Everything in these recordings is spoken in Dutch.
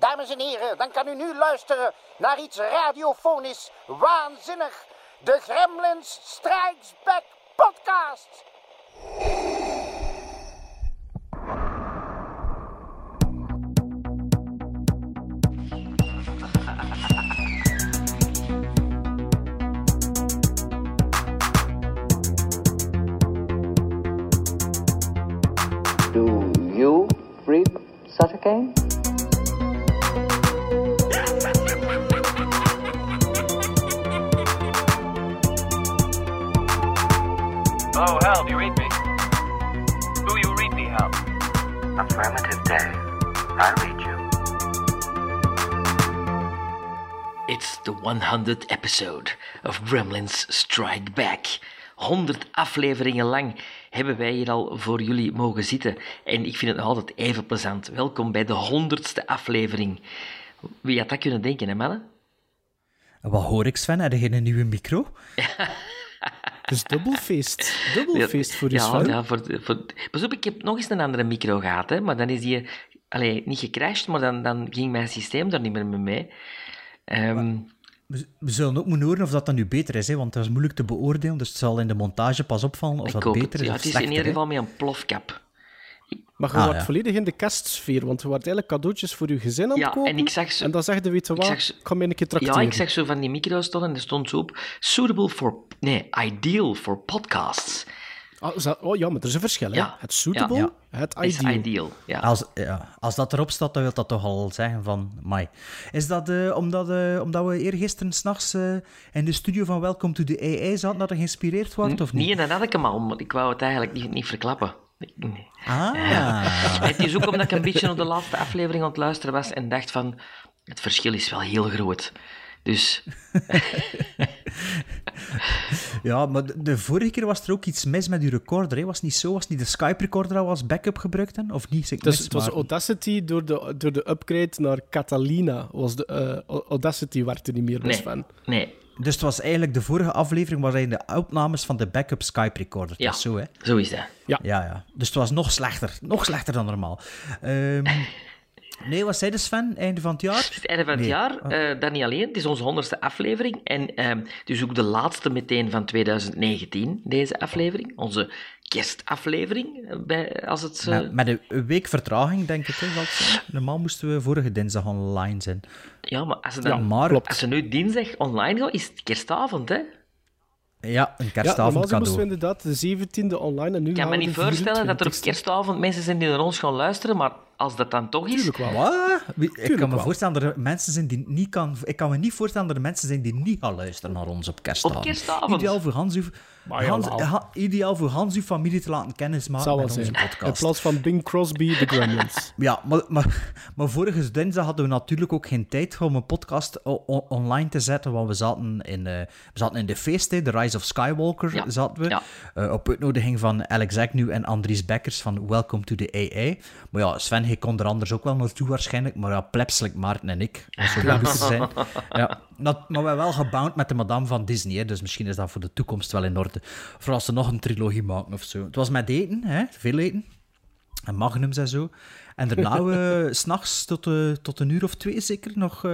Dames en heren, dan kan u nu luisteren naar iets radiofonisch waanzinnig. De Gremlins Strikes Back podcast. Do you read such a? 100 episode of Gremlins Strike Back. 100 afleveringen lang hebben wij hier al voor jullie mogen zitten. En ik vind het nog altijd even plezant. Welkom bij de 100ste aflevering. Wie had dat kunnen denken, hè mannen? Wat hoor ik, Sven? Heb je een nieuwe micro? Dus dubbel feest. Dubbel feest voor je ja, ja, voor, voor... Pas ik heb nog eens een andere micro gehad, hè, maar dan is die allee, niet gecrashed, maar dan, dan ging mijn systeem daar niet meer mee. Um, we, we zullen ook moeten horen of dat dan nu beter is, hè, want dat is moeilijk te beoordelen. Dus het zal in de montage pas opvallen of ik dat beter het. is Ja, of het is in ieder geval met een plofkap. Maar je Ah, wordt ja. volledig in de kerstsfeer, want je wordt eigenlijk cadeautjes voor je gezin aan het Ja, kopen. en ik zag zo- En dan zeg je, weet je ik wat, ik ga mij een keer Ja, tracteren. ik zag zo van die micro's en er stond zo op... Suitable for... Nee, ideal for podcasts. Ah, is dat- oh ja, maar er is een verschil, hè. Ja. Het suitable, Ja. het Is ideal. Als, ja, als dat erop staat, dan wil dat toch al zeggen van... Mai. Is dat eh, omdat, eh, omdat we eergisteren s'nachts eh in de studio van Welcome to the AI zaten, dat er geïnspireerd wordt, of niet? Nee, dan had ik hem al, maar ik wou het eigenlijk niet, niet verklappen. Ik- nee. Ah. Het is ook omdat ik een beetje op de laatste aflevering aan het luisteren was en dacht van... Het verschil is wel heel groot. Dus Ja, maar de, de vorige keer was er ook iets mis met uw recorder. Hè? Was het niet zo? Was het niet de Skype-recorder al als backup gebruikt? Hè? Of niet? Ik Dus het was Audacity door de, door de upgrade naar Catalina. Was de, eh, Audacity werkte niet meer, dus nee, van. nee, Dus het was eigenlijk de vorige aflevering was eigenlijk de opnames van de backup Skype-recorder. Ja. Dat is zo, hè? zo is dat. Ja, ja. Dus het was nog slechter. Nog slechter dan normaal. Ehm, nee, wat zei de Sven? Einde van het jaar? Het einde van het Nee. jaar, eh dat niet alleen. Het is onze honderdste aflevering. En ehm dus ook de laatste meteen van 2019, deze aflevering. Onze kerstaflevering, eh, bij, als het... eh, Met, met een week vertraging, denk ik. Hè. Normaal moesten we vorige dinsdag online zijn. ja, maar als ze, dan, Ja, maar- klopt. als ze nu dinsdag online gaan, is het kerstavond, hè? Ja, een Ja, kerstavond normaal moesten we cadeau. inderdaad de 17e online en nu Ik kan me niet voorstellen dat er op 24e. kerstavond mensen zijn die naar ons gaan luisteren, maar als dat dan toch is... Tuurlijk wel. Wat? Wie- Ik Tuurlijk kan me wel. voorstellen dat er mensen zijn die niet kan... Ik kan me niet voorstellen dat er mensen zijn die niet gaan luisteren naar ons op kerstavond. Op kerstavond? Ideaal voor Hans, Maar Hans, ha- ideaal voor Hans uw familie te laten kennismaken met onze zijn. In podcast. plaats van Bing Crosby, The Gremlins. Ja, maar, maar, maar vorige dinsdag hadden we natuurlijk ook geen tijd om een podcast online te zetten, want we zaten in, eh, we zaten in de feest, hè, The Rise of Skywalker Ja, zaten we, ja. Eh, op uitnodiging van Alex Agnew en Andries Bekkers van Welcome to the AA. Maar ja, Sven, hij kon er anders ook wel naartoe waarschijnlijk, maar ja, plebselijk Maarten en ik, als we logisch zijn. Ja, maar we hebben wel gebound met de madame van Disney, hè, dus misschien is dat voor de toekomst wel in orde. Voor als ze nog een trilogie maken of zo. Het was met eten, hè, veel eten. En magnums en zo. En daarna, we s s'nachts tot, eh, tot een uur of twee zeker nog... eh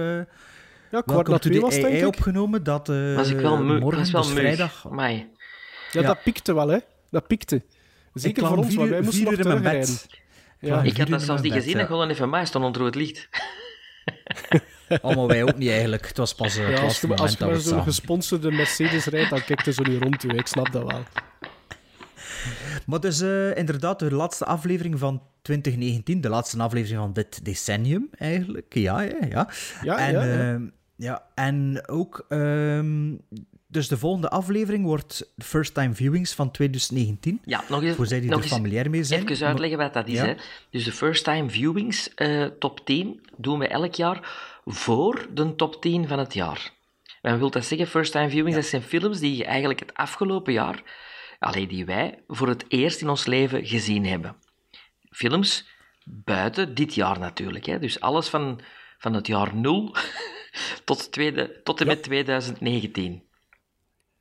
Ja, kwart Welcome na to twee was denk ik. opgenomen. Dat eh, Was ik wel moe, morgen, was wel dus vrijdag... Amai. Ja, Ja. dat pikte wel, hè. Dat pikte. Zeker voor ons, vier want wij moesten nog uur in mijn terugrijden. bed. Ja. Ik had dat zelfs niet gezien, dat gewoon even mij stond onder het licht. Oh, maar wij ook niet eigenlijk. Het was pas eh, het Ja, als als je maar zo'n gesponsorde Mercedes rijdt, dan kijkt er zo niet rond toe. Ik snap dat wel. Maar dus eh, inderdaad, de laatste aflevering van 2019, de laatste aflevering van dit decennium eigenlijk. Ja, ja, ja. Ja, en, ja, ja. ehm, ja, en ook... ehm, dus de volgende aflevering wordt First Time Viewings van 2019. Ja, nog eens, Voor zij die nog er familiair mee zijn. Even uitleggen wat dat is. Ja. Hè. Dus de first time viewings, eh, top 10, doen we elk jaar voor de top 10 van het jaar. En wil dat zeggen? First time viewings, dat zijn films die eigenlijk het afgelopen jaar, alleen die wij voor het eerst in ons leven gezien hebben. Films buiten dit jaar natuurlijk. Hè. Dus alles van, van het jaar 0 tot, tweede, tot en met 2019.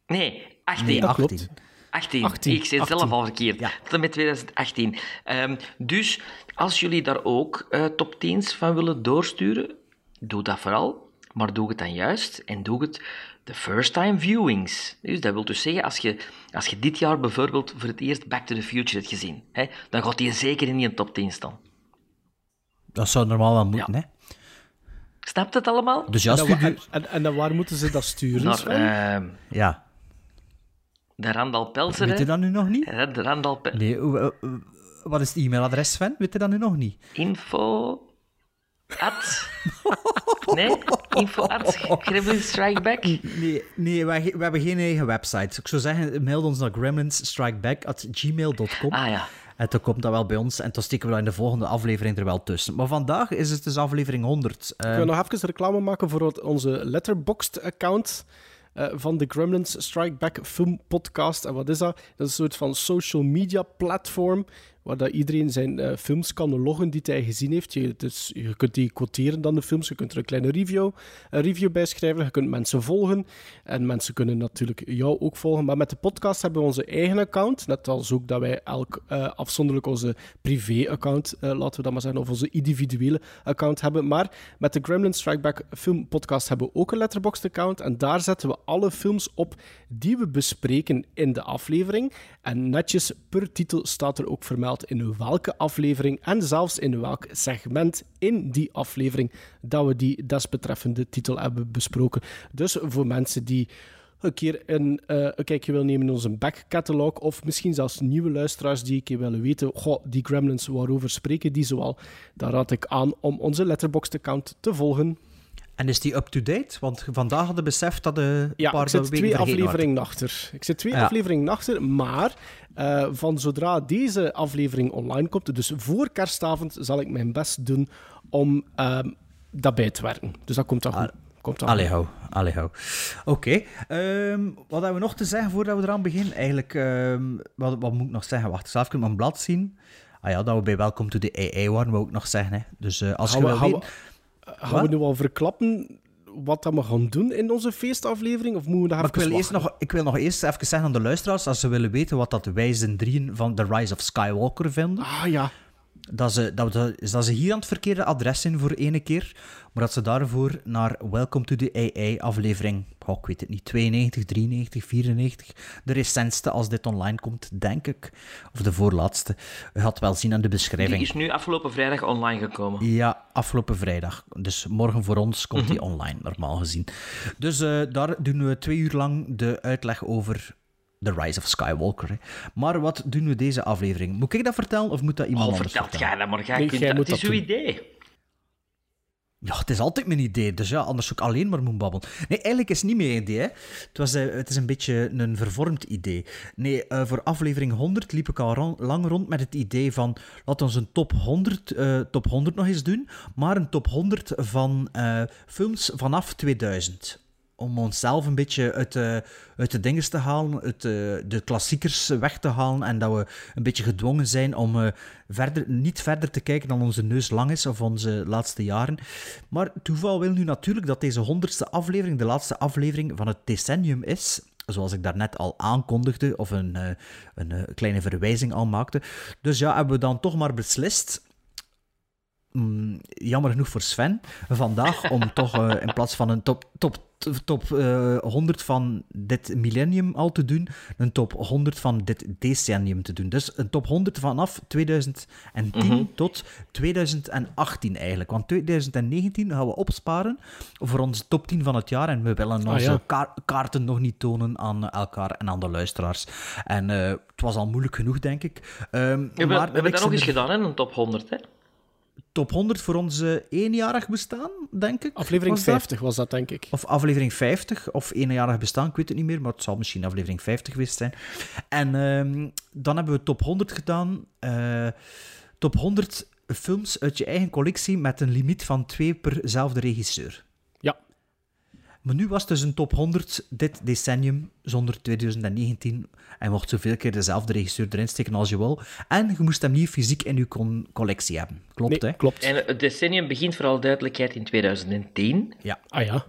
Nee, 18. Nee, dat 18. klopt. 18. 18. 18, Ik zei 18. zelf al verkeerd. Ja. Tot en met 2018. Ehm, dus als jullie daar ook eh, top 10's van willen doorsturen, doe dat vooral. Maar doe het dan juist en doe het de first time viewings. Dus dat wil dus zeggen, als je, als je dit jaar bijvoorbeeld voor het eerst Back to the Future hebt gezien, hè, dan gaat die zeker in die top 10 staan. Dat zou normaal wel moeten, hè. Snapt het allemaal? Dus ja, En, je- en, en, en dan waar moeten ze dat sturen, Naar ehm, Ja. de Randal Pelser. Weet je dat nu nog niet? Hè, De Randal Pelser. Nee, wat is het e-mailadres, Sven? Weet je dat nu nog niet? Info. At. Nee? Info at Gremlin Strike Back. Nee, nee wij, we hebben geen eigen website. Ik zou zeggen, mail ons naar gremlinsstrikeback.gmail.com. Ah ja. En dan komt dat wel bij ons en dan steken we dat in de volgende aflevering er wel tussen. Maar vandaag is het dus aflevering 100. Eh, Ik wil nog even reclame maken voor onze Letterboxd-account eh, van de Gremlins Strike Back Film Podcast. En wat is dat? Dat is een soort van social media platform waar dat iedereen zijn eh, films kan loggen die hij gezien heeft. Je, dus, je kunt die quoteren dan de films, je kunt er een kleine review, een review bij schrijven, je kunt mensen volgen en mensen kunnen natuurlijk jou ook volgen. Maar met de podcast hebben we onze eigen account, net als ook dat wij elk eh, afzonderlijk onze privé-account, eh, laten we dat maar zeggen, of onze individuele account hebben. Maar met de Gremlin Strike Back Film Podcast hebben we ook een Letterboxd account en daar zetten we alle films op die we bespreken in de aflevering. En netjes per titel staat er ook vermeld in welke aflevering en zelfs in welk segment in die aflevering dat we die desbetreffende titel hebben besproken. Dus voor mensen die een keer een, eh, kijkje willen nemen in onze backcatalog, of misschien zelfs nieuwe luisteraars die een keer willen weten, goh, die gremlins, waarover spreken die zoal, dan raad ik aan om onze Letterboxd-account te volgen. En is die up-to-date? Want vandaag hadden we beseft dat de Ja, paar ik zit twee afleveringen achter. Ik zit twee Ja. afleveringen achter, maar eh, van zodra deze aflevering online komt, dus voor kerstavond, zal ik mijn best doen om ehm, dat bij te werken. Dus dat komt dan goed. Komt dan Allee, hou. Allee, hou. Oké. ehm, wat hebben we nog te zeggen voordat we eraan beginnen? Eigenlijk, ehm, wat, wat moet ik nog zeggen? Wacht, zelf kun je mijn blad zien. Ah ja, dat we bij Welcome to the AA waren, wou ik nog zeggen. Hè. Dus eh, als je we, gaan, we, nu al verklappen wat dat we gaan doen in onze feestaflevering? Of moeten we daar Maar ik wil, eerst nog, ik wil nog eerst even zeggen aan de luisteraars, als ze willen weten wat dat wij zijn drieën van The Rise of Skywalker vinden, Ah ja, dat ze, dat, we- is dat ze hier aan het verkeerde adres zijn voor ene keer, maar dat ze daarvoor naar Welcome to the AA aflevering, oh, ik weet het niet, 92, 93, 94, de recentste als dit online komt, denk ik, of de voorlaatste. U gaat wel zien aan de Die beschrijving. is nu afgelopen vrijdag online gekomen. Ja, afgelopen vrijdag. Dus morgen voor ons komt die online, normaal gezien. Dus eh, daar doen we twee uur lang de uitleg over The Rise of Skywalker. hè. Maar wat doen we deze aflevering? Moet ik dat vertellen of moet dat iemand Al anders vertelt vertellen? jij dat, maar jij Nee, kunt jij dat. moet Het is uw idee. Ja, het is altijd mijn idee, dus ja, anders zou ik alleen maar moeten babbelen. Nee, eigenlijk is het niet mijn idee. Hè. Het, was, eh, het is een beetje een vervormd idee. Nee, eh, voor aflevering 100 liep ik al ron- lang rond met het idee van... Laten we een top 100, eh, top 100 nog eens doen, maar een top 100 van eh, films vanaf 2000. Om onszelf een beetje uit de, uit de dinges te halen, de, de klassiekers weg te halen. En dat we een beetje gedwongen zijn om eh, verder, niet verder te kijken dan onze neus lang is of onze laatste jaren. Maar toeval wil nu natuurlijk dat deze honderdste aflevering de laatste aflevering van het decennium is. Zoals ik daarnet al aankondigde, of een, eh, een eh, kleine verwijzing al maakte. Dus ja, hebben we dan toch maar beslist mm, jammer genoeg voor Sven, vandaag om toch in plaats van een top, top, top eh, 100 van dit millennium al te doen, een top 100 van dit decennium te doen. Dus een top 100 vanaf 2010 tot 2018 eigenlijk. Want 2019 gaan we opsparen voor onze top 10 van het jaar en we willen onze ja. ka- kaarten nog niet tonen aan elkaar en aan de luisteraars. En eh, het was al moeilijk genoeg, denk ik. Ehm, We hebben, we hebben dat nog eens gedaan, hè, een top 100. Hè? Top 100 voor onze eenjarig bestaan, denk ik. aflevering was dat? 50 was dat, denk ik. Of aflevering 50, of eenjarig bestaan, ik weet het niet meer, maar het zal misschien aflevering 50 geweest zijn. En ehm, dan hebben we top 100 gedaan. eh, top 100 films uit je eigen collectie met een limiet van twee perzelfde regisseur. Maar nu was het dus een top 100 dit decennium, zonder 2019. En mocht zoveel keer dezelfde regisseur erin steken als je wil. En je moest hem niet fysiek in je con- collectie hebben. Klopt, Nee, hè? klopt. En het decennium begint voor alle duidelijkheid in 2010. Ja. Ah ja.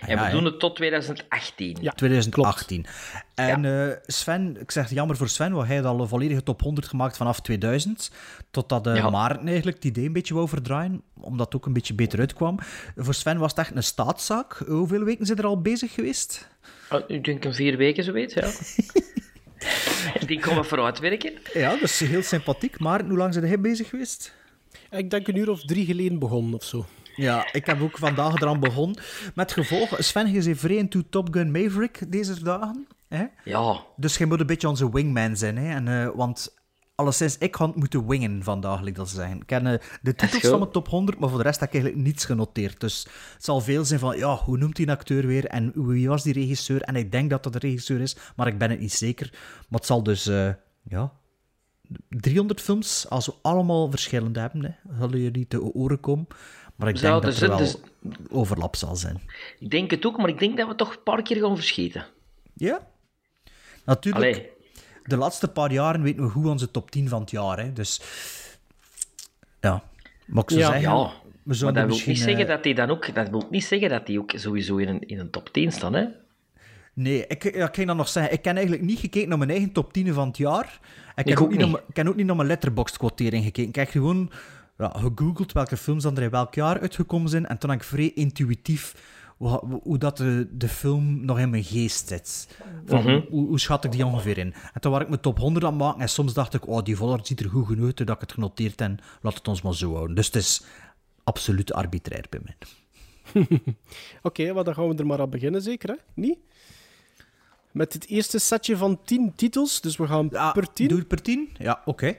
Ja. En we ja, doen hè. het tot 2018. Ja. 2018. En eh, Sven, ik zeg jammer voor Sven, want hij had al een volledige top 100 gemaakt vanaf 2000. Totdat de Ja. Maarten eigenlijk het idee een beetje wou verdraaien, omdat het ook een beetje beter uitkwam. Voor Sven was het echt een staatszaak. Hoeveel weken zijn er al bezig geweest? Oh, ik denk een vier weken, zoiets, ja. Die komen vooruitwerken. Ja, dat is heel sympathiek. Maarten, hoe lang zijn hij bezig geweest? Ik denk een uur of drie geleden begonnen of zo. Ja, ik heb ook vandaag eraan begonnen. Met gevolg, Sven, je is vrij into Top Gun Maverick deze dagen. Hè? Ja, Dus je moet een beetje onze wingman zijn. Hè? En, eh, want alleszins, ik het moeten wingen vandaag, ik dat zeggen. Ik ken eh, de titels van mijn top 100, maar voor de rest heb ik eigenlijk niets genoteerd. Dus het zal veel zijn van, ja, hoe noemt die acteur weer? En wie was die regisseur? En ik denk dat dat de regisseur is, maar ik ben het niet zeker. Maar het zal dus, eh, ja... 300 films, als we allemaal verschillende hebben, hè, zullen jullie te oren komen. Maar ik denk dat er wel zin- overlap zal zijn. ik denk het ook, maar ik denk dat we toch een paar keer gaan verschieten. Ja? Natuurlijk, Allee, de laatste paar jaren weten we goed onze top 10 van het jaar. Hè? Dus ja, maar ik Ja. zeggen, ja. Maar dat wil misschien... niet zeggen eh, dat die dan ook... Dat wil niet zeggen dat die ook sowieso in een, in een top 10 staan, hè. Nee, ik, ja, ik ging dan nog zeggen, ik heb eigenlijk niet gekeken naar mijn eigen top 10 van het jaar. Ik, Ik heb ook niet. niet. Naar, mijn- ik heb ook niet naar mijn letterboxd-quotering gekeken. Ik heb gewoon ja, gegoogeld welke films dan er in welk jaar uitgekomen zijn. En toen heb ik vrij intuïtief hoe, dat de, de film nog in mijn geest zit. Van, Mhm. hoe, hoe schat ik die ongeveer in? En toen was ik mijn top 100 aan het maken. En soms dacht ik, oh, die Vollard ziet er goed genoeg uit dat ik het genoteerd heb. Laat het ons maar zo houden. Dus het is absoluut arbitrair bij mij. Oké, maar dan gaan we er maar aan beginnen, zeker, hè? Niet? Met het eerste setje van 10 titels, dus we gaan Ja, per 10. Doe het per 10? Ja, oké.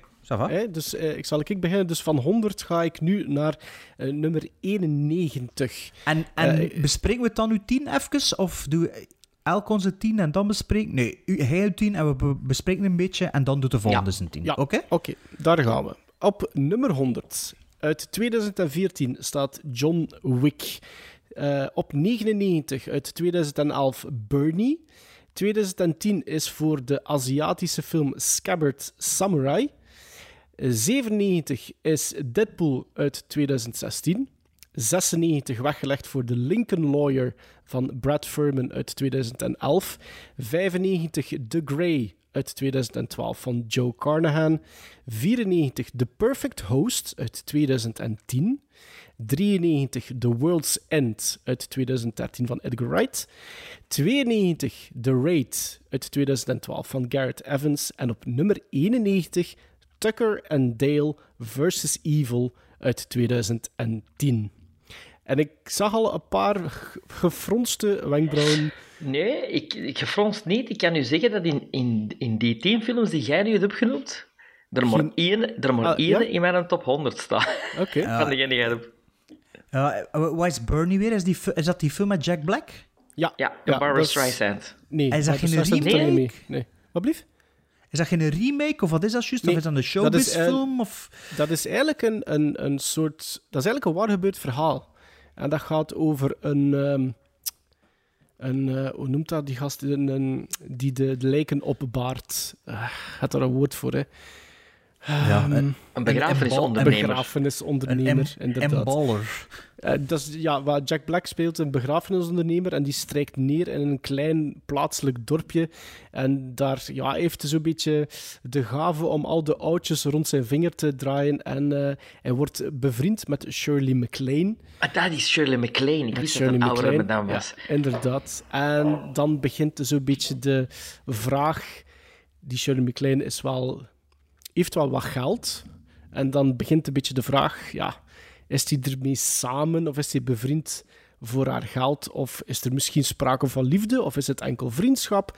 Dus eh, ik zal ik beginnen. Dus van 100 ga ik nu naar eh, nummer 91. En, en Eh, bespreken we het dan nu tien even? Of doen we elk onze tien en dan bespreken? Nee, u, hij uw tien en we be- bespreken een beetje en dan doet de volgende Ja. zijn tien. Ja, Oké? Oké, daar gaan we. Op nummer 100 uit 2014 staat John Wick. Eh, op 99 uit 2011 Bernie. 2010 is voor de Aziatische film Scabbard Samurai. Eh, 97 is Deadpool uit 2016. 96 weggelegd voor The Lincoln Lawyer van Brad Furman uit 2011. 95 The Grey uit 2012 van Joe Carnahan. 94 The Perfect Host uit 2010. 93 The World's End uit 2013 van Edgar Wright. 92 The Raid uit 2012 van Garrett Evans. En op nummer 91 Tucker and Dale vs. Evil uit 2010. En ik zag al een paar gefronste wenkbrauwen. Nee, ik, ik gefronst niet. Ik kan u zeggen dat in, in, in die tien films die jij nu hebt opgenoemd, er maar Geen- één, er maar Ah, één ja? in mijn top 100 staat. Oké. Van degene die jij hebt. Ja, eh, wat is Bernie weer? Is, die, is dat die film met Jack Black? Ja, Ja, de Barbara dat is- Streisand. Nee, Is dat geen remake? Nee. Wat blieft? Is dat geen remake of wat is dat juist? Nee, of is dat een eh, showbiz-film? Of... Dat is eigenlijk een, een, een soort... Dat is eigenlijk een waar gebeurd verhaal. En dat gaat over een... ehm, een eh, hoe noemt dat, die gast een, een- die de, de lijken opbaart? Uh, had daar een woord voor, hè? Ja, Ehm, een, Een begrafenisondernemer. begrafenisondernemer, een inderdaad. dat is, ja, waar Jack Black speelt een begrafenisondernemer en die strijkt neer in een klein plaatselijk dorpje. En daar ja, heeft hij zo'n beetje de gave om al de oudjes rond zijn vinger te draaien. En eh, hij wordt bevriend met Shirley MacLaine. Ah, dat is Shirley MacLaine. Ik Met wist dat het een oudere madame was. Ja, inderdaad. En dan begint zo'n beetje de vraag... Die Shirley MacLaine is wel, heeft wel wat geld. En dan begint een beetje de vraag... Ja, is hij ermee samen of is hij bevriend voor haar geld? Of is er misschien sprake van liefde? Of is het enkel vriendschap?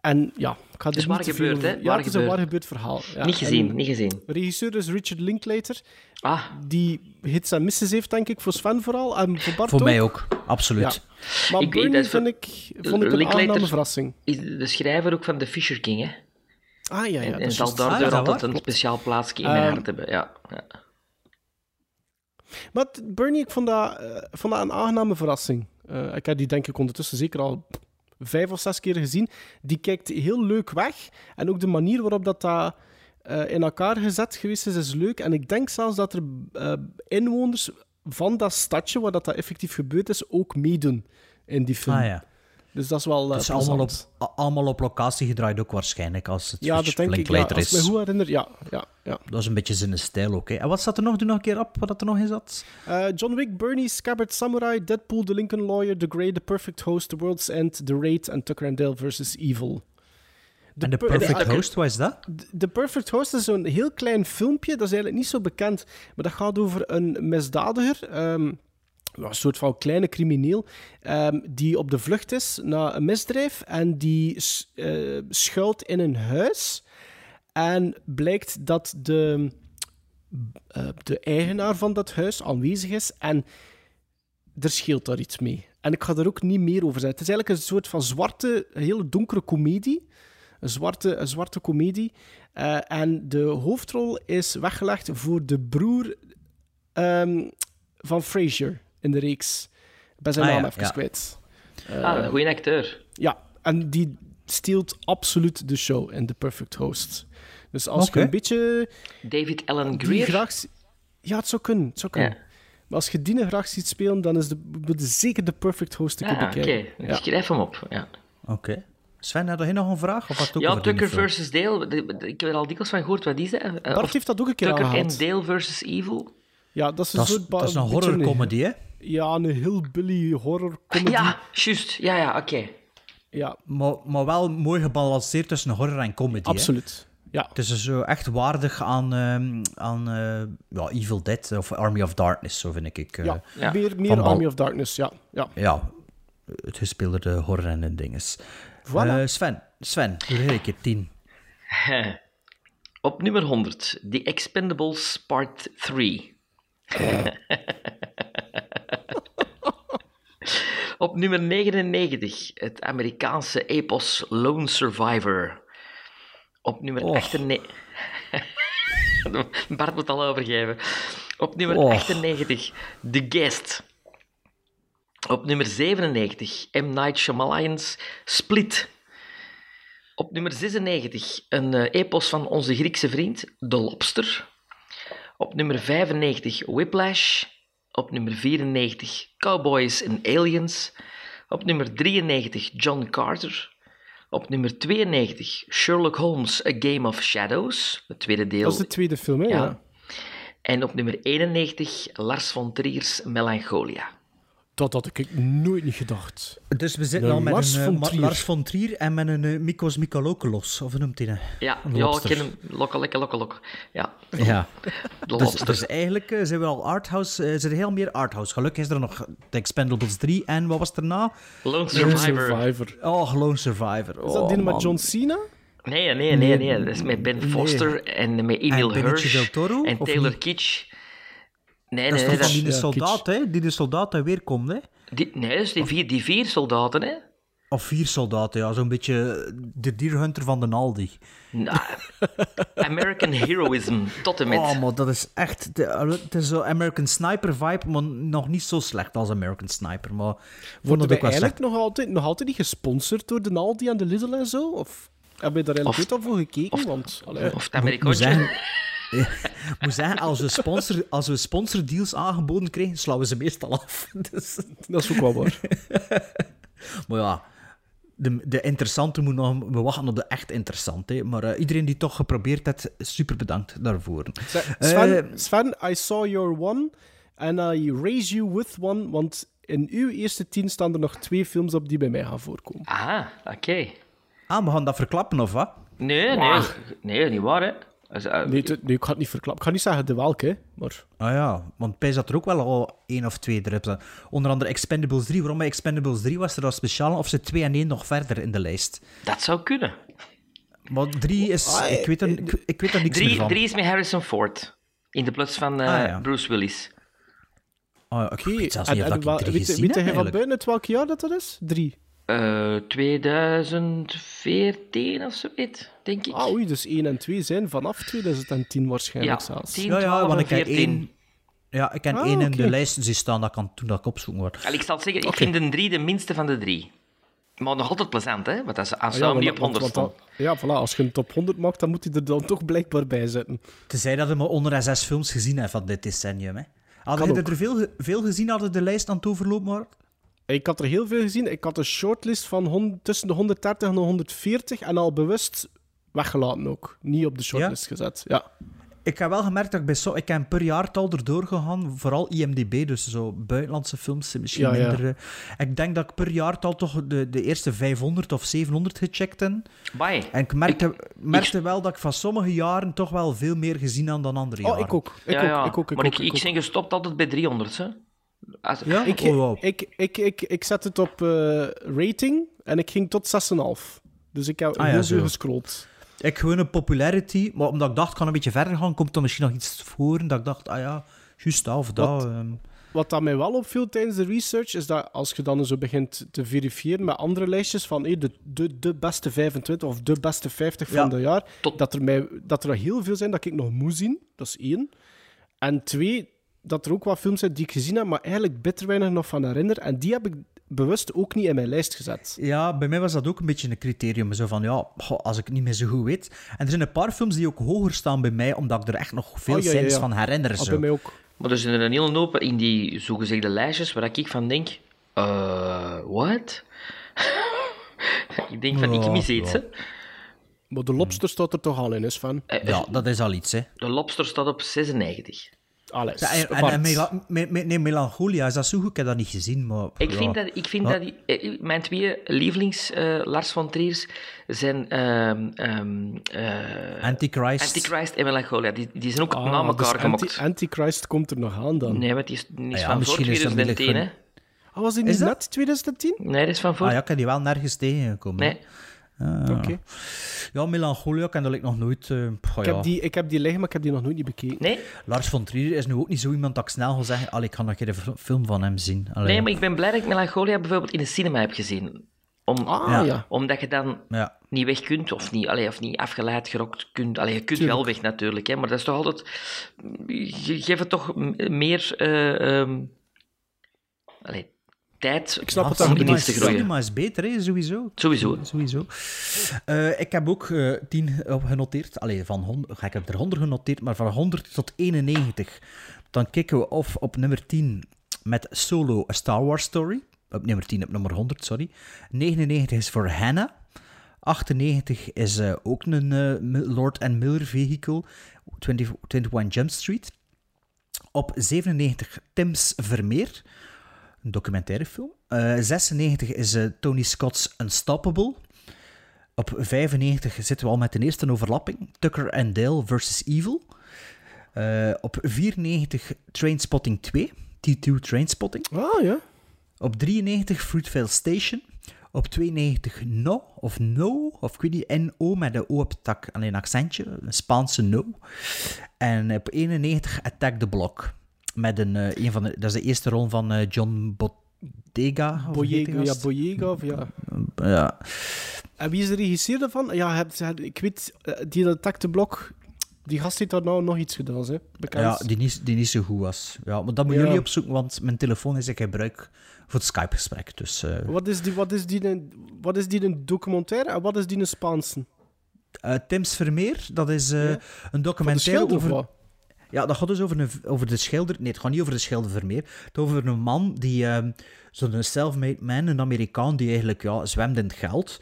En ja, ik ga er is waar niet te veel gebeurd, over- hè? Ja, Waar het is een waar gebeurd verhaal. Ja, niet gezien, en niet gezien. Regisseur is Richard Linklater, Ah, die hits en misses heeft, denk ik, voor Sven vooral. En voor Bart Voor ook. mij ook, absoluut. Ja. Maar Ik Bernie vind ik, vond ik een Linklater- aangename verrassing. is de schrijver ook van The Fisher King, hè? Ah ja, ja. en zal daardoor Ah, altijd waar? een speciaal plaatsje in mijn hart hebben. Ja, ja. Maar Bernie, ik vond dat, eh, vond dat een aangename verrassing. Eh, ik heb die denk ik ondertussen zeker al vijf of zes keer gezien. Die kijkt heel leuk weg. En ook de manier waarop dat, dat eh, in elkaar gezet geweest is, is leuk. En ik denk zelfs dat er eh, inwoners van dat stadje waar dat, dat effectief gebeurd is, ook meedoen in die film. Ah ja. Dus dat is wel. eh, Dat is allemaal op, allemaal op locatie gedraaid ook waarschijnlijk, als het Ja, dat denk ik. Ja, als is. goed herinner, ja. ja, ja. Dat is een beetje zijn stijl ook. hè. En wat zat er nog? Doe nog een keer op wat er nog in zat. Eh, John Wick, Bernie, Scabbard Samurai, Deadpool, The Lincoln Lawyer, The Grey, The Perfect Host, The World's End, The Raid en Tucker and Dale vs. Evil. en per- Perfect de- Host, wat is dat? The Perfect Host is zo'n heel klein filmpje, dat is eigenlijk niet zo bekend, maar dat gaat over een misdadiger, ehm, een soort van kleine crimineel, ehm, die op de vlucht is na een misdrijf en die eh, schuilt in een huis. En blijkt dat de, eh, de eigenaar van dat huis aanwezig is en er scheelt daar iets mee. En ik ga er ook niet meer over zeggen. Het is eigenlijk een soort van zwarte, hele donkere komedie. Een zwarte, een zwarte komedie. Eh, en de hoofdrol is weggelegd voor de broer ehm, van Frasier in de reeks. Ik ben zijn Ah, naam ja, even ja. kwijt. Ah, een goede acteur. Ja, en die steelt absoluut de show in The Perfect Host. Dus als je een beetje David Allen Greer. graag... Ja, het zou kunnen. Het zou kunnen. Ja. Maar als je die graag ziet spelen, dan is de, zeker The Perfect Host een keer Ah, oké. bekijken. Ik Ja. schrijf hem op. Ja, Oké. Sven, had je nog een vraag? Of had ja Tucker versus Dale. de- de- Ik heb er al dikwijls van gehoord wat die zijn. Eh, Bart of heeft dat ook een keer Tucker en. Dale versus Evil. Ja, dat is een Dat is, soort... dat is een horrorcomedy, hè? Ja, een hillbilly horror comedy. Ja, juist. Ja, ja, oké. Ja, Maar, maar wel mooi gebalanceerd tussen horror en comedy. hè. absoluut. Ja. Het is zo echt waardig aan, ehm, aan eh, ja, Evil Dead of Army of Darkness, zo vind ik. eh. ja. ja. Meer, meer Van Army of Darkness, ja. ja. ja, het gespeelde horror en dinges. Voilà. Eh, Sven, Sven, een keer tien. Op nummer 100, The Expendables Part 3. Op nummer 99, het Amerikaanse epos Lone Survivor. Op nummer Och. 98... Bart moet al overgeven. Op nummer Och. 98, The Guest. Op nummer 97, M. Night Shyamalan's Split. Op nummer 96, een eh, epos van onze Griekse vriend, The Lobster. Op nummer 95, Whiplash. Op nummer 94, Cowboys and Aliens. Op nummer 93, John Carter. Op nummer 92, Sherlock Holmes, A Game of Shadows. Het tweede deel. Dat is de tweede film, hè? Ja. ja. En op nummer 91, Lars von Trier's Melancholia. Dat had ik nooit niet gedacht. Dus we zitten al met Lars een eh, von Ma- Trier. Lars von Trier en met een uh, Mikos Mikalokolos, of noemt hij dat? Ja, Een ja ik ken hem. Lokke, lekke, lokke, lok. Ja, Ja. Dus, dus eigenlijk eh, zijn we al arthouse, eh, zijn er heel meer arthouse. Gelukkig is er nog The Expendables 3 en wat was er na? Lone Survivor. Survivor. Oh, Lone Survivor. Is dat oh, die met. John Cena? Nee, nee, nee, nee. Dat is met Ben Foster en met Emil En Hirsch del Toro, en Taylor? Kitsch. Nee, Dat is nee, toch dat van die Ja, soldaat, hè? Die de soldaat dat weer komt, hè? die, nee, dat is die vier, die vier soldaten, hè? Of vier soldaten, ja. Zo'n beetje de dierhunter van de Aldi. Nou, American heroism, tot en met. Oh, maar dat is echt... de- Het is zo American Sniper vibe, maar nog niet zo slecht als American Sniper. Maar Worden slecht. eigenlijk nog altijd, nog altijd niet gesponsord door de Aldi en de Lidl en zo? Of hebben we daar eigenlijk Of- ooit al voor gekeken? Want, allee, of het moet zeggen, als we, sponsor, als we sponsordeals aangeboden krijgen, slaan we ze meestal af. Dus, dat is ook wel waar. maar ja, de, de interessante moet nog... We wachten op de echt interessante. Maar eh, iedereen die toch geprobeerd heeft, super bedankt daarvoor. Sven, Eh, Sven, I saw your one and I raise you with one, want in uw eerste tien staan er nog twee films op die bij mij gaan voorkomen. Ah, oké. Ah, we gaan dat verklappen, of wat? Nee, nee, nee, niet waar, hè? Eh, nee, te, nee, ik ga het niet verklappen. Ik ga niet zeggen de welke, maar... Ah ja, want Pijs had er ook wel al één of twee drips aan. Onder andere Expendables 3. Waarom bij Expendables 3 was er dan speciaal? Of ze 2 en 1 nog verder in de lijst? Dat zou kunnen. Maar 3 is... Oh, ik, weet er, ik, ik weet er niks drie, meer van. 3 is met Harrison Ford. In de plaats van uh, ah, ja. Bruce Willis. Ah ja, oké. Okay. Ik weet zelfs niet en, en, wat, Weet, weet van buiten het welk jaar dat dat is? 3 eh 2014 of zoiets, denk ik. Ah, oei, dus 1 en 2 zijn vanaf 2010 waarschijnlijk ja, 10, 12, ja, ja, want ik heb 1. Ja, ik ken ah, één in de lijsten zien staan, dat kan toen dat ik opzoeken word. Ik zal zeggen, ik vind de drie de minste van de drie. Maar nog altijd plezant, hè? Ah, want als, ze ah, ja, niet op 100 stond. Ja, voilà, als je een top 100 maakt, dan moet hij er dan toch blijkbaar bij zitten. Tenzij dat we maar 106 films gezien hebben van dit decennium, hè? Hadden er veel, veel gezien, hadden de lijst aan het overlopen? Ik had er heel veel gezien. Ik had een shortlist van tussen de 130 en de 140 en al bewust weggelaten ook. Niet op de shortlist gezet. Ja. Ik heb wel gemerkt dat ik bij so ik heb per jaartal erdoor gegaan, vooral IMDb, dus zo buitenlandse films misschien Ja, minder. eh. Ik denk dat ik per jaartal toch de, de eerste 500 of 700 gecheckt heb. Bye. En ik merkte, merkte wel dat ik van sommige jaren toch wel veel meer gezien had dan andere Oh, jaren. ik ook. Ik ja, ook. ja. Ik ook. Ik maar ook. ik, ik ben gestopt altijd bij 300, hè. Als, Ja? Ik, Oh, wow. ik, ik, ik, ik zet het op eh, rating en ik ging tot 6,5. Dus ik heb Ah, heel zo. veel gescrolld. Ik gewoon een popularity, maar omdat ik dacht, ik kan een beetje verder gaan, komt er misschien nog iets voor. Dat ik dacht, ah ja, juist dat of dat. Wat? ehm. Wat dat mij wel opviel tijdens de research, is dat als je dan zo begint te verifiëren met andere lijstjes van hé, de, de, de beste 25 of de beste 50 van Ja. het jaar, Tot- dat, er mij, dat er heel veel zijn dat ik nog moet zien. Dat is één. En twee, dat er ook wat films zijn die ik gezien heb, maar eigenlijk bitter weinig nog van herinner. En die heb ik bewust ook niet in mijn lijst gezet. Ja, bij mij was dat ook een beetje een criterium. Zo van, ja, goh, als ik het niet meer zo goed weet. En er zijn een paar films die ook hoger staan bij mij, omdat ik er echt nog veel Oh, ja, ja, scènes ja. van herinner. Ah, Zo. bij mij ook. Maar er zijn er een hele hoop in die zogezegde lijstjes waar ik van denk... eh what? ik denk van, ik mis iets, hè. Maar de lobster staat er toch al in, is van. Eh, Ja, dat is al iets, hè. De lobster staat op 96. Allee, Ja, en, en, apart. en Mela- me- me- nee, Melancholia, is dat zo goed? Ik heb dat niet gezien, maar... Ik ja. vind dat, ik vind Ja. dat die- eh, mijn twee lievelings eh, Lars von Triers zijn ehm ehm eh, Antichrist. Antichrist en Melancholia. Die, die zijn ook Ah, na dus elkaar Anti- gemokt. Antichrist komt er nog aan dan. Nee, maar die is, is Ah ja, van voor misschien is dat 2010, hè. Ah, was die Is niet dat? net 2010? Nee, dat is van voor... Ah ja, ik heb die wel nergens tegengekomen. Nee. Oké. Ja, Melancholia ken dat ik nog nooit... eh, pff, Ik, ja. heb die, ik heb die liggen, maar ik heb die nog nooit niet bekeken. Nee? Lars von Trier is nu ook niet zo iemand dat ik snel ga zeggen... Allee, ik ga nog een keer een f- film van hem zien. Allee. nee, maar ik ben blij dat ik Melancholia bijvoorbeeld in de cinema heb gezien. Om, Ah, Ja. ja. Omdat je dan Ja. niet weg kunt, of niet, allee, of niet afgeleid gerokt kunt. Allee, je kunt Tuurlijk. wel weg natuurlijk, hè, maar dat is toch altijd... Je geeft het toch meer... eh, ehm, allee, tijd Ik snap Ah, het om cinema in iets te is- groeien. Cinema is beter, hè, sowieso. Sowieso. Sowieso. Eh, ik heb ook eh 10 op genoteerd. Allee, van 100, ik heb er 100 genoteerd, maar van 100 tot 91. Dan kijken we of op nummer 10 met Solo A Star Wars Story. Op nummer 10, op nummer 100, sorry. 99 is voor Hannah. 98 is eh, ook een eh, Lord and Miller vehicle. 20, 21 Jump Street. Op 97 Tim's Vermeer. Een documentaire film. Eh, 96 is eh, Tony Scott's Unstoppable. Op 95 zitten we al met de eerste overlapping. Tucker and Dale versus Evil. Eh, op 94 Trainspotting 2. T2 Trainspotting. Ah, ja. Op 93 Fruitvale Station. Op 92 No, of No, of ik weet niet, N-O met de O op tak, alleen een accentje, een Spaanse No. En op 91 Attack the Block. Met een, eh, een van de, dat is de eerste rol van eh, John Bottega. of Boyega, ja? Boyega, of ja. ja. En wie is de regisseur daarvan? Ja, hebt- ik weet, eh, die dat Block, die gast heeft daar nou nog iets gedaan, hè? Bekend. Ja, die niet, die niet zo goed was. Ja, maar dat moeten Ja. jullie opzoeken, want mijn telefoon is ik gebruik voor het Skype-gesprek. Dus Wat is die, wat is die, een, wat is die een documentaire en wat is die een Spaanse? Tim's Vermeer, dat is Ja. een documentaire over... Ja, dat gaat dus over, een, over de schilder... Nee, het gaat niet over de schilder Vermeer. Het gaat over een man die... ehm Zo'n self-made man, een Amerikaan die eigenlijk ja, zwemt in het geld.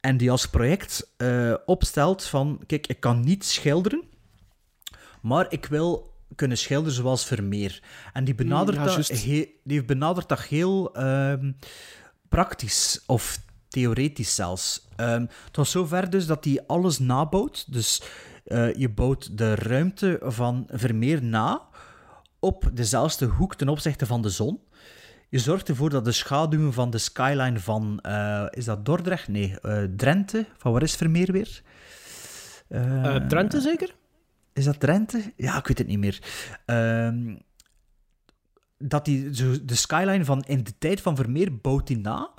En die als project eh, opstelt van... Kijk, ik kan niet schilderen, maar ik wil kunnen schilderen zoals Vermeer. En die benadert, ja, dat, he- die benadert dat heel ehm, praktisch of theoretisch zelfs. Het was zover dus dat hij alles nabouwt. Dus eh, je bouwt de ruimte van Vermeer na op dezelfde hoek ten opzichte van de zon. Je zorgt ervoor dat de schaduwen van de skyline van... eh, is dat Dordrecht? Nee, eh, Drenthe. Van waar is Vermeer weer? Drenthe zeker? is dat Drenthe? Ja, ik weet het niet meer. Ehm, dat die, de skyline van in de tijd van Vermeer bouwt hij na,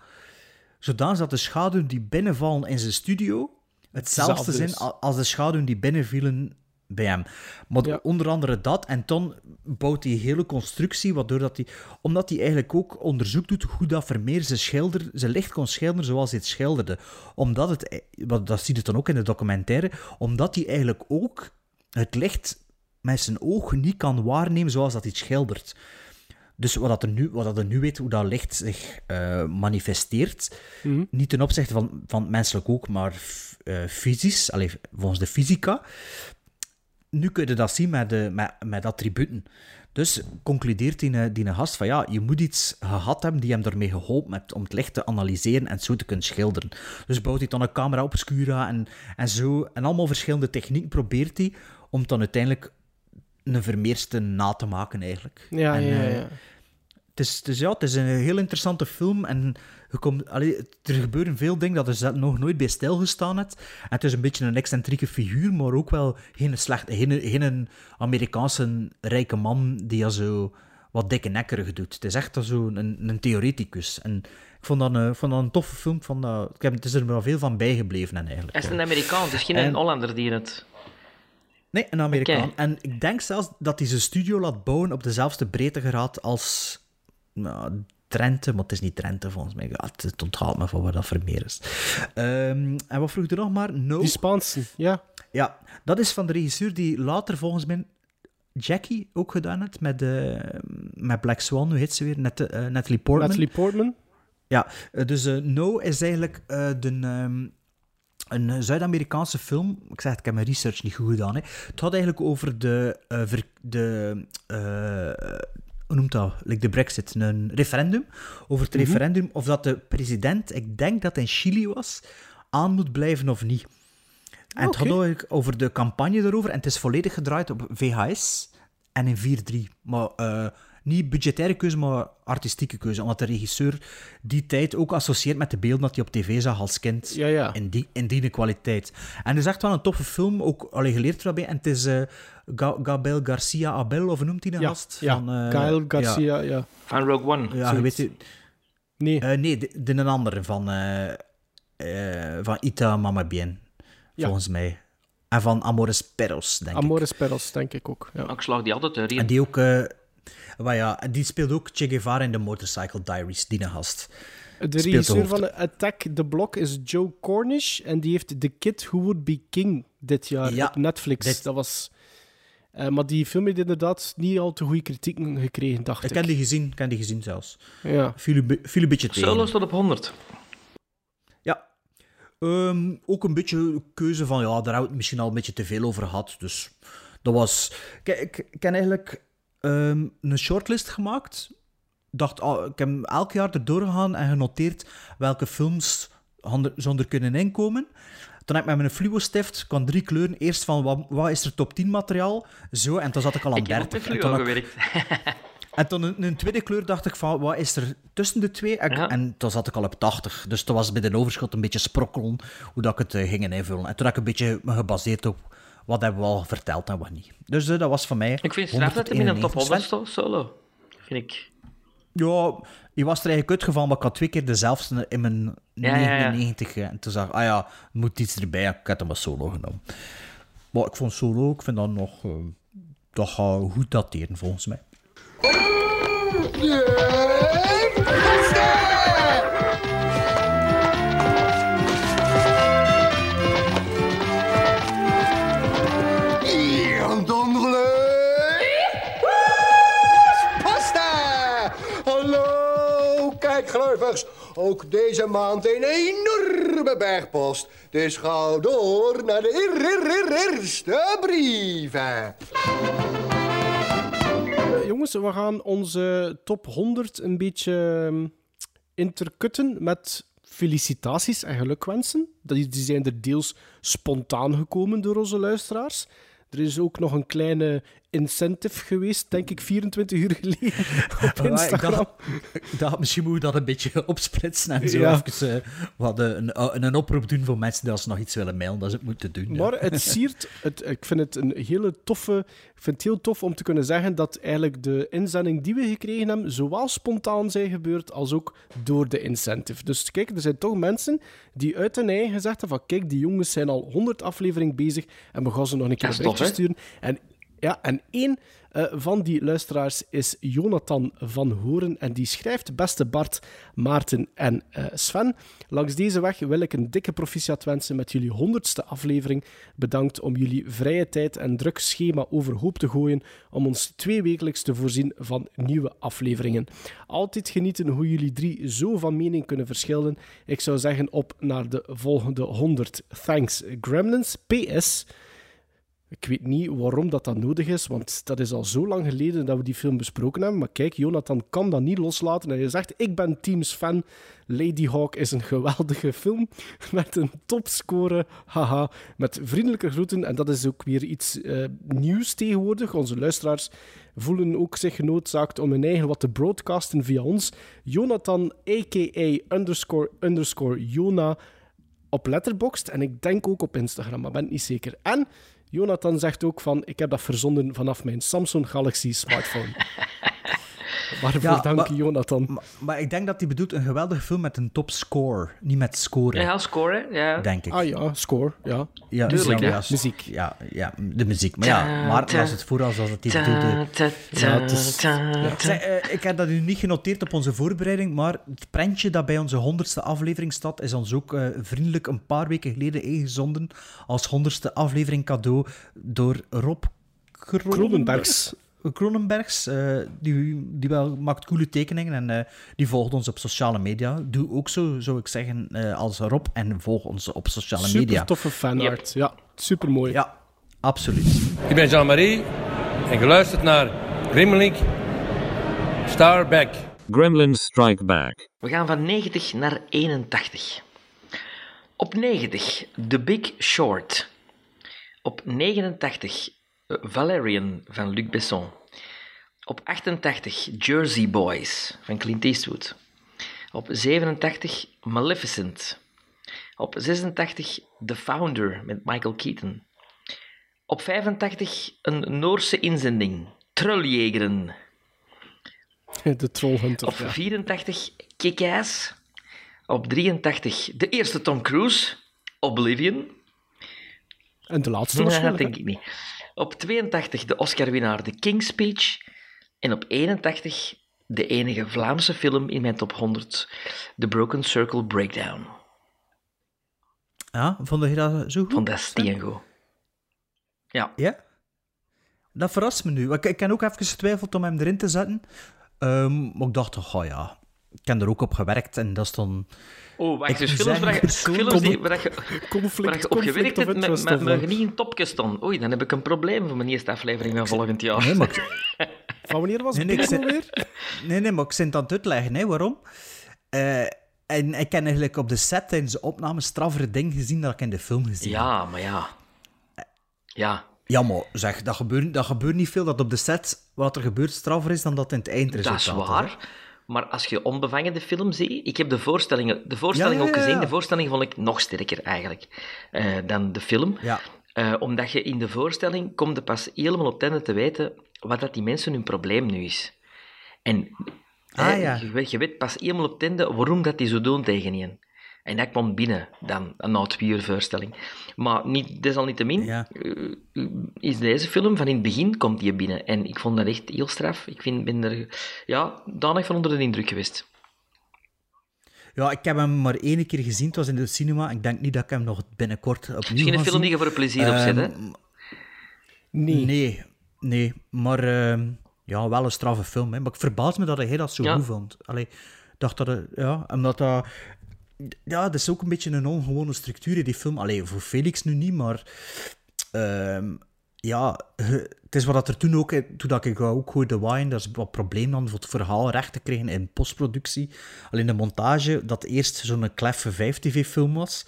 zodanig dat de schaduwen die binnenvallen in zijn studio hetzelfde zijn als de schaduwen die binnenvielen bij hem. Maar Ja. onder andere dat, en dan bouwt hij een hele constructie, waardoor dat hij, omdat hij eigenlijk ook onderzoek doet hoe dat Vermeer zijn, schilder, zijn licht kon schilderen zoals hij het schilderde. Omdat het, wat- dat zie je dan ook in de documentaire, omdat hij eigenlijk ook het licht met zijn oog niet kan waarnemen zoals dat iets schildert. Dus wat, dat er nu, wat dat er nu weet, hoe dat licht zich eh, manifesteert, niet ten opzichte van, van het menselijk oog, maar eh fysisch, allee, volgens de fysica, nu kun je dat zien met, de, met, met attributen. Dus concludeert die, eh, die gast van ja, je moet iets gehad hebben die hem ermee geholpen heeft om het licht te analyseren en zo te kunnen schilderen. Dus bouwt hij dan een camera op Scura en, en zo. En allemaal verschillende technieken probeert hij om dan uiteindelijk een vermeerste na te maken eigenlijk. Ja, En, ja, eh, ja. het is, het, is, ja, het is een heel interessante film en je komt, allee, er gebeuren veel dingen dat er nog nooit bij stilgestaan hebt. En het is een beetje een excentrieke figuur, maar ook wel geen, slecht, geen, geen Amerikaanse rijke man die ja zo wat dikke nekkerig doet. Het is echt zo een, een theoreticus. En ik vond dat een, ik vond dat een toffe film. Vond dat, ik heb, het is er wel veel van bijgebleven en eigenlijk. Hij is een Amerikaan, het is geen En- Hollander die het... Nee, een Amerikaan. En ik denk zelfs dat hij zijn studio laat bouwen op dezelfde breedtegraad als nou, Drenthe, maar het is niet Drenthe volgens mij. Ja, het, onthaalt me van waar dat Vermeer is. Ehm, en wat vroeg er nog maar? No. Die Spaanse, ja. Ja, dat is van de regisseur die later volgens mij Jackie ook gedaan heeft met, eh, met Black Swan. Hoe heet ze weer? Net, eh, Natalie Portman. Natalie Portman. Ja, eh, dus No is eigenlijk de, ehm, een Zuid-Amerikaanse film. Ik zeg ik heb mijn research niet goed gedaan. Hè. Het gaat eigenlijk over de, ver- de hoe noemt dat? Like de Brexit, een referendum. Over het referendum of dat de president, ik denk dat in Chili was, aan moet blijven of niet. En het gaat eigenlijk over de campagne daarover. En het is volledig gedraaid op VHS en in 4.3. Maar eh, niet budgettaire keuze, maar artistieke keuze. Omdat de regisseur die tijd ook associeert met de beelden dat hij op tv zag als kind. Ja, ja. In, die, in die kwaliteit. En het is echt wel een toffe film. Ook allee, geleerd erbij. En het is eh, Ga- Gabel Garcia Abel, of noemt hij de Ja, gast? ja. Van, eh. Garcia, ja. Van Rogue One. Ja, je weet. Nee, Eh, nee, de, de een andere van, eh, eh, van Ita Mama Bien, Ja. volgens mij. En van Amores Perros, denk ik. Amores Perros, denk ik ook. Ja. Ik slag die altijd erin. En die ook... eh, maar ja, die speelt ook Che Guevara in de Motorcycle Diaries, die gast. De de regisseur van Attack the Block is Joe Cornish. En die heeft The Kid Who Would Be King dit jaar Ja, op Netflix. dit- Dat was... eh, maar die film heeft inderdaad niet al te goede kritieken gekregen, dacht Ik ik. heb die gezien, ik heb die gezien zelfs. Ja. Viel viel een beetje tegen. Solo staat op 100. Ja. Ehm, ook een beetje keuze van, ja, daar hebben we het misschien al een beetje te veel over gehad. Dus dat was... Kijk, ik, ik heb eigenlijk ehm, een shortlist gemaakt. Dacht, ah, ik heb elk jaar erdoor gegaan en genoteerd welke films zonder kunnen inkomen. Toen heb ik met mijn fluo-stift, kon drie kleuren. Eerst van, wat, wat is er top 10 materiaal? Zo, en toen zat ik al aan Ik heb ook 30. met En Fluo toen had ik- gewerkt. en toen een, een tweede kleur dacht ik van, wat is er tussen de twee? En, Ja. en toen zat ik al op 80. Dus toen was bij de overschot een beetje sprokkelen hoe dat ik het eh, ging invullen. En toen heb ik een beetje gebaseerd op wat hebben we al verteld en wat niet. Dus eh, dat was voor mij Ik vind het straf dat hij in een top 191. 100 staat, solo. Vind ik. Ja, je was er eigenlijk uitgevallen, maar ik had twee keer dezelfde in mijn Ja, ja, ja. 99. eh, En toen zag ik, ah ja, er moet iets erbij. Ik had hem maar solo genomen. Maar ik vond solo, ik vind dat nog... eh, dat gaat goed dateren, volgens mij. Hier, Ook deze maand een enorme bergpost. Dus ga door naar de eer- eer- eer- eerste brieven. Eh, jongens, we gaan onze top 100 een beetje ehm, interkutten met felicitaties en gelukwensen. Die zijn er deels spontaan gekomen door onze luisteraars. Er is ook nog een kleine incentive geweest, denk ik 24 uur geleden op Instagram. Ik dacht, misschien moet je dat een beetje opsplitsen en zo Ja. even eh, wat, eh, een, een, een oproep doen voor mensen die als ze nog iets willen mailen, dat ze het moeten doen. ja. Maar het siert, het, ik vind het een hele toffe. Ik vind het heel tof om te kunnen zeggen dat eigenlijk de inzending die we gekregen hebben, zowel spontaan zijn gebeurd als ook door de incentive. Dus kijk, er zijn toch mensen die uit hun eigen gezegd hebben van kijk, die jongens zijn al 100 afleveringen bezig en we gaan ze nog een keer een berichtje sturen. En Ja, en één eh, van die luisteraars is Jonathan van Horen. En die schrijft: Beste Bart, Maarten en eh, Sven. Langs deze weg wil ik een dikke proficiat wensen met jullie honderdste aflevering. Bedankt om jullie vrije tijd en druk schema overhoop te gooien. Om ons tweewekelijks te voorzien van nieuwe afleveringen. Altijd genieten hoe jullie drie zo van mening kunnen verschillen. Ik zou zeggen op naar de volgende 100. Thanks, Gremlins. PS. Ik weet niet waarom dat, dat nodig is, want dat is al zo lang geleden dat we die film besproken hebben. Maar kijk, Jonathan kan dat niet loslaten. En hij zegt, ik ben Teams fan. Lady Hawk is een geweldige film met een topscore. Haha, met vriendelijke groeten. En dat is ook weer iets eh, nieuws tegenwoordig. Onze luisteraars voelen ook zich genoodzaakt om hun eigen wat te broadcasten via ons. Jonathan, a.k.a. underscore underscore Jona op Letterboxd en ik denk ook op Instagram, maar ben niet zeker. En Jonathan zegt ook van, ik heb dat verzonden vanaf mijn Samsung Galaxy smartphone. Waarvoor Ja, dank maar- Jonathan. Maar, maar ik denk dat hij bedoelt een geweldige film met een topscore. Niet met scoren, Ja, scoren, ja. denk ik. Ah ja, score, ja. Ja, Tuurlijk, ja, hè. ja, Muziek. Ja, ja, de muziek. Maar ja, Maarten las het voor als dat hij bedoelde. Ja, het is- ja. eh, ik heb dat nu niet genoteerd op onze voorbereiding, maar het prentje dat bij onze honderdste aflevering staat, is ons ook eh, vriendelijk een paar weken geleden ingezonden als honderdste aflevering cadeau door Rob Kronenbergs. Kronenbergs. Kronenbergs, eh, die, die wel maakt coole tekeningen en eh, die volgt ons op sociale media. Doe ook zo, zou ik zeggen, eh, als Rob en volg ons op sociale Super media. toffe fanart. Ja, super mooi. Ja, absoluut. Ik ben Jean-Marie en geluisterd naar Grimmelink Starback. Gremlins Strike Back. We gaan van 90 naar 81. Op 90, The Big Short. Op 89, eh, Valerian van Luc Besson. Op 88, Jersey Boys van Clint Eastwood. Op 87, Maleficent. Op 86, The Founder met Michael Keaton. Op 85, een Noorse inzending, Trolljägeren. De Trollhunter. Op ja. 84 Kick-Ass. Op 83 de eerste Tom Cruise, Oblivion. En de laatste Nee, dat denk ik niet. Op 82 de Oscar-winnaar The King's Speech. En op 81 de enige Vlaamse film in mijn top 100, The Broken Circle Breakdown. Ja, vond je dat zo goed? Van dat steengo. Ja. Ja? Dat verrast me nu. Ik, ik heb ook even getwijfeld om hem erin te zetten. Ehm, maar ik dacht, oh ja, ik heb er ook op gewerkt en dat is dan... Oh, wacht, Ik dus films waar je, films die, waar je, Conflict, waar je op gewerkt hebt, met, met, met niet in topje staan. Oei, dan heb ik een probleem voor mijn eerste aflevering van volgend jaar. Nee, maar ik, Van wanneer was Nee, het nee, ik nee, weer? nee, nee, maar ik zit aan het uitleggen. Hè, waarom? Eh, en ik heb eigenlijk op de set tijdens de opname straffere dingen gezien dan ik in de film gezien heb. Ja, maar ja. Ja, Ja, maar zeg, dat gebeurt, dat gebeurt niet veel dat op de set wat er gebeurt straffer is dan dat in het dat eindresultaat is hè. Maar als je onbevangen de film ziet... Ik heb de voorstellingen, de voorstelling Ja, ja, ook gezien. De voorstelling vond ik nog sterker, eigenlijk, eh, dan de film. Ja. Eh, omdat je in de voorstelling komt er pas helemaal op het einde te weten wat dat die mensen hun probleem nu is. En Ah, je, weet, je weet pas helemaal op het einde waarom dat die zo doen tegen je. En dat kwam binnen dan, na twee uur voorstelling. Maar niet, desalniettemin Ja. eh, is deze film van in het begin komt die binnen. En ik vond dat echt heel straf. Ik vind, ben er ja, danig van onder de indruk geweest. Ja, ik heb hem maar één keer gezien. Het was in de cinema. Ik denk niet dat ik hem nog binnenkort opnieuw Misschien een film die je voor plezier opzet, hè? Ehm, Nee. Nee, nee. Maar ehm, ja, wel een straffe film. Hè. Maar ik verbaas me dat hij dat zo Ja. goed vond. Allee, ik dacht dat het, ja, omdat dat... Ja, dat is ook een beetje een ongewone structuur in die film. Allee, voor Felix nu niet, maar... ehm, ja, het is wat dat er toen ook... Toen dat ik ook hoorde waaien, dat is wat probleem dan voor het verhaal recht te krijgen in postproductie. Alleen de montage, dat eerst zo'n kleffe 5-tv-film was.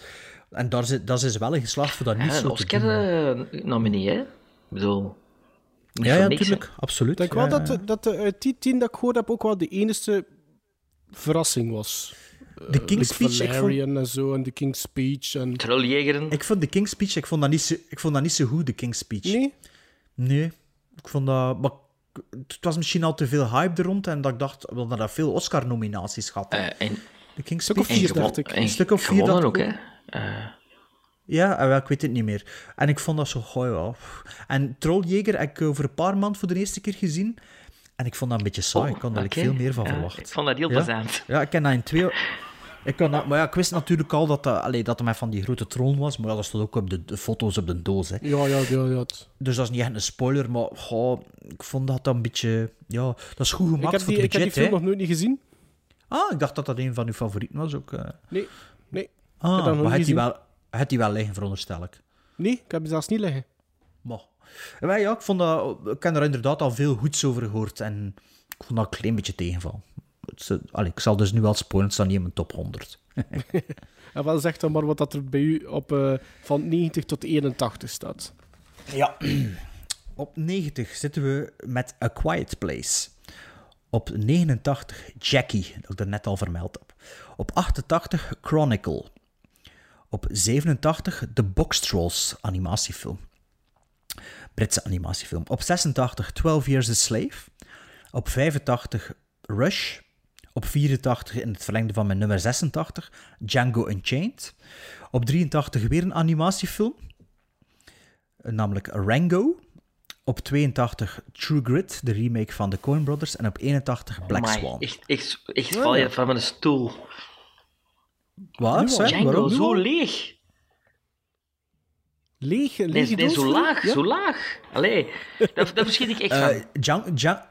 En daar is, dat is wel een geslaagd voor dat niet Ja, zo Oscar eh, nominee, hè? Ik bedoel... Ja, natuurlijk. Absoluut. Ik denk ja, wel ja. dat, dat de, uit die tien dat ik gehoord heb ook wel de enige verrassing was. De King's Like Speech, ik vond, en zo, en de King's Speech. En... Trolljägeren. ik vond de King's Speech, ik vond dat niet zo, ik vond dat niet zo goed, de King's Speech. Nee? Nee, ik vond dat... Maar het was misschien al te veel hype er rond en dat ik dacht wel dat dat veel Oscar-nominaties had. Eh, en de King's stuk of Speech. vier, en dacht ik. en Een stuk of vier dat ook, ook. hè? Eh, Ja, eh, wel, ik weet het niet meer. En ik vond dat zo, goh, ja. En Trolljäger heb ik over een paar maanden voor de eerste keer gezien. En ik vond dat een beetje saai. ik had daar Oh, oké. veel meer van Ja, verwacht. Ik vond dat heel plezant. Ja, ik ken dat in twee... Ik kan dat, maar ja, ik wist natuurlijk al dat, dat, allee, dat hij met van die grote troon was, maar ja, dat stond ook op de, de foto's op de doos. Hè. Ja, ja, ja. ja. Dus dat is niet echt een spoiler, maar goh, ik vond dat dan een beetje... Ja, dat is goed gemaakt voor het ik heb die budget, film hè. nog nooit niet gezien. Ah, ik dacht dat dat een van uw favorieten was ook. eh. Nee, nee. Ah, maar het die wel, het die wel liggen, veronderstel ik. Nee, ik heb die zelfs niet liggen. Maar, ja, ja, ik, vond dat, ik heb er inderdaad al veel goeds over gehoord en ik vond dat een klein beetje tegenval. Allee, ik zal dus nu wel spoilen, het staat niet in mijn top 100. En wel zeg dan maar wat dat er bij u op eh, van 90 tot 81 staat. Ja. Op 90 zitten we met A Quiet Place. Op 89 Jackie, dat ik er net al vermeld heb. Op 88 Chronicle. Op 87 The Box Trolls animatiefilm. Britse animatiefilm. Op 86 12 Years a Slave. Op 85 Rush. Op 84 in het verlengde van mijn nummer 86 Django Unchained. Op 83 weer een animatiefilm namelijk Rango. Op 82 True Grit, de remake van de Coen Brothers. En op 81 Black Swan. Echt, echt, echt val je van mijn stoel. Wat? Sven? Django, Waarom? zo leeg. Leeg, Nee, lege nee, zo laag, Ja? zo laag. Allee, daar, daar verschiet ik echt Eh, van. Djan- Djan-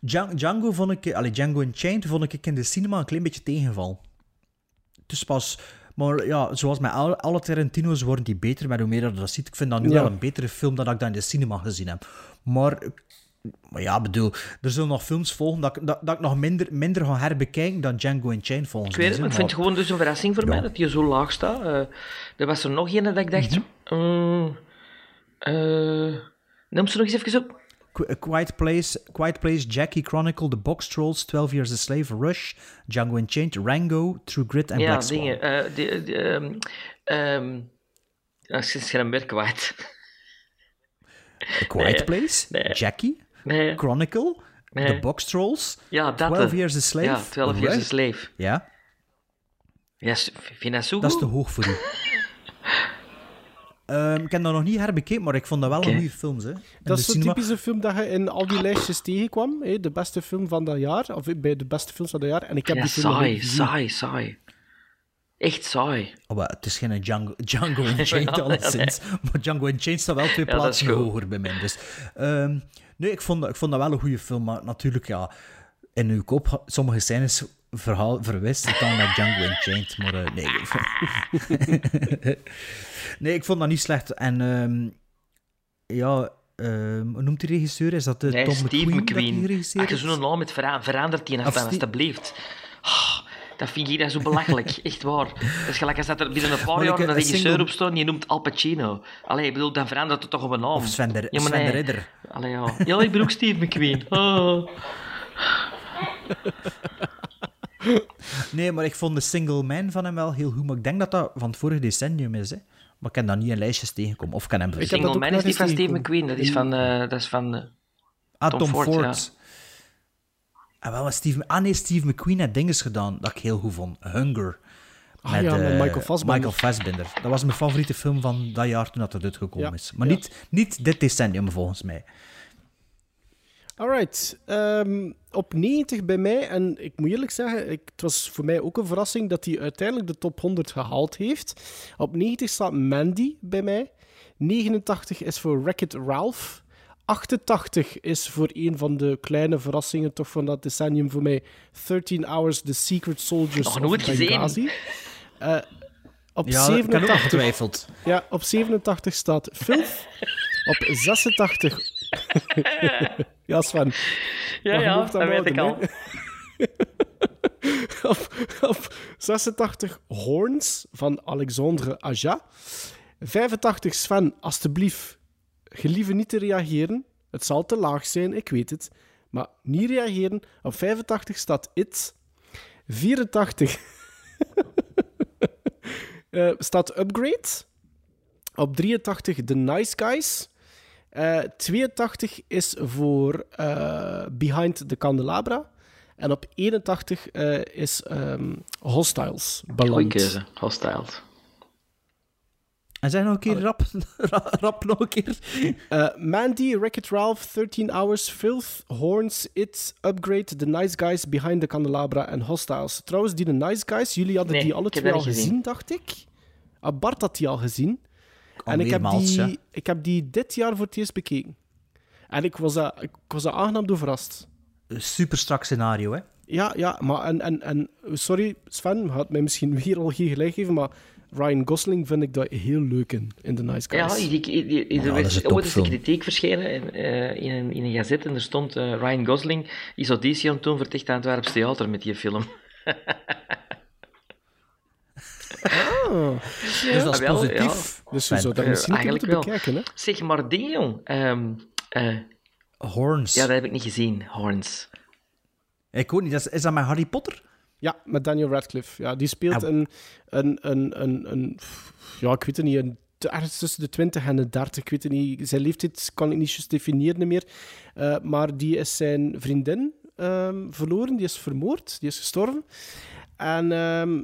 Djan- Django vond ik... Allee, Django Unchained vond ik in de cinema een klein beetje tegenval. Dus pas... Maar ja, zoals met alle, alle Tarantino's worden die beter met hoe meer dat je dat ziet. Ik vind dat nu Ja. wel een betere film dan dat ik dat in de cinema gezien heb. Maar... Maar ja, bedoel, er zullen nog films volgen dat, ik- dat, dat ik nog minder, minder ga herbekijken dan Django Unchained volgens Ik weet het, mij, maar ik vind het gewoon dus een verrassing voor Ja. mij dat hij zo laag staat. Eh, er was er nog een dat ik dacht... mm, eh, noem ze nog eens even op. Qu- A Quiet Place, Quiet Place, Jackie Chronicle, The Box Trolls, 12 Years a Slave, Rush, Django Unchained, Rango, True Grit en ja, Black Swan. dingen. eh de, de, ja, ik is geen merk kwijt. A Quiet Nee, Place, nee. Jackie, Nee. Chronicle, Nee. The Box Trolls, Ja, dat. 12 eh. Years a Slave, Ja, 12 Years a. Slave. Ja, Ja, vind je dat zo dat is te hoog voor u. Ehm, ik heb dat nog niet herbekeken, maar ik vond dat wel een goede film. Hè. Dat de is zo'n typische film dat je in al die lijstjes tegenkwam. Hè? De beste film van dat jaar. Of bij de beste films van dat jaar. En ik heb Ja, die film saai, niet gezien. saai, saai. Echt saai. Oh, maar het is geen Django, Django Unchained, Ja, nee, alleszins. Maar Django Unchained staat wel twee plaatsen hoger bij mij. Dus, ehm, nee, ik vond, dat- ik vond dat wel een goede film. Maar natuurlijk, ja, in uw kop, sommige scènes verhaal, verwist het dan met Django Unchained. Maar eh, nee. nee, ik vond dat niet slecht. En ehm, ja, ehm, hoe noemt die regisseur? Is dat de Nee, Tom Steve McQueen, McQueen. Als je heeft? zo'n naam met vera verandert die Of dan, Steve- alstublieft. Ah, dat vind ik dat zo belachelijk. Echt waar. Dat is gelijk als dat er binnen een paar jaar een regisseur single- op staat en je noemt Al Pacino. Allee, ik bedoel, dan verandert het toch op een naam. Of Sven de, Ja, maar Sven de nee. Ridder. Allee, ja. ja, ik ben ook Steve McQueen. Ah. Nee, maar ik vond de Single Man van hem wel heel goed. Maar ik denk dat dat van het vorige decennium is. Hè. Maar ik kan dat niet in lijstjes tegenkomen. Of kan hem Ik heb Single Man is niet van Steve McQueen. Dat is van... eh, dat is van Ah, Tom Tom, Ford, Ford. Ah, wel, Steve, ah nee, Steve McQueen had dinges gedaan dat ik heel goed vond. Hunger. Ah ja, met eh, Michael Fassbender. Michael Fassbender. Dat was mijn favoriete film van dat jaar toen dat het uitgekomen Ja, is. Maar ja. niet, niet dit decennium, volgens mij. Alright. ehm, op 90 bij mij, en ik moet eerlijk zeggen, ik, het was voor mij ook een verrassing dat hij uiteindelijk de top 100 gehaald heeft. Op 90 staat Mandy bij mij. 89 is voor Wreck-It Ralph. 88 is voor een van de kleine verrassingen toch van dat decennium voor mij 13 Hours The Secret Soldiers Nog of nooit gezien. Benghazi. Eh, op Ja, ik heb ook 87 getwijfeld. ja, op 87 staat Filth. op 86... ja, Sven. Ja, ja, dat weet ik al. op, op 86 Horns van Alexandre Aja. 85 Sven, alstublieft, gelieve niet te reageren. Het zal te laag zijn, ik weet het. Maar niet reageren. Op 85 staat It. 84 eh, staat Upgrade. Op 83 The Nice Guys. Eh 82 is voor eh, Behind the Candelabra. En op 81 eh, is ehm, Hostiles beland. keuze. Hostiles. En zeg nog een keer rap, ra- rap nog een keer. Eh, Mandy, Wreck-It Ralph, 13 Hours, Filth, Horns, It, Upgrade, The Nice Guys, Behind the Candelabra en Hostiles. Trouwens, die The Nice Guys, jullie hadden Nee, die alle twee al gezien, gezien. dacht ik. Ah, Bart had die al gezien. En ik heb, die, ja. ik heb die dit jaar voor het eerst bekeken. En ik was daar, ik was daar aangenaam door verrast. Super strak scenario, hè? Ja, ja, maar en, en, en sorry Sven, had mij misschien weer al geen gelijk geven, maar Ryan Gosling vind ik dat heel leuk in, in The Nice Ja, Guys. ik, ik, ik, ik- Ja, er een ooit eens een kritiek verschenen in, eh, in, een, in een gazet en er stond eh, Ryan Gosling is auditie aan het doen voor het Antwerps Theater met die film. Ah, Dus dat is Ah, wel, positief. dus je Sven. zou dat Eh, misschien moeten eigenlijk wel. bekijken, hè? Zeg maar ding, jong. Ehm, eh, Horns. ja, dat heb ik niet gezien, Horns. Ik ook niet. Dat is, is dat met Harry Potter? Ja, met Daniel Radcliffe. Ja, die speelt een, een, een, een, een... Ja, ik weet het niet. Een, ergens tussen de 20 en de 30. Ik weet het niet. Zijn leeftijd kan ik niet juist definiëren meer. Eh, maar die is zijn vriendin ehm, verloren. Die is vermoord. Die is gestorven. En ehm,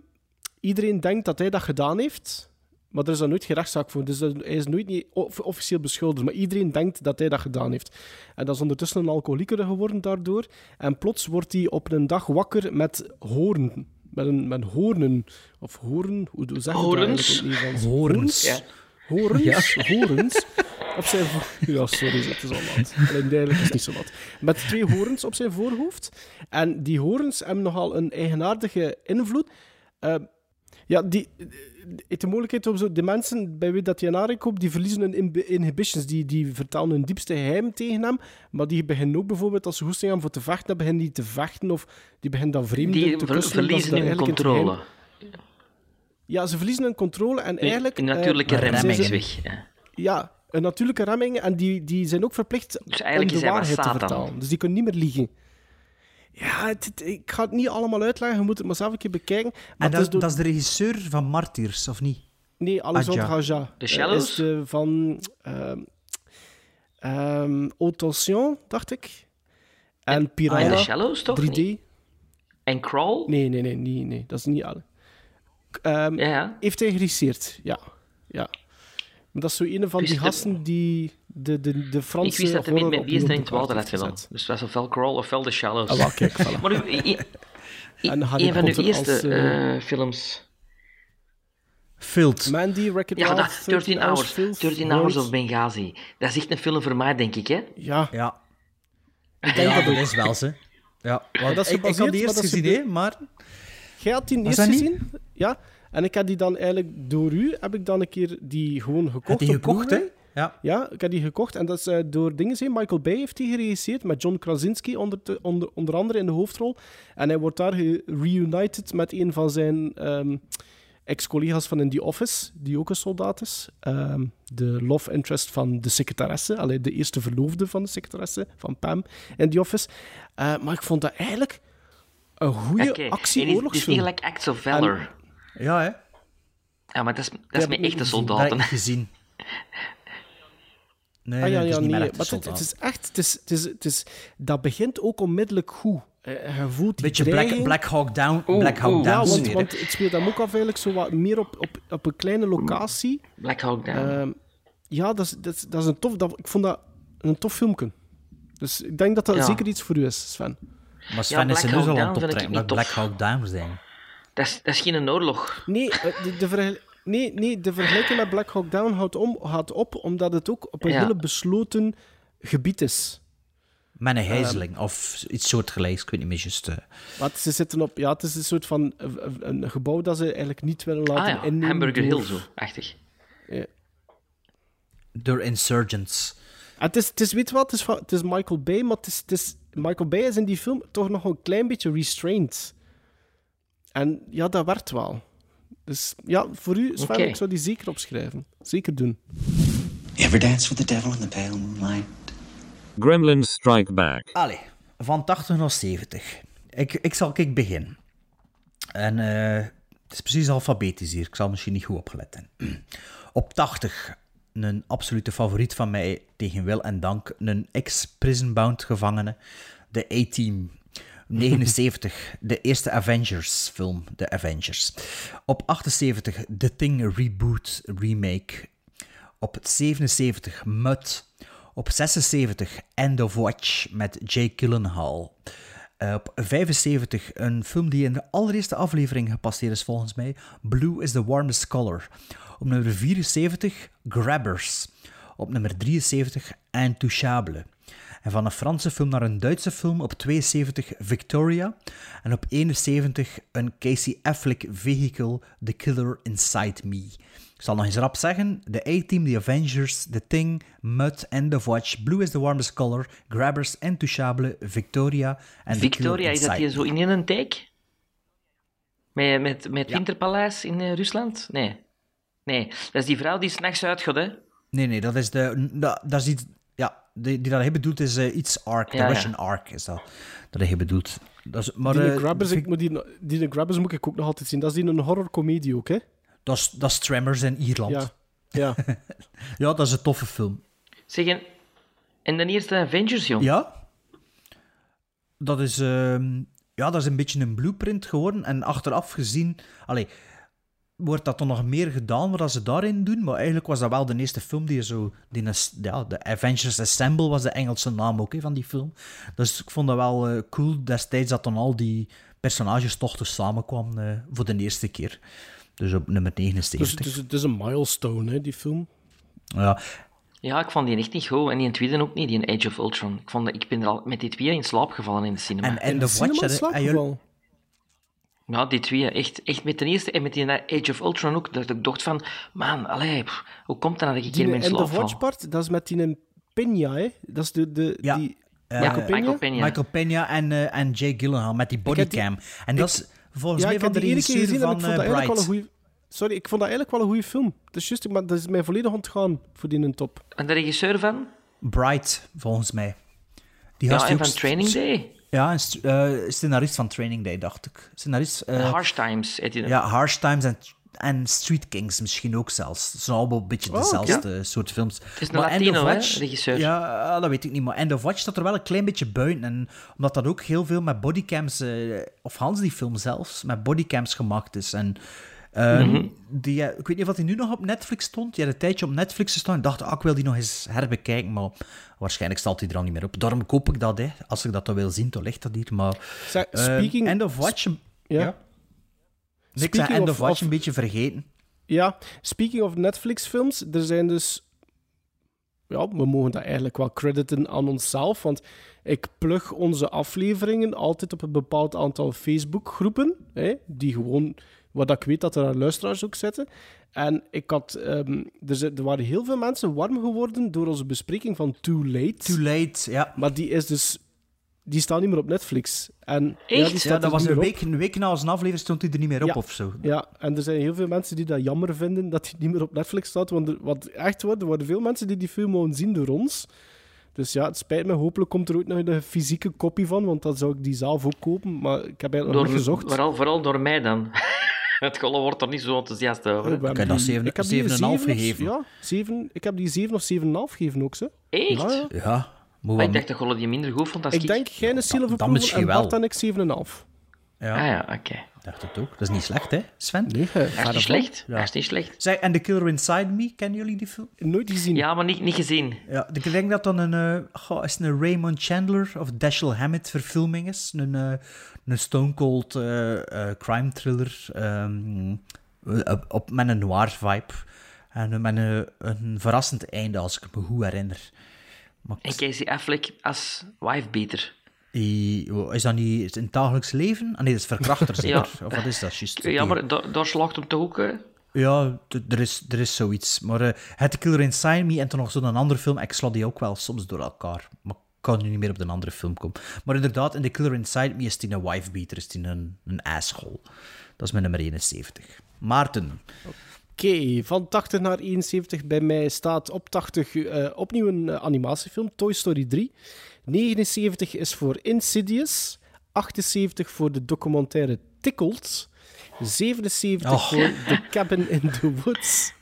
iedereen denkt dat hij dat gedaan heeft. Maar er is dan nooit geen rechtszaak voor. Dus dat- hij is nooit niet of- officieel beschuldigd. Maar iedereen denkt dat hij dat gedaan heeft. En dat is ondertussen een alcoholieker geworden daardoor. En plots wordt hij op een dag wakker met hoorn. Met, een, met hoornen. Of hoorn, hoe hoe zeg je dat Horens? eigenlijk in het Nederlands? Horens. Ja. Horens, horens. Op zijn Ja, sorry, het is al laat. Alleen eigenlijk is het niet zo laat. Met twee horens op zijn voorhoofd. En die horens hebben nogal een eigenaardige invloed. Eh, ja, die, de mogelijkheid om zo... De mensen bij wie dat die aankoopt, die verliezen hun inhibitions. Die, die vertellen hun diepste geheim tegen hem. Maar die beginnen ook bijvoorbeeld, als ze goesting hebben voor te vechten, dan beginnen die te vechten. Of die beginnen dan vreemden Die te kussen, ze verliezen hun controle. Ja, ze verliezen hun controle en eigenlijk... Een eh, natuurlijke maar remming is weg. Ja. ja, een natuurlijke remming. En die, die zijn ook verplicht Dus om de waarheid te vertalen. Dus die kunnen niet meer liegen. Ja, het, het- ik ga het niet allemaal uitleggen. Je moet het maar zelf een keer bekijken. Maar En dat, is door- dat is de regisseur van Martyrs, of niet? Nee, Alexandre Adja. Aja. The Eh, Shallows? is de van... ehm ehm Tension, dacht ik. En En Piranha. The Shallows, toch? 3D. Niet? En Crawl? Nee, nee, nee, nee, nee. Dat is niet alle. Ehm, Ja, ja. Heeft hij geregisseerd, ja. ja. Maar dat is zo een van die gasten die de, de, de Franse Ik wist dat met op wie is er in het had heeft gedaan. Dus het was ofwel Crawl ofwel The Shallows. Ah, wel, kijk, voilà. Maar u, i- i- En Harry een van uw eerste als, eh, films. Filt. Mandy, Wreck-It Ja, dat, 13 Hours. Filth, 13 Hours World. of Benghazi. Dat is echt een film voor mij, denk ik, hè? Ja, Ja. ik denk ja, dat dat is wel ze. Ja, want dat is ik, ik had gebaseerd, die maar eerst dat is gezien, hè, maar... Jij had die Was eerst dat niet? gezien? Ja. En ik heb die dan eigenlijk door u, heb ik dan een keer die gewoon gekocht. Had die gekocht, hè? Ja. Ja, ik heb die gekocht. En dat is eh, door dingen zijn. Michael Bay heeft die geregisseerd met John Krasinski onder, te- onder, onder andere in de hoofdrol. En hij wordt daar reunited met een van zijn ehm, ex-collega's van in The Office, die ook een soldaat is. Ehm, de love interest van de secretaresse, allee, de eerste verloofde van de secretaresse, van Pam in The Office. Eh, maar ik vond dat eigenlijk een goede Oké. En is- Het is actie-oorlogsfilm. gelijk Acts of Valor. Ja, hè? Ja, maar dat is, dat is ik met niet echte gezien. Dat heb soldaten. ik gezien. Nee, Ah ja, nee, het ja, niet nee. meer Maar een het, het is echt, het is, het is, het is, dat begint ook onmiddellijk goed. Eh, Je voelt die Beetje Black. Black Hawk Down, Oeh, Black Hawk oeh. Down Ja, want, want het speelt hem ook af eigenlijk zo wat meer op, op, op een kleine locatie. Black Hawk Down. Ehm, ja, dat is, dat, is, dat is een tof... Dat, ik vond dat een tof filmpje. Dus ik denk dat dat Ja. zeker iets voor u is, Sven. Maar Sven Black is er Hawk dus al aan het optrekken dat Black. Hawk Down zijn. dat, is, dat is geen oorlog. Nee, eh, de, de, nee, nee, de vergelijking met Black Hawk Down houdt, om, houdt op omdat het ook op een Ja. hele besloten gebied is. Met een Ehm. gijzeling of iets soortgelijks, ik weet niet meer juist. eh. Maar ze zitten op... Ja, het is een soort van eh, een, een gebouw dat ze eigenlijk niet willen laten Ah ja, innemen. Hamburger Hill zo, achtig. Door insurgents. Ah, het, is, het is, weet je wat, het is, van- het is Michael Bay, maar het is, het is, Michael Bay is in die film toch nog een klein beetje restrained. En ja, dat werkt wel. Dus ja, voor u, Sven, ik zou die zeker opschrijven. Zeker doen. Ever dance with the devil in the pale moonlight? Gremlins Strike Back. Allee, van 80 naar 70. Ik, ik zal kijk beginnen. En eh, het is precies alfabetisch hier. Ik zal misschien niet goed opgelet hebben. Op 80, een absolute favoriet van mij tegen wil en dank. Een ex-prisonbound gevangene. De A-Team. 79, de eerste Avengers-film, de Avengers. Op 78, The Thing Reboot Remake. Op 77, Mud. Op 76, End of Watch met Jake Gyllenhaal. Uh, op 75, een film die in de allereerste aflevering gepasseerd is volgens mij. Blue is the warmest color. Op nummer 74, Grabbers. Op nummer 73, Intouchable. En van een Franse film naar een Duitse film op 72 Victoria. En op 71 een Casey Affleck vehicle The Killer Inside Me. Ik zal nog eens rap zeggen. De A-Team, The Avengers, The Thing, Mud, End of Watch, Blue is the Warmest Color, Grabbers, Intouchable, Victoria en Victoria, The is dat hier zo in een take? Met, met, met Winterpaleis in eh, Rusland? Nee. Nee, dat is die vrouw die s'nachts uitgaat, hè? Nee, nee, dat is de. Dat, dat is iets. Ja, die, die dat hij bedoelt is eh, iets arc. Ja, de ja. Russian arc is dat. Dat hij bedoelt. Dat is, maar, die eh, Grabbers, ik moet die, die Grabbers moet ik ook nog altijd zien. Dat is die een horrorcomedie ook, hè? dat, is, dat is Tremors in Ierland. Ja. Ja. Ja, dat is een toffe film. Zeggen, en de eerste Avengers, jong? Ja. Dat is, ehm, ja, dat is een beetje een blueprint geworden. En achteraf gezien... Allee, wordt dat dan nog meer gedaan wat ze daarin doen. Maar eigenlijk was dat wel de eerste film die je zo... Die, ja, de Avengers Assemble was de Engelse naam ook hè, van die film. Dus ik vond dat wel eh, cool destijds dat dan al die personages toch dus samenkwamen eh, voor de eerste keer. Dus op nummer Dus 79. het is, het is een milestone, hè, die film. Ja, Ja, ik vond die echt niet goed. En die tweede ook niet, die in Age of Ultron. Ik, vond dat, ik ben er al met die twee in slaap gevallen in de cinema. en End of Watch... Cinema hè, en jullie- slaapgeval. Ja, die twee. Echt, echt met de eerste en met die Age of Ultron ook. Dat ik dacht van, man, allee, pff, hoe komt dat dat ik hier Die in mijn End slaap of Watch val? part, dat is met die Peña, hè? Dat is de... de Ja. die, Eh, Michael Peña? Michael Peña. Michael Peña en, eh, en Jake Gyllenhaal met die bodycam. En dat is volgens ja, mij van de regisseur gezien en van ik vond dat eh, eigenlijk wel een Bright. goede... Sorry, ik vond dat eigenlijk wel een goede film. Dat is juist, maar dat is mij volledig ontgaan voor die een top. En de regisseur van? Bright, volgens mij. Die Ja, en van Training Day. Ja, een st- eh, scenarist van Training Day, dacht ik. Scenarist... eh, Harsh Times heet hij dan. ja, Harsh Times en, en Street Kings misschien ook zelfs. Het zijn allemaal een beetje Oh, dezelfde soort films. Het is een Maar End Latino, of hè, Watch- regisseur. Ja, eh, dat weet ik niet. Maar End of Watch staat er wel een klein beetje buiten. En omdat dat ook heel veel met bodycams, eh, of Hans die film zelfs, met bodycams gemaakt is. En eh, Mhm. die, ik weet niet of die nu nog op Netflix stond. Die had een tijdje op Netflix gestaan. Ik dacht, ah, ik wil die nog eens herbekijken. Maar waarschijnlijk staat hij er al niet meer op. Daarom koop ik dat, hè. Als ik dat dan wil zien, dan ligt dat hier. Maar Zeg, eh, speaking... End of Watch... ja. ja. Ik zei End of- of Watch of- een beetje vergeten. Ja, speaking of Netflix-films, er zijn dus... Ja, we mogen dat eigenlijk wel crediten aan onszelf, want ik plug onze afleveringen altijd op een bepaald aantal Facebook-groepen, hè, die gewoon, wat ik weet dat er aan luisteraars ook zitten. En ik had, ehm, er, er waren heel veel mensen warm geworden door onze bespreking van Too Late. Too late, ja. Maar die is dus... Die staat niet meer op Netflix. En, Echt? Ja, die staat Ja, dat dus was een week, een week na zijn aflevering stond hij er niet meer op Ja. of zo. Ja, en er zijn heel veel mensen die dat jammer vinden dat hij niet meer op Netflix staat. Want er, wat echt wordt, er worden veel mensen die die film mogen zien door ons. Dus ja, het spijt me. Hopelijk komt er ook nog een fysieke kopie van, want dan zou ik die zelf ook kopen. Maar ik heb eigenlijk nog gezocht. vooral, vooral door mij dan. Het golle wordt er niet zo enthousiast over. Ik heb dat die- zeven- ik heb die 7,5 zeven of- gegeven. Ja, zeven, ik heb die 7 of 7,5 gegeven ook. Ze. Echt? Ja, ja. Ja, moet Maar wel ik dacht dat Golle die minder goed vond dan Ik denk jij een Seal of dan Approval misschien en wel. Bart en ik 7,5. Ja, Ah ja, oké. ik dacht het ook. Dat is niet slecht, hè, Sven? Nee, Dat is verder niet slecht. Ja. Is niet slecht. Zeg, en The Killer Inside Me, kennen jullie die film? Nooit gezien. Ja, maar niet, niet gezien. Ja, ik denk dat dan een, eh, goh, is een Raymond Chandler of Dashiell Hammett verfilming is. Een, eh, een stone cold eh, eh, crime thriller ehm, eh, op, met een noir vibe. En eh, met een, een verrassend einde, als ik me goed herinner. Maar En Casey Affleck als wifebeater. Die- is dat niet in het dagelijks leven? Ah nee, dat is verkrachter zeker. Of wat is dat juist? Ja, maar daar, daar slaagt hem toch ook... Ja, er is, er is zoiets. Maar eh het The Killer Inside Me en toen nog zo'n andere film, ik sla die ook wel soms door elkaar. Maar ik kan nu niet meer op de andere film komen. Maar inderdaad, in The Killer Inside Me is die een wifebeater, is die een, een asshole. Dat is mijn nummer 71. Maarten. Oké, van 80 naar 71 bij mij staat op 80 eh, opnieuw een eh, animatiefilm, Toy Story 3. 79 is voor Insidious. 78 voor de documentaire Tickled. 77 Och. voor The Cabin in the Woods.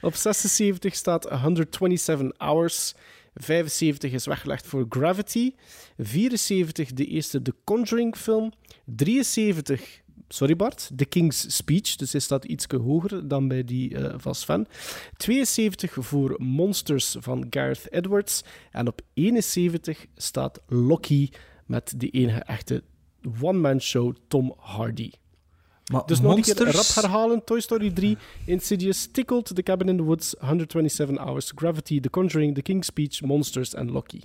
op 76 staat 127 Hours. 75 is weggelegd voor Gravity. 74 de eerste The Conjuring film. 73, sorry Bart, The King's Speech. Dus is staat iets hoger dan bij die eh, van Sven. 72 voor Monsters van Gareth Edwards. En op 71 staat Loki met de enige echte one-man show Tom Hardy. Maar Dus nog een keer rap herhalen. Toy Story 3, Insidious, Tickled, The Cabin in the Woods, 127 Hours, Gravity, The Conjuring, The King's Speech, Monsters en Loki.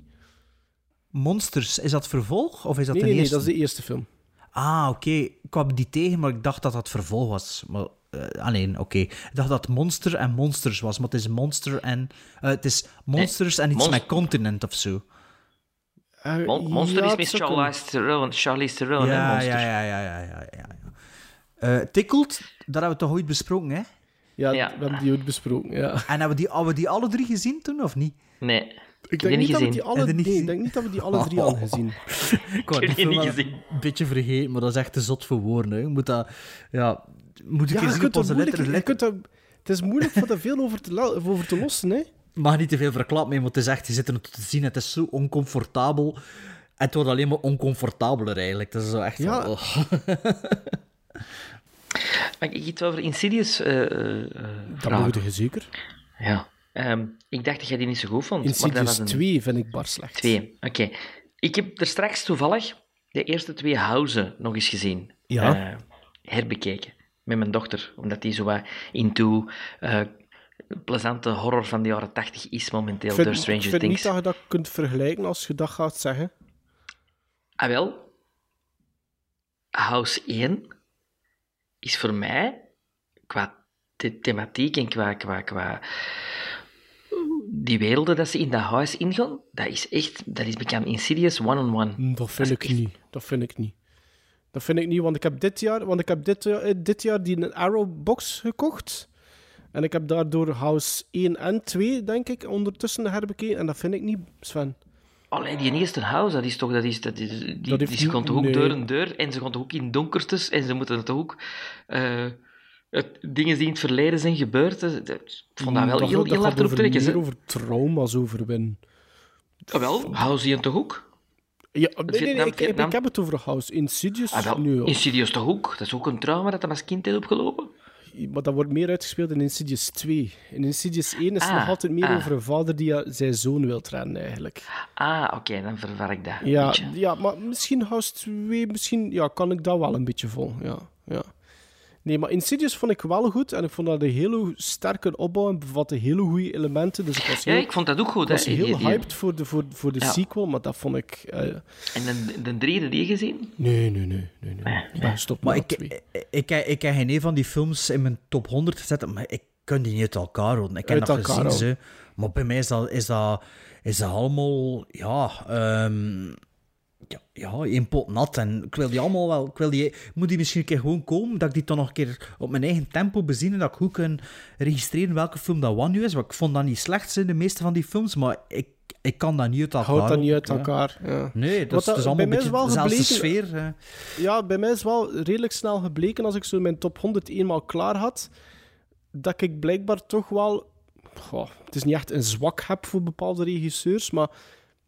Monsters, is dat vervolg of is dat Nee, de nee, nee, eerste? dat is de eerste film. Ah, oké. Ik kwam die tegen, maar ik dacht dat dat vervolg was. Maar, eh, ah nee, oké. Ik dacht dat Monster en Monsters was, maar het is Monster en... eh, het is Monsters en iets Monst- met Continent of zo. Eh, Mon- Monster ja, is met. Charlize Theron, Charlize Theron, hè, ja, Monster. ja, ja, ja, ja, ja, ja, ja. Eh, Tickled, dat hebben we toch ooit besproken, hè? Ja, Ja. we hebben die ooit besproken, ja. En hebben we die, hebben we die alle drie gezien toen, of niet? Nee, Ik heb denk niet, niet dat we die alle, nee, niet ik denk niet dat we die alle drie Oh. hadden gezien. Ik had heb die die film niet wel gezien. een beetje vergeten, maar dat is echt te zot voor woorden. Hè. Moet dat... Ja, moet ik Ja, eens op onze letter... dat, het is moeilijk voor daar veel over te, la- over te lossen, hè. mag niet te veel verklappen, mee, want het is echt, je zit er te zien, het is zo oncomfortabel. En het wordt alleen maar oncomfortabeler eigenlijk. Dat is zo echt Ja. van, oh. Mag ik iets over Insidious eh eh, eh, Dat mogen je zeker. Ja. Ehm, ik dacht dat jij die niet zo goed vond. maar dat Insidious was een... 2 vind ik bar slecht. Twee, oké. Ik heb er straks toevallig de eerste twee Housen nog eens gezien. Ja. Eh, herbekeken. Met mijn dochter. Omdat die zo wat into eh, plezante horror van de jaren tachtig is momenteel Ik vind, door ik Stranger vind Things. niet dat je dat kunt vergelijken als je dat gaat zeggen. Ah, wel. House 1 is voor mij, qua the- thematiek en qua, qua, qua die werelden dat ze in dat huis ingaan, dat is echt, dat is bekend Insidious one-on-one. Hm, Dat vind ik echt- niet. Dat vind ik niet. Dat vind ik niet, want ik heb dit jaar, want ik heb dit, eh, dit jaar die Arrow-box gekocht. En ik heb daardoor House 1 en 2, denk ik, ondertussen herbekeken. En dat vind ik niet, Sven. Allee, die eerste huis, dat is toch, dat is, dat is, die, Dat die gaan toch ook nee. deur en deur, en ze gaan toch ook in donkertes, en ze moeten toch ook eh, het, dingen die in het verleden zijn gebeurd, dat- dat- ik vond dat wel dat, heel, dat heel hard erop trekken. meer hè. over trauma's overwinnen. Ah, wel, House 1 toch ook? Ja, nee, nee, ik, ik, Vietnam. ik heb het over House. Insidious, Ah, wel, nu, Insidious toch ook? Dat is ook een trauma dat hij als kind heeft opgelopen? maar dat wordt meer uitgespeeld in Insidious 2. In Insidious 1 is het Ah, nog altijd meer ah. over een vader die ja, zijn zoon wil rennen, eigenlijk. Ah, oké, dan verwar ik dat. een Ja, ja, maar misschien House 2, misschien ja, kan ik dat wel een beetje vol. Ja, ja. Nee, maar Insidious vond ik wel goed en ik vond dat een hele sterke opbouw en bevatte hele goede elementen. Dus ik was Ja, heel, ik vond dat ook goed. ik was heel Die- die- hyped voor de, voor, voor de Ja. sequel, maar dat vond ik... eh, En de, de drie, heb je die gezien? nee, nee, nee, nee, nee. Ik ben gestopt Maar met ik, ik, ik, heb geen een van die films in mijn top 100 gezet, maar ik kan die niet uit elkaar houden. Ik heb Uit dat gezien, ze. maar bij mij is dat, is dat, is dat allemaal, ja, ehm, ja, ja, één pot nat. En ik wil die allemaal wel, ik wil die, moet die misschien een keer gewoon komen, dat ik die dan nog een keer op mijn eigen tempo bezien en dat ik goed kan registreren welke film dat wat nu is. Want ik vond dat niet slecht, zijn de meeste van die films, maar ik, ik kan dat niet uit elkaar Houdt dat niet uit ja. elkaar. Ja. Nee, dat, is, dat is dat- allemaal een beetje dezelfde sfeer. Ja, bij mij is wel redelijk snel gebleken als ik zo mijn top 100 eenmaal klaar had, dat ik blijkbaar toch wel. goh, het is niet echt een zwak heb voor bepaalde regisseurs, maar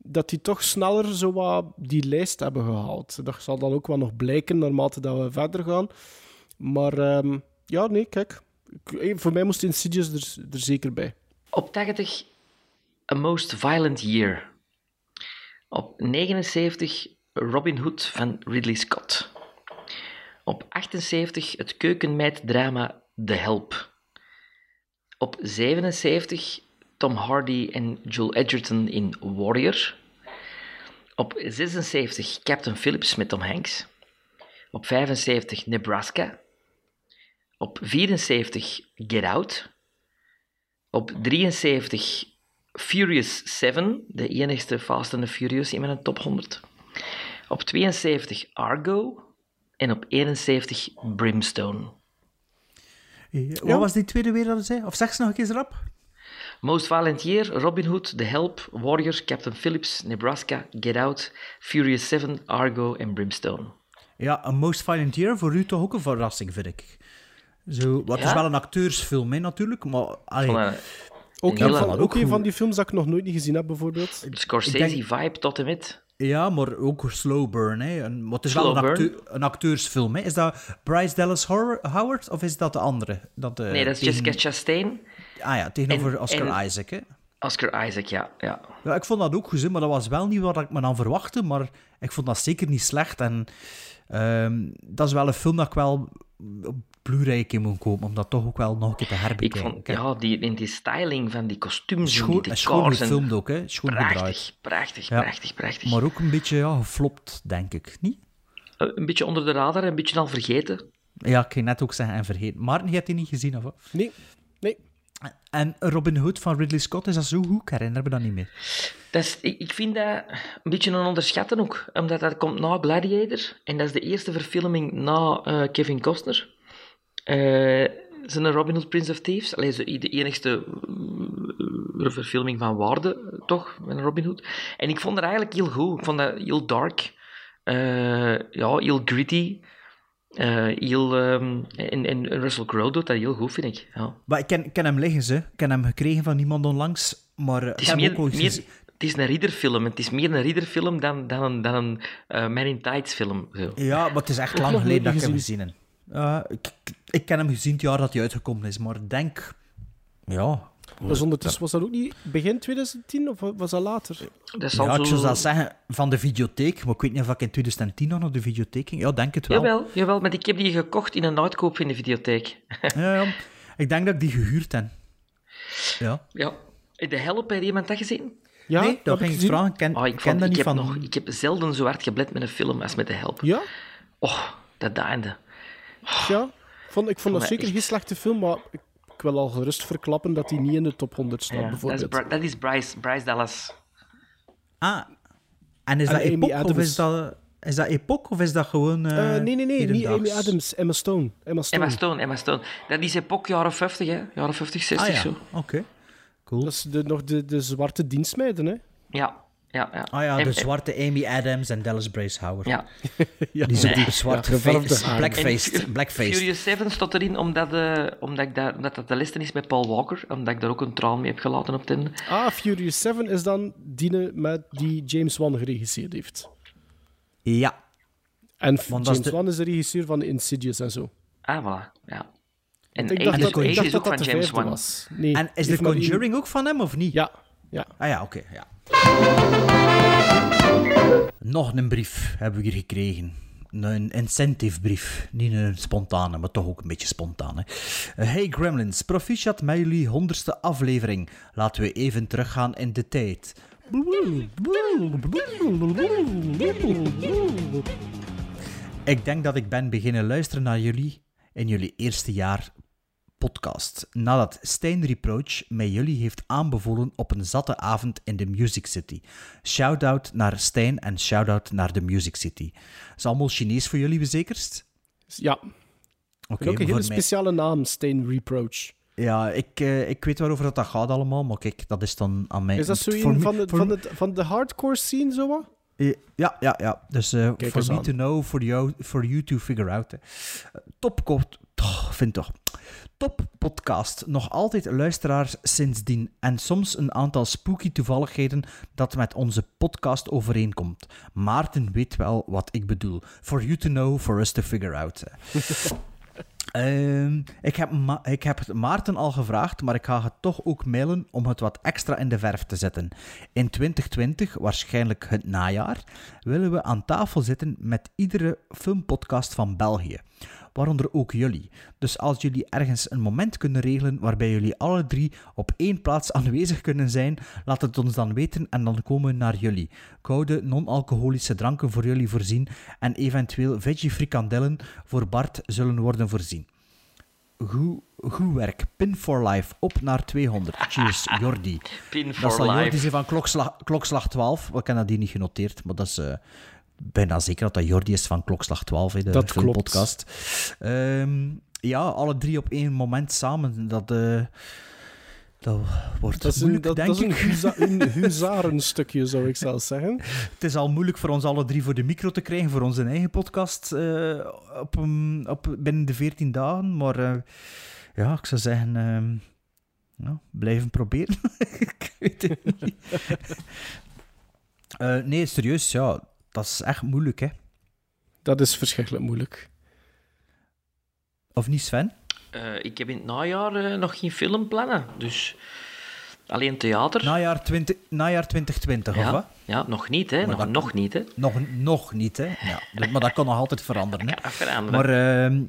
dat die toch sneller zo die lijst hebben gehaald. Dat zal dan ook wel nog blijken naarmate dat we verder gaan. Maar ehm, ja, nee, kijk. Eh, Voor mij moest Insidious er, er zeker bij. Op 80, A Most Violent Year. Op 79, Robin Hood van Ridley Scott. Op 78, het keukenmeiddrama The Help. Op 77, Tom Hardy en Joel Edgerton in Warrior. Op 76, Captain Phillips met Tom Hanks. Op 75, Nebraska. Op 74, Get Out. Op 73 Furious 7, de enigste Fast and the Furious in mijn top 100. Op 72 Argo. En op 71 Brimstone. Wat was die tweede weer dat je zei? Of zeg ze nog een keer rap? Most Violent Year, Robin Hood, The Help, Warrior, Captain Phillips, Nebraska, Get Out, Furious 7, Argo en Brimstone. Ja, een Most Violent Year voor u toch ook een verrassing, vind ik. Zo, wat is wel een acteursfilm, hè, natuurlijk, maar... allee, Van, Ook, Een van, ook een van die films dat ik nog nooit niet gezien heb, bijvoorbeeld. Scorsese-vibe tot en met. Ja, maar ook slow burn. Hè. Een, maar het is Slow wel een, burn. acteur- een acteursfilm. Hè. Is dat Bryce Dallas Howard of is dat de andere? Dat, eh, Nee, dat is Jessica Chastain. Ah ja, tegenover En- Oscar en- Isaac. Hè. Oscar Isaac, ja. ja. Ja, ik vond dat ook goed, maar dat was wel niet wat ik me dan verwachtte. Maar ik vond dat zeker niet slecht. En ehm, dat is wel een film dat ik wel op Blu-ray keer moet kopen, om dat toch ook wel nog een keer te Ik herbekijken. vond, ja, die, in die styling van die kostuums Schoon, die schoon gefilmd ook, hè. Schoon gedraaid. Prachtig, prachtig, Ja. prachtig, prachtig. Maar ook een beetje ja, geflopt, denk ik. Niet? Eh, Een beetje onder de radar, een beetje al vergeten. Ja, ik ging net ook zeggen en vergeten. Maarten, je hebt die niet gezien, of wat? Nee. En Robin Hood van Ridley Scott, is dat zo goed? Ik herinner me dat niet meer. Dat is, ik, vind dat een beetje een onderschatten ook, omdat dat komt na Gladiator en dat is de eerste verfilming na eh, Kevin Costner. Eh zijn Robin Hood Prince of Thieves. Allee, zo de enigste eh, verfilming van waarde, toch, van Robin Hood. En ik vond het eigenlijk heel goed. Ik vond dat heel dark. ja, heel gritty. Eh, heel, ehm, en, en Russell Crowe doet dat heel goed, vind ik. Ja. Maar ik ken, ken hem liggen, ze. Ik ken hem gekregen van iemand onlangs, maar Het is, meer, ook ooit meer, gezien. het is een ridderfilm. Het is meer een ridderfilm dan, dan, een- dan een eh Man in Tights film. Zo. Ja, maar het is echt lang geleden dat ik hem gezien. heb. Ik, ik- ken hem gezien het jaar dat hij uitgekomen is, maar denk... Ja... Dus ondertussen was dat ook niet begin 2010 of was dat later? Dat zal Ja, ik zo... zou dat zeggen, van de videotheek. Maar ik weet niet of ik in 2010 nog naar de videotheek ging. Ja, denk het wel. Jawel, jawel, maar ik heb die gekocht in een uitkoop in de videotheek. Ja, ja. Ik denk dat ik die gehuurd heb. Ja. ja. De Help, heb je iemand dat gezien? Ja, nee, heb dat ik ging ik vragen. Ik ken, Oh, ik ken vond, dat ik, niet heb van... nog, ik heb zelden zo hard geblet met een film als met de Help. Ja, Oh, dat einde. ja. Vond, ik vond dat dat zeker echt- geen slechte film, maar ik, ik wil al gerust verklappen dat hij niet in de top 100 staat, Ja, dat is, bijvoorbeeld. Dat is Bryce, Bryce Dallas. Ah, en is En dat Amy Epoch of Adams. is dat... Is dat Epoch of is dat gewoon... eh, Eh, nee, nee, nee, niet? Amy Adams, Emma Stone. Emma Stone. Emma Stone, Emma Stone. Dat is epoch jaren 50, hè? Jaren 50, 60 Ah ja, zo. oké. Cool. Dat is de, nog de, de zwarte dienstmeiden, hè? Ja, ja, ja. Ah ja, En- de en- zwarte Amy Adams en Dallas Brace Howard. Ja. Ja, Die zijn die- zwarte ja, geverfde face, haren. blackfaced. En blackfaced. Furious 7 stond erin omdat, eh, omdat, ik daar, omdat dat de liste is met Paul Walker. Omdat ik daar ook een traan mee heb gelaten op het einde. Ah, Furious 7 is dan die met die James Wan geregisseerd heeft. Ja. En Want James de- Wan is de regisseur van Insidious en zo. Ah, voilà. Ja. En Ik dacht, dat, dacht is ook dat van James Wan. was. Nee, En is de Conjuring ook van hem, of niet? Ja, ja. Ah ja, oké, ja. Nog een brief hebben we hier gekregen. Een incentive brief. Niet een spontane, maar toch ook een beetje spontaan. Hè. Eh, Hey Gremlins, proficiat met jullie honderdste aflevering. Laten we even teruggaan in de tijd. Ik denk dat ik ben beginnen luisteren naar jullie in jullie eerste jaar podcast. Nadat Stijn Reproach mij jullie heeft aanbevolen op een zatte avond in de Music City. Shout-out naar Stijn en shout-out naar de Music City. is allemaal Chinees voor jullie, zekerst? Ja, Oké, en ook een hele mij- speciale naam, Stain Reproach. Ja, ik, eh, ik weet waarover dat, dat gaat allemaal, maar kijk, dat is dan aan mij... Is dat zo voor een me- van de, van, de, van de hardcore scene, zo wat? Eh, Ja, ja, ja. Dus Kijk for me aan. to know, for you, for you to figure out. hè. Top, vind toch. Top podcast. Nog altijd luisteraars sindsdien. En soms een aantal spooky toevalligheden dat met onze podcast overeenkomt. Maarten weet wel wat ik bedoel. For you to know, for us to figure out. Ehm, ik, heb Ma- ik heb het Maarten al gevraagd, maar ik ga het toch ook mailen om het wat extra in de verf te zetten. In 2020, waarschijnlijk het najaar, willen we aan tafel zitten met iedere filmpodcast van België. Waaronder ook jullie. Dus als jullie ergens een moment kunnen regelen waarbij jullie alle drie op één plaats aanwezig kunnen zijn, laat het ons dan weten en dan komen we naar jullie. Koude, non-alcoholische dranken voor jullie voorzien en eventueel veggie frikandellen voor Bart zullen worden voorzien. Goed, goed werk. Pin for life. Op naar 200. Cheers, Jordi. Pin Dat for zal Jordi life. zijn van klokslag, klokslag 12. We hebben dat hier niet genoteerd, maar dat is eh, bijna zeker dat dat Jordi is van klokslag 12, hè, de Dat klopt. filmpodcast. Ehm, ja, alle drie op één moment samen. Dat, eh, dat wordt Dat is een, dat, denk dat is een, ik. huza, een huzarenstukje, zou ik zelfs zeggen. Het is al moeilijk voor ons alle drie voor de micro te krijgen voor onze eigen podcast eh, op, op, binnen de 14 dagen. Maar eh, ja, ik zou zeggen, ehm, blijven proberen. ik weet het niet. Nee, serieus, ja. Dat is echt moeilijk, hè. Dat is verschrikkelijk moeilijk. Of niet, Sven? Eh, ik heb in het najaar eh, nog geen filmplannen, dus alleen theater. Najaar, 20, najaar 2020, of wat? ja, nog niet, hè. Nog, dat- nog niet, hè. Nog, nog niet, hè. Ja, maar dat kan nog altijd veranderen, hè. Veranderen. Maar, ehm,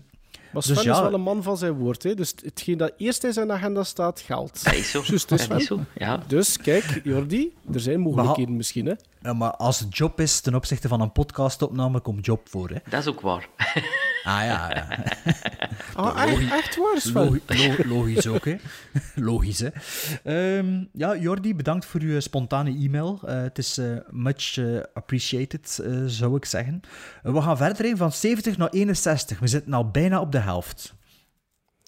Maar Sven Dus is wel een man van zijn woord. Hè? Dus hetgeen dat eerst in zijn agenda staat, geldt. Dat is zo. Hè, Dat is zo, ja. Dus kijk, Jordi, er zijn mogelijkheden misschien. Hè? Ja, maar als het job is ten opzichte van een podcastopname, komt job voor, hè. Dat is ook waar. Ah ja, ja. Ah, echt, echt waar, Sven? Logi- lo- logisch ook, hè. Logisch, hè. Ehm, ja, Jordi, bedankt voor uw spontane e-mail. Eh, Het is eh, much eh, appreciated, eh, zou ik zeggen. We gaan verder in van 70 naar 61. We zitten al bijna op de helft.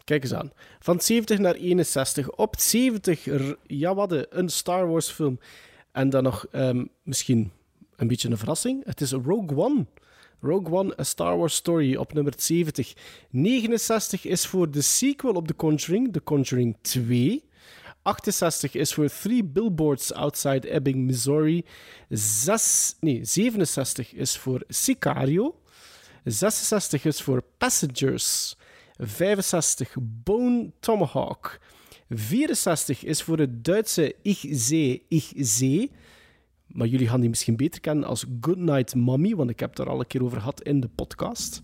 Kijk eens aan. Van 70 naar 61. Op 70, er- ja, wat een Star Wars film. En dan nog ehm, misschien een beetje een verrassing. Het is Rogue One. Rogue One, A Star Wars Story op nummer 70. 69 is voor de sequel op The Conjuring, The Conjuring 2. 68 is voor Three Billboards Outside Ebbing, Missouri. 6, nee, 67 is voor Sicario. 66 is voor Passengers. 65 Bone Tomahawk. 64 is voor het Duitse Ich sehe, Ich sehe. Maar jullie gaan die misschien beter kennen als Goodnight Mommy, want ik heb het er al een keer over gehad in de podcast.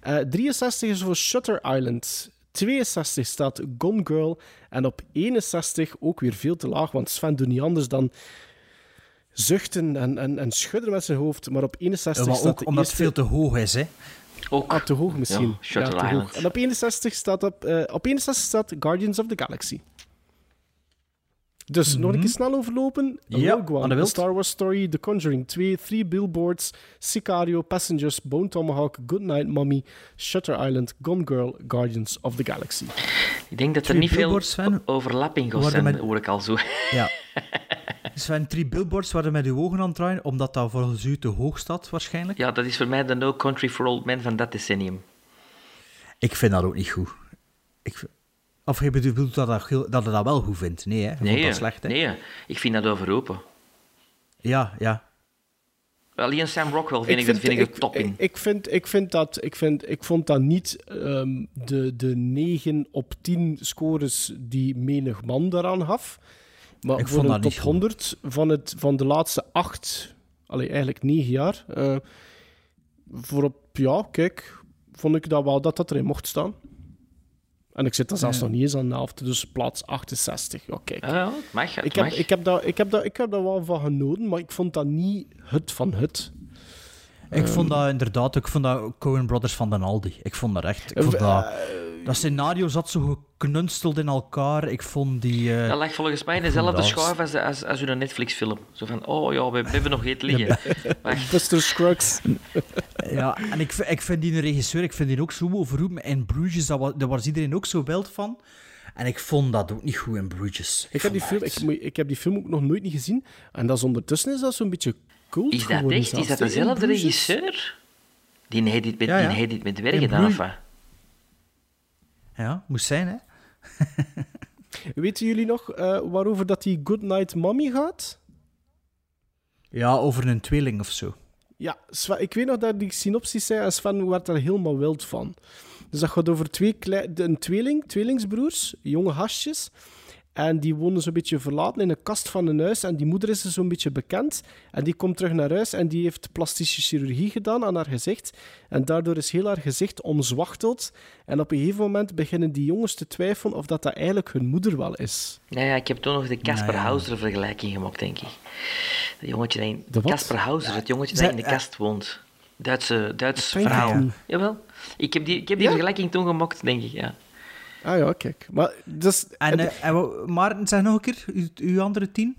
Eh, 63 is voor Shutter Island. 62 staat Gone Girl. En op 61 ook weer veel te laag, want Sven doet niet anders dan zuchten en, en, en schudden met zijn hoofd. Maar op 61 Eh, maar staat de omdat het veel te hoog is, hè. Ook. Ah, te hoog misschien. Ja, Shutter te hoog. Island. En op 61 staat, op, eh, op 61 staat Guardians of the Galaxy. Dus nog een keer snel overlopen. Mhm. Ja, Rogue One, de. Star Wars Story, The Conjuring 2, Three Billboards, Sicario, Passengers, Bone Tomahawk, Goodnight Mommy, Shutter Island, Gone Girl, Guardians of the Galaxy. Ik denk dat er Twee niet veel overlapping gaat Worden zijn, met- hoor ik al zo. Ja. Sven, drie billboards waar je met uw ogen aan het draaien, omdat dat volgens u te hoog staat, waarschijnlijk. Ja, dat is voor mij de No Country for Old Men van dat decennium. Ik vind dat ook niet goed. Ik, vind- of je bedoelt dat, dat, je dat wel goed vindt? Nee, hè? Je vond Nee, dat slecht, hè? nee, ik vind dat overopen. Ja, ja. Alleen Sam Rockwell vind ik, dat vind ik, er top in. Ik, ik, vind, ik, vind dat, ik, vind, ik vond dat niet ehm, de, de 9 op 10 scores die menig man daaraan gaf. Maar Ik voor vond een dat top niet goed. 100 van, het, van de laatste 8, allee, eigenlijk 9 jaar. eh voor op, ja, kijk, vond ik dat wel dat dat erin mocht staan. En ik zit daar zelfs Ja. nog niet eens aan de helft, dus plaats 68. Ja, kijk. Ja, ja, het mag, het ik, heb, mag. ik, heb daar, ik, heb daar, ik heb daar wel van genoten, maar ik vond dat niet het van het. Ik vond Ehm. dat inderdaad, ik vond dat Coen Brothers van Den Aldi. Ik vond dat echt. Ik vond Eh, dat, dat scenario zat zo geknunsteld in elkaar. Ik vond die. eh, Dat lag volgens mij in dezelfde schuif als, als, als een Netflix-film. Zo van, oh ja, we, we hebben nog iets liggen. Buster Scruggs. Ja, en ik, vind- ik vind die een regisseur, ik vind die ook zo overroepen. En Bruges, dat was, daar was iedereen ook zo wild van. En ik vond dat ook niet goed in Bruges. Ik heb, die film, ik, ik heb die film ook nog nooit niet gezien. En dat is ondertussen is dat zo'n beetje cult Is dat geworden echt? Is dat dezelfde regisseur? Die heeft dit met, Ja, ja. die heeft dit met werk gedaan, Bruges- of wat? Ja, moest zijn, hè? Weten jullie nog eh, waarover dat die Goodnight Mommy gaat? Ja, over een tweeling of zo. Ja, ik weet nog dat die synopsis zei en Sven werd daar helemaal wild van. Dus dat gaat over twee een tweeling, tweelingsbroers, jonge hasjes. En die wonen zo'n beetje verlaten in een kast van een huis. En die moeder is er zo'n beetje bekend. En die komt terug naar huis en die heeft plastische chirurgie gedaan aan haar gezicht. En daardoor is heel haar gezicht omzwachteld. En op een gegeven moment beginnen die jongens te twijfelen of dat, dat eigenlijk hun moeder wel is. Ja, ja, ik heb toen nog de Casper Nou ja. Hauser-vergelijking gemaakt, denk ik. Dat jongetje dat in... De wat? Casper Hauser, het jongetje dat in de kast woont. Duitse, Duits verhaal. Jawel. Ik heb die, ik heb die Ja? vergelijking toen gemaakt, denk ik, ja. Ah ja, kijk. Maar dus, En, eh, en Maarten, zeg nog een keer, uw, uw andere tien?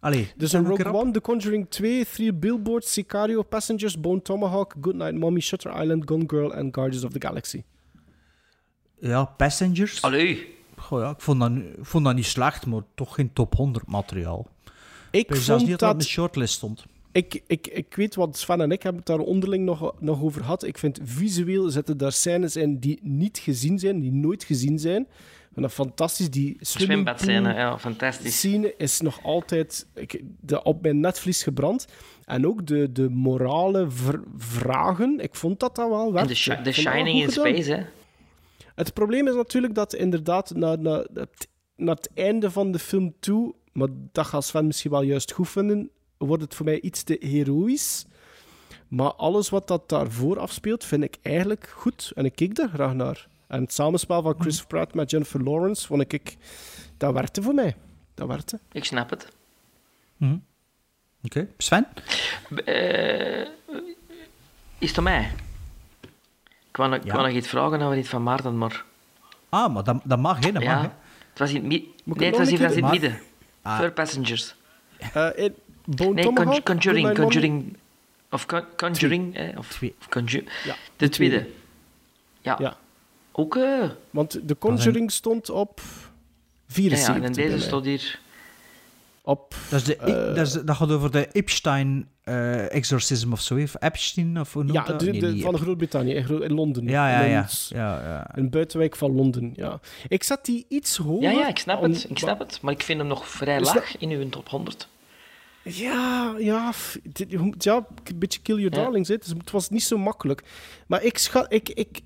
Allee, Dus een Rogue. One, The Conjuring 2, Three Billboards, Sicario, Passengers, Bone Tomahawk, Goodnight Mommy, Shutter Island, Gone Girl en Guardians of the Galaxy. Ja, Passengers. Allee. Goh, ja, ik, vond dat, vond dat niet slecht, maar toch geen top 100 materiaal. Ik Ik vond niet dat dat... de shortlist stond. Ik, ik, ik weet wat Sven en ik hebben het daar onderling nog, nog over gehad. Ik vind visueel zitten daar scènes in die niet gezien zijn, die nooit gezien zijn. En dat fantastisch. Die Zwembadscène, ja, fantastisch. scene is nog altijd ik, de, op mijn netvlies gebrand. En ook de, de morale vragen. Ik vond dat dat wel wel Shining in gedaan. Space, hè. Het probleem is natuurlijk dat inderdaad naar, naar, het, naar het einde van de film toe, maar dat gaat Sven misschien wel juist goed vinden, wordt het voor mij iets te heroïs. Maar alles wat dat daarvoor afspeelt, vind ik eigenlijk goed. En ik keek daar graag naar. En het samenspel van Chris Pratt met Jennifer Lawrence, vond ik, dat werkte voor mij. Dat werkte. Ik snap het. Oké, Sven? Eh, is het aan mij? Ik wou, ik Ja. wou nog iets vragen over iets van Maarten, maar... Ah, maar dat, dat mag, hè? Dat mag, hè? het was in het midden. Nee, het was in het midden. Ah. Third Passengers. Eh, in Bone Nee, Tomahawk, Conjuring, Conjuring... Of Con- Conjuring, eh, of, Twee. of Conju- Ja, De tweede. Ja. Ja. Ook, eh, ja, Want de Conjuring stond op ja, 74. en bij deze stond hier... Op... Dat, is de, Eh, dat, is, dat gaat over de Epstein-exorcism of zo, of Epstein, of hoe noemt Ja, dat? de, Nee, de- van Groot-Brittannië, in, Londen. Ja, ja, ja. Ja, ja. Een buitenwijk van Londen, ja. Ik zet die iets hoger. Ja, ja, ik snap om- het. Ik snap het. Maar ik vind hem nog vrij laag in uw top 100. Ja, ja, ja, een beetje kill your Ja. darlings. Dus het was niet zo makkelijk. Maar ik schat... Ik, ik,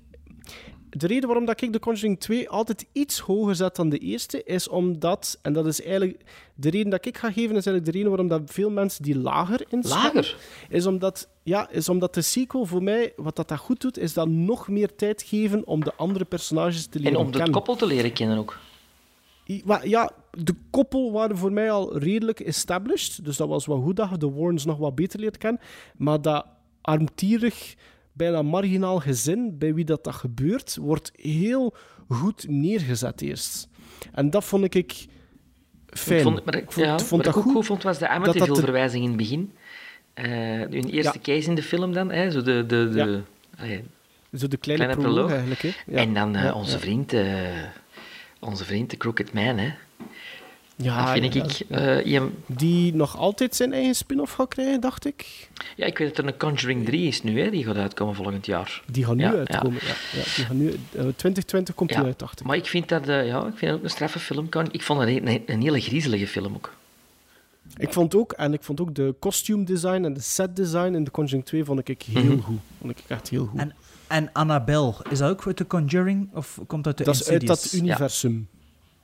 de reden waarom dat ik de Conjuring 2 altijd iets hoger zet dan de eerste, is omdat... En dat is eigenlijk... De reden dat ik ga geven, is eigenlijk de reden waarom dat veel mensen die lager inschatten. Lager? Is omdat, ja, is omdat de sequel voor mij, wat dat, dat goed doet, is dat nog meer tijd geven om de andere personages te leren En om het kennen. koppel te leren kennen ook. Ja, de koppel waren voor mij al redelijk established. Dus dat was wel goed dat je de Warrens nog wat beter leert kennen. Maar dat armtierig, bijna marginaal gezin, bij wie dat, dat gebeurt, wordt heel goed neergezet eerst. En dat vond ik fijn. Ik vond, maar, Ik vond, ja, vond wat dat ik ook goed. goed vond, was de Amityville-verwijzing in het begin. Eh hun eerste Ja. case in de film dan, hè, zo de... de, de Ja. Zo de kleine, kleine proloog, proloog. eigenlijk. Hè? Ja. En dan eh, onze vriend... eh, onze vriend, de Crooked Man, hè. Ja, dat vind ja, ik... eh, Die nog altijd zijn eigen spin-off gaat krijgen, dacht ik. ja, ik weet dat er een Conjuring 3 is nu, hè. Die gaat uitkomen volgend jaar. Die gaan nu Ja, uitkomen. Ja. Ja, die gaan nu, eh, 2020 komt die uit, dacht ik. maar ik vind dat... eh, ja, ik vind dat ook een straffe film. Con- Ik vond het een, een, een hele griezelige film ook. Ik vond ook, en ik vond ook de costume design en de set design in de Conjuring 2 vond ik heel Mhm. goed. Vond ik echt heel goed. En, en Annabelle, is dat ook uit de Conjuring? Of komt dat uit de dat is uit dat universum.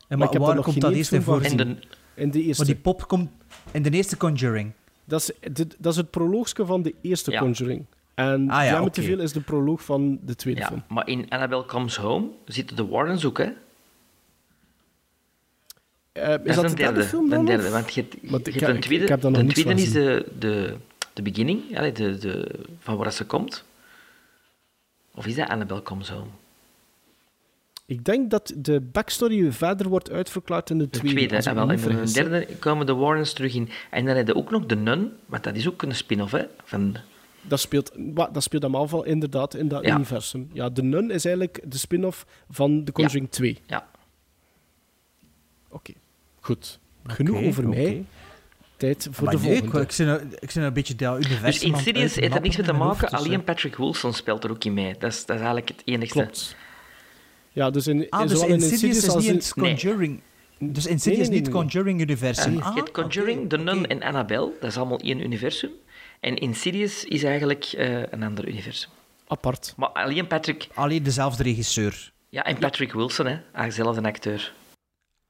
En maar maar waar komt dat eerst in voor? gezien. de, In de eerste. Maar die pop komt in de eerste Conjuring. dat, is, de- dat is het proloogske van de eerste Ja. Conjuring. En Ah ja, oké. Amityville is de proloog van de tweede ja, film. maar in Annabelle Comes Home zitten de Warrens ook, hè. Eh, is Dat is dat een de derde. derde film derde, want je hebt, je ik een tweede. ik heb daar nog de tweede is de, de, de beginning, de, de, van waar ze komt. Of is dat Annabelle Comes Home? Ik denk dat de backstory verder wordt uitverklaard in de De tweede. tweede. En, me wel, en in de derde komen de Warrens terug in. En dan heb je ook nog de Nun, want dat is ook een spin-off, hè. Van, Dat speelt, dat speelt allemaal wel inderdaad in dat Ja. universum. Ja, de Nun is eigenlijk de spin-off van The Conjuring 2. ja. Oké, goed. Genoeg over mij. Tijd voor Maar de nee, ik, volgende. ik, zit nou, ik zit nou een beetje dat universum Dus aan het Insidious heeft er niks mee te maken, dus, alleen eh. Patrick Wilson speelt er ook in mee. Dat is, dat is eigenlijk het enigste. Klopt. Ja, dus in, Ah, dus zowel in Insidious is als niet in... het Conjuring. Dus Insidious nee, is nee, niet het nee. Conjuring-universum. Je Ah, hebt Conjuring, oké, The Nun en Annabelle. Dat is allemaal één universum. En Insidious is eigenlijk eh, een ander universum. Apart. Maar alleen Patrick... Alleen dezelfde regisseur. Ja, en Patrick Wilson, hè. Eigenlijk een acteur.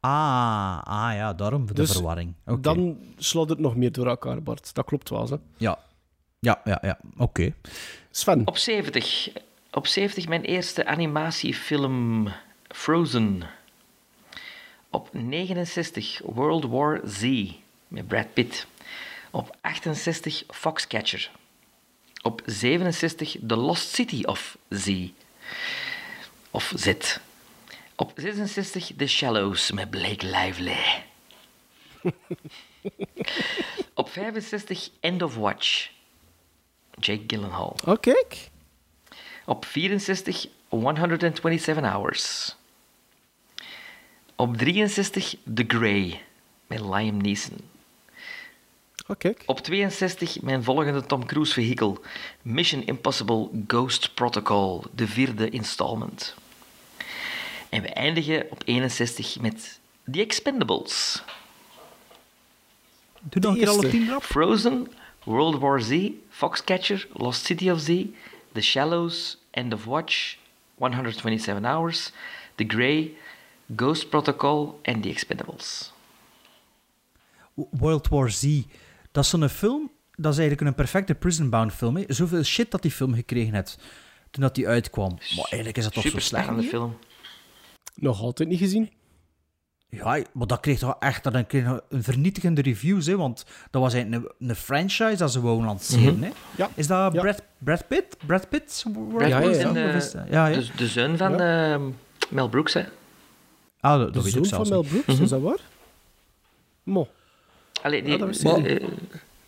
Ah, ah ja, daarom de Dus verwarring. Dan slaat het nog meer door elkaar, Bart. Dat klopt wel, hè. Ja, ja, ja. ja. Oké. Sven. Op 70. Op 70 mijn eerste animatiefilm Frozen. Op 69 World War Z met Brad Pitt. Op 68 Foxcatcher. Op 67 The Lost City of Z. Of Z. Op 66 The Shallows met Blake Lively. Op 65 End of Watch. Jake Gyllenhaal. Oh, kijk. Op 64 127 Hours. Op 63 The Grey met Liam Neeson. Oh, kijk. Op 62 mijn volgende Tom Cruise vehikel Mission Impossible Ghost Protocol, de vierde installment. En we eindigen op 61 met The Expendables. Doe dan keer alle tien rap. Frozen, World War Z, Foxcatcher, Lost City of Z, The Shallows, End of Watch, 127 Hours, The Grey, Ghost Protocol en The Expendables. World War Z. Dat is zo'n film, dat is eigenlijk een perfecte prison bound film. Hè. Zoveel shit dat die film gekregen heeft toen dat die uitkwam. Maar eigenlijk is dat toch zo Super slecht film. Nog altijd niet gezien. Ja, maar dat kreeg toch echt een vernietigende reviews, hè, want dat was eigenlijk een, een franchise dat ze wouden lanceren. Mhm. hè. Ja. Is dat Ja. Brad, Brad Pitt? Brad Pitt? Brad Ja, Pitt ja, en ja. eh, ja, ja. de, de zoon van eh, Mel Brooks, hè. Ah, dat, De dat weet ik zoon zelfs van Mel. Brooks, is dat waar? Mo. Allee, die, Ja, dat is- eh,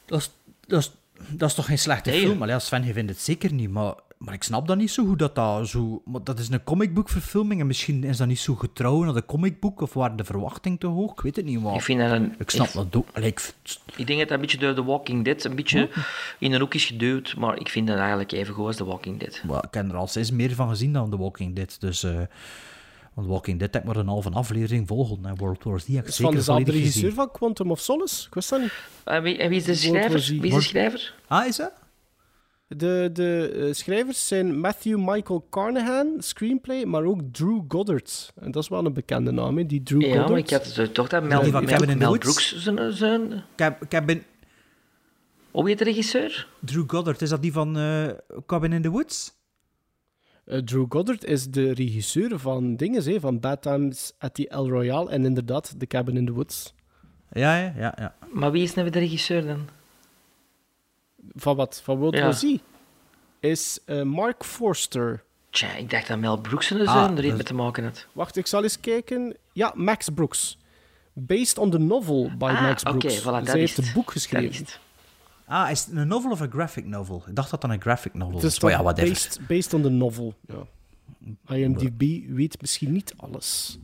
Dat is, dat, is, dat is toch geen slechte Nee. film? Allee, Sven, je vindt het zeker niet, maar, maar ik snap dat niet zo goed. Dat, dat, zo, maar dat is een comicboekverfilming en misschien is dat niet zo getrouw naar de comicboek of waren de verwachtingen te hoog? Ik weet het niet, maar ik vind dat een... ik snap dat ook. Allee, ik, Ik denk dat dat een beetje door The Walking Dead een beetje in een hoek is geduwd, maar ik vind dat eigenlijk even goed als The Walking Dead. maar ik heb er al steeds meer van gezien dan The Walking Dead. Dus, eh, want Walking Dead heb ik maar een halve aflevering volgen. En World War Z heb ik is zeker van dezelfde regisseur van Quantum of Solace. Ik wist dat niet. En wie, en wie is de schrijver? Wie is de schrijver? Ah, is dat? De, de eh, schrijvers zijn Matthew Michael Carnahan, screenplay, maar ook Drew Goddard. En dat is wel een bekende naam, hè, die Drew Ja, Goddard. maar ik had toch dat Mel, Mel, Cabin in the Mel Woods? Brooks zijn... zijn Ik heb, ik heb een, hoe heet de regisseur? Drew Goddard, is dat die van eh, Cabin in the Woods? Eh, Drew Goddard is de regisseur van dingen, hè, van Bad Times at the El Royale en inderdaad The Cabin in the Woods. Ja, ja, ja. ja. Maar wie is nou de regisseur dan? Van wat? Van World Ja. War Z? Is eh, Mark Forster. Tja, ik dacht dat Mel Brooks zijn Ah, er iets mee te maken had. Wacht, ik zal eens kijken. Ja, Max Brooks. Based on the novel by Ah, Max oké, Brooks. voilà, Dus hij is heeft het. een boek geschreven. Ah, is het een novel of een graphic novel? Ik dacht dat dat een graphic novel was. toch ja, whatever. based, based on the novel. Ja. IMDb weet misschien niet alles.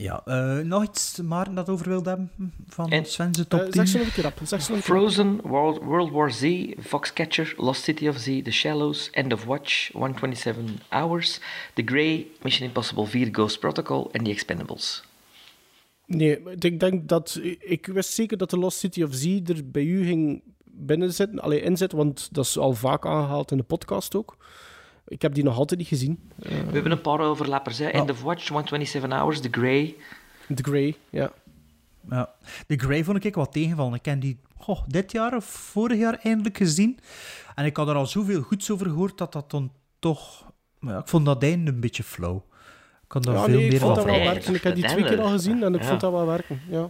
Ja, eh, nog iets, Maarten, dat over wilde hebben van En- Sven's top Eh, 10? zeg ze nog een keer op. Zeg ze nog een keer op. Frozen, World, World War Z, Foxcatcher, Lost City of Z, The Shallows, End of Watch, 127 Hours, The Grey, Mission Impossible 4, Ghost Protocol en The Expendables. Nee, ik denk dat... Ik wist zeker dat de Lost City of Z er bij u ging binnenzitten. Alleen inzitten, want dat is al vaak aangehaald in de podcast ook. Ik heb die nog altijd niet gezien. We hebben een paar overlappers. Hè. End of Watch, 127 Hours, The Grey. The Grey, ja. Ja. The Grey vond ik wat tegenvallen. Ik ken die goh, dit jaar of vorig jaar eindelijk gezien. En ik had er al zoveel goeds over gehoord dat dat dan toch... maar Ja, ik vond dat einde een beetje flow. Ik kan daar Ja, veel nee, ik meer vond van dat wel Nee, werken. Ik heb die twee keer al gezien en ik ja. vond dat wel werken. Ja.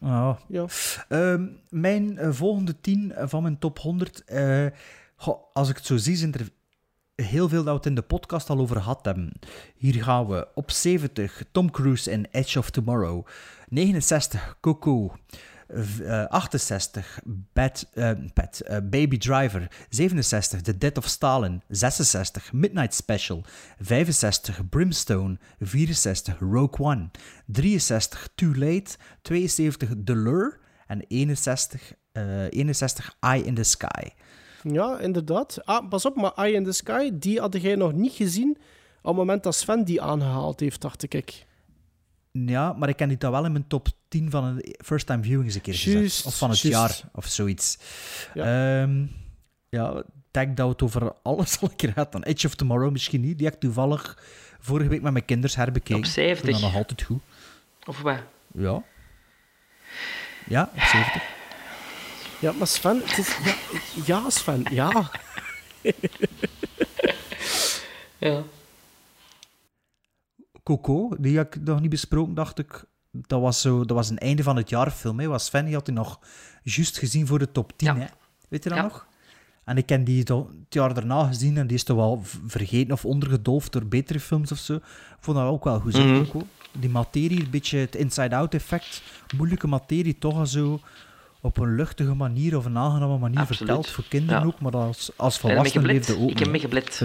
Ja. Ja. Ehm, mijn eh, volgende 10 van mijn top 100. eh, goh, als ik het zo zie, zijn er heel veel dat we het in de podcast al over gehad hebben. Hier gaan we op 70 Tom Cruise in Edge of Tomorrow. 69 Coco. V- eh, 68 Bad, eh, Bad, eh, Baby Driver. 67 The Death of Stalin. 66 Midnight Special. 65 Brimstone. 64 Rogue One. 63 Too Late. 72 The Lure. En 61, eh 61 Eye in the Sky. Ja, inderdaad. Ah, pas op, maar Eye in the Sky, die had jij nog niet gezien op het moment dat Sven die aangehaald heeft, dacht ik. Ja, maar ik ken die dan wel in mijn top 10 van een first time viewing eens een keer gezet. Of van het jaar, of zoiets. Ja. Ja, ja ik denk dat we het over alles al een keer hadden. Dan Edge of Tomorrow misschien niet. Die heb ik toevallig vorige week met mijn kinders herbekeken. Op 70. Ik vind dat nog altijd goed. Of wat? Ja. Ja, op 70. Ja, maar Sven, het is, ja, ja, Sven, ja. Ja. Coco, die heb ik nog niet besproken, dacht ik. Dat was, zo, dat was een einde van het jaar film. Hè. Was Sven, die had die nog juist gezien voor de top 10. Ja. Hè. Weet je dat Ja. nog? En ik heb die het jaar daarna gezien en die is toch wel vergeten of ondergedolfd door betere films of zo. Ik vond dat ook wel goed, Mhm. Coco. Die materie, een beetje het inside-out effect. Moeilijke materie, toch al zo op een luchtige manier of een aangename manier Absoluut. verteld. Voor kinderen Ja. ook, maar als, als volwassenen leefde ook Ik heb me geblit.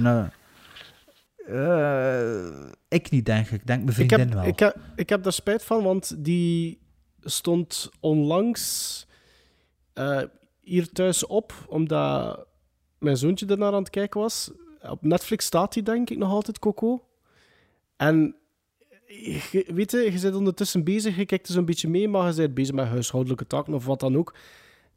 Eh, ik niet, denk ik. Ik denk mijn Ik vriendin heb, wel. ik, heb, ik heb daar spijt van, want die stond onlangs eh, hier thuis op, omdat mijn zoontje ernaar aan het kijken was. Op Netflix staat die, denk ik, nog altijd, Coco. En je, weet je, je bent ondertussen bezig, je kijkt er zo'n beetje mee, maar je bent bezig met huishoudelijke taken of wat dan ook.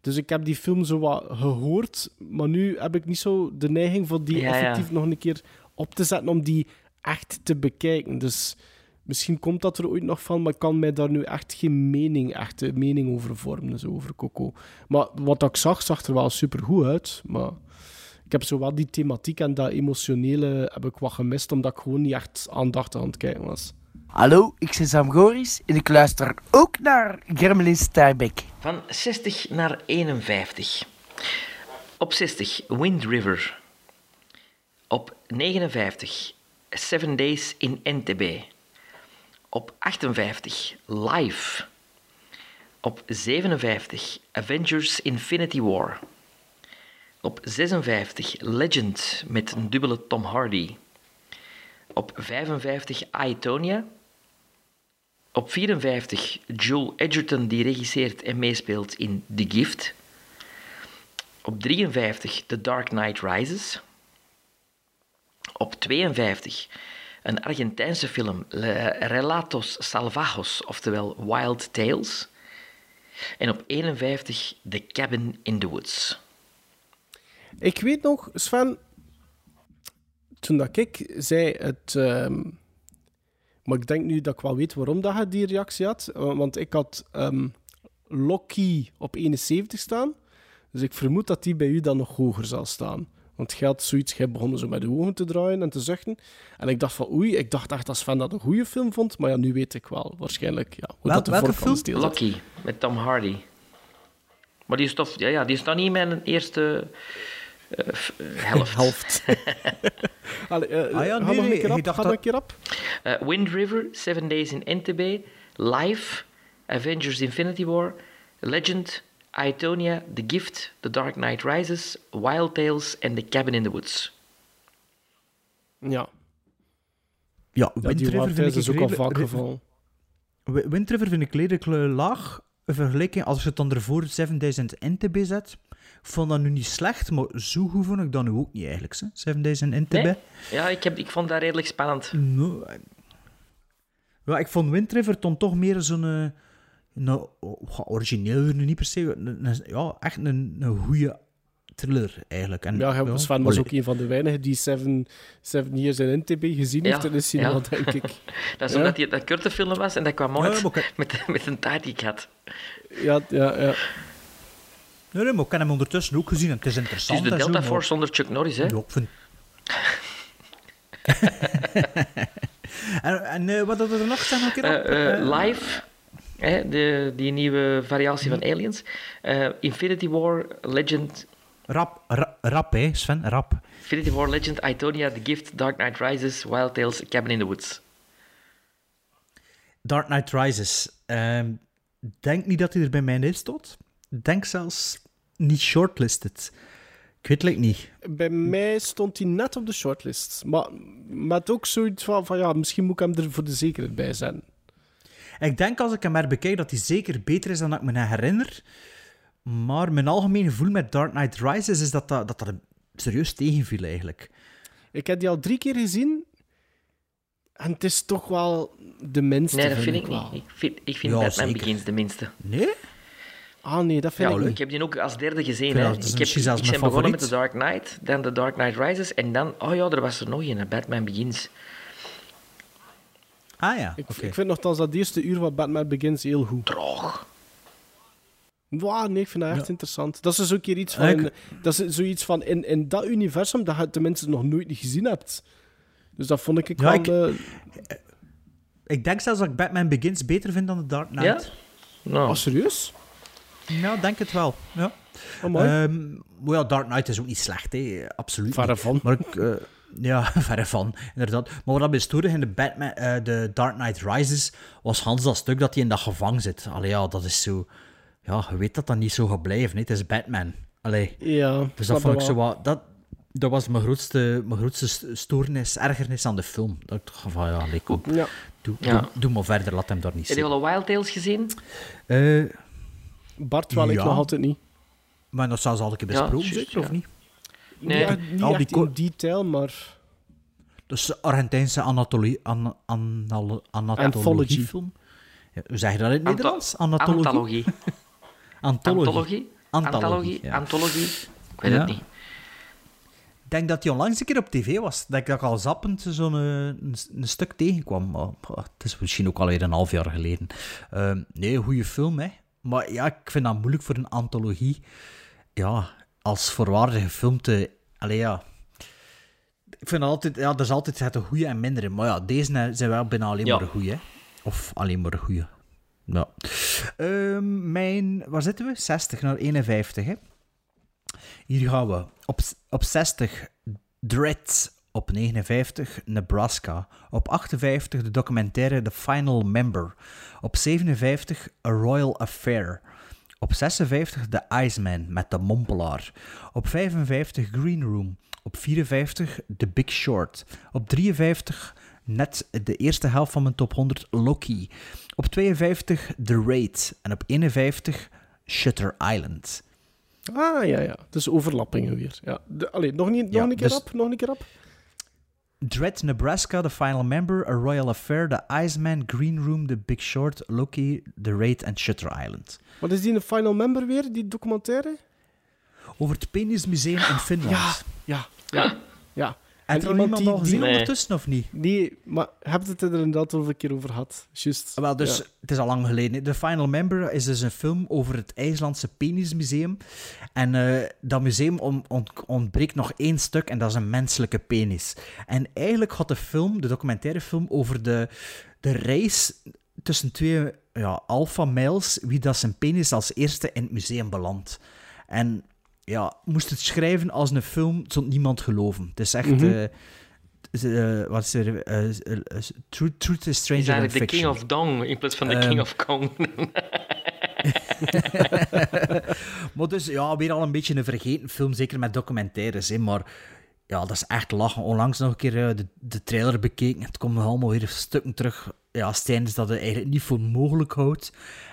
Dus ik heb die film zo wat gehoord, maar nu heb ik niet zo de neiging voor die Ja, ja. effectief nog een keer op te zetten om die echt te bekijken. Dus misschien komt dat er ooit nog van, maar ik kan mij daar nu echt geen mening, echte mening over vormen, zo over Coco. Maar wat ik zag, zag er wel supergoed uit, maar ik heb zo wel die thematiek en dat emotionele heb ik wat gemist, omdat ik gewoon niet echt aandachtig aan het kijken was. Hallo, ik ben Sam Goris en ik luister ook naar Gremlin Stuyback. Van 60 naar 51. Op 60 Wind River. Op 59 Seven Days in NTB. Op 58 Live. Op 57 Avengers Infinity War. Op 56 Legend met een dubbele Tom Hardy. Op 55 Aitonia. Op 54 Joel Edgerton, die regisseert en meespeelt in The Gift. Op 53 The Dark Knight Rises. Op 52 een Argentijnse film, Relatos Salvajos, oftewel Wild Tales. En op 51 The Cabin in the Woods. Ik weet nog, Sven, toen dat ik zei het. ehm, maar ik denk nu dat ik wel weet waarom dat je die reactie had. Eh, Want ik had ehm Loki op 71 staan. Dus ik vermoed dat die bij u dan nog hoger zal staan. Want je had zoiets, jij begon zo met de ogen te draaien en te zuchten. En ik dacht van, oei, ik dacht echt dat Sven dat een goede film vond. Maar ja, nu weet ik wel, waarschijnlijk, ja, hoe Wel- dat de welke vork van de film? zit. Loki, met Tom Hardy. Maar die is tof. Ja, ja die staat niet in mijn eerste helft. Helft. Allee, eh, Ah ja, nee, nog een nee, keer ik op, dacht dat- keer op. Eh, Wind River, Seven Days in NTB, Live, Avengers Infinity War, Legend, Itonia, The Gift, The Dark Knight Rises, Wild Tales en The Cabin in the Woods. Ja, Ja, ja Wind River vind ik ook al vaak gevallen. Wi- Wind River vind ik redelijk eh, laag. In vergelijking, als je het dan ervoor 7000 NTB zet, vond dat nu niet slecht, maar zo goed vond ik dat nu ook niet eigenlijk. Hè? 7000 NTB. Nee? Ja, ik, heb, ik vond dat redelijk spannend. No, eh, ja, ik vond Wind River dan toch meer zo'n... eh, nou, oh, origineel nu niet per se. een- een- ja, echt een, een goede thriller eigenlijk. En, Ja, ja, Sven was ook een van de weinigen die Seven, Seven Years in NTB gezien heeft Ja, in de cinema, ja. denk ik. Dat is Ja. omdat die, dat korte film was en dat kwam uit met, met een tijd die ik had. Ja, ja, ja. Nee, nee, maar ik heb hem ondertussen ook gezien en het is Het interessant. is de zo, Delta Force zonder Chuck Norris, hè? Ja, ik vind... en en eh, wat hadden we er nog staan? Nog een keer op? Eh, eh, live, hè, de, die nieuwe variatie van Aliens. Eh, Infinity War, Legend, Rap, ra- rap, hè, Sven, rap. Infinity War, Legend, Itonia, The Gift, Dark Knight Rises, Wild Tales, Cabin in the Woods. Dark Knight Rises. Ehm, denk niet dat hij er bij mij in stond. Denk zelfs niet shortlisted. Ik weet het niet. Bij mij stond hij net op de shortlist. Maar met ook zoiets van, van ja, misschien moet ik hem er voor de zekerheid bij zijn. Ik denk als ik hem maar bekijk dat hij zeker beter is dan dat ik me herinner. Maar mijn algemeen gevoel met Dark Knight Rises is dat dat, dat, dat serieus tegenviel eigenlijk. Ik heb die al drie keer gezien. En het is toch wel de minste. Nee, dat vind ik niet. Ik vind, ik vind Ja, Batman zeker. Begins de minste. Nee? Ah nee, dat vind Ja, ik ik niet. heb die ook als derde gezien. Ja, Hè. Ik, heb, ik ben begonnen met. The Dark Knight, dan The Dark Knight Rises en dan, oh ja, er was er nog een, Batman Begins. Ah ja, Ik, oké. ik vind nogthans dat eerste uur van Batman Begins heel goed. Droog. Wow, nee, ik vind dat echt Ja. interessant. Dat is dus ook keer iets van... Ik- in- dat is zoiets van in, in dat universum dat je tenminste nog nooit niet gezien hebt. Dus dat vond ik Ja, wel... ik- eh, Ik denk zelfs dat ik Batman Begins beter vind dan The Dark Knight. Ja? Nou, Oh, serieus? Ja, denk het wel. Ja. Oh, mooi. Ehm, ja, Dark Knight is ook niet slecht, hè. absoluut Verre niet. van. Maar ik, eh, ja, verre van, inderdaad. Maar wat dat mij stoorde in de, Batman, eh, de Dark Knight Rises, was Hans dat stuk dat hij in dat gevangen zit. Allee, ja, dat is zo... Ja, je weet dat dat niet zo gaat blijven, hè. het is Batman. Allee, ja, dus dat vond ik zo wat... Dat, dat was mijn grootste, mijn grootste st- stoornis, ergernis aan de film. Dat ik dacht van, ja, allee, kom, Ja. doe, Ja. doe, doe maar verder, laat hem daar niet heb je al Wild Tales gezien? Eh, Bart wel, ik Ja. nog altijd niet. maar dat zou ze al een keer Ja, besproken, juist, zeker, of ja. niet? Nee. Niet, Al die in detail, maar... Dat Dus Argentijnse anatolie, an, anatologiefilm. Ja, hoe zeg je dat in het Anto- Nederlands? Anatologie? Antologie. Antologie. Antologie. Antologie. ja. Antologie. Ik weet Ja. het niet. Ik denk dat die onlangs een keer op tv was. Dat ik dat al zappend zo'n eh, een, een stuk tegenkwam. Maar, het is misschien ook alweer een half jaar geleden. Ehm, nee, goede film, hè. Maar ja, ik vind dat moeilijk voor een antologie. Ja, als voorwaardige film te... Allee, ja... Ik vind altijd... Ja, er is altijd het goede en mindere. Maar ja, deze zijn wel bijna alleen Ja. maar een goede. Of alleen maar een goede. Ja. Ehm, mijn... Waar zitten we? 60 naar 51, hè. Hier gaan we. Op, op 60 Dread. Op 59 Nebraska. Op 58 de documentaire The Final Member. Op 57 A Royal Affair. Op 56 The Iceman met de mompelaar. Op 55 Green Room. Op 54 The Big Short. Op 53 net de eerste helft van mijn top 100 Loki. Op 52 The Raid. En op 51 Shutter Island. Ah, ja, ja. Dus overlappingen weer. Ja. De, allee, nog, niet, nog Ja, een keer dus- op, nog een keer op. Dread, Nebraska, The Final Member, A Royal Affair, The Iceman, Green Room, The Big Short, Loki, The Raid en Shutter Island. Wat is die een final member weer, die documentaire? Over het Penismuseum in Finland. Ja, ja, ja. ja. En er iemand al gezien Nee. ondertussen, of niet? Nee, maar heb je het er inderdaad al een keer over gehad? Juist. Wel, dus Ja. het is al lang geleden. The Final Member is dus een film over het IJslandse penismuseum. En eh, dat museum on- on- ontbreekt nog één stuk en dat is een menselijke penis. En eigenlijk gaat de film, de documentaire film, over de, de reis tussen twee ja, alpha males, wie dat zijn penis als eerste in het museum belandt. En ja, moest het schrijven als een film, zond niemand geloven. Het is echt... Is, eh, wat is er? eh, truth, truth is stranger Is than de fiction. King of Dong in plaats van de Ehm, King of Kong. maar dus ja, weer al een beetje een vergeten film, zeker met documentaires. Hè, maar ja, dat is echt lachen. Onlangs nog een keer eh, de, de trailer bekeken. Het komt nog allemaal weer stukken terug. Ja, Stijn is dat het eigenlijk niet voor mogelijk houdt.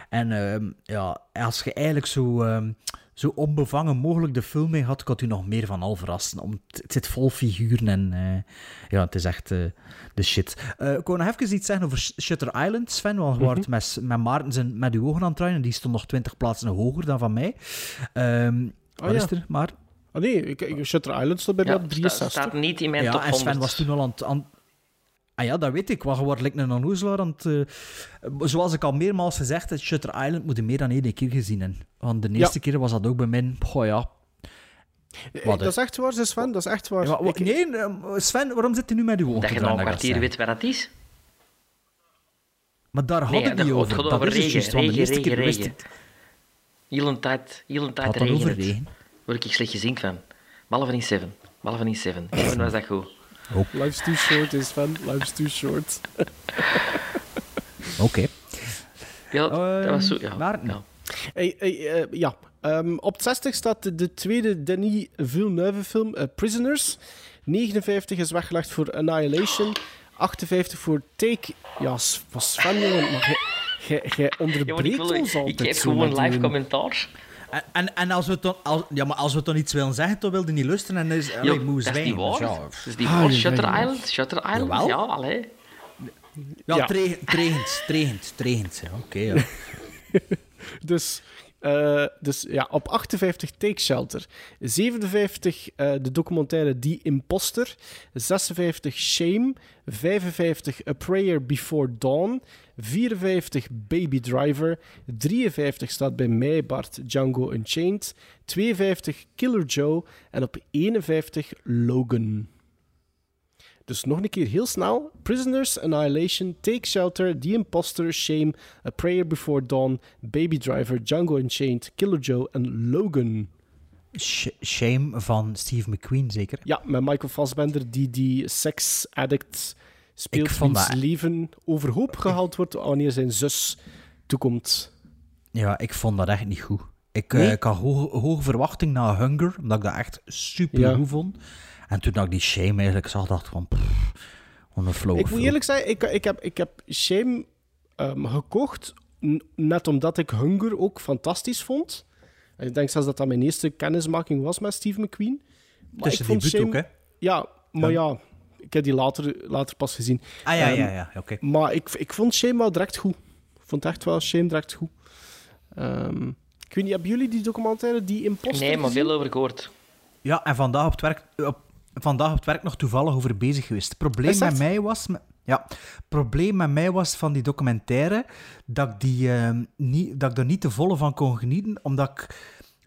En ehm, ja, als je eigenlijk zo, ehm, zo onbevangen mogelijk de film mee had, kan u nog meer van al verrassen. Om, het het zit vol figuren en eh, ja, het is echt eh, de shit. Eh, ik wou nog even iets zeggen over Sh- Shutter Island, Sven. Want we het met, met Maarten zijn met uw ogen aan het draaien en die stond nog 20 plaatsen hoger dan van mij. Ehm wat ja. is er, maar? Ah nee, ik, ik, Shutter Island staat bij mij Ja, op sta- 63. staat niet in mijn ja, top en Sven 100. was toen al aan het... Aan... Ah ja, dat weet ik. Wat wordt lijkt een onnozelaar aan het... eh, Zoals ik al meermaals gezegd heb, Shutter Island moet je meer dan één keer gezien. Hè. Want de eerste keer was dat ook bij mij... Goh ja. Eh, Wat, dat is echt waar, Sven, dat is echt waar. Ja, Ik- nee, eh, Sven, waarom zit je nu met uw ogen Dat je nou een ik kwartier weet waar dat is. Maar daar had Nee, het gaat over. gaat Dat over is het regen, juist, want de regen, eerste regen, keer wist regen. ik... Heel een tijd, heel een tijd regent het. regen? Word ik slecht gezien van. Behalve in Seven. Behalve in Seven. Seven was dat goed. Life's too short is Sven, life's too short. Oké. Ja, dat was zo, ja. Maarten. ja. Hey, hey, eh, ja. Ehm, op het 60 staat de, de tweede Denis Villeneuve film, eh, Prisoners. 59 is weggelegd voor Annihilation. 58 voor Take... Ja, S- wat Sven, jongen, maar jij- jij Ja, maar onderbreekt ik, wil, ons altijd ik geef gewoon live commentaar. En, en, en als we dan, als, ja, maar als we dan iets willen zeggen, dan wilde je niet luisteren en is Ja, allee, moe dat is niet zwijgen. waar. Dus Dat is niet Ah, waar. ja, Shutter ja, ja. Island. Shutter Island. Jawel. Ja, allee. Ja, Ja. ja. Tregend, tregend, tregend. Ja, Oké, ja. Dus, eh, dus ja, op 58 Take Shelter. 57 eh, de documentaire The Imposter. 56 Shame. 55 A Prayer Before Dawn. 54 Baby Driver. 53 staat bij mij Bart Django Unchained. 52 Killer Joe. En op 51 Logan. Dus nog een keer heel snel. Prisoners, Annihilation, Take Shelter, The Imposter, Shame, A Prayer Before Dawn, Baby Driver, Django Unchained, Killer Joe en Logan. Sh- Shame van Steve McQueen, zeker? Ja, met Michael Fassbender die die sex addict speelt Ik vond wiens dat- leven overhoop gehaald wordt wanneer zijn zus toekomt. Ja, ik vond dat echt niet goed. Ik, Nee? eh, ik had hoge, hoge verwachting na Hunger, omdat ik dat echt super Ja. goed vond. En toen ik die Shame eigenlijk zag, dacht ik van... Pff, flow Ik moet eerlijk zeggen, ik, ik, heb, ik heb Shame ehm, gekocht, net omdat ik Hunger ook fantastisch vond. En ik denk zelfs dat dat mijn eerste kennismaking was met Steve McQueen. Maar Tussen die boet ook, hè? Ja, maar ja. Ik heb die later, later pas gezien. Ah ja, Ehm, ja, ja, oké. Maar ik, ik vond Shame wel direct goed. Ik vond echt wel Shame direct goed. Ehm, ik weet niet, hebben jullie die documentaire, die Imposter Nee, maar gezien? veel over gehoord. Ja, en vandaag op het werk, op, vandaag op het werk nog toevallig over bezig geweest. Het probleem met mij was... met- Ja, het probleem met mij was van die documentaire dat ik, die, ehm, niet, dat ik er niet te volle van kon genieten, omdat ik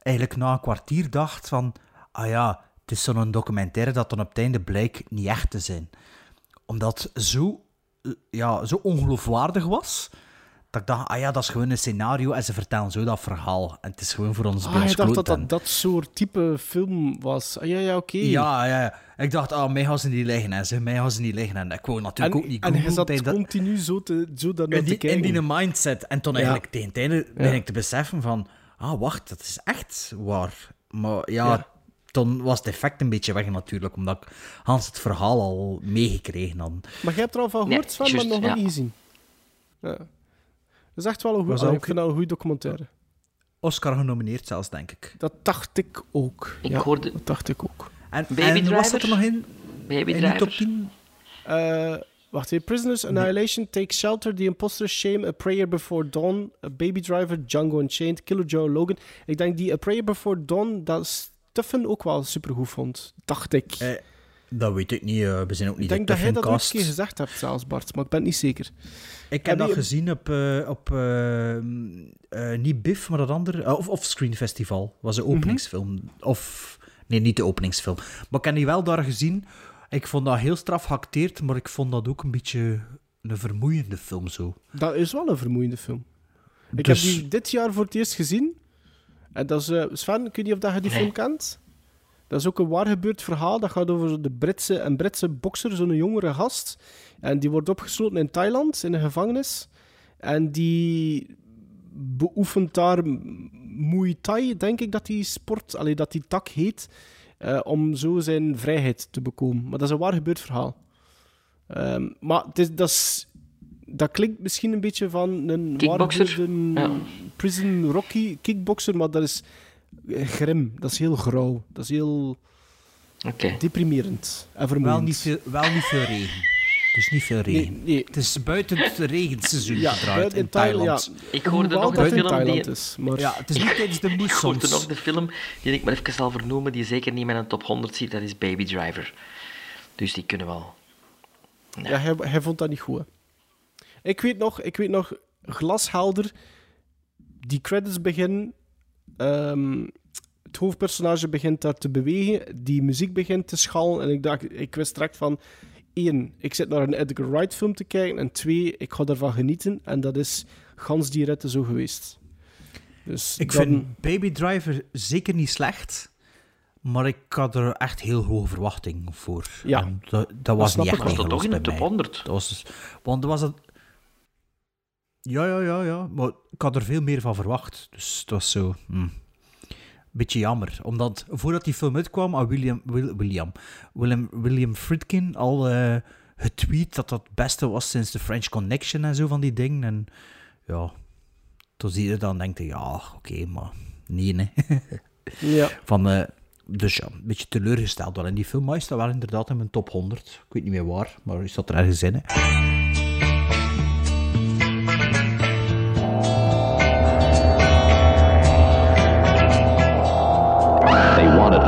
eigenlijk na een kwartier dacht van... Ah ja, is zo'n documentaire dat dan op het einde blijkt niet echt te zijn. Omdat het zo, eh, ja, zo ongeloofwaardig was... Dat ik dacht, ah ja, dat is gewoon een scenario en ze vertellen zo dat verhaal. En het is gewoon voor ons Ah, bij ons je dacht dat dat dat soort type film was. Ah, ja, ja, oké. ja, ja, ja. Ik dacht, ah, mij gaan ze niet liggen. En ze, mij gaan ze niet liggen. En ik wou natuurlijk En, ook niet en googlen zat dat- continu zo, te, zo daarnaar in die, in die mindset. En toen Ja. eigenlijk tegen het einde ben ik te beseffen van... Ah, wacht, dat is echt waar. Maar ja, Ja. Toen was het effect een beetje weg natuurlijk. Omdat ik Hans het verhaal al meegekregen had. Maar jij hebt er al van Nee, gehoord, Sven, maar nog ja. niet gezien. Ja. Dat is echt wel een Ik ook- vind dat een goede documentaire. Oscar genomineerd zelfs, denk ik. Dat dacht ik ook. Ik ja, hoorde- Dat dacht ik ook. En, Baby en was dat er nog in? Baby In top Driver. 10? Eh, wacht even. Prisoners, Annihilation, Take Shelter, The Imposter, Shame, A Prayer Before Dawn, A Baby Driver, Django Unchained, Killer Joe Logan. Ik denk die A Prayer Before Dawn, dat Stuffen ook wel supergoed vond. Dacht ik. Eh, dat weet ik niet. eh, we zijn ook ik niet denk de dat jij dat ook een keer gezegd hebt zelfs, Bart, maar ik ben het niet zeker. Ik heb Heb dat je- gezien op, eh, op eh, niet BIF, maar dat andere, of Offscreen Festival. was Mhm. een openingsfilm. Of, nee, niet de openingsfilm. Maar ik heb die wel daar gezien. Ik vond dat heel straf geacteerd, maar ik vond dat ook een beetje een vermoeiende film zo. Dat is wel een vermoeiende film. Ik Dus- heb die dit jaar voor het eerst gezien. En dat is... eh, Sven, ik weet niet of dat je die Nee. film kent. Dat is ook een waar gebeurd verhaal. Dat gaat over de Britse, een Britse bokser, zo'n jongere gast. En die wordt opgesloten in Thailand, in een gevangenis. En die beoefent daar Muay Thai, denk ik dat die sport, allee, dat die tak heet, eh, om zo zijn vrijheid te bekomen. Maar dat is een waar gebeurd verhaal. Ehm, maar het is, dat, is, dat klinkt misschien een beetje van een waargebeurde Ja. Prison Rocky kickboxer, maar dat is eh, grim. Dat is heel grauw. Dat is heel Oké. deprimerend en vermoeiend. Wel niet, veel, wel niet veel regen. Dus niet veel regen. Nee, nee. Het is buiten het regenseizoen Ja, gedraaid buiten in Thailand. Ja, Ik hoorde nog in film die... Thailand is. Maar Ja, het is niet tijdens de Ik hoorde nog de film die ik maar even zal vernoemen, die zeker niet met een top 100 ziet, dat is Baby Driver. Dus die kunnen wel. Ja, hij, hij vond dat niet goed. hè. Ik weet nog, ik weet nog, glashelder, die credits beginnen, ehm, het hoofdpersonage begint daar te bewegen, die muziek begint te schallen en ik dacht, ik wist direct van, één, ik zit naar een Edgar Wright film te kijken en twee, ik ga ervan genieten en dat is gans die ritten zo geweest. Dus Ik dan- vind Baby Driver zeker niet slecht. Maar ik had er echt heel hoge verwachtingen voor. Ja. En dat, dat was niet ik echt Was dat toch in de top mij. 100? Dat was dus- want er was het... Ja, ja, ja, ja. Maar ik had er veel meer van verwacht. Dus het was zo... hm. Beetje jammer. Omdat voordat die film uitkwam, had William, Will- William, William, William Friedkin al eh getweet dat dat het beste was sinds de French Connection en zo van die dingen. En ja, toen zie je dan denkt je, ja, oké, maar nee, nee. ja. Van, eh, dus ja, een beetje teleurgesteld wel in die film. Maar is dat wel inderdaad in mijn top 100. Ik weet niet meer waar, maar is dat er ergens in. Hè?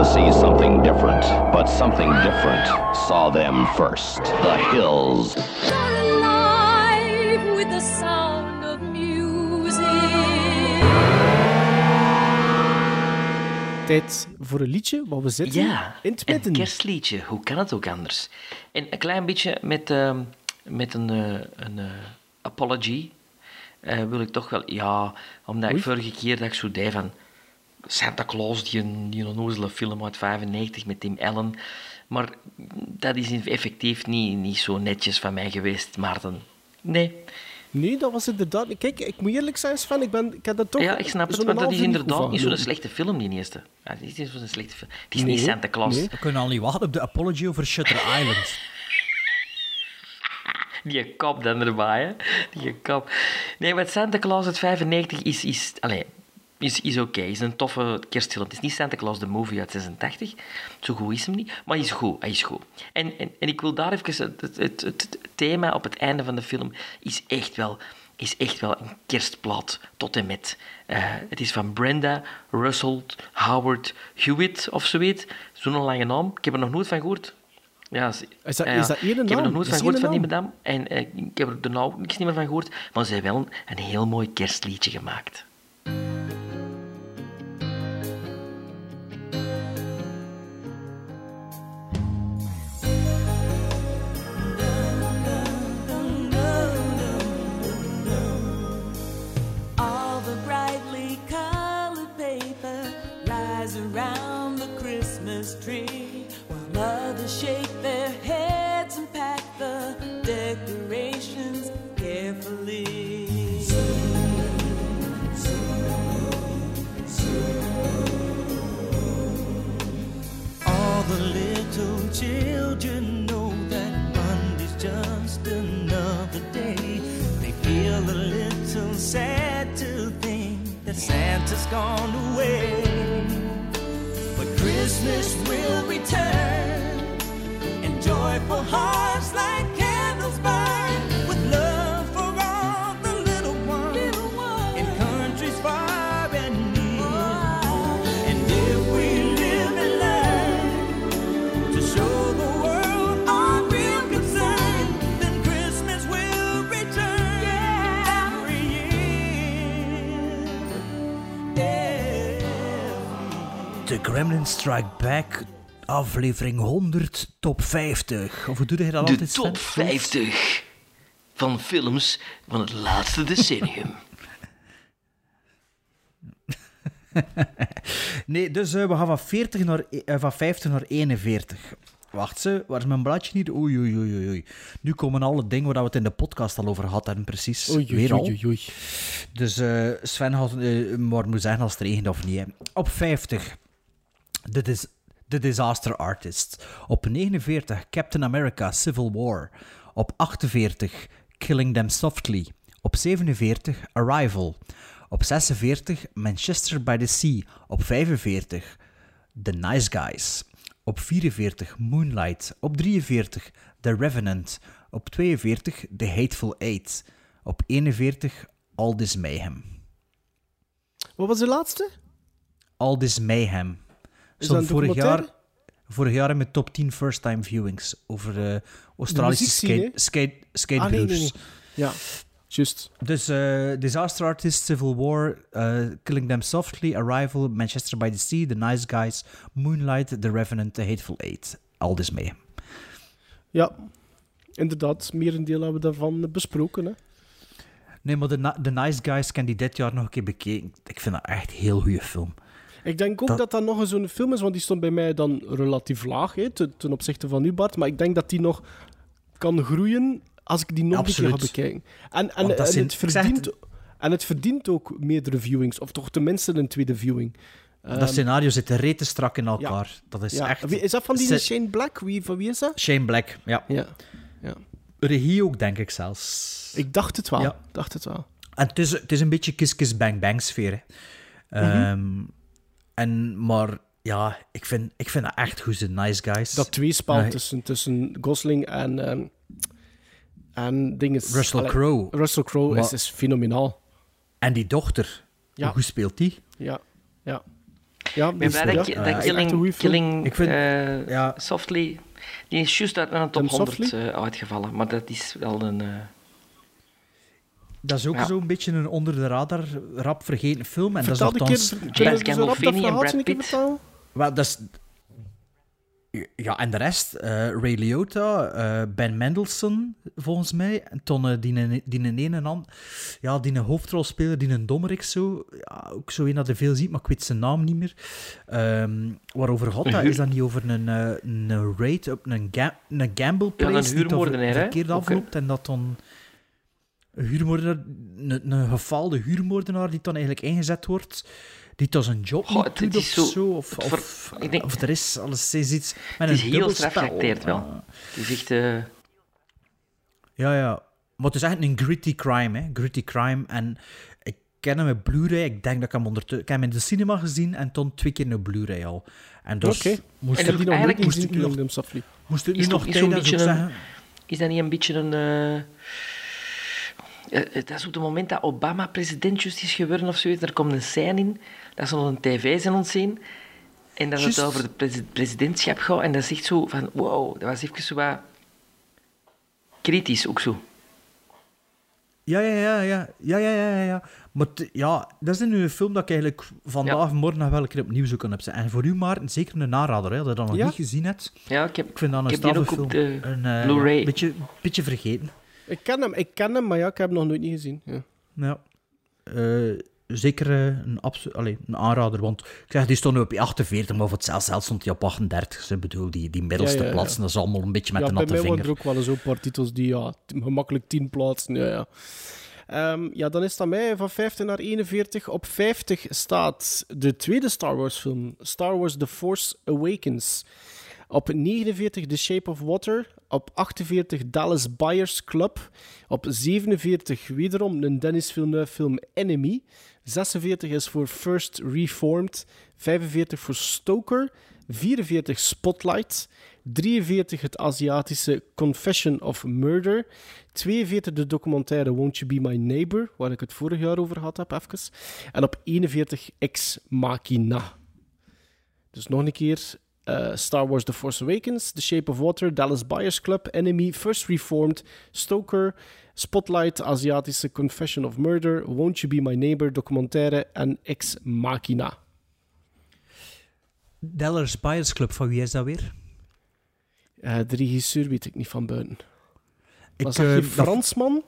To see something different, but something different saw them first. The hills. alive with the sound of music. Tijd voor een liedje, want we zitten Ja, in het een midden. kerstliedje. Hoe kan het ook anders? En een klein beetje met, ehm, met een, eh, een eh, apology eh, wil ik toch wel... Ja, omdat ik vorige keer dat ik zo deed van... Santa Claus, die, een- die onnozele film uit 95 met Tim Allen. Maar dat is effectief niet, niet zo netjes van mij geweest, Maarten. Nee. Nee, dat was inderdaad... Kijk, ik moet eerlijk zijn, Sven, ik, ben, ik heb dat toch... ja, ik snap het, maar dat is inderdaad niet zo'n slechte film, die eerste. Ja, het is niet zo'n slechte film. Het is Nee, niet Santa Claus. nee. We kunnen al niet wachten op de apology over Shutter Island. Die kop dan erbij, hè. Die kop. Nee, wat Santa Claus uit 95 is... is allee, is, is oké. is een toffe kerstfilm. Het is niet Santa Claus the Movie uit 86. Zo goed is hem niet. Maar hij is goed. Hij is goed. En, en, en ik wil daar even... Het, het, het, het thema op het einde van de film is echt wel, is echt wel een kerstplaat tot en met. Eh, het is van Brenda Russell Howard Hewitt of zoiets. Zo'n lange naam. Ik heb er nog nooit van gehoord. Ja, Is dat- ja, is dat Ik heb er nog nooit van gehoord van die madame. En eh, ik heb er de nou niks meer van gehoord. Maar ze heeft wel een, een heel mooi kerstliedje gemaakt. Sad to think that Santa's gone away. But Christmas will return, and joyful hearts Gremlin Strike Back, aflevering 100, top 50. Of hoe doe je dat De altijd, Sven? top 50 van films van het laatste decennium. Nee, dus eh, we gaan van, 40 naar, eh, van 50 naar 41. Wacht ze, waar is mijn bladje niet? Oei, oei, oei, oei, oei. Nu komen alle dingen waar we het in de podcast al over gehad hebben, precies. Oei, oei, Weer al. oei, oei, oei. Dus eh, Sven had eh, maar moet zeggen als het regent of niet. hè. Op 50, The, Dis- The Disaster Artist. Op 49, Captain America Civil War. Op 48, Killing Them Softly. Op 47, Arrival. Op 46, Manchester by the Sea. Op 45, The Nice Guys. Op 44, Moonlight. Op 43, The Revenant. Op 42, The Hateful Eight. Op 41, All This Mayhem. Wat was de laatste? All This Mayhem. Stond vorig jaar, vorig jaar met top 10 first-time viewings over de Australische skate, skate, Ah, skatebroers. nee, nee, nee. Ja, juist. Dus eh, Disaster Artist, Civil War, eh, Killing Them Softly, Arrival, Manchester by the Sea, The Nice Guys, Moonlight, The Revenant, The Hateful Eight. All This Mayhem. Ja, inderdaad. Merendeel hebben we daarvan besproken. Hè. Nee, maar The Nice Guys kan die dit jaar nog een keer bekeken. Ik vind dat echt een heel goede film. Ik denk ook Dat- dat dat, nog eens zo'n film is, want die stond bij mij dan relatief laag hè, ten, ten opzichte van nu, Bart. Maar ik denk dat die nog kan groeien als ik die nog een keer ga Absoluut. bekijken. En, en, het verdient, het- en het verdient ook meerdere viewings, of toch tenminste een tweede viewing. dat Ehm, scenario zit rete strak in elkaar. Dat is ja. echt... Wie- Is dat van die Shane Black? Wie, van wie is dat? Shane Black, ja. Ja. ja. Regie ook, denk ik zelfs. Ik dacht het wel. Ja. dacht het wel. En het is, het is een beetje Kiss Kiss Bang Bang sfeer. Hè. Ehm, en, maar ja, ik vind, ik vind dat echt goed, de Nice Guys. Dat tweespel Nee. tussen, tussen Gosling en, ehm en dinges. Russell Crowe. Russell Crowe is, is fenomenaal. En die dochter, Ja. hoe speelt die? Ja, ja. Ja, Ik ben dus- blij dat, ja, Killing, killing Ik vind- eh, ja. Softly... Die is juist uit een top Them 100 Softly? eh, uitgevallen. Maar dat is wel een... eh, Dat is ook Ja. zo'n beetje een onder de radar rap vergeten film. En Vertel dat een is keer, althans... kunnen James Gandolfini en Brad een keer Pitt. vertellen? Wel, dat is... Ja, en de rest, eh, Ray Liotta, eh, Ben Mendelsohn, volgens mij, en toen eh, die, een- die een ene en an, ja, die een hoofdrolspeler, die een dommerik zo, ja, ook zo een dat je veel ziet, maar ik weet zijn naam niet meer. Ehm, waarover gaat dat? Is dat niet over een, eh, een raid op een, ga een gamble Ja, een place die toch huurmoordenaar, hè? verkeerd afloopt en dat dan een huurmoordenaar, een, een gefaalde huurmoordenaar die dan eigenlijk ingezet wordt, die toch zijn job Goh, niet het- doet het of is zo- zo, of, ver- denk- of er is alleszins iets met het een is heel geacteerd wel. Ah. Het is echt... eh, Ja, ja. Maar het is echt een gritty crime, hè. Gritty crime. En ik, ken hem met Blu-ray. Ik denk dat ik hem ondertussen... Ik heb hem in de cinema gezien en toen twee keer een Blu-ray al. En dus Oké. moest ik heb die nog eigenlijk moest ik nog- moest ik nu Is, nog is, beetje ik een, zeggen. is dat niet een beetje een... eh, dat is op het moment dat Obama president is geworden of zoiets. Er komt een scène in dat ze nog een tv zijn ontzien. En dat het Juist. over het presi- presidentschap gaat. En dat is echt zo van... Wow, dat was even zo wat... Kritisch ook zo. Ja, ja, ja, ja, ja, ja, ja, ja. Maar ja, dat is nu een film dat ik eigenlijk vandaag en morgen nog wel een keer opnieuw zou kunnen hebben. En voor u, Maarten, zeker een aanrader, hè, dat je dat nog Ja? niet gezien hebt. Ja, ik heb, Ik vind dat een ik heb die op de Een, eh, Blu-ray. ja, beetje, beetje vergeten. Ik ken hem, ik ken hem, maar ja, ik heb hem nog nooit niet gezien. Ja. Ja. Eh, zeker eh, een, abso- allee, een aanrader, want ik zeg, die stond nu op 48, maar voor het zelfs zelfs stond hij op 38. Ik bedoel, die, die middelste Ja, ja, ja. plaatsen, dat is allemaal een beetje met ja, de bij natte mij waren vinger. er ook wel eens een paar titels die ja, t- gemakkelijk 10 plaatsen. Ja, ja. Ehm, ja, dan is het aan mij van 50 naar 41. Op 50 staat de tweede Star Wars film, Star Wars The Force Awakens. Op 49 The Shape of Water. Op 48 Dallas Buyers Club. Op 47 wederom een Dennis Villeneuve film Enemy. 46 is voor First Reformed. 45 voor Stoker. 44 Spotlight. 43 het Aziatische Confession of Murder. 42 de documentaire Won't You Be My Neighbor, waar ik het vorig jaar over gehad heb, even. En op 41 Ex Machina. Dus nog een keer eh, Star Wars The Force Awakens, The Shape of Water, Dallas Buyers Club, Enemy, First Reformed, Stoker, Spotlight, Aziatische Confession of Murder, Won't You Be My Neighbor, documentaire en Ex Machina. Dallas Buyers Club, van wie is dat weer? Eh, de regisseur weet ik niet van buiten. Ik, Was dat geen dat- Fransman?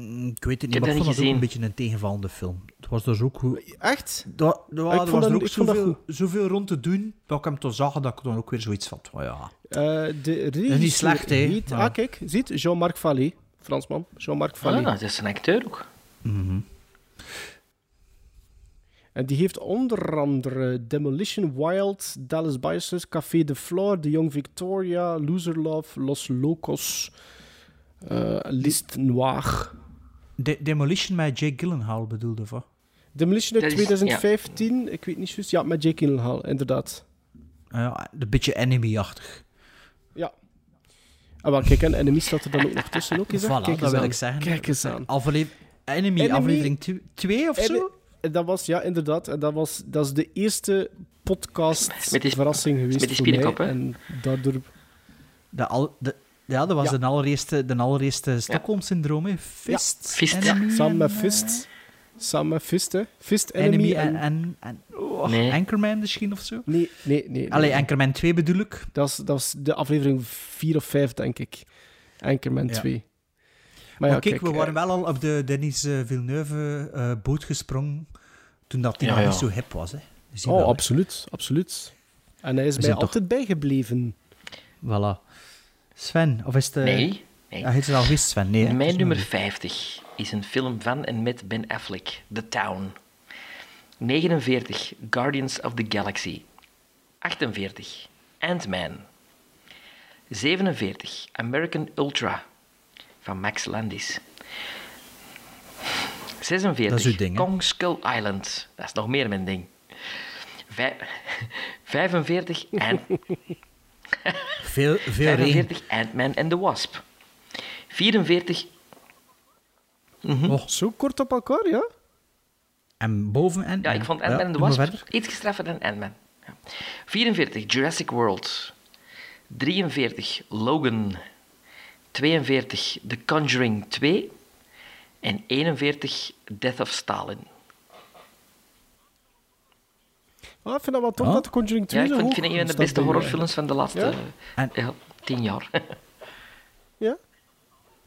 Mm, Ik weet het niet, maar dat ik vond dat ook een beetje een tegenvallende film. Het was dus ook goed. Echt? Ik er vond was er dat- ook ik zoveel, zoveel rond te doen, dat ik hem toch zag dat ik dan ook weer zoiets van, oh ja. Eh, de regisseur niet slecht, hè, maar- Ah, kijk, ziet, Jean-Marc Vallée. Fransman, Jean-Marc Vallée. Ah, dat is een acteur ook. En die heeft onder andere Demolition Wild, Dallas Buyers Club, Café de Flore, The Young Victoria, Loser Love, Los Locos, eh List Noir. De Demolition met Jake Gyllenhaal bedoelde, of wat? Demolition uit Dat is- 2015, ik weet niet juist. Ja, met Jake Gyllenhaal, inderdaad. Ja, een beetje enemy-achtig. Ja. Ah, wel, kijk, en Enemy staat er dan ook nog tussen. Ook, eens, hè. Voilà, kijk dat wil aan. ik zeggen. Kijk eens aan. Afle enemy, Enemy- aflevering 2 of En- zo? en dat was, ja, inderdaad. En dat, was, dat is de eerste podcast Met die- verrassing geweest met die voor mij. En daardoor... De al, de, ja, dat was Ja. de allereerste, de allereerste Stockholm-syndroom, hè. Fist. Fist. Enemy Ja, samen met Fist. Samen met Fist, hè. Fist, eh, Enemy, Enemy en... en... en, en oh, Nee. Anchorman misschien, of zo? Nee, nee, nee. Allee, nee. Anchorman 2 bedoel ik. Dat is, dat is de aflevering 4 of 5, denk ik. Anchorman Ja. 2. Maar, kijk, we eh, waren wel al op de Denis eh, Villeneuve eh, boot gesprongen toen dat die Ja, nog ja. niet zo hip was. Hè. Oh, wel, hè. absoluut, absoluut. En hij is We mij altijd bijgebleven. Voilà. Sven, of is het... eh, Nee. nee. Ja, heet het al geweest, Sven? Nee, hè? Mijn nummer nog 50 is een film van en met Ben Affleck, The Town. 49, Guardians of the Galaxy. 48, Ant-Man. 47, American Ultra, van Max Landis. 46, Dat is uw ding? Kong Skull Island. Dat is nog meer mijn ding. Vij- 45, Ant- Veel, veel regen. 45, Ant-Man and the Wasp. 44, Oh, Zo kort op elkaar, ja? en boven en... Ja, ik vond Ant-Man and the doe maar Wasp iets gestraffer dan Ant-Man. Ja. 44, Jurassic World. 43, Logan. 42, The Conjuring 2. En 41, Death of Stalin. Ah, ik vind dat wel tof Ja? dat de Conjuring 2 Ja, ik een van de beste horrorfilms van de laatste Ja? En- ja, tien jaar. Ja?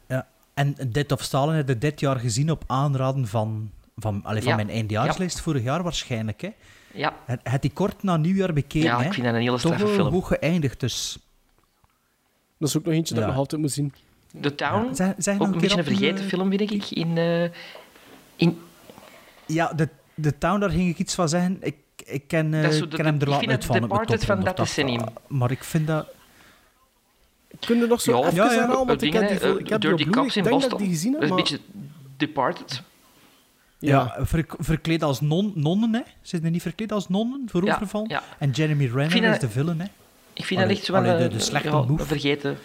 Ja. En Dead of Stalin heb ik dit jaar gezien op aanraden van, van, allee, van Ja. mijn eindjaarslijst vorig jaar waarschijnlijk. Hè. ja, Het, het die kort na nieuwjaar bekeken. Ja, ik hè. vind dat een hele straffe film. hoog geëindigd, dus... Dat is ook nog eentje dat Ja. ik nog altijd moet zien. The Town, Ja, ook een beetje een vergeten eh, film, vind ik. In, eh, in, Ja, de, de Town, daar ging ik iets van zeggen. Ik, ik ken, eh, de- ken hem er laat vind uit van. Departed van dat 180. decennium. Maar ik vind dat... Kun je nog zo Ja, even ja, ja. herhalen? Want ik heb die, hè, ik heb Dirty. Cops in dat Boston. ik die gezien heb, Dat is een beetje Departed. Ja, ver- verkleed als non, nonnen, hè? Ze zijn niet verkleed als nonnen voor Ja, overval. ja. En Jeremy Renner is dat- de villain, hè? Ik vind dat echt allee, de, eh, de slechte ja, move. vergeten.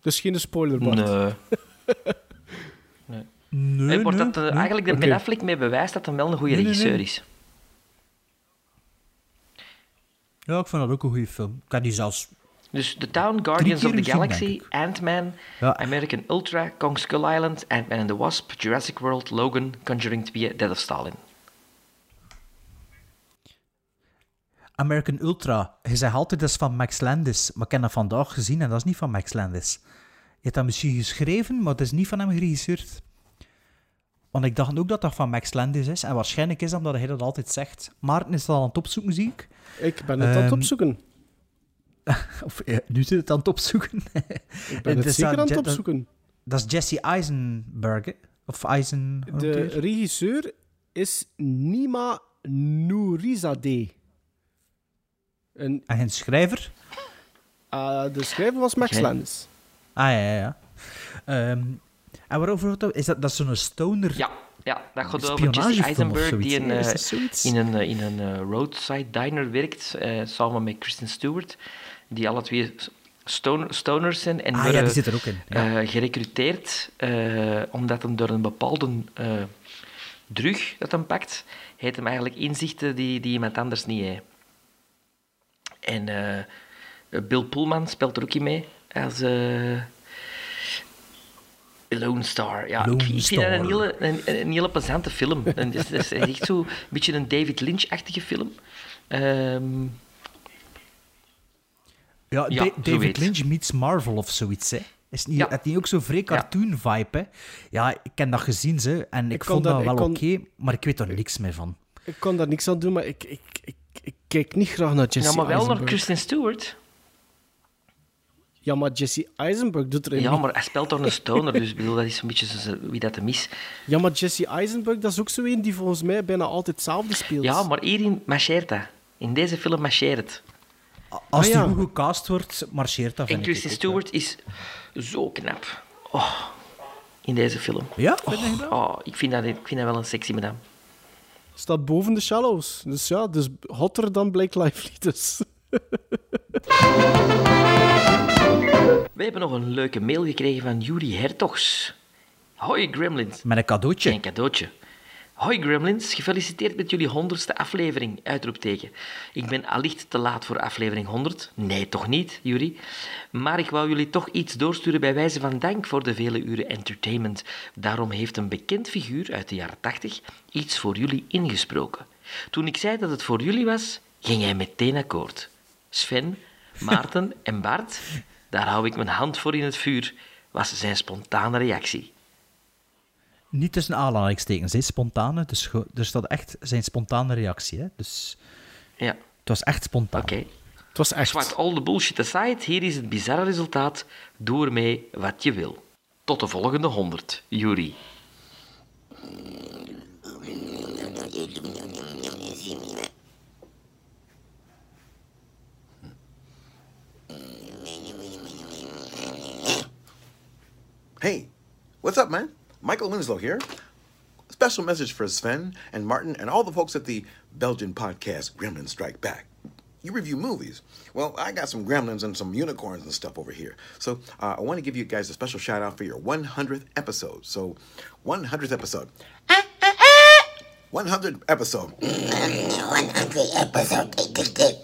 Dus geen spoiler, Bart. Nee. nee. Nee, Hey, wordt nee, dat eh, nee. eigenlijk de Oké. Ben Affleck mee bewijst dat hij wel een goede Nee, nee, regisseur nee. is? Ja, ik vond dat ook een goede film. Ik had die zelfs... Dus The Town, Guardians of the Galaxy, Ant-Man, Ja. American Ultra, Kong Skull Island, Ant-Man and the Wasp, Jurassic World, Logan, Conjuring 2, Dead of Stalin. American Ultra. Je zegt altijd dat is van Max Landis, maar ik heb dat vandaag gezien en dat is niet van Max Landis. Je hebt dat misschien geschreven, maar het is niet van hem geregisseerd. Want ik dacht ook dat dat van Max Landis is. En waarschijnlijk is dat omdat hij dat altijd zegt. Maarten is dat aan het opzoeken, zie ik. Ik ben het aan het Ehm, opzoeken. Of nu zit het aan het opzoeken. Ik ben het zeker aan het opzoeken. Dat is Jesse Eisenberg, hè? Of Eisen... De regisseur is Nima Nourizadeh. En En een schrijver? ah, de schrijver was Max. Landis. Ah, ja, ja, ja. En waarover gaat dat? Is dat, dat is zo'n stoner... Ja, ja dat gaat over Jesse Eisenberg, die in, eh, in een, eh, in een eh, roadside diner werkt, samen met Kristen Stewart, die alle twee stoner, stoners zijn. En Ah, worden, ja, die zit er ook in, ja. gerecruiteerd, omdat hem door een bepaalde drug dat hem pakt, heeft hem eigenlijk inzichten die, die iemand anders niet heeft. En Bill Pullman speelt er ook in mee, als... Lone Star, ja. Lone ik, ik vind dat een hele, een, een hele plezante film. En Het is, het is echt zo een beetje een David Lynch-achtige film. Ehm, Ja, Ja, Da- zo David. Lynch meets Marvel of zoiets, hè. Is niet, Ja. Het niet ook zo'n vrij cartoon-vibe, hè. Ja, ik heb dat gezien, ze, en ik, Ik kon vond dat, dat- wel oké, kon- maar ik weet er niks meer van. Ik kan daar niks aan doen, maar ik, ik, ik, ik kijk niet graag naar Jesse ja, maar wel naar. Kristen Stewart. Ja, maar Jesse Eisenberg doet er Ja, maar hij speelt toch een stoner, dus ik bedoel, dat is een beetje zo- wie dat hem is. Ja, maar Jesse Eisenberg, dat is ook zo een die volgens mij bijna altijd hetzelfde speelt. Ja, maar hierin marcheert dat. In deze film marcheert het. Als Ah, ja. die goed gecast wordt, marcheert dat, En Kristen ook, Stewart is zo knap. Oh, in deze film. Ja? Oh, ik, vind dat, ik vind dat wel een sexy madame. Staat boven de shallows. Dus ja, dus hotter dan Blake Lively. Dus. We hebben nog een leuke mail gekregen van Yuri Hertogs. Hoi Gremlins. Met een cadeautje. Een cadeautje. Hoi Gremlins, gefeliciteerd met jullie honderdste aflevering, uitroepteken. Ik ben allicht te laat voor aflevering 100. Nee, toch niet, Yuri. Maar ik wou jullie toch iets doorsturen bij wijze van dank voor de vele uren entertainment. Daarom heeft een bekend figuur uit de jaren 80 iets voor jullie ingesproken. Toen ik zei dat het voor jullie was, ging hij meteen akkoord. Sven, Maarten en Bart, daar hou ik mijn hand voor in het vuur, was zijn spontane reactie. Niet tussen aanhalingstekens, hè. Spontane, dus er staat echt zijn spontane reactie, hè. Dus Ja. het was echt spontaan. Oké. Het was echt. Zwart all the bullshit aside, hier is het bizarre resultaat. Doe ermee wat je wil. Tot de volgende 100, Yuri. What's up, man? Michael Winslow here. Special message for Sven and Martin and all the folks at the Belgian podcast Gremlin Strike Back. You review movies. Well, I got some gremlins and some unicorns and stuff over here. So uh, I want to give you guys a special shout out for your 100th episode. So, 100th episode. 100th episode. 100th episode.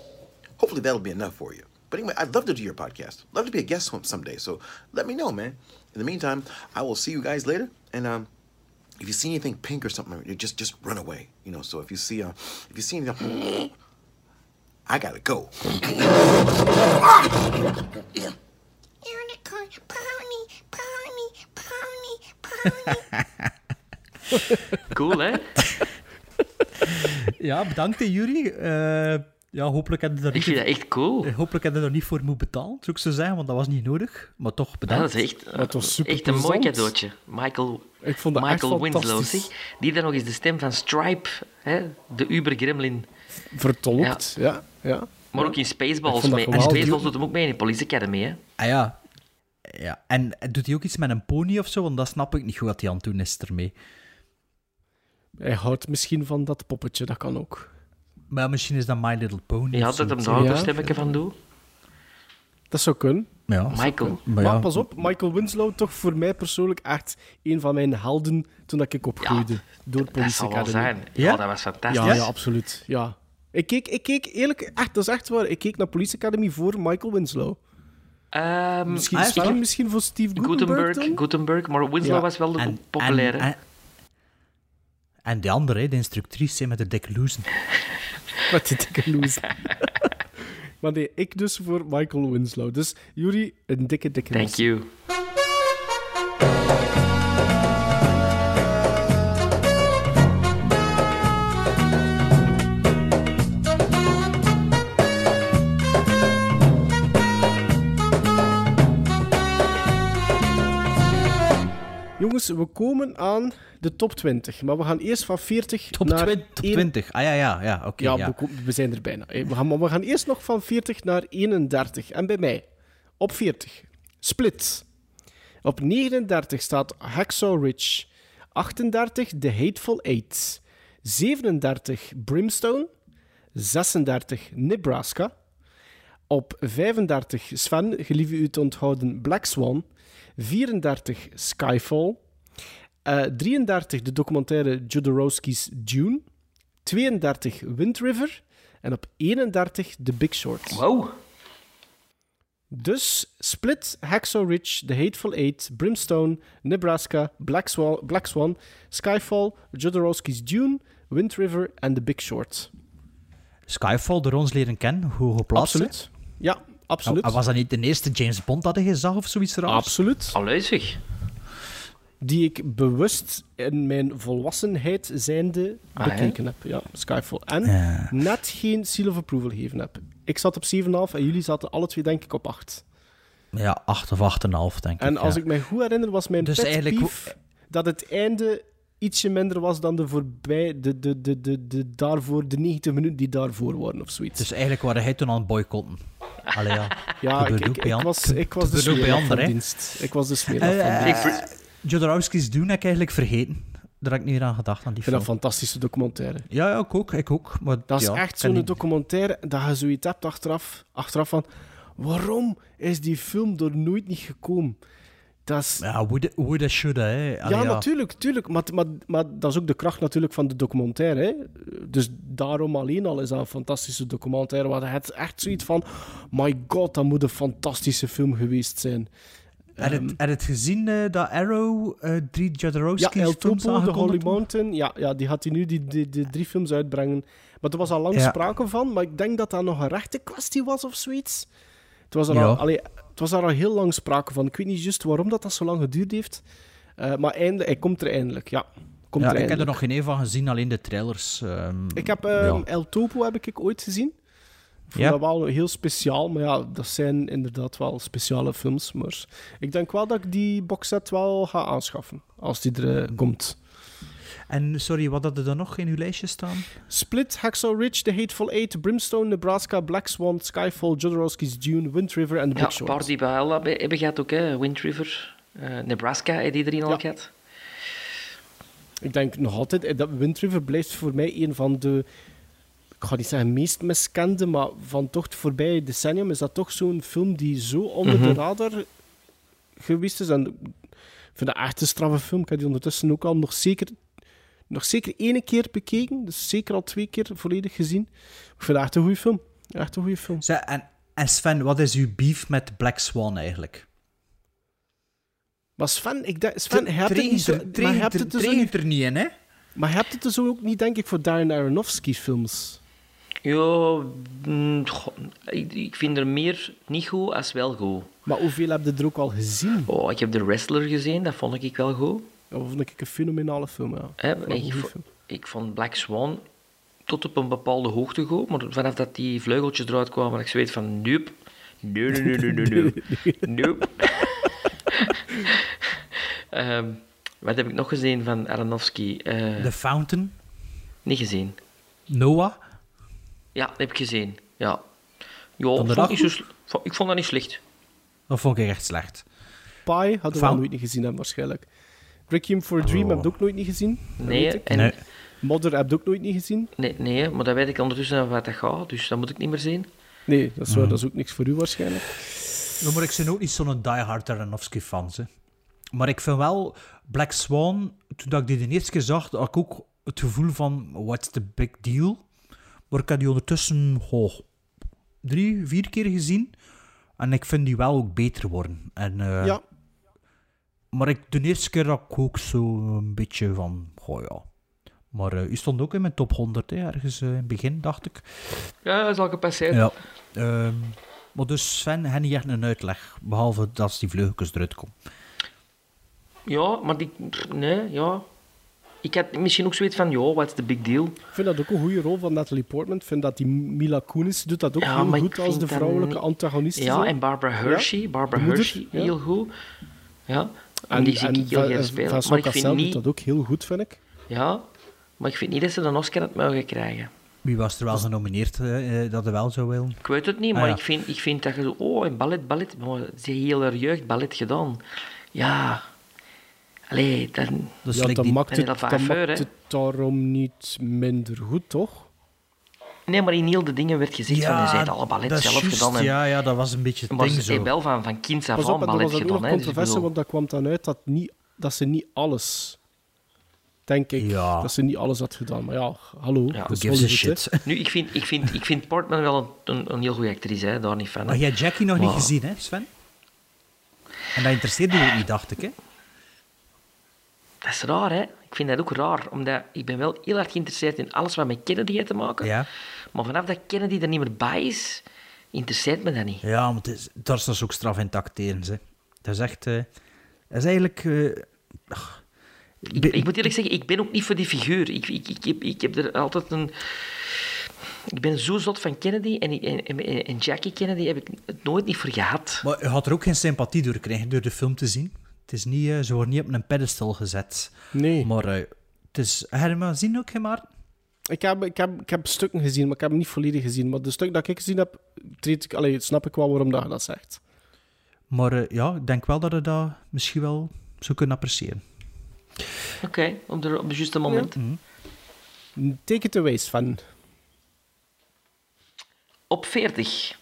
Hopefully that'll be enough for you. But anyway, I'd love to do your podcast. Love to be a guest some- someday. So let me know, man. In the meantime, I will see you guys later. And um, if you see anything pink or something, you just just run away. You know. So if you see uh, if you see anything, I gotta go. Unicorn, pony, pony, pony, pony. Cool, hè? Ja, bedankt, hè, Yuri. Eh, ja, hopelijk heb je er Ik niet... vind dat echt cool. Eh, Hopelijk heb je er niet voor moeten betalen, zou ik zo zeggen, want dat was niet nodig. Maar toch, Ja, bedankt. dat is echt, Het was super echt een mooi cadeautje. Michael, Ik vond dat echt Michael Winslow, zeg. Die dan nog eens de stem van Stripe, hè? de Uber Gremlin. Vertolkt, ja. ja. Maar ook in Spaceballs. Mee. En. Spaceballs doet hem ook mee in de Police Academy. Hè? Ah ja. ja. En doet hij ook iets met een pony of zo? Want dat snap ik niet goed wat hij aan het doen is ermee. Hij houdt misschien van dat poppetje, dat kan ook. Maar misschien is dat My Little Pony. Je had het hem daar ook een Ja. stemmetje van doen. Dat zou kunnen. Ja, dat zou Michael. kunnen. Maar, pas op, Michael Winslow, toch voor mij persoonlijk echt een van mijn helden toen ik opgroeide. door Dat Police zal wel Academy. zijn. Ja, dat was fantastisch. Ja, ja, absoluut. Ja. Ik keek, ik keek eerlijk, echt, dat is echt waar. Ik keek naar Police Academy voor Michael Winslow. Ehm, Misschien, ah, misschien, voor Steve Gutenberg, Gutenberg? Gutenberg, maar Winslow Ja. was wel de En- populaire. En, en, en die andere, hè, de instructrice met de dikke loezen. Met die dikke loes. maar nee, ik dus voor Michael Winslow. Dus Yuri, een dikke, dikke Thank you. Jongens, we komen aan de top 20. Maar we gaan eerst van 40 Top, naar... twin- top één- 20. Ah ja, ja, ja oké. ja, ja. We, zijn er bijna. hè. We gaan, maar we gaan eerst nog van 40 naar 31. En bij mij, op 40, Split. Op 39 staat Hacksaw Ridge. 38, The Hateful Eight. 37, Brimstone. 36, Nebraska. Op 35, Sven, gelieve u te onthouden, Black Swan. 34, Skyfall. Eh, 33, de documentaire Jodorowsky's Dune. 32, Wind River. En op 31, The Big Short. Wow. Dus Split, Hacksaw Ridge, The Hateful Eight, Brimstone, Nebraska, Black Swan, Black Swan Skyfall, Jodorowsky's Dune, Wind River en The Big Short. Skyfall, door ons leren kennen, hoe geplaatst. Absoluut. Ja, absoluut. En was dat niet de eerste James Bond dat je zag of zoiets raars? Absoluut. Allee zeg. Die ik bewust in mijn volwassenheid zijnde Ah, bekeken heb. Ja, Skyfall. En Ja. net geen seal of approval gegeven heb. Ik zat op 7,5 en jullie zaten alle twee denk ik op 8. Ja, 8 of 8,5 denk ik. En als ja. ik me goed herinner, was mijn Dus eigenlijk dat het einde ietsje minder was dan de voorbij, de, de, de, de, de, daarvoor, de 90 minuten die daarvoor waren of zoiets. Dus eigenlijk waren hij toen aan het boycotten. Allee, ja. ja, ik, was, ik was de smeerlap van dienst. Ik was de smeerlap Eh, van eh, dienst. Jodorowsky's Doen heb ik eigenlijk vergeten. Daar heb ik niet aan gedacht, aan die Ik vind film. dat een fantastische documentaire. Ja, ja, ik ook. Ik ook maar, Dat is echt zo'n documentaire dat je zoiets hebt achteraf, achteraf van... Waarom is die film er nooit niet gekomen? Dat is... Ja, woulda, woulda, shoulda, hè. Allee, ja, natuurlijk, tuurlijk. Maar, maar, maar dat is ook de kracht natuurlijk van de documentaire. Hè? Dus daarom alleen al is dat een fantastische documentaire. Want het is echt zoiets van... My god, dat moet een fantastische film geweest zijn. Heb je het- heb je het gezien eh, dat Arrow eh, drie Ja, Jodorowsky's El films Topo, The Holy? Mountain. Ja, ja, die gaat hij nu die, die, die drie films uitbrengen. Maar er was al lang Ja. sprake van. Maar ik denk dat dat nog een rechte kwestie was of zoiets. Het was er, Ja. al, allee, het was al heel lang sprake van. Ik weet niet juist waarom dat, dat zo lang geduurd heeft. Eh, maar eindelijk, hij komt er eindelijk. Ja, komt Ja, er ik heb er nog geen een van gezien, alleen de trailers. ehm, Ik heb ehm, ja. El Topo heb ik ooit gezien. Ik vond Ja. dat wel heel speciaal. Maar ja, dat zijn inderdaad wel speciale films. Maar ik denk wel dat ik die boxset wel ga aanschaffen. Als die er eh, komt. En sorry, wat had er dan nog in uw lijstje staan? Split, Hacksaw Ridge, The Hateful Eight, Brimstone, Nebraska, Black Swan, Skyfall, Jodorowsky's Dune, Wind River en The Ja, Big een Short. paar die bij Al hebben hebben gehad ook, hè. Wind River, eh, Nebraska, heb die erin al Ja. gehad. Ik denk nog altijd, eh, dat Wind River blijft voor mij een van de, ik ga niet zeggen meest miskende, maar van toch het voorbije decennium is dat toch zo'n film die zo onder Mhm. de radar geweest is. En ik vind dat echt een straffe film. Ik heb die ondertussen ook al nog zeker, nog zeker één keer bekeken. Dus zeker al twee keer volledig gezien. Ik vind dat echt een goede film. Echt een goede film. En, en Sven, wat is uw beef met Black Swan eigenlijk? Maar Sven, ik denk, Sven, Het hij hebt het niet zo... regent er- het het er- dus het er niet in, hè? Maar je hebt het dus ook niet, denk ik, voor Darren Aronofsky films. Ja, mm, goh, ik, ik vind er meer niet goed als wel goed. Maar hoeveel heb je er ook al gezien? Oh, ik heb The Wrestler gezien, dat vond ik wel goed. Dat vond ik een fenomenale film, ja. Ik, film. vond Black Swan tot op een bepaalde hoogte goed, maar vanaf dat die vleugeltjes eruit kwamen, ik zoiets van, nope. Nee, nee, nee, nee, nee. Nope. Ehm, wat heb ik nog gezien van Aronofsky? Eh, The Fountain, Niet gezien. Noah. Ja, dat heb ik gezien. Ja. Ja, Vond ik je vond, dat niet zo ik vond dat niet slecht. Dat vond ik echt slecht. Pi hadden we Found- al nooit niet gezien hebben, waarschijnlijk. Requiem for a Dream Oh. heb ik ook nooit niet gezien. Dat Nee, ik. en Nee. Modder heb je ook nooit niet gezien? Nee, nee, maar dan weet ik ondertussen wat dat gaat, dus dat moet ik niet meer zien. Nee, dat is, waar, Mhm. dat is ook niks voor u waarschijnlijk. Ja, maar ik ben ook niet zo'n diehard Aronofsky-fan. hè. Maar ik vind wel Black Swan, toen dat ik die de eerste keer zag, had ik ook het gevoel van, what's the big deal? Maar ik heb die ondertussen oh, drie, vier keer gezien. En ik vind die wel ook beter worden. En, eh, Ja. Maar ik, de eerste keer had ik ook zo een beetje van, oh ja. Maar eh, u stond ook in mijn top 100, hè, ergens eh, in het begin, dacht ik. Ja, dat is al gepasseerd. Ja. Ehm, maar dus Sven, heb niet echt een uitleg. Behalve dat als die vleugeltjes eruit komen. Ja, maar die... Nee, ja. Ik had misschien ook zoiets van, ja, what's the big deal? Ik vind dat ook een goede rol van Natalie Portman. Ik vind dat die Mila Kunis doet dat ook Ja, heel goed als de vrouwelijke niet- antagonist. Ja, zo. en Barbara Hershey. Ja, Barbara moeder, Hershey, ja. heel goed. Ja, en, En, die zie en ik heel graag spelen. Maar ik vind Cassel doet niet... dat ook heel goed, vind ik. Ja, maar ik vind niet dat ze een Oscar had mogen krijgen. Wie was er wel genomineerd eh, eh, dat er wel zou willen? Ik weet het niet, Ah, maar ja. ik, vind, ik vind dat je zo... Oh, een ballet, ballet. Maar ze heeft heel haar jeugd ballet gedaan. Ja... Allee, dan... Dus ja, dan maakt, het, dat maakt daarom niet minder goed, toch? Nee, maar in heel de dingen werd gezegd van... Je alle ballet dat zelf juist, gedaan. En, Ja, ja, dat was een beetje het maar ding ze zo. heeft wel van, van kind af aan ballet was gedaan. hè, dus ik controverse, bedoel- want dat kwam dan uit dat, niet, dat ze niet alles... Denk ik, Ja. dat ze niet alles had gedaan. Maar ja, hallo. Ja, dat is gives a shit. Nu, ik vind, ik vind, ik vind Portman wel een, een, een heel goede actrice, hè, daar niet van. hè. Maar jij hebt Jackie nog niet gezien, hè, Sven? En dat interesseerde je ook niet, dacht ik, hè? Dat is raar, hè? Ik vind dat ook raar, omdat ik ben wel heel erg geïnteresseerd in alles wat met Kennedy heeft te maken. Ja. Maar vanaf dat Kennedy er niet meer bij is, interesseert me dat niet. Ja, maar is, daar is dus ook straf in het acteren, hè. Dat is echt... eh, dat is eigenlijk... eh, ach, Ik, ik moet eerlijk zeggen, ik ben ook niet voor die figuur. Ik, ik, ik, heb, ik heb er altijd een... Ik ben zo zot van Kennedy en, en Jackie Kennedy heb ik het nooit niet voor gehad. Maar je had er ook geen sympathie door gekregen door de film te zien. Het is niet, eh, ze worden niet op een pedestal gezet. Nee. Maar eh, het is... Heb je gezien ook, Maarten? Ik heb, ik, heb, ik heb stukken gezien, maar ik heb hem niet volledig gezien. Maar de stuk dat ik gezien heb, treed ik, allee, snap ik wel waarom dat je dat zegt. Maar eh, ja, ik denk wel dat je dat misschien wel zou kunnen appreciëren. Oké, op, de, op het juiste moment. Take it away, Sven. Op 40.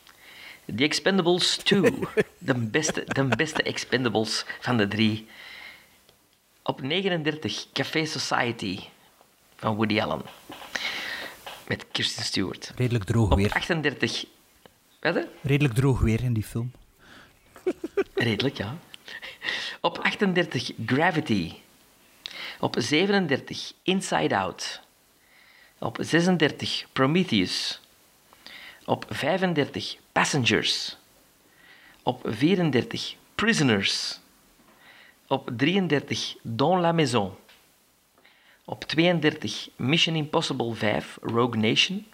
The Expendables 2. de, beste, de beste Expendables van de drie. Op 39. Café Society van Woody Allen. Met Kirsten Stewart. Redelijk droog Op weer. 38. Wat? hè? Redelijk droog weer in die film. Redelijk, ja. Op 38 Gravity. Op 37 Inside Out. Op 36 Prometheus. Op 35 Passengers. Op 34 Prisoners. Op 33 Dans la Maison. Op 32 Mission Impossible 5 Rogue Nation.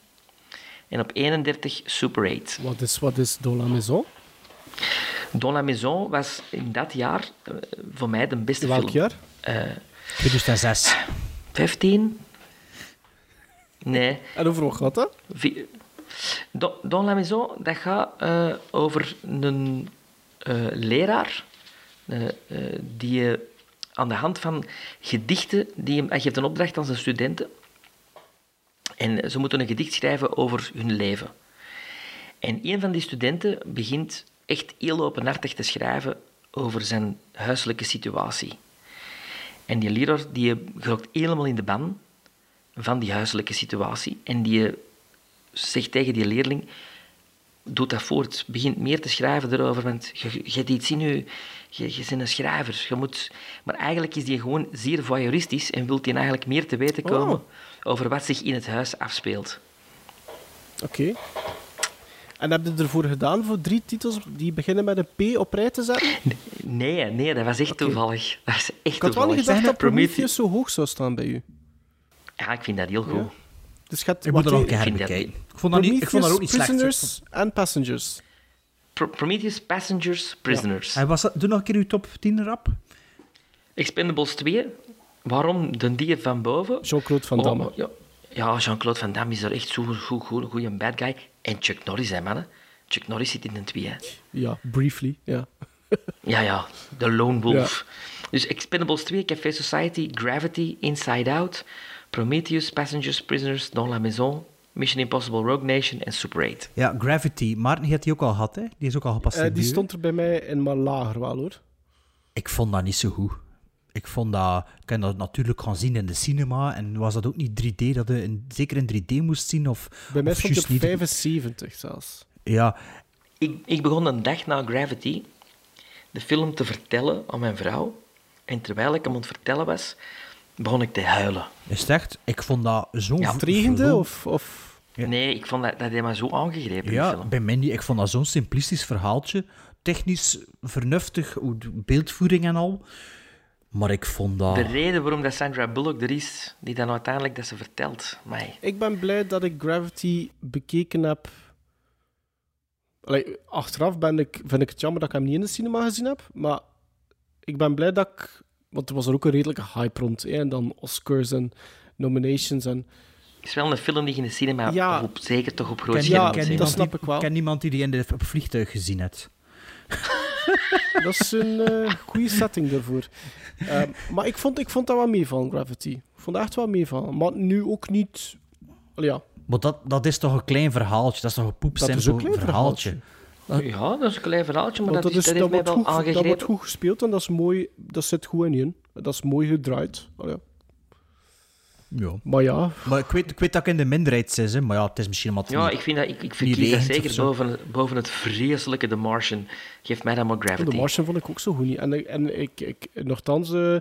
En op 31 Super 8. Wat is, wat is Dans la Maison? Dans la Maison was in dat jaar eh, voor mij de beste Welk film. jaar? Eh, 2006. 15? Nee. En over wat gaat dat? Dans la Maison, dat gaat eh, over een eh, leraar eh, die aan de hand van gedichten, die hem, hij geeft een opdracht aan zijn studenten en ze moeten een gedicht schrijven over hun leven. En een van die studenten begint echt heel openhartig te schrijven over zijn huiselijke situatie. En die leraar die helemaal in de ban van die huiselijke situatie. En die zegt tegen die leerling, doe dat voort. Begint meer te schrijven erover, want je, je hebt iets in je... Je, je bent een schrijver. Je moet... Maar eigenlijk is die gewoon zeer voyeuristisch en wil hij eigenlijk meer te weten komen Oh. over wat zich in het huis afspeelt. Oké. En heb je ervoor gedaan voor drie titels die beginnen met een P op rij te zetten? Nee, nee, dat was echt toevallig. Dat was echt Ik had wel niet toevallig. gedacht dat Prometheus- Prometheus zo hoog zou staan bij u. Ja, ik vind dat heel goed. Ja. Dus je hebt- Ik moet er nog een keer Ik vond dat, niet, ik vond dat ook niet slecht. Prisoners en Passengers. Pro- Prometheus, Passengers, Prisoners. Hij was, dat- doe nog een keer uw top 10 rap. Expendables 2. Waarom de dier van boven? Jean-Claude Van Oh, Damme. oh, ja, ja Jean-Claude Van Damme is er echt zo'n goed, goed, goede bad guy. En Chuck Norris, hè, mannen. Chuck Norris zit in de twee. hè. Ja, briefly. Ja. Ja, ja, de Lone Wolf. Dus Expendables 2, Café Society, Gravity, Inside Out, Prometheus, Passengers, Prisoners, Dans la Maison, Mission Impossible Rogue Nation en Super 8. Ja, Gravity. Maarten heeft die ook al gehad, hè? Die is ook al gepasseerd. Eh, die stond er bij mij in, maar lager wel hoor. Ik vond dat niet zo goed. Ik vond dat... Ik heb dat natuurlijk gaan zien in de cinema. En was dat ook niet 3D, dat je in- zeker in 3D moest zien? Of, Bij mij of stond op niet? 75 zelfs. Ja, Ik, ik begon een dag na Gravity de film te vertellen aan mijn vrouw. En terwijl ik hem aan het vertellen was, begon ik te huilen. is het echt? Ik vond dat zo... Ja, of... of... Nee, ik vond dat, dat me zo aangegrepen, die Ja, film. bij mij niet. Ik vond dat zo'n simplistisch verhaaltje. Technisch vernuftig, beeldvoering en al. Maar ik vond dat... De reden waarom dat Sandra Bullock er is, die dan uiteindelijk dat ze vertelt. Mij. Ik ben blij dat ik Gravity bekeken heb. Allee, achteraf ben ik, vind ik het jammer dat ik hem niet in de cinema gezien heb. Maar ik ben blij dat ik... Want er was er ook een redelijke hype rond. Hè, en dan Oscars en nominations. En, Het is wel een film die je in de cinema Ja. op, zeker toch op groot ken, scherm ja, ken snap ik wel. ken niemand die die in de, op vliegtuig gezien heeft. dat is een eh, goede setting daarvoor. Ehm, maar ik vond, ik vond dat wel meevallen, Gravity. Ik vond dat echt wel meevallen. Maar nu ook niet... Ja, Maar dat, dat is toch een klein verhaaltje? Dat is toch een dat is een poepstempel klein verhaaltje? Ja, dat is een klein verhaaltje, maar Want dat, is, dat heeft mij wordt wel goed, dat aangegrepen. wordt goed gespeeld en dat is mooi. Dat zit goed in in. Dat is mooi gedraaid. Allee, ja. Ja. Maar ja, Maar ik weet, ik weet dat ik in de minderheid zit, hè, maar ja, het is misschien het Ja, niet- ik, vind dat, ik, ik verkies dat zeker boven, boven het vreselijke The Martian. Geef mij dan maar Gravity. de Martian vond ik ook zo goed niet. En, en ik, ik, nogthans, eh,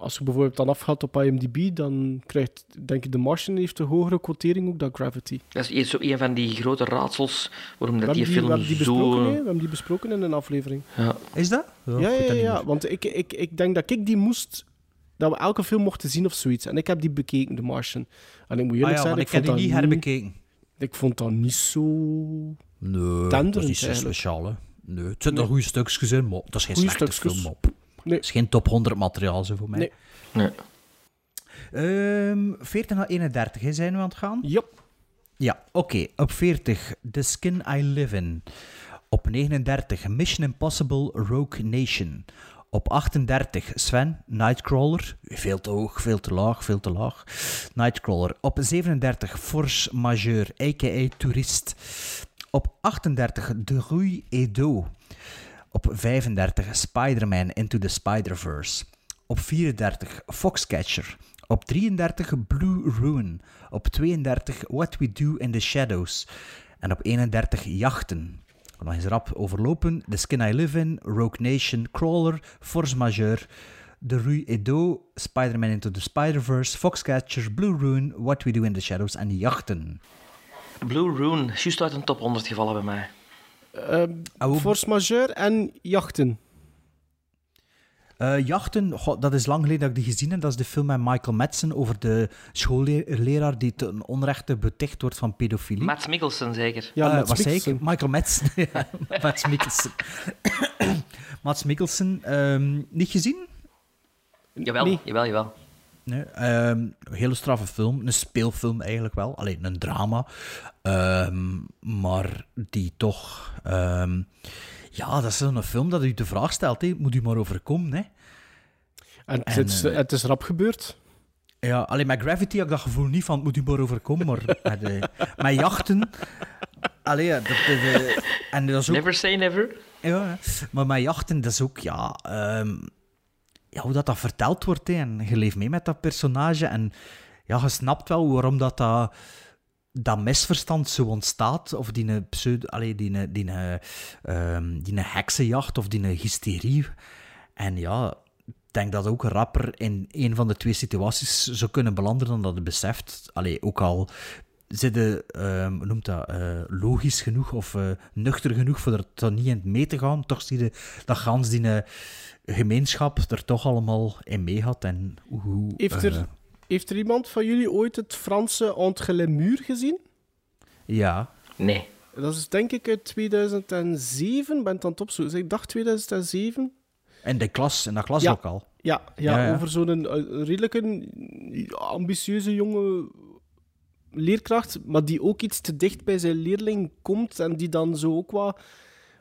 als je bijvoorbeeld dan afgaat op IMDb, dan krijgt, denk ik, de Martian heeft een hogere quotering ook dan Gravity. Dat is zo een van die grote raadsels waarom We dat die hebben die, we film die zo... We hebben die besproken in een aflevering. Ja. Is dat? Ja, ik ja, ja, want ik, ik, ik denk dat ik die moest... Dat we elke film mochten zien of zoiets. En ik heb die bekeken, de Martian. En ik moet Ah eerlijk ja, zijn, want ik, ik heb vond die niet herbekeken. Ik vond dat niet zo... Nee, dat is niet zo speciaal, hè. Nee, het zijn Nee. nog goede stukjes in, maar dat is geen Goeie slechte stukjes. film. Maar Nee. Het is geen top 100 materiaal, zo voor mij. Nee. Nee. Ehm 40 naar 31, hè, zijn we aan het gaan? Yep. Ja, oké. Op 40, The Skin I Live In. Op 39, Mission Impossible Rogue Nation. Op 38, Sven, Nightcrawler. Veel te hoog, veel te laag, veel te laag. Nightcrawler. Op 37, Force Majeure, a.k.a. Tourist. Op 38, De Rue Edo. Op 35, Spider-Man Into the Spider-Verse. Op 34, Foxcatcher. Op 33, Blue Ruin. Op 32, What We Do in the Shadows. En op 31, Jachten. Nog eens rap overlopen. The Skin I Live In, Rogue Nation, Crawler, Force Majeure, The Rue Edo, Spider-Man Into the Spider-Verse, Foxcatcher, Blue Ruin, What We Do in the Shadows en Jachten. Blue Rune, juist uit een top 100 gevallen bij mij. Ehm, Ah, Force Majeure en Jachten. Eh, jachten, goh, dat is lang geleden dat ik die gezien heb. Dat is de film met Michael Madsen over de schoolleraar die ten onrechte beticht wordt van pedofilie. Matt Mikkelsen zeker. Ja, Eh, Mads zei ik? Mikkelsen. Michael Madsen. Ja, Mads Mikkelsen. Mads Mikkelsen. ehm, niet gezien? Jawel, Nee. jawel, jawel. Nee, ehm, een hele straffe film. Een speelfilm eigenlijk wel. Alleen een drama. Ehm, maar die toch... ehm, ja, dat is zo'n film dat u de vraag stelt. Hè. Moet u maar overkomen, hè. En, En, het, is, eh, het is rap gebeurd. Ja, alleen met Gravity had ik dat gevoel niet van het moet u maar overkomen, maar met, eh, met jachten... Allee, ja, dat, dat, eh, en dat is ook... Never say never. Ja, maar met jachten, dat is ook, ja... ehm, ja hoe dat, dat verteld wordt, hè, en je leeft mee met dat personage, en ja, je snapt wel waarom dat... dat misverstand zo ontstaat, of die een pseudo, allee, die een, die ehm, die heksenjacht of die hysterie. En ja, ik denk dat ook een rapper in een van de twee situaties zou kunnen belanden dan dat het beseft. Allee, ook al zitten, hoe noemt dat, eh, logisch genoeg of eh, nuchter genoeg voor er toch niet in mee te gaan, toch zie je dat gans die eh, gemeenschap er toch allemaal in mee had. En hoe, Heeft eh, er, heeft er iemand van jullie ooit het Franse Entre les Murs gezien? ja, Nee. Dat is denk ik uit 2007. Ben het aan het opzoeken. Ik dacht 2007. en de klas, en dat klas Ja. ook al. Ja, ja, Ja, ja. over zo'n eh, redelijke ambitieuze jonge leerkracht, maar die ook iets te dicht bij zijn leerling komt en die dan zo ook wat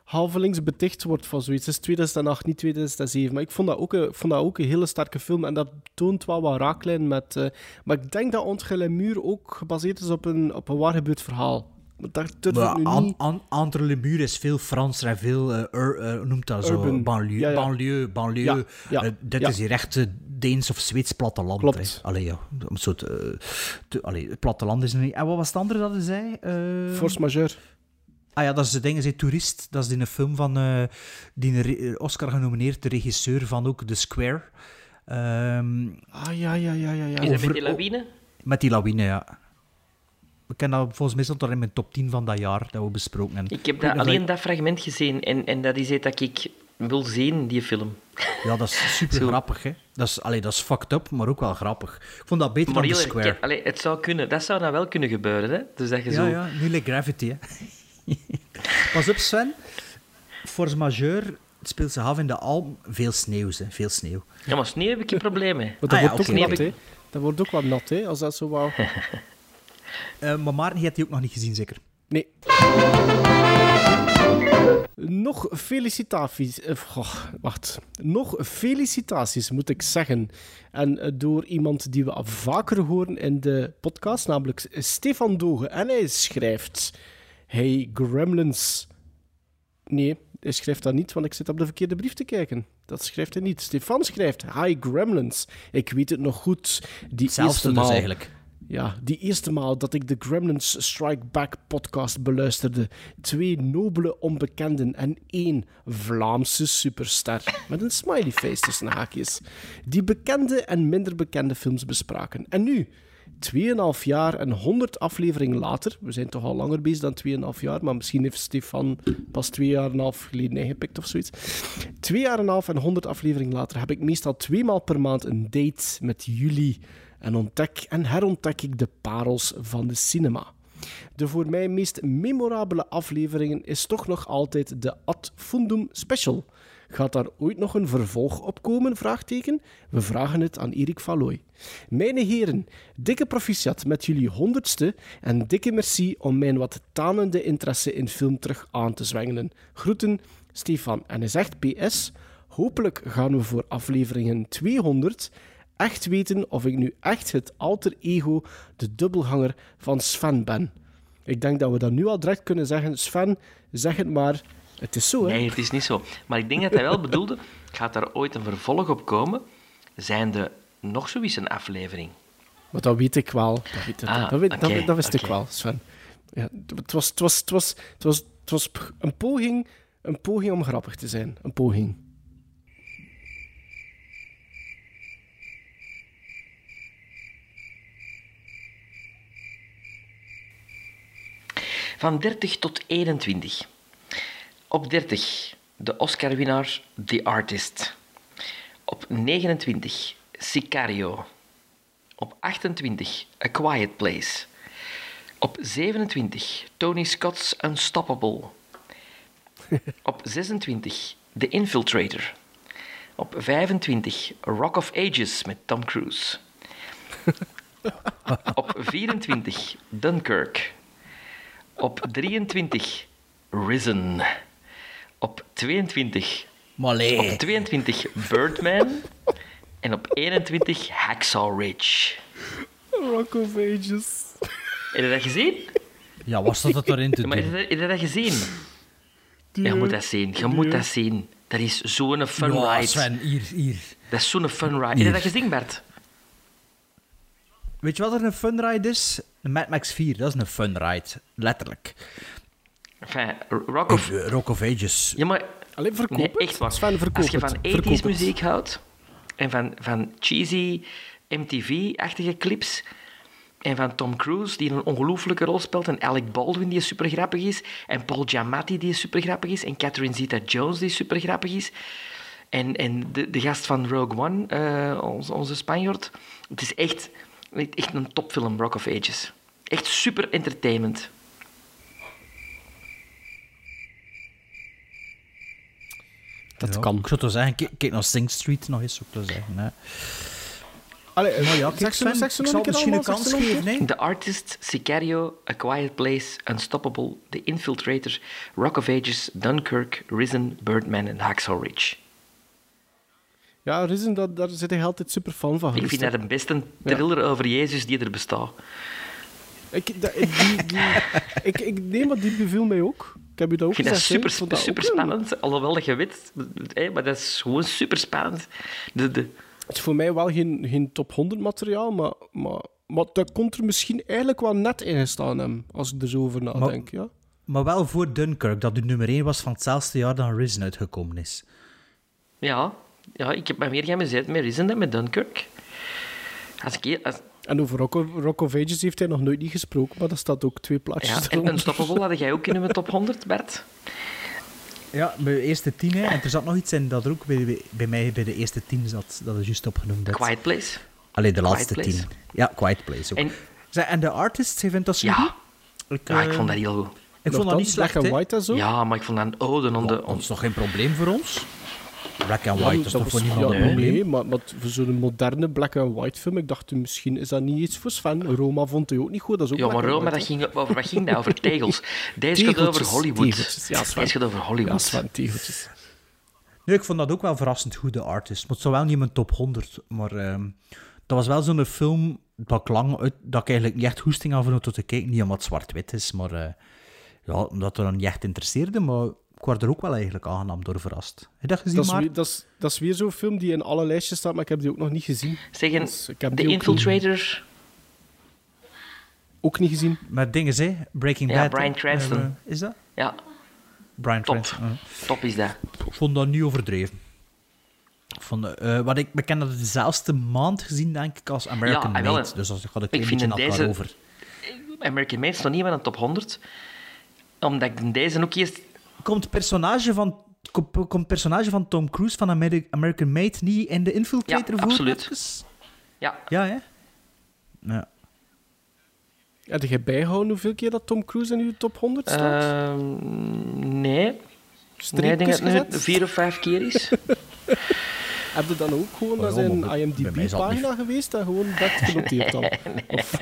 halvelings beticht wordt van zoiets. Het is 2008, niet 2007. Maar ik vond dat ook een, vond dat ook een hele sterke film. En dat toont wel wat raaklijnen met... eh, maar ik denk dat Entre Murs ook gebaseerd is op een, op een waar gebeurd verhaal. Maar daar durf ik nu niet... An- is veel Frans en veel, eh, ur- eh, noemt dat zo? Banlieue, Ja, ja. banlieue, banlieue. Ja, dit is hier echt Deens of Zweeds platteland. Klopt. Allee, ja. Een soort... allee, het platteland is er niet... En wat was het andere dat hij zei? Force majeure. Ah ja, dat is de ding, is Toerist. Dat is in een film van... eh, die Oscar genomineerd, de regisseur van ook The Square. Ehm, Ah, ja, ja, ja, ja. ja. Is dat met die lawine? met die lawine, ja. We kennen dat volgens mij stond dat in mijn top 10 van dat jaar dat we besproken hebben. Ik heb dat, alleen ik- dat fragment gezien en, en dat is iets dat ik wil zien, die film. Ja, dat is super grappig, hè. Dat is, allee, dat is fucked up, maar ook wel grappig. Ik vond dat beter Maar dan The Square. allee, het zou kunnen, dat zou nou wel kunnen gebeuren, hè? Dus dat je Ja, zo... ja, nu like Gravity, hè. Pas op, Sven. Force Majeure het speelt zich af in de Alpen. Veel sneeuw, hè. Veel sneeuw. Ja, maar sneeuw heb ik geen probleem mee. Maar dat Ah, ja, wordt ook oké. nat, hè. Dat wordt ook wat nat, hè, als dat zo wou. Eh, maar Maarten, je hebt die ook nog niet gezien, zeker? Nee. Nog felicitaties. eh, wacht. Nog felicitaties, moet ik zeggen. En eh, door iemand die we al vaker horen in de podcast, namelijk Stefan Dogen. En hij schrijft: Hey Gremlins. Nee, hij schrijft dat niet, want ik zit op de verkeerde brief te kijken. Dat schrijft hij niet. Stefan schrijft: Hi Gremlins. Ik weet het nog goed. Die Hetzelfde eerste dus maal. eigenlijk. Ja, die eerste maal dat ik de Gremlins Strike Back podcast beluisterde. Twee nobele onbekenden en één Vlaamse superster. Met een smiley face tussen haakjes. Die bekende en minder bekende films bespraken. En nu, 2,5 jaar en 100 afleveringen later. We zijn toch al langer bezig dan 2,5 jaar, maar misschien heeft Stefan pas 2 jaar en een half geleden ingepikt of zoiets. 2 jaar en een half en 100 afleveringen later heb ik meestal twee maal per maand een date met jullie. En ontdek en herontdek ik de parels van de cinema. De voor mij meest memorabele afleveringen is toch nog altijd de Ad Fundum Special. Gaat daar ooit nog een vervolg op komen? Vraagteken? We vragen het aan Erik Valoy. Mijn heren, dikke proficiat met jullie honderdste en dikke merci om mijn wat tanende interesse in film terug aan te zwengelen. Groeten, Stefan. En hij zegt PS, hopelijk gaan we voor afleveringen 200 echt weten of ik nu echt het alter ego, de dubbelganger van Sven ben. Ik denk dat we dat nu al direct kunnen zeggen. Sven, zeg het maar. Het is zo, hè? Nee, het is niet zo. Maar ik denk dat hij wel bedoelde, gaat daar ooit een vervolg op komen? Zijn er nog zoiets een aflevering? Maar dat weet ik wel. Dat, weet, Ah, dat, weet- dat, wist ik oké. wel, Sven. Ja, het, was, het, was, het, was, het, was, het was een poging, een poging om grappig te zijn. Een poging. Van 30 tot 21. Op 30 de Oscar-winnaar The Artist. Op 29 Sicario. Op 28 A Quiet Place. Op 27 Tony Scott's Unstoppable. Op 26 The Infiltrator. Op 25 Rock of Ages met Tom Cruise. Op 24 Dunkirk. Op 23 Risen. Op 22 Malé. Op 22 Birdman. En op 21 Hacksaw Ridge. Rock of Ages. Heb je dat gezien? Ja, wat staat dat erin te Ja, maar heb doen? je dat- heb je dat gezien? Je moet dat zien. Je moet dat zien. Dat is zo'n fun Ja, ride. Sven, hier, hier. Dat is zo'n fun ride. Heb je dat gezien, Bert? Weet je wat er een fun ride is? Een Mad Max 4, dat is een fun ride. Letterlijk. Enfin, Rock of... Eh, Rock of Ages. Ja, maar... Alleen verkoop Nee, het. echt waar. Sven, verkoop Als je van Verkoop 80s het. muziek houdt en van, van cheesy MTV-achtige clips en van Tom Cruise, die een ongelooflijke rol speelt, en Alec Baldwin, die super grappig is, en Paul Giamatti, die super grappig is, en Catherine Zeta-Jones, die super grappig is, en, en de, de gast van Rogue One, eh, onze, onze Spanjaard. Het is echt, echt een topfilm, Rock of Ages. Echt super entertainment. Dat Ja, kan. Ik zou toch zeggen, kijk, kijk naar Sing Street nog eens, zou ik toch zeggen. Hè. Allee, Maar ja, zeg kijk, ze- Sven, zeg ze ik nog zal misschien een kans geven. The Artist, Sicario, A Quiet Place, Unstoppable, The Infiltrator, Rock of Ages, Dunkirk, Risen, Birdman en Hacksaw Ridge. Ja, Risen, dat, daar zit hij altijd super fan van. Ik vind dat de beste thriller over Jezus die er bestaat. Ik, dat, die, die, ik, ik neem die beviel mij ook. Ik heb je dat ook Ik vind dat gezegd, hè. super, super spannend, alhoewel dat je weet, hè, maar dat is gewoon super spannend. De, de, Het is voor mij wel geen, geen top 100 materiaal, maar, maar, maar dat kon er misschien eigenlijk wel net in gestaan hebben, als ik er zo over nadenk. Ja? Maar wel voor Dunkirk, dat de nummer 1 was van hetzelfde jaar dan Risen uitgekomen is. ja, ja, ik heb me meer geamuseerd met Risen dan met Dunkirk. Als ik, als, En over Rock of, Rock of Ages heeft hij nog nooit niet gesproken, maar dat staat ook twee plaatjes ja, en. Unstoppable had jij ook in mijn top 100, Bert. Ja, mijn eerste tien. Hè. En er zat nog iets in dat er ook bij, bij mij bij de eerste tien zat. Dat is juist opgenoemd. Dat. Quiet Place. Allee, de Quiet laatste Place. tien. Ja, Quiet Place ook. En- en de artist, hij vindt dat zo Ja. Ik, Ja, ik eh, vond dat heel goed. Ik vond dat niet Black slecht. White en zo? Ja, maar ik vond dat een ode aan de... Dat is toch geen probleem voor ons? Black and Ja, White is dat toch voor was- niemand ja, een probleem? Nee, maar, maar voor zo'n moderne black and white film, ik dacht misschien is dat niet iets voor Sven. Roma vond hij ook niet goed, dat is ook Ja, maar Roma, dat ging over, wat ging dat? Over tegels. Deze gaat over Hollywood. tegeltjes. Ja, Sven. Deze gaat over. Hollywood. Ja, Sven, tegeltjes. Nee, ik vond dat ook wel verrassend goed, de artist. Maar het zou wel niet in mijn top 100. Maar ehm, dat was wel zo'n film dat ik lang uit, dat ik eigenlijk niet echt hoesting had om tot te kijken. Niet omdat het zwart-wit is, maar eh, ja, omdat het dan niet echt interesseerde. Maar ik word er ook wel eigenlijk aangenaam door verrast. Heb je dat gezien, Dat is, maar? weer, dat, is, dat is weer zo'n film die in alle lijstjes staat, maar ik heb die ook nog niet gezien. Zeggen, Dus ik heb The die ook Infiltrator... Ook niet gezien. Met dingen, hè? Breaking Ja, Bad. Bryan hè? Cranston. Eh, is dat? Ja, Brian top. Cranston. Top is dat. Ik vond dat niet overdreven. Ik vond, eh, wat ik bekend dat dezelfde maand gezien, denk ik, als American Ja, Made. hè. Dus als ik had een klein vind beetje deze- over. American Made is nog niet meer de top 100. Omdat ik deze ook eerst... Komt het personage van, komt, het personage van Tom Cruise van Ameri- American Made niet in de Infiltrator Ja, voor? absoluut. even? Ja, Ja, hè? Ja. Heb jij bijgehouden hoeveel keer dat Tom Cruise in uw top 100 staat? Ehm, nee. Nee, ik Streepjes denk dat het nu vier of vijf keer is. Heb je dan ook gewoon naar ja, zijn IMDb-pagina geweest en gewoon dat genoteerd dan? Of-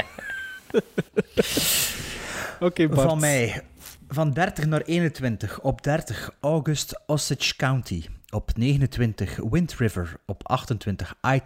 Oké, Bart. Van mij. Van 30 naar 21. Op 30 August Osage County. Op 29 Wind River. Op 28 I.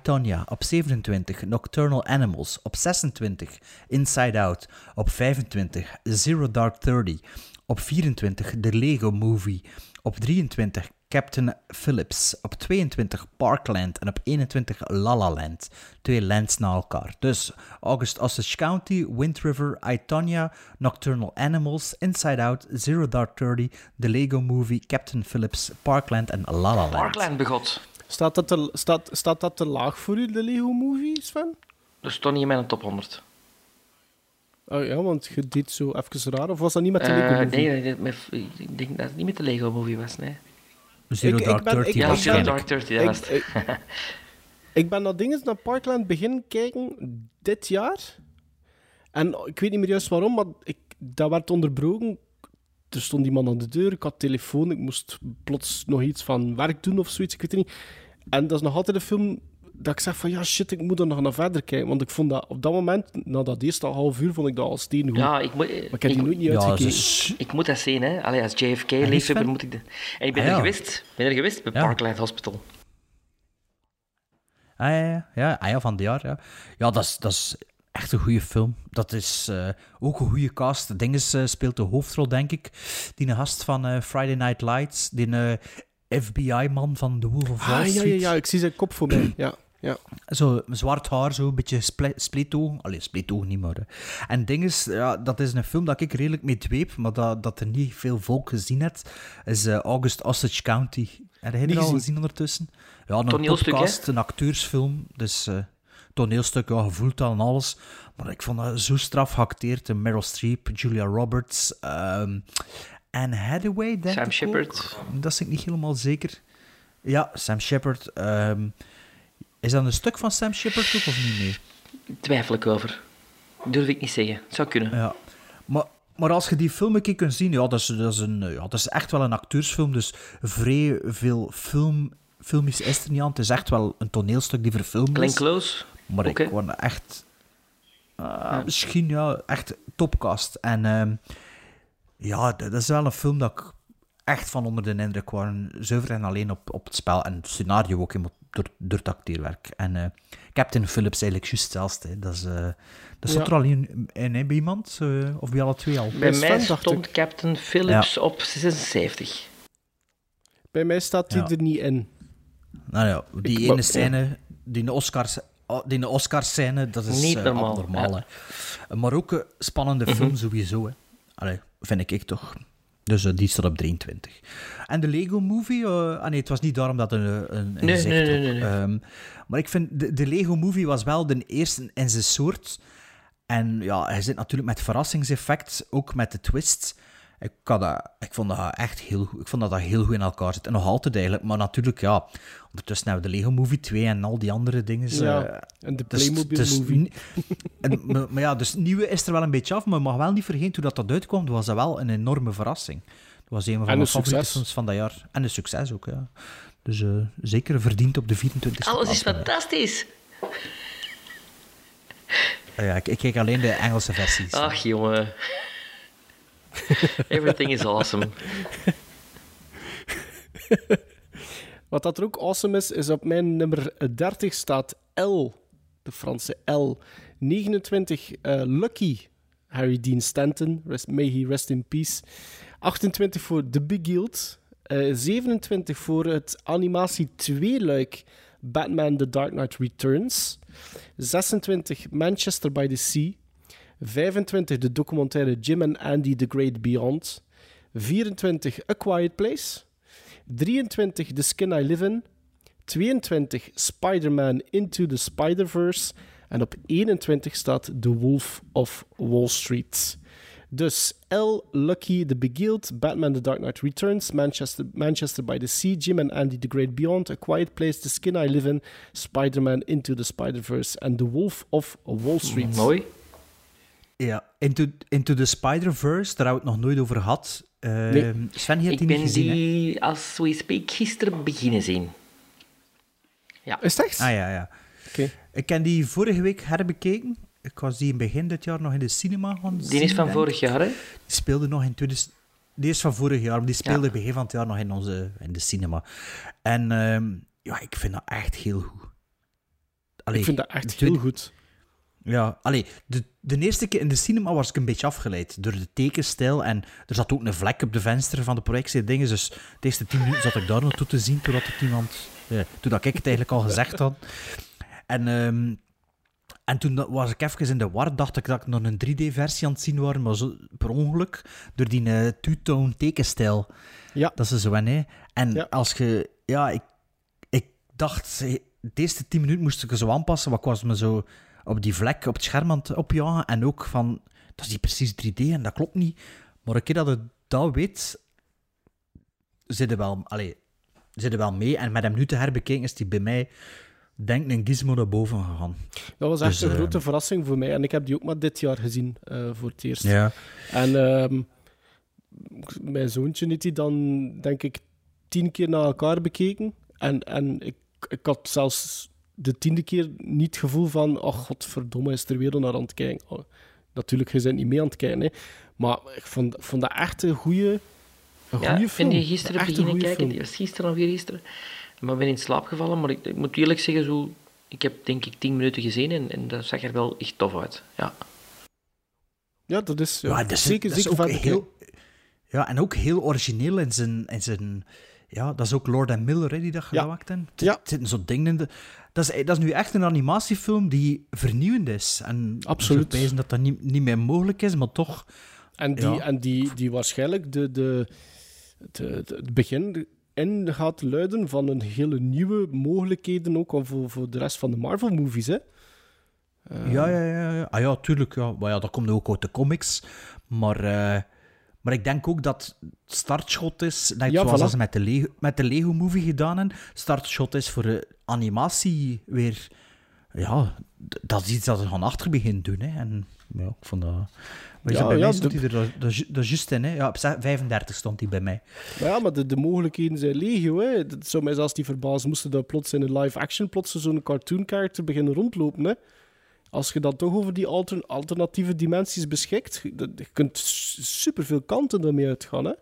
Op 27 Nocturnal Animals. Op 26 Inside Out. Op 25 Zero Dark Thirty. Op 24 The Lego Movie. Op 23 Captain Phillips. Op 22 Parkland. En op 21 La La Land. Twee lands na elkaar. Dus August Osage County, Wind River, I, Tonya, Nocturnal Animals, Inside Out, Zero Dark Thirty, The Lego Movie, Captain Phillips, Parkland en La La Land. Parkland begot. Staat dat, te, staat, staat dat te laag voor u, de Lego Movie, Sven? Dat stond niet in mijn top 100. Oh ja, want je deed zo even raar. Of was dat niet met de Eh, Lego Movie? nee, nee, nee, met- ik denk dat het niet met de Lego Movie was, nee. Zero Ik- ik Dark ben- Thirty ik- Ja, ik Zero ben- Dark Thirty, dat ik- ben dat ding eens naar Parkland beginnen kijken dit jaar. En ik weet niet meer juist waarom, maar ik, dat werd onderbroken. Er stond iemand aan de deur, ik had telefoon, ik moest plots nog iets van werk doen of zoiets, ik weet het niet. En dat is nog altijd een film dat ik zeg van ja shit, ik moet er nog naar verder kijken. Want ik vond dat op dat moment, na dat eerste half uur, vond ik dat al steengoed. Ja, ik moet... maar ik heb die nooit niet Ja, uitgekeken. dus- Ik moet dat zien, hè. Allee, als JFK-liefhebber moet ik... De... En ik ben Ah, er ja. geweest. ben er geweest bij Ja. Parkland Hospital. Ah, ja, ja, ja, ah, ja, van jaar, ja. Ja, dat is, dat is echt een goede film. Dat is eh, ook een goede cast. Dinges eh, speelt de hoofdrol, denk ik. Die een gast van eh, Friday Night Lights. Die eh, FBI-man van The Wolf of Wall Ah, ja, Street. ja, ja, ik zie zijn kop voor mij. Ja, ja. Zo zwart haar, zo een beetje splitoog. Allee, splitoog niet meer. hè. En ding is, ja, dat is een film dat ik redelijk mee dweep, maar dat, dat er niet veel volk gezien heeft, is eh, August Osage County. Heb je al gezien. ondertussen? Ja, een Toneelstuk, podcast, een acteursfilm. Dus eh, toneelstuk, ja, dat en alles. Maar ik vond dat zo straf geacteerd. Eh, Meryl Streep, Julia Roberts, ehm Anne Hathaway, denk Sam Shepard. Dat is ik niet helemaal zeker. Ja, Sam Shepard. ehm, is dat een stuk van Sam Shepard ook of niet? Nee. Twijfel ik over. Durf ik niet zeggen. Het zou kunnen. Ja. Maar, maar als je die film een keer kunt zien, ja, dat is, dat is, een, ja, dat is echt wel een acteursfilm. Dus vrij veel film, filmisch is er niet aan. Het is echt wel een toneelstuk die verfilmd is. Close. Maar Oké. ik word echt... eh, Misschien, ja, echt topcast. En ehm, ja, dat is wel een film dat ik echt van onder de indruk was. Zuiver en alleen op, op het spel. En het scenario ook, helemaal door, door het acteerwerk. En eh, Captain Phillips eigenlijk juist hetzelfde. hè. Dat, is, eh dat zat Ja. er al in, in hè, bij iemand? eh, of bij alle twee al? Bij mij stond Captain Phillips op 76. Bij mij staat hij Ja. er niet in. Nou ja, die Ik- ene maar- scène, die Oscars, oh, die Oscars-scène, dat is Niet normaal, abnormaal. ja. hè. Maar ook een spannende Mhm. film sowieso. Hè. Allee, vind ik, ik toch. Dus die staat op 23. En de Lego Movie, eh, ah nee, het was niet daarom dat een, een, een Nee, gezicht nee, nee, nee, nee. Ehm, maar ik vind, de, de Lego Movie was wel de eerste in zijn soort. En ja, hij zit natuurlijk met verrassingseffect, ook met de twist. Ik, had dat, ik vond dat echt heel goed. Ik vond dat dat heel goed in elkaar zit. En nog altijd eigenlijk. Maar natuurlijk, ja. Ondertussen hebben we de Lego Movie 2 en al die andere dingen. Ja, eh, en de dus- Playmobil dus Movie. en, maar, maar ja, dus het nieuwe is er wel een beetje af. Maar je mag wel niet vergeten, toen dat, dat uitkwam, was dat wel een enorme verrassing. Dat was een van En mijn favoriete van dat jaar. En een succes ook, ja. Dus eh, zeker verdiend op de 24e Alles is fantastisch. Ah ja, ik, ik kijk alleen de Engelse versies. Ach, jongen. Everything is awesome. Wat dat er ook awesome is, is op mijn nummer 30 staat L, de Franse L. 29, eh, Lucky, Harry Dean Stanton, rest, may he rest in peace. 28 voor The Big Guild. Eh, 27 voor het animatie 2-luik Batman The Dark Knight Returns. 26 Manchester by the Sea. 25 de documentaire Jim and Andy The Great Beyond. 24 A Quiet Place. 23 The Skin I Live In. 22 Spider-Man Into the Spider-Verse. En op 21 staat The Wolf of Wall Street. Dus L, Lucky, The Big Guild, Batman The Dark Knight Returns, Manchester, Manchester by the Sea, Jim and Andy The Great Beyond, A Quiet Place, The Skin I Live In, Spider-Man Into the Spider-Verse en The Wolf of Wall Street. Mooi. Ja, Into, Into the Spider-Verse, daar hebben we het nog nooit over gehad. Eh, Nee. Sven heeft Ik die ben niet gezien, hè? die, als we speak, gisteren beginnen zien. Ja. Is het echt? Ah ja, ja. Oké. Ik heb die vorige week herbekeken. Ik was die in begin dit jaar nog in de cinema gaan Die zien, is van vorig ik. jaar, hè? Die speelde nog in 2000... Die is van vorig jaar, maar die speelde begin van het jaar nog in, onze, in de cinema. En ehm, ja, ik vind dat echt heel goed. Allee, Ik vind dat echt heel goed. Ja, allee, de, de eerste keer in de cinema was ik een beetje afgeleid door de tekenstijl. En er zat ook een vlek op de venster van de projectie dingen. Dus de eerste tien minuten zat ik daar naartoe te zien, totdat het iemand... Ja, toen dat ik het eigenlijk al gezegd had. En, ehm, en toen was ik even in de war, dacht ik dat ik nog een 3D-versie aan het zien was, maar zo, per ongeluk, door die eh, two-tone tekenstijl. Ja. Dat is zo, hè. En Ja. als je... Ja, ik, ik dacht... De eerste tien minuten moest ik er zo aanpassen, want ik was me zo op die vlek op het scherm aan het opjagen. En ook van, dat is niet precies 3D en dat klopt niet. Maar een keer dat je dat weet, zit je wel, allee, zit je wel mee. En met hem nu te herbekeken is die bij mij, denk een gizmo naar boven gegaan. Dat was echt Dus, een grote verrassing voor mij. En ik heb die ook maar dit jaar gezien, eh, voor het eerst. Ja. En ehm, mijn zoontje heeft die dan, denk ik, tien keer na elkaar bekeken. En, en ik, ik had zelfs de tiende keer niet het gevoel van... Oh, godverdomme, is er weer naar aan het kijken. Oh, natuurlijk, je bent niet mee aan het kijken, hè. Maar ik vond, vond dat echt een goede een Ja, goede ik film. ben die gisteren beginnen kijken. film. Die was gisteren of gisteren. Maar ben in slaap gevallen. Maar ik, ik moet eerlijk zeggen, zo, ik heb denk ik tien minuten gezien en, en dat zag er wel echt tof uit. Ja. Ja, dat is, ja, Ja, dat is, zeker, dat is zeker ook heel... Ja, en ook heel origineel in zijn... In zijn ja, dat is ook Lord and Miller hè, die dat gemaakt hebben. Er Ja. zitten zo'n dingen in de... Dat is, dat is nu echt een animatiefilm die vernieuwend is. En Absoluut. Ik dat dat niet, niet meer mogelijk is, maar toch... En die, Ja. en die, die waarschijnlijk de, de, de, de- het begin in gaat luiden van een hele nieuwe mogelijkheden ook voor, voor de rest van de Marvel-movies. Hè? Eh, Ja, ja, ja. ja. Ah ja, tuurlijk. Ja. Maar ja, dat komt ook uit de comics. Maar, eh, maar ik denk ook dat het startschot is, net Ja, zoals voilà. ze met de, Lego, met de Lego-movie gedaan hebben, startschot is voor de animatie weer... Ja, dat is iets dat ze gaan achter beginnen doen. Hè. En ja, ik vond dat... Maar Ja, bij ja, mij stond de- hij er dat, dat, ju- dat juist in, hè. Ja, op ze- 35 stond hij bij mij. Maar ja, maar de, de mogelijkheden zijn legio. Hè. Het zou mij zelfs niet verbazen moesten dat plots in een live-action plots zo'n cartoon-character beginnen rondlopen. Hè. Als je dan toch over die alter- alternatieve dimensies beschikt, je, dat- je kunt superveel kanten daarmee uitgaan. Hè.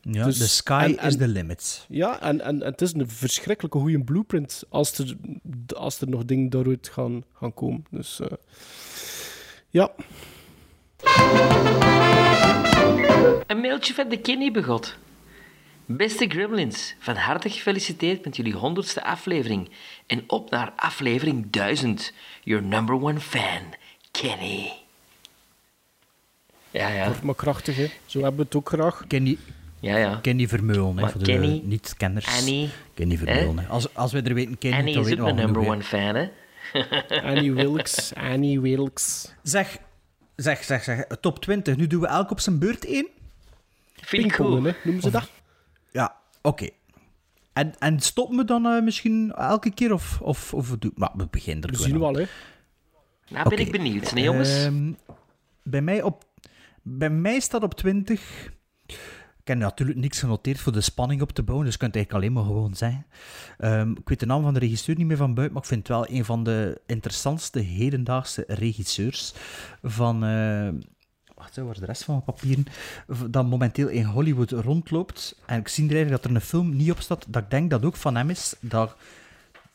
Ja, Dus- the sky en- is the limit. Ja, en, en, en het is een verschrikkelijke goede blueprint als er, als er nog dingen daaruit gaan, gaan komen. Dus eh, ja. Een mailtje van de Kenny begot. Beste Gremlins, van harte gefeliciteerd met jullie honderdste aflevering. En op naar aflevering 1000. Your number one fan, Kenny. Ja, ja. Kort maar krachtig, hè. Zo hebben we het ook graag. Kenny, Ja, ja. Kenny Vermeulen, hè, voor de Kenny, niet-kenners. Annie, Kenny Vermeulen, hè? Als, als wij er weten Kenny, Annie dan is ook we mijn number one fan, hè? Annie Wilkes, Annie Wilkes. Zeg, zeg, zeg, zeg. Top 20. Nu doen we elk op zijn beurt één. Vind ik Pingpongen, cool. hè, noemen ze dat. Ja, oké. En, en stoppen we dan eh, misschien elke keer? Of, of, of doen- maar we beginnen er We zien wel, hè. Nou ben ik benieuwd, hè, jongens. Ehm, bij, mij op, bij mij staat op 20. Ik heb natuurlijk niks genoteerd voor de spanning op te bouwen, dus ik kan het eigenlijk alleen maar gewoon zeggen. Ehm, ik weet de naam van de regisseur niet meer van buiten, maar ik vind het wel een van de interessantste hedendaagse regisseurs van. eh wacht, waar de rest van mijn papieren? Dat momenteel in Hollywood rondloopt. En ik zie er eigenlijk dat er een film niet op staat, dat ik denk dat ook van hem is. Dat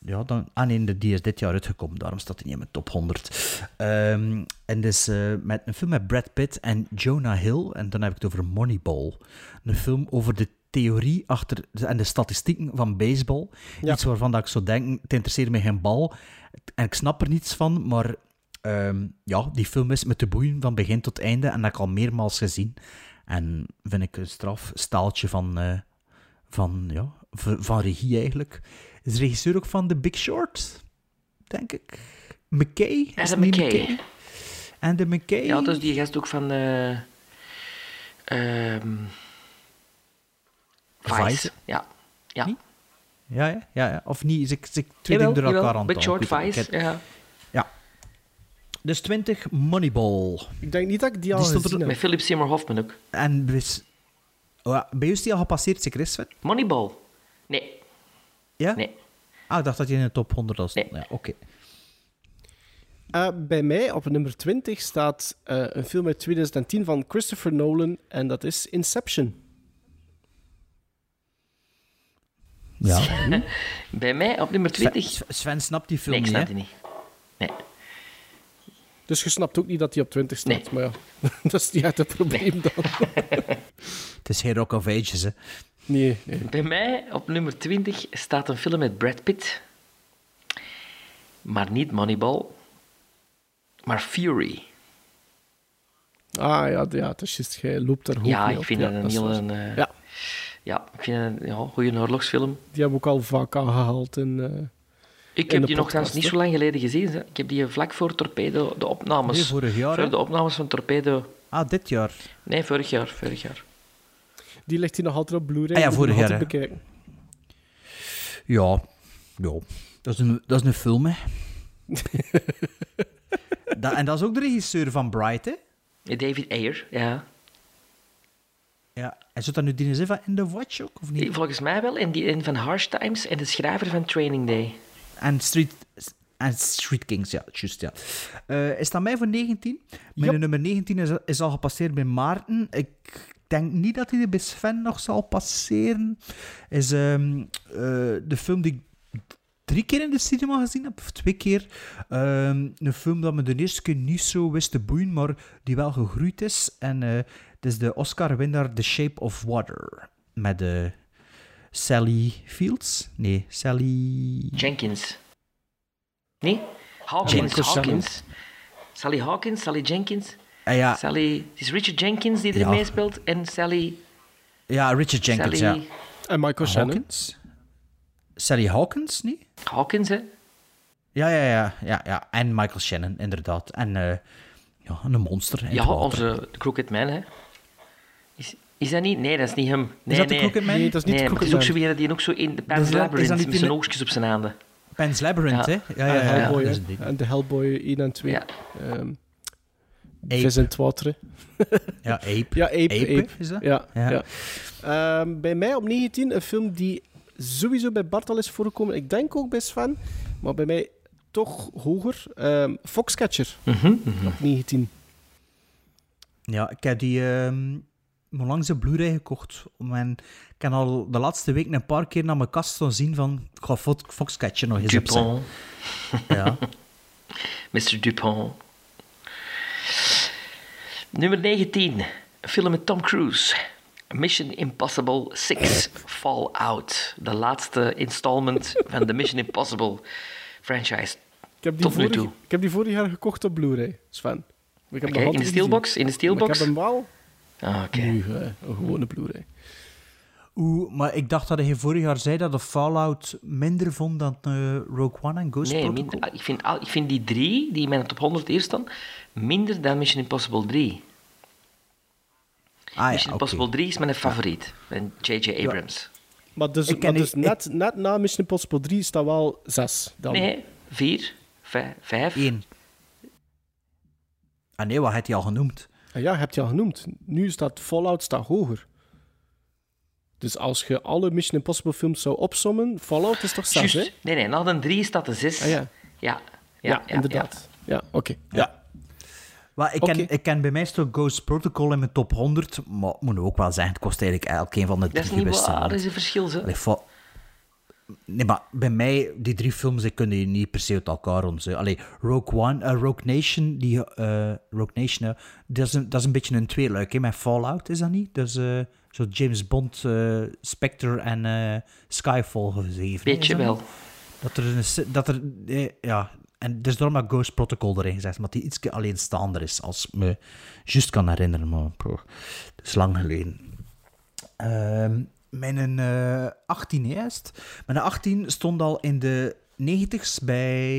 ja, dan, ah nee, de- die is dit jaar uitgekomen, daarom staat hij niet in mijn top 100. Ehm, en dus eh, met een film met Brad Pitt en Jonah Hill, en dan heb ik het over Moneyball. Een film over de theorie achter en de statistieken van baseball. Ja. Iets waarvan dat ik zou denken, het interesseert mij geen bal, en ik snap er niets van, maar ehm, ja, die film is met de boeien van begin tot einde, en dat heb ik al meermaals gezien. En vind ik een straf staaltje van, eh, van, ja, van regie eigenlijk. Is de regisseur ook van The Big Short, denk ik. McKay? Is niet McKay. En de McKay? Ja, dus die gast ook van... eh ehm Vice. Vice. Ja. Ja. Ja, ja, ja, ja. Of niet? Is ik, is ik twee Jawel, dingen door elkaar aan Big Short, Vice, ja. Ja. Dus 20, Moneyball. Ik denk niet dat ik die al Die stond er Met. Philip Seymour Hoffman ook. En dus... Oh, ja, bij jou is die al gepasseerd, zeker is Sven? Moneyball. Nee. Ja? Nee. Ah, ik dacht dat je in de top 100 was. Nee. Ja, oké. Eh, bij mij op nummer 20 staat eh, een film uit 2010 van Christopher Nolan en dat is Inception. Ja. Bij mij op nummer 20... Sven, Sven snapt die film Nee, ik niet, snap die niet. Nee. Dus je snapt ook niet dat hij op 20 staat, Nee. maar ja, dat is niet echt het probleem dan. Het is geen Rock of Ages, hè? Nee, nee. Bij mij op nummer 20 staat een film met Brad Pitt. Maar niet Moneyball. Maar Fury. Ah ja, ja het is juist, jij loopt daar hoog Ja, mee ik op. vind Ja, dat een heel... Een, eh, Ja. ja, ik vind het een ja, goede oorlogsfilm. Die hebben we ook al vaak aangehaald in... eh, Ik in heb de die nogthans podcast, niet zo lang geleden gezien. hè. Ik heb die vlak voor Torpedo, de opnames. Nee, vorig jaar, Voor hè? de opnames van Torpedo. Ah, dit jaar. Nee, vorig jaar. Vorig jaar. Die ligt hier nog altijd op Blu-ray. Ah ja, vorig jaar, bekijken. Ja. Ja. Dat is een, dat is een film, hè? dat, en dat is ook de regisseur van Bright, hè? David Ayer, ja. Ja. En zit dat nu die zin van In The Watch ook, of niet? Volgens mij wel. En, die, en van Harsh Times en de schrijver van Training Day. En Street, en Street Kings, ja, juist, ja. Eh, is dat mij voor 19? Mijn nummer 19 is, is al gepasseerd bij Maarten. Ik denk niet dat hij bij Sven nog zal passeren. Is ehm, eh, de film die ik drie keer in de cinema gezien heb, of twee keer. Ehm, een film dat me de eerste keer niet zo wist te boeien, maar die wel gegroeid is. En eh, het is de Oscar-winnaar The Shape of Water. Met eh, Sally Fields? Nee, Sally... Jenkins. Nee? Hawkins. Jenkins. Hawkins. Sally Hawkins, Sally Jenkins. Ah, ja, Sally... Het is Richard Jenkins die er Ja. meespeelt. En Sally... ja, Richard Jenkins, Sally... ja. En Michael Shannon. Hawkins? Sally Hawkins, niet? Hawkins, hè? Ja, ja, ja, ja, ja. En Michael Shannon, inderdaad. En eh, ja, een monster. in Ja, het water. onze Crooked Man, hè? Is, is dat niet? Nee, dat is niet hem. Nee, dat de. Crooked Man? Nee, dat is niet Nee, de maar het Crooked is ook Man. zo weer die ook zo in de is Pan's is Labyrinth met zijn de- oogjes op zijn handen. Pan's Labyrinth, Ja. hè? Ja, ja, ja. Hellboy, is en de Hellboy 1 en 2. Ja. Vis in het water. hè. Ja, Ape. Ja, Ape. Ape, Ape, is dat? Ja. Ja. ja. Ehm, bij mij op 19 een film die sowieso bij Bart al is voorgekomen. Ik denk ook bij Sven, maar bij mij toch hoger. Ehm, Foxcatcher op 19. Ja, ik heb die ehm onlangs een Blu-ray gekocht. En ik heb al de laatste week een paar keer naar mijn kast gaan zien van... Ik ga Fo- Foxcatcher nog eens Dupont. opzetten. Ja. Mr. Dupont. Nummer 19. Een film met Tom Cruise. Mission Impossible 6 Fallout. De laatste installment van de Mission Impossible franchise. Ik heb, die Tot nu vorig, toe. ik heb die vorig jaar gekocht op Blu-ray, Sven. Ik heb in de steelbox? In de steelbox? Ik heb hem wel. Ah, oké. Nu, eh, een gewone Blu-ray. Oeh, maar ik dacht dat hij vorig jaar zei dat de Fallout minder vond dan eh, Rogue One en Ghost Nee, Protocol. minder, ah, ik, vind, ik vind die drie, die in mijn top 100 eerst staan, minder dan Mission Impossible 3. Ah, ja, Mission. Impossible 3 is mijn favoriet. Van J.J. Abrams. Maar dus, maar dus net, net na Mission Impossible 3 staat wel 6. Dan. Nee, 4, 5. Eén. Ah nee, wat had hij al genoemd? Ah ja, heb je al genoemd. Nu staat Fallout staat hoger. Dus als je alle Mission Impossible films zou opsommen, Fallout is toch 6, hè? Nee, nee, na de 3 staat de 6. Ah, ja. Ja, Ja, ja, inderdaad. Ja, oké. Ja. Maar ik, ken, ik ken bij mij toch Ghost Protocol in mijn top 100, maar ik moet ook wel zeggen, het kost eigenlijk elk een van de Dat drie is niet waar, er is een verschil. Zo. Nee, maar bij mij, die drie films, die kunnen je niet per se uit elkaar ontzetten. Allee, Rogue One, eh, Rogue Nation, die, eh, Rogue Nation, dat, is een, dat is een beetje een tweeluik, hè, met Fallout, is dat niet? Dat is eh, zo James Bond, eh, Spectre en eh, Skyfall is Beetje dat wel. Dat er een... Dat er, eh, ja, en dus daarom dat Ghost Protocol erin gezegd, maar die iets alleenstaander is, als ik me juist kan herinneren, maar poh, dat is lang geleden. Ehm mijn eh 18 eerst. Mijn 18 stond al in de 90s bij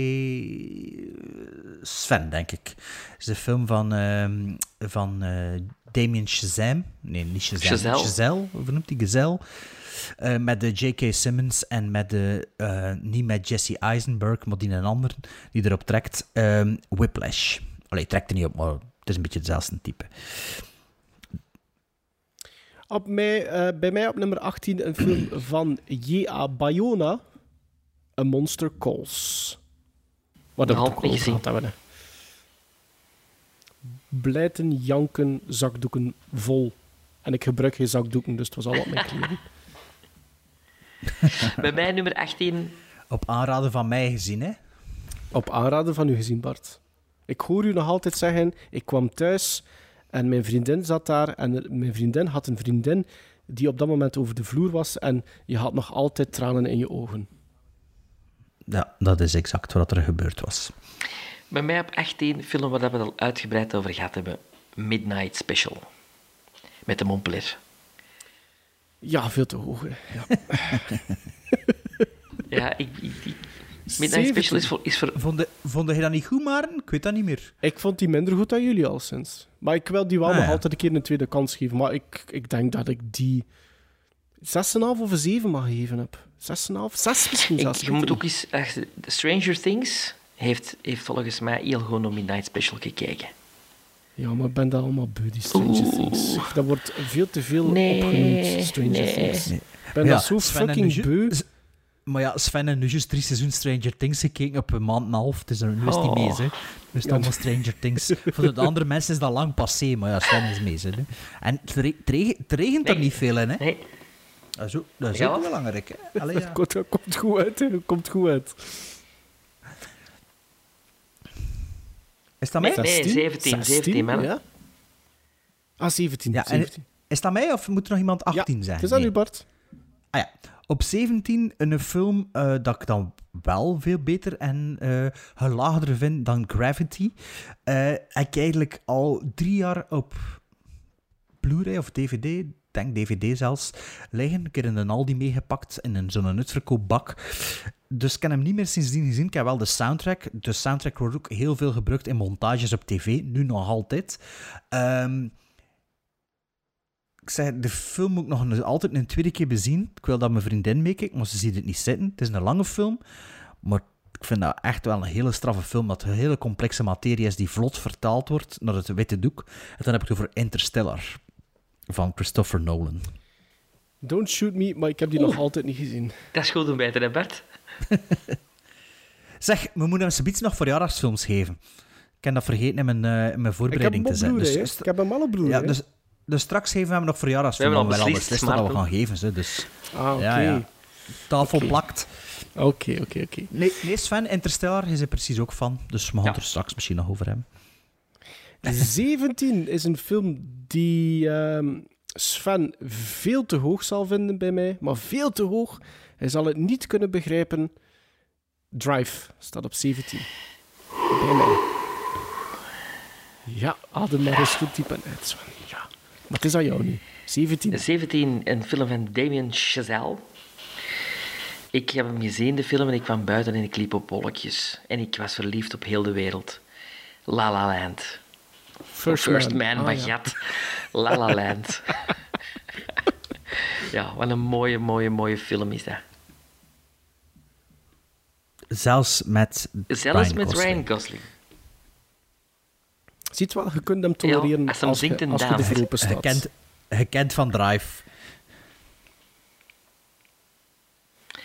Sven, denk ik. Het is de film van, ehm, van eh, Damien Chazelle. Nee, niet Chazelle. Chazelle. Chazelle, hoe noemt hij? Gazelle. Eh, met de J.K. Simmons en met de, eh, niet met Jesse Eisenberg, maar die een ander die erop trekt. ehm, Whiplash. Allee, trekt er niet op, maar het is een beetje hetzelfde type. Op mij, eh, bij mij op nummer 18 een film van J.A. Bayona, A Monster Calls. Wat ook over gezien. hè. Blijten, janken, zakdoeken vol. En ik gebruik geen zakdoeken, dus het was al op mijn kleren. Bij mij nummer 18. Op aanraden van mij gezien, hè? Op aanraden van u gezien, Bart. Ik hoor u nog altijd zeggen, ik kwam thuis en mijn vriendin zat daar en mijn vriendin had een vriendin die op dat moment over de vloer was en je had nog altijd tranen in je ogen. Ja, dat is exact wat er gebeurd was. Bij mij op 18 film waar we het al uitgebreid over gehad hebben. Midnight Special. Met de Montpellier. Ja, veel te hoog. hè. Ja. Ja, ik... ik, ik- Midnight Special is voor... Is voor Vond, vond je dat niet goed, Maren? Ik weet dat niet meer. Ik vond die minder goed dan jullie al sinds. Maar ik wil die wel Ah, nog ja. altijd een keer een tweede kans geven. Maar ik, ik denk dat ik die 6,5 of een 7 mag geven heb. 6,5? 6 misschien ik, zelfs. je moet ook eens... echt, Stranger Things heeft, heeft volgens mij heel gewoon naar Midnight Special gekeken. Ja, maar ik ben dat allemaal beu, die Stranger Oeh. Things. Dat wordt veel te veel Nee, opgenoemd, Stranger nee. Things. Nee. Ik ben Ja, dat zo Sven fucking nu- beu. Maar ja, Sven en nu juist drie seizoenen Stranger Things gekeken op een maand en een half. Het is er nu is die Oh. mee, hè. Nu is het Ja. allemaal Stranger Things. Voor de andere mensen is dat lang passé, maar ja, Sven is mee, hè. En het, re- het regen- het regent er niet veel in, hè. Nee. Dat is ook, dat is Ja. ook belangrijk, hè. Allee, ja. Dat komt, dat komt goed uit, hè. Dat komt goed uit. Is dat mij? Nee, 17, 17, man. Ja? Ah, 17. Ja, en 17. is dat mij of moet er nog iemand 18 ja, zijn? Het is aan Nee. u, Bart. Ah ja, op 17 een film eh, dat ik dan wel veel beter en eh gelaagder vind dan Gravity. Eh heb ik eigenlijk al drie jaar op Blu-ray of DVD, denk DVD zelfs, liggen. Ik heb in een Aldi meegepakt in zo'n uitverkoopbak. Dus ik heb hem niet meer sindsdien gezien. Ik heb wel de soundtrack. De soundtrack wordt ook heel veel gebruikt in montages op tv, nu nog altijd. Ehm, ik zeg, de film moet ik nog altijd een tweede keer bezien. Ik wil dat mijn vriendin meekijkt, maar ze ziet het niet zitten. Het is een lange film, maar Ik vind dat echt wel een hele straffe film, dat hele complexe materie is die vlot vertaald wordt naar het witte doek. En dan heb ik het over Interstellar van Christopher Nolan. Don't shoot me, maar ik heb die nog altijd niet gezien. Dat is goed om bij te hebben, Bert. Zeg, we moeten hem zoiets nog verjaardagsfilms geven. Ik heb dat vergeten in mijn, eh, in mijn voorbereiding hem te op zetten. Dus. Ik heb hem alle Blu-ray. ja, dus, dus straks geven we hem nog verjaardagsfilms. We hebben al wel beslist, beslist wat we gaan geven. Zo, dus. Ah, oké. Ja, ja. Tafel Oké. plakt. Oké, oké, oké. Nee, nee, Sven, Interstellar, je is er precies ook van. Dus we gaan het er straks misschien nog over hebben. 17 is een film die ehm, Sven veel te hoog zal vinden bij mij, maar veel te hoog. Hij zal het niet kunnen begrijpen. Drive staat op 17. Bij mij. Ja, adem maar eens goed diep en uit, Sven. Ja. Wat is aan jou nu? 17. 17, een film van Damien Chazelle. Ik heb hem gezien, de film, en ik kwam buiten en ik liep op wolkjes. En ik was verliefd op heel de wereld. La La Land. First First Man. Man, Ah, Bagat. La La Land. ja, wat een mooie, mooie, mooie film is dat. Zelfs met Zelfs Ryan met Gosling. Ryan Gosling. Ziet wel, je kunt hem tolereren Ja, als hem als, zingt je, als je de verlopen staat. Gekend, gekend van Drive.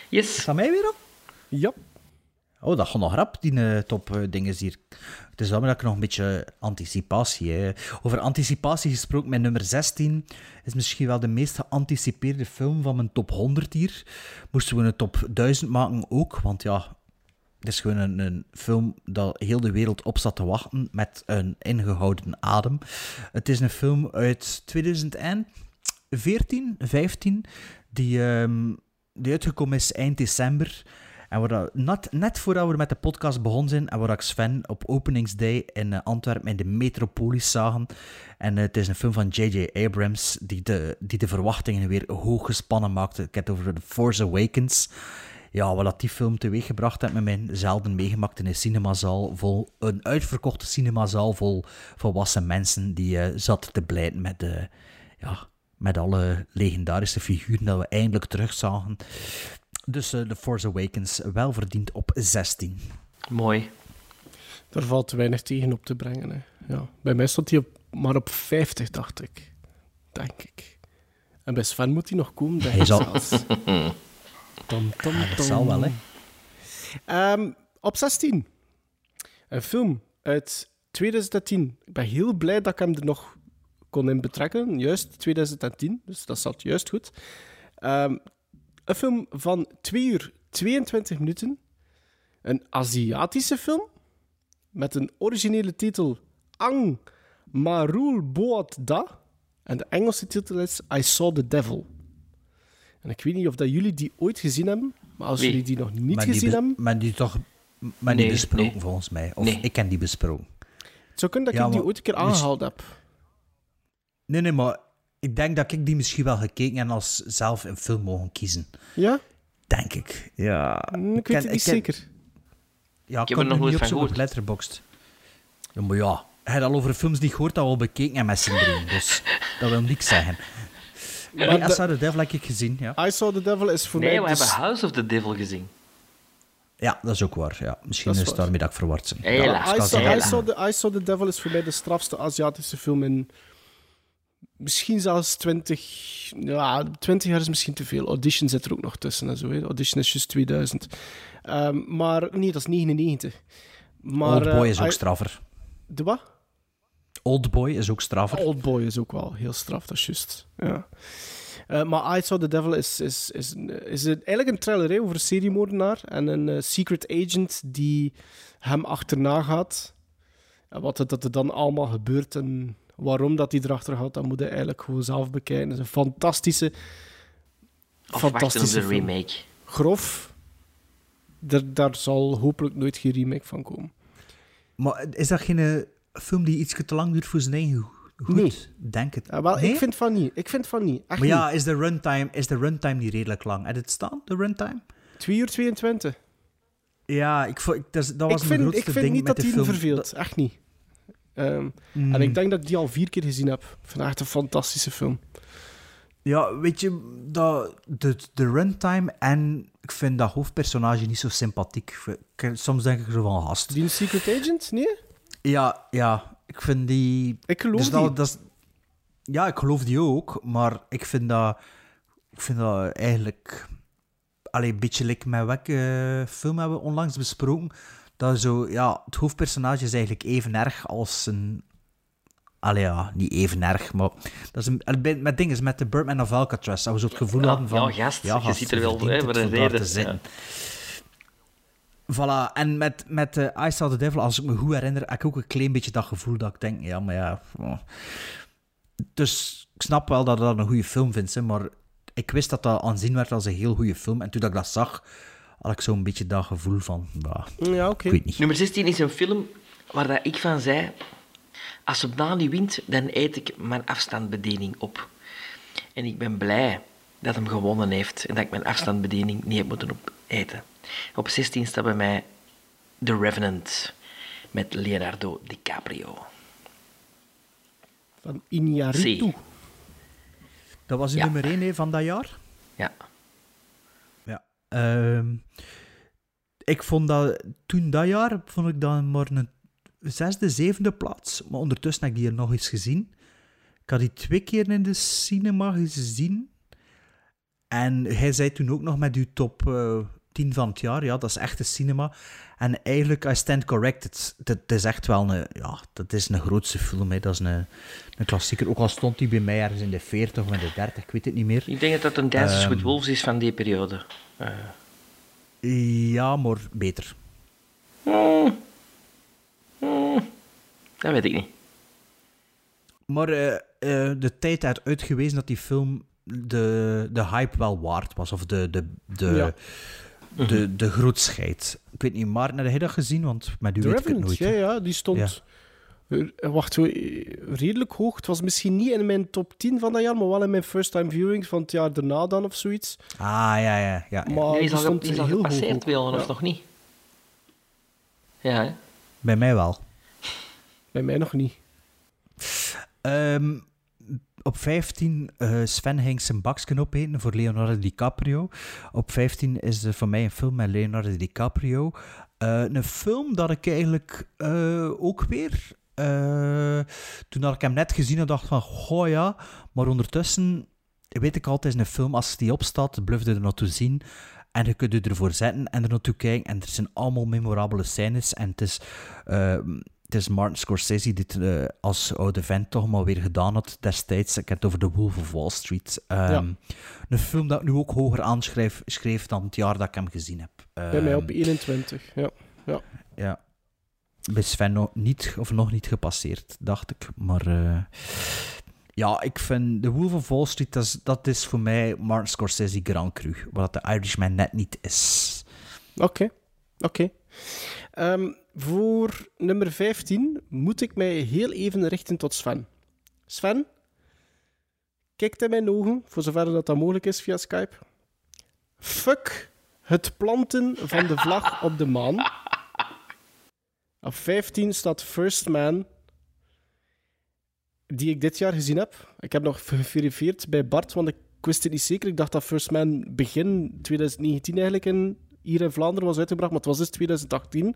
Yes. Is dat mij weer op? Ja. Oh, dat gaat nog rap, die eh, top eh, hier. Het is daarom dat ik nog een beetje anticipatie... hè. Over anticipatie gesproken, mijn nummer 16 is misschien wel de meest geanticipeerde film van mijn top 100 hier. Moesten we een top 1000 maken ook, want ja... Het is gewoon een, een film dat heel de wereld op zat te wachten met een ingehouden adem. Het is een film uit 2014, 15, die, ehm, die uitgekomen is eind december. En waar dat, net, net voordat we met de podcast begonnen zijn, en waar ik Sven op openingsday in eh, Antwerpen in de Metropolis zagen. En eh, het is een film van J.J. Abrams, die de, die de verwachtingen weer hoog gespannen maakte. Ik heb het over The Force Awakens. Ja, wat die film teweeggebracht heeft met mijn zelden meegemaakt in een cinemazaal vol, een uitverkochte cinemazaal vol volwassen mensen die eh zat te blijten met, de, ja, met alle legendarische figuren dat we eindelijk terugzagen. Dus eh, The Force Awakens wel verdiend op 16. Mooi. Daar valt te weinig tegen op te brengen. Hè. Ja. Bij mij stond hij op, maar op 50, dacht ik. Denk ik. En bij Sven moet hij nog komen, denk Hij ik zal- zelfs. Tom, tom, Ja, dat zal wel, hè. Ehm, op 16. Een film uit 2010. Ik ben heel blij dat ik hem er nog kon in betrekken. Juist 2010, dus dat zat juist goed. Ehm, een film van 2 uur 22 minuten. Een Aziatische film met een originele titel Ang Marul Boat Da. En de Engelse titel is I Saw the Devil. En ik weet niet of dat jullie die ooit gezien hebben, maar als Nee. jullie die nog niet die gezien be- hebben, Maar die toch maar Nee, niet besproken, nee. volgens mij. Of Nee. ik ken die besproken. het zou kunnen dat Ja, ik die ooit een keer mis- aangehaald heb. Nee, nee, maar ik denk dat ik die misschien wel gekeken en als zelf een film mogen kiezen. Ja? Denk ik. Ja. Hm, Ik weet ken- het niet ken- zeker. Ja, ik heb er nog nooit niet van gehoord. Letterboxd. Ja, maar ja, hij had al over films niet gehoord dat we al bekeken hebben met z'n drieën. Dus dat wil niks zeggen. Maar de- I Saw the Devil heb ik gezien, ja. I Saw the Devil is voor Nee, mij... we dus- hebben House of the Devil gezien. Ja, dat is ook waar. Ja. Misschien Dat is is het daarmee dat ik verward ben. Ja, I, Saw, I, zijn. Saw the, I Saw the Devil is voor mij de strafste Aziatische film in... Misschien zelfs 20... Ja, 20 jaar is misschien te veel. Audition zit er ook nog tussen en zo. Hè. Audition is juist 2000. Ehm, maar nee, dat is 99. Maar, Oldboy eh, is ook straffer. De wat? Oldboy is ook straffer. Oldboy is ook wel heel straf, dat is juist. Ja. Eh, maar I Saw the Devil is, is, is, is een- eigenlijk een thriller hè, over een seriemoordenaar en een eh, secret agent die hem achterna gaat. En wat het, dat er dan allemaal gebeurt en waarom dat hij erachter gaat, dat moet hij eigenlijk gewoon zelf bekijken. Het is een fantastische, Of fantastische de remake. Grof. Daar, daar zal hopelijk nooit geen remake van komen. Maar is dat geen eh, film die iets te lang duurt voor zijn eigen go- goed? Nee. Denk het. Ja, wel, Nee? Ik vind van niet. Ik vind van niet. Echt Maar ja, niet. is de runtime, is de runtime niet redelijk lang? Heb het staan, de runtime? 2 uur 22. Ja, ik, dat, was ik mijn vind, grootste ik vind ding niet met dat film. verveelt. Echt niet. Ehm, Mm. En ik denk dat ik die al vier keer gezien heb. Ik vind het echt een fantastische film. Ja, weet je, dat, de, de runtime en ik vind dat hoofdpersonage niet zo sympathiek. Ik- Soms denk ik zo van gast. Die Secret Agent? Nee? Ja, ja, ik vind die... Ik geloof dus dat- die. dat is- ja, ik geloof die ook, maar ik vind dat, ik vind dat eigenlijk... Allee, een beetje like met welke film hebben we onlangs besproken. Dat zo, ja, het hoofdpersonage is eigenlijk even erg als een... Allee, ja, niet even erg, maar... Dat is een, met dingen, met de Birdman of Alcatraz, dat we zo het gevoel Ja, hadden van... ja, gast, je gast, ziet er wel, hè, voor een reden, te zitten. Voilà, en met, met eh, I Saw the Devil, als ik me goed herinner, heb ik ook een klein beetje dat gevoel dat ik denk, ja, maar ja... oh. Dus ik snap wel dat dat een goede film vindt, hè, maar ik wist dat dat aanzien werd als een heel goede film. En toen dat ik dat zag, had ik zo'n beetje dat gevoel van, bah, Ja, oké. ik weet niet. Nummer 16 is een film waar dat ik van zei... Als op Dani wint, dan eet ik mijn afstandsbediening op. En ik ben blij dat hem gewonnen heeft en dat ik mijn afstandsbediening niet heb moeten opeten. Op 16 staat bij mij The Revenant met Leonardo DiCaprio. Van Iñárritu. Dat was uw Ja. nummer 1 van dat jaar? Ja. Ehm, ik vond dat toen dat jaar, vond ik dan maar een zesde, zevende plaats. Maar ondertussen heb ik die er nog eens gezien. Ik had die twee keer in de cinema gezien. En hij zei toen ook nog met uw top eh 10 van het jaar. Ja, dat is echt de cinema. En eigenlijk, I stand corrected. Dat, is echt wel een... Ja, dat is een grootste film. Hè. Dat is een, een klassieker. Ook al stond hij bij mij ergens in de 40 of in de 30, ik weet het niet meer. Ik denk dat dat een Dances Ehm, with Wolves is van die periode. Eh, Ja, maar beter. Dat weet ik niet. Maar eh, eh, de tijd had uitgewezen dat die film de, de hype wel waard was. Of de, de, de, Ja. de, de grootscheid. Ik weet niet, Maarten, heb je dat gezien? Want met u weet ik het nooit. ja, ja, die stond... Wacht, eh, redelijk hoog. Het was misschien niet in mijn top 10 van dat jaar, maar wel in mijn first-time viewings van het jaar daarna dan of zoiets. Ah, ja, ja. ja, ja. Maar is al, ge- stond is al heel hoog gepasseerd, ook. Willem, of Ja. nog niet? Ja, hè? Bij mij wel. Bij mij nog niet. Ehm, op 15 eh Sven ging zijn baksken opeten voor Leonardo DiCaprio. Op 15 is er voor mij een film met Leonardo DiCaprio. Eh, een film dat ik eigenlijk eh, ook weer... eh, toen dat ik hem net gezien had, dacht ik van... Goh ja, maar ondertussen weet ik altijd, is een film, als die opstaat, bluff je er naartoe zien. En je kunt je ervoor zetten en er naartoe kijken. En er zijn allemaal memorabele scènes. En het is, eh, het is Martin Scorsese die het eh, als oude vent toch maar weer gedaan had destijds. Ik heb het over The Wolf of Wall Street. Ehm, Ja. Een film dat ik nu ook hoger aanschrijf schreef dan het jaar dat ik hem gezien heb. Bij mij Ehm, op 21, ja. ja. ja. Bij Sven nog niet, of nog niet gepasseerd, dacht ik. Maar eh, ja, ik vind The Wolf of Wall Street, dat is, voor mij Martin Scorsese Grand Cru. Wat de Irishman net niet is. Oké, oké. Ehm, voor nummer 15 moet ik mij heel even richten tot Sven. Sven, kijkt in mijn ogen, voor zover dat, dat mogelijk is via Skype. Fuck het planten van de vlag op de maan. Op 15 staat First Man, die ik dit jaar gezien heb. Ik heb nog geverifieerd bij Bart, want ik wist het niet zeker. Ik dacht dat First Man begin 2019 eigenlijk in, hier in Vlaanderen was uitgebracht, maar het was dus 2018.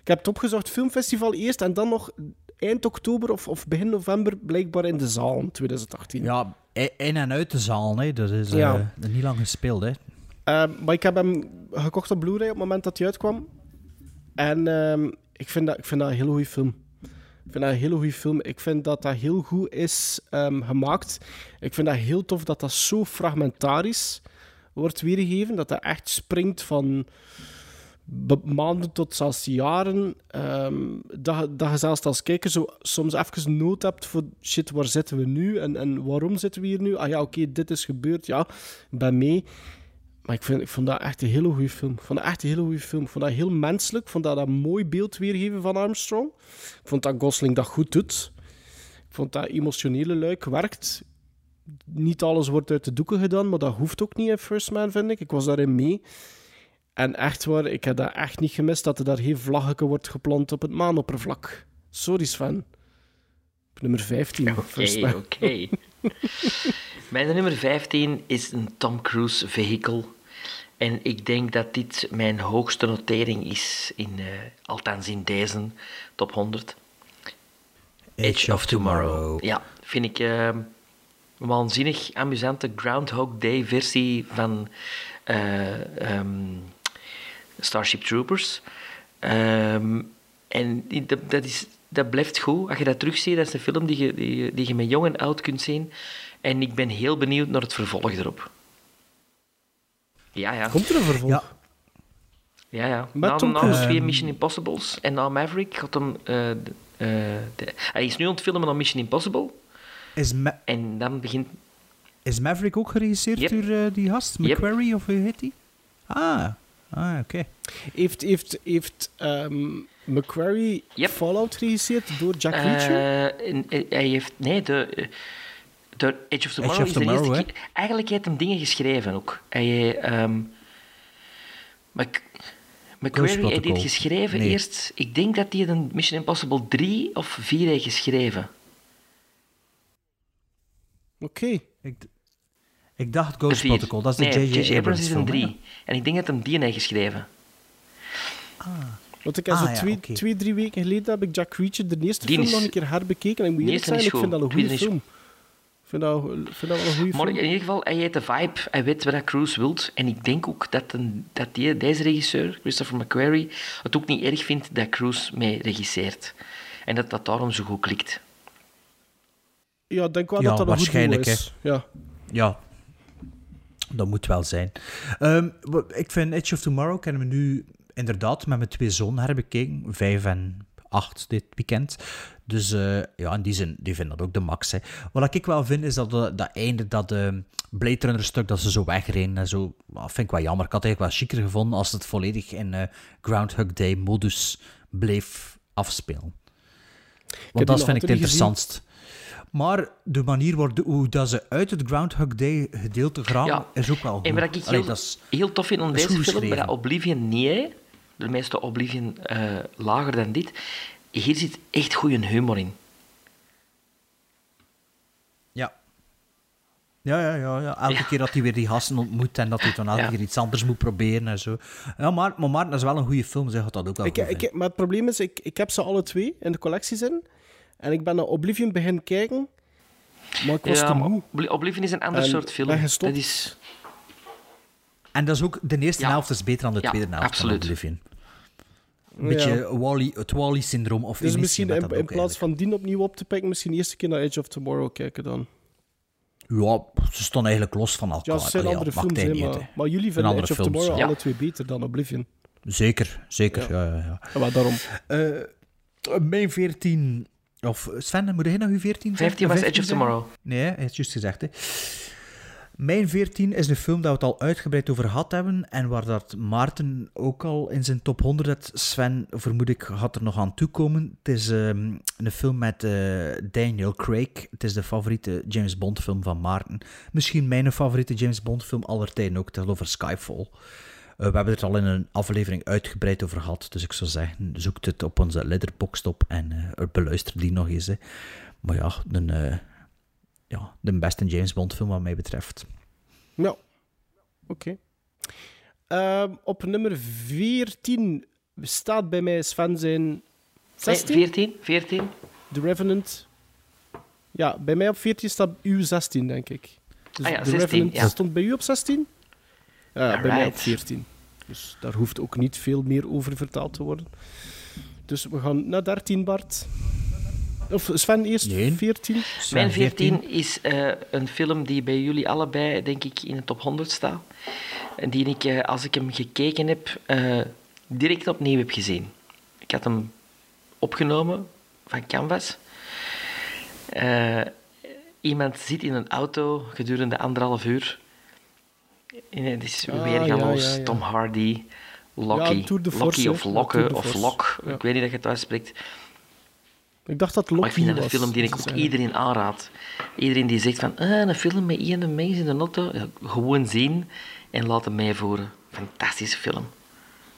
Ik heb het opgezocht, filmfestival eerst en dan nog eind oktober of, of begin november blijkbaar in de zaal in 2018. Ja, in en uit de zaal, hè. dat is eh, Ja. niet lang gespeeld. Hè. Ehm, maar ik heb hem gekocht op Blu-ray op het moment dat hij uitkwam. En ehm, ik, vind dat, ik vind dat een hele goede film. Ik vind dat een hele goede film. Ik vind dat dat heel goed is ehm, gemaakt. Ik vind dat heel tof dat dat zo fragmentarisch wordt weergegeven. Dat dat echt springt van maanden tot zelfs jaren. Ehm, dat, dat je zelfs als kijker zo soms even nood hebt voor shit, waar zitten we nu? En, en waarom zitten we hier nu? Ah ja, oké, dit is gebeurd. Ja, ik ben mee. Maar ik, vind, ik vond dat echt een hele goede film. Ik vond dat echt een hele goede film. Ik vond dat heel menselijk. Ik vond dat een mooi beeld weergeven van Armstrong. Ik vond dat Gosling dat goed doet. Ik vond dat emotionele luik werkt. Niet alles wordt uit de doeken gedaan, maar dat hoeft ook niet in First Man, vind ik. Ik was daarin mee. En echt waar, ik heb dat echt niet gemist dat er daar geen vlaggetje wordt geplant op het maanoppervlak. Sorry Sven. Op nummer 15. First Oké, Man. oké. Mijn nummer 15 is een Tom Cruise vehicle. En ik denk dat dit mijn hoogste notering is, in, eh, althans in deze top 100. Edge of Tomorrow. Ja, vind ik eh, een waanzinnig amusante Groundhog Day versie van eh, ehm, Starship Troopers. Ehm, en dat, dat, is, dat blijft goed. Als je dat terugziet, dat is een film die je, die, die je met jong en oud kunt zien. En ik ben heel benieuwd naar het vervolg erop. Ja, ja. Komt er een vervolg? Ja. Ja, ja. Met Na, na de twee Ehm. Mission Impossibles en na Maverick gaat hem... eh, de- eh, de- hij is nu aan het filmen aan Mission Impossible. Is, Ma- En dan begint... is Maverick ook geregisseerd Yep. door eh, die gast? Yep. McQuarrie of hoe heet die? Ah, ah oké. Heeft, heeft, heeft ehm McQuarrie Fallout geregisseerd door Jack Reacher? Hij heeft... Nee, de... de Edge of Tomorrow of is de Tomorrow, eerste keer... Eigenlijk heeft hem dingen geschreven ook. Hij... ehm Mc, McQuarrie heeft dit geschreven Nee. eerst... Ik denk dat hij een Mission Impossible 3 of 4 heeft geschreven. Oké. Ik, ik dacht Ghost Vier. Protocol, dat is de nee, J.J. J.J. Abrams is een film, hè? 3. En ik denk dat hem die heeft geschreven. Want ik heb Ah, zo ja, twee, oké. twee, drie weken geleden heb ik Jack Reacher, de eerste Die film, is- nog een keer herbekeken. En ik moet eerlijk zijn, ik vind dat een goede is film. Vind dat, vind dat wel een goede Maar in ieder geval, hij heeft de vibe, hij weet wat Cruise wilt. En ik denk ook dat, een, dat die, deze regisseur, Christopher McQuarrie, het ook niet erg vindt dat Cruise mee regisseert. En dat dat daarom zo goed klikt. Ja, ik denk wel Ja, dat dat een goed waarschijnlijk, doel is. Ja. Ja, dat moet wel zijn. Ehm, ik vind Edge of Tomorrow kennen we nu inderdaad met mijn twee zonen herbekeken. Vijf en acht dit weekend. Dus eh, ja, in die zin, die vinden dat ook de max. Hè. Wat ik wel vind, is dat eh, dat einde, dat eh, Blade Runner stuk, dat ze zo wegreden en zo, dat vind ik wel jammer. Ik had het eigenlijk wel chiquer gevonden als het volledig in eh, Groundhog Day modus bleef afspelen. Want dat vind ik het gezien. interessantst. Maar de manier waarde- hoe dat ze uit het Groundhog Day gedeelte graven, Ja. is ook wel goed. En wat ik heel, dat is- heel tof vind aan deze film, maar dat Oblivion niet, hè. de meeste Oblivion eh, lager dan dit. Hier zit echt goede humor in. Ja. Ja, ja, ja, ja. Elke keer dat hij weer die gasten ontmoet en dat hij dan elke Ja. keer iets anders moet proberen en zo. Ja, maar, maar Maarten, dat is wel een goede film, zeg dat ook wel Ik, ik, maar het probleem is, ik, ik heb ze alle twee in de collectie zitten. En ik ben naar Oblivion beginnen kijken. Maar ik was Ja, te moe. Obli- Oblivion is een ander En soort film. Dat is... En dat is ook, de eerste Ja. helft is beter dan de Ja, tweede helft absoluut. van Oblivion. Een Ja. beetje Wally, het Wally-syndroom. Of Dus misschien in, plaats van die opnieuw op te pikken, misschien eerst een keer naar Edge of Tomorrow kijken dan. Ja, ze stonden eigenlijk los van elkaar. Ja, het zijn Allee, andere films, niet maar, jullie vinden Edge of Tomorrow ja. alle twee beter dan Oblivion. Zeker, zeker. Ja. Ja, ja, Ja, maar daarom. Eh, mijn 14... Of Sven, moet jij nog uw 14 zeggen? 15 was Edge of? Tomorrow. Nee, hij heeft juist gezegd. Hè. Mijn 14 is een film dat we het al uitgebreid over gehad hebben. En waar dat Maarten ook al in zijn top 100 had. Sven, vermoed ik, gaat er nog aan toekomen. Het is ehm, een film met eh, Daniel Craig. Het is de favoriete James Bond film van Maarten. Misschien mijn favoriete James Bond film aller tijden ook. Het over Skyfall. Eh, we hebben het al in een aflevering uitgebreid over gehad. Dus ik zou zeggen, zoek het op onze letterboxd op en eh, beluister die nog eens. Hè. Maar ja, een, ja, de beste James Bond film wat mij betreft. Ja, oké. Ehm, op nummer 14 staat bij mij Sven zijn 16. 14? 14? The Revenant. Ja, bij mij op 14 staat u 16, denk ik. Dus Ah ja, The 16, Revenant ja. stond bij u op 16? Ja, bij mij op Alright. 14. Dus daar hoeft ook niet veel meer over vertaald te worden. Dus we gaan naar 13, Bart. Of Sven eerst, 14? Mijn 14 is eh, een film die bij jullie allebei, denk ik, in de top 100 staat. En die ik, eh, als ik hem gekeken heb, eh, direct opnieuw heb gezien. Ik had hem opgenomen van Canvas. Eh, iemand zit in een auto gedurende anderhalf uur. En het is Ah, ja, ja. Tom Hardy, Locky, Ja, Tour de Force, Locky hè. of Lokke of. Lok. Ja. Ik weet niet dat je het uitspreekt. Ik dacht dat Maar Loki ik vind dat een was. film die ik ook iedereen aanraad. Iedereen die zegt van, ah, een film met mens in de auto, ja, gewoon zien en laten meevoeren. Fantastische film.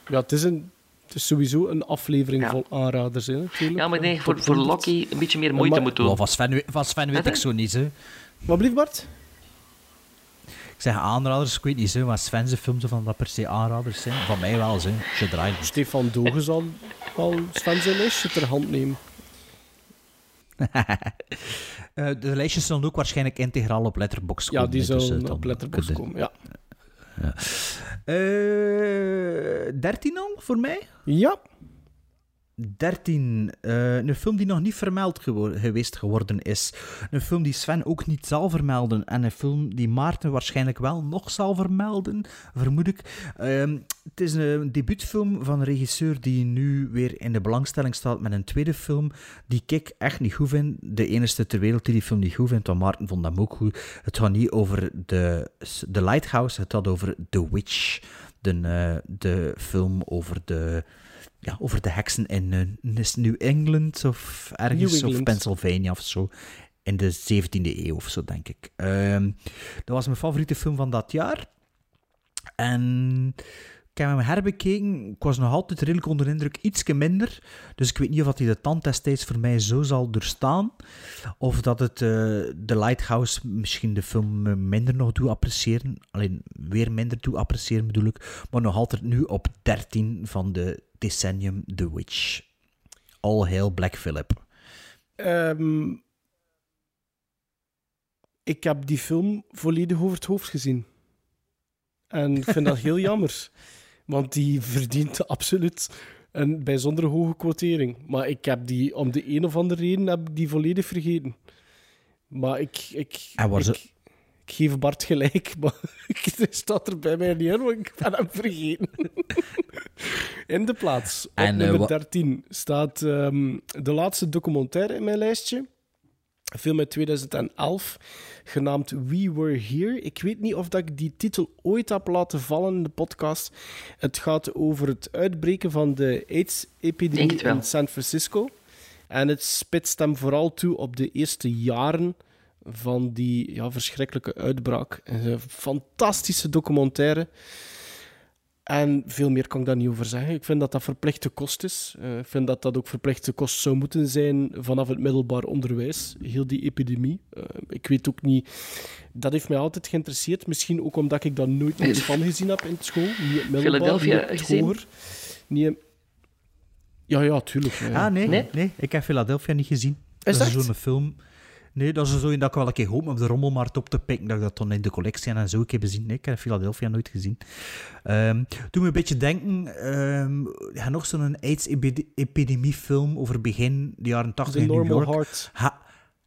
Ja, het is, een, het is sowieso een aflevering vol aanraders, hè, natuurlijk. Ja, maar ik denk dat je voor, voor 100. Loki een beetje meer moeite maar- moet doen. Van Sven, van Sven weet ik hè? zo niet, hè. Wat blieft Bart? Ik zeg aanraders, ik weet niet zo, maar Sven's films of van dat per se aanraders zijn. Van mij wel, draait. Stefan Dogen zal al Sven zijn lijstje ter hand nemen. Eh, de lijstjes zullen ook waarschijnlijk integraal op Letterboxd komen. Ja, die dus, zullen eh, op Letterboxd komen, ja. Ja. Eh, 13 al voor mij? Ja. 13. eh, een film die nog niet vermeld geweest geworden is. Een film die Sven ook niet zal vermelden. En een film die Maarten waarschijnlijk wel nog zal vermelden, vermoed ik. Ehm, het is een debuutfilm van een regisseur die nu weer in de belangstelling staat met een tweede film die ik echt niet goed vind. De enige ter wereld die die film niet goed vindt, want Maarten vond hem ook goed. Het gaat niet over de, de Lighthouse, het gaat over The Witch. De, eh, de film over de ja, over de heksen in eh, New England of ergens, of. Pennsylvania of zo. In de 17e eeuw of zo, denk ik. Ehm, dat was mijn favoriete film van dat jaar. En ik heb hem herbekeken. Ik was nog altijd redelijk onder de indruk, ietsje minder. Dus ik weet niet of dat hij de tand destijds voor mij zo zal doorstaan. Of dat het eh The Lighthouse misschien de film minder nog doet appreciëren. Alleen weer minder doet appreciëren bedoel ik. Maar nog altijd nu op 13 van de decennium The Witch. All hail Black Phillip. Ehm, ik heb die film volledig over het hoofd gezien. En ik vind dat heel jammer. Want die verdient absoluut een bijzondere hoge quotering. Maar ik heb die, om de een of andere reden, heb ik die volledig vergeten. Maar ik... ik, En waar ik, ze- ik geef Bart gelijk, maar het staat er bij mij niet in, want ik ben hem vergeten. In de plaats, op En, eh, nummer wa- 13, staat ehm, de laatste documentaire in mijn lijstje. Een film uit 2011, genaamd We Were Here. Ik weet niet of dat ik die titel ooit heb laten vallen in de podcast. Het gaat over het uitbreken van de AIDS-epidemie in San Francisco. En het spitst hem vooral toe op de eerste jaren van die ja, verschrikkelijke uitbraak. Het is Een fantastische documentaire. En veel meer kan ik daar niet over zeggen. Ik vind dat dat verplichte kost is. Eh, ik vind dat dat ook verplichte kost zou moeten zijn vanaf het middelbaar onderwijs. Heel die epidemie. Eh, ik weet ook niet... Dat heeft mij altijd geïnteresseerd. Misschien ook omdat ik daar nooit niets van gezien heb in school. Niet in het middelbaar, Philadelphia niet het gezien? hoger. Niet in- Ja, ja, tuurlijk. ja. Ah, nee, Nee? nee? ik heb Philadelphia niet gezien. Is dat is zo'n film... Nee, dat is zo in dat ik wel een keer hoop om de rommelmarkt op te pikken, dat ik dat dan in de collectie en zo een keer bezien. Nee, ik heb Philadelphia nooit gezien. Ehm doe me een beetje denken, ehm ja, nog zo'n AIDS-epidemie-film over begin de jaren 80 The in New York. Heart. Ha-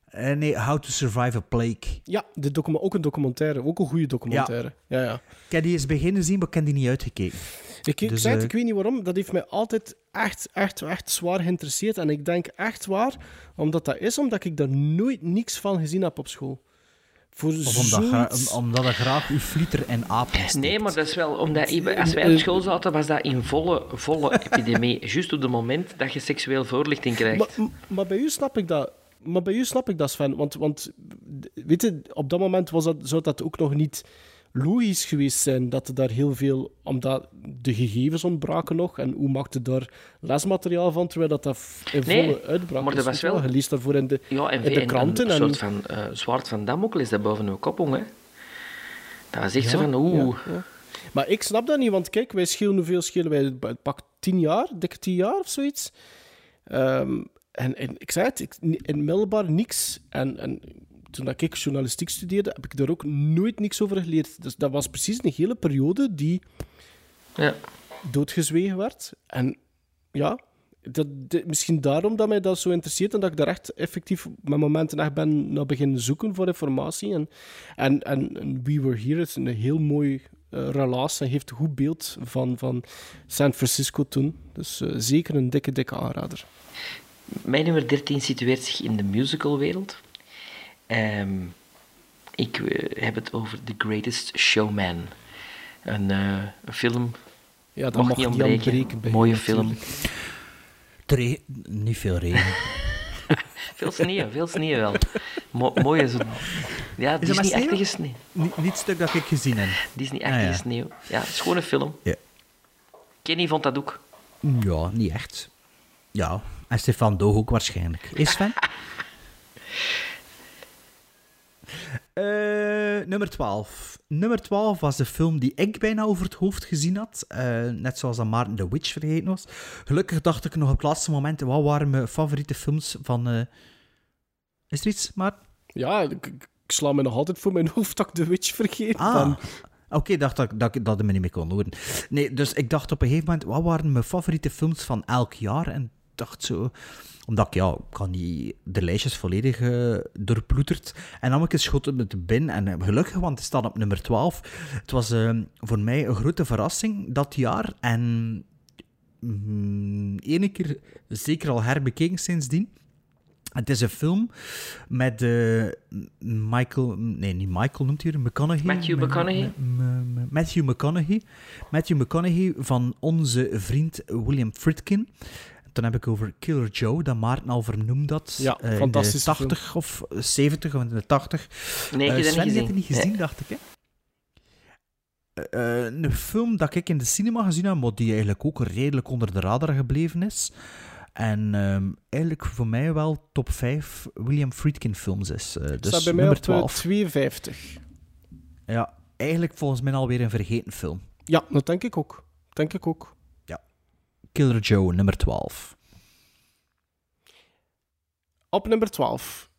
eh, nee, How to Survive a Plague. Ja, de ook een documentaire. Ook een goede documentaire. Ja, ja. Ik heb die eens beginnen zien, maar ik heb die niet uitgekeken. Ik, ik Dus, zei het, eh, ik weet niet waarom. Dat heeft mij altijd echt, echt, echt zwaar geïnteresseerd. En ik denk echt waar, omdat dat is omdat ik daar nooit niks van gezien heb op school. Voor Of omdat, zoiets- om- omdat er graag uw flieter en apen steekt. Nee, maar dat is wel omdat als wij op school zaten, was dat in volle, volle epidemie. Juist op het moment dat je seksueel voorlichting krijgt. Maar, maar bij u snap ik dat. Maar bij u snap ik dat, Sven. Want, want weet je, op dat moment was dat, zou dat ook nog niet logisch geweest zijn dat er daar heel veel... Omdat de gegevens ontbraken nog. En hoe maakte daar lesmateriaal van, terwijl dat, dat in Nee, volle uitbraak maar is, er was wel- Je leest daarvoor in de, Ja, en, in de en kranten. een en, soort van eh, zwaard van Damocles dat boven uw kop hong, hè. Dat was echt zo Ja, van, oeh. ja. Maar ik snap dat niet, want kijk, wij schelen hoeveel schelen wij? Het pakt tien jaar, dikke tien jaar of zoiets. Ehm, en, en ik zei het, ik, in middelbaar niks. En, en toen dat ik journalistiek studeerde, heb ik daar ook nooit niks over geleerd. Dus dat was precies een hele periode die Ja. doodgezwegen werd. En ja, dat, de- misschien daarom dat mij dat zo interesseert en dat ik daar echt effectief met momenten echt ben naar beginnen zoeken voor informatie. En, en, en, en We Were Here is een heel mooi eh, relaas en geeft een goed beeld van, van San Francisco toen. Dus eh, zeker een dikke, dikke aanrader. Mijn nummer 13 situeert zich in de musicalwereld. Ehm ik eh, heb het over The Greatest Showman. Een, eh, een film. Ja, dat mag mag niet niet ontbreken. Mooie film. natuurlijk. Het re- niet veel regen. Veel sneeuw, veel sneeuw wel. Mo mooie zo. Ja, Is maar Disney-achtige sneeuw. Niet, niet het stuk dat ik gezien heb. Disney-achtige Ah, ja. sneeuw. Ja, het is gewoon een film. Ja. Kenny vond dat ook. Ja, niet echt. Ja, en Stefan Doog ook waarschijnlijk. Is Sven? Eh, nummer 12. nummer 12 was de film die ik bijna over het hoofd gezien had. Eh, net zoals dat Maarten The Witch vergeten was. Gelukkig dacht ik nog op het laatste moment, wat waren mijn favoriete films van... eh, Is er iets, Maarten? Ja, ik, sla me nog altijd voor mijn hoofd dat ik The Witch vergeet. Ah, ben. oké, dacht dat, dat, ik- dat ik me niet meer kon horen. Nee, dus ik dacht op een gegeven moment, wat waren mijn favoriete films van elk jaar? En dacht zo, omdat ik, ja, ik kan niet de lijstjes volledig eh doorploeterd. En dan heb ik met de bin. En eh, gelukkig, want het staat op nummer 12. Het was eh, voor mij een grote verrassing dat jaar. En mm, ene keer zeker al herbekeken sindsdien. Het is een film met eh, Michael... Nee, niet Michael noemt hij er, McConaughey. Matthew McConaughey. Matthew McConaughey. Matthew McConaughey van onze vriend William Friedkin. Dan heb ik over Killer Joe, dat Maarten al vernoemd had. Ja, eh, in de fantastische 80 of 70 of in de 80. Nee, ik heb Eh, niet Sven, je hebt gezien. het niet gezien, Nee. dacht ik, hè? Eh, eh, een film dat ik in de cinema gezien heb, maar die eigenlijk ook redelijk onder de radar gebleven is. En ehm, eigenlijk voor mij wel top 5 William Friedkin films is. Eh, dus staat bij mij nummer op eh, 12. 52. Ja, eigenlijk volgens mij alweer een vergeten film. Ja, dat denk ik ook. Denk ik ook. Killer Joe, nummer 12. Op nummer 12.